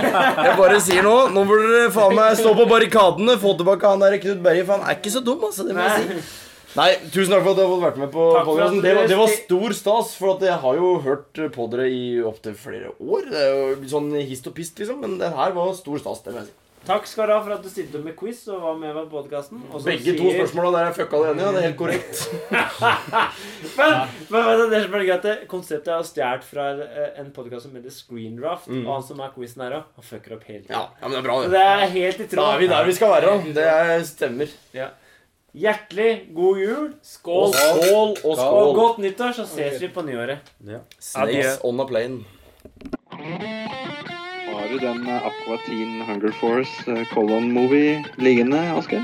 Speaker 5: Jeg bare sier nå Nå burde dere faen meg stå på barrikadene. Få tilbake han der Knut Berge, for han er ikke så dum, altså. Det må jeg si.
Speaker 1: Nei.
Speaker 5: Tusen takk for at du har vært med på
Speaker 1: Takk
Speaker 5: podcasten. Det, var- det var stor stas, for at jeg har jo hørt på dere i opptil flere år. Det er jo sånn hist og pist, liksom. Men det her var stor stas, det må jeg si.
Speaker 1: Takk skal du ha for at du stilte opp med quiz og var med på podkasten.
Speaker 5: Begge to spørsmåla der er fucka det ene, ja. Det er helt korrekt.
Speaker 1: Men, men men, det er det- konseptet er stjålet fra en podkast som heter Screendraft.
Speaker 5: Mm.
Speaker 1: Og han som er quizen her han fucker opp hele tiden.
Speaker 5: Ja, ja, men det er bra,
Speaker 1: Så
Speaker 5: det.
Speaker 1: det er helt i tråd.
Speaker 5: Da er vi der vi skal være. Det er, stemmer.
Speaker 1: Hjertelig god jul. Skål.
Speaker 5: Og skål og
Speaker 1: Og
Speaker 5: skål.
Speaker 1: godt nyttår, så ses vi på nyåret.
Speaker 5: Snakes on a plane.
Speaker 3: Har du den eh, Aqua Teen Hunger Force eh, Colon Movie liggende, Asker?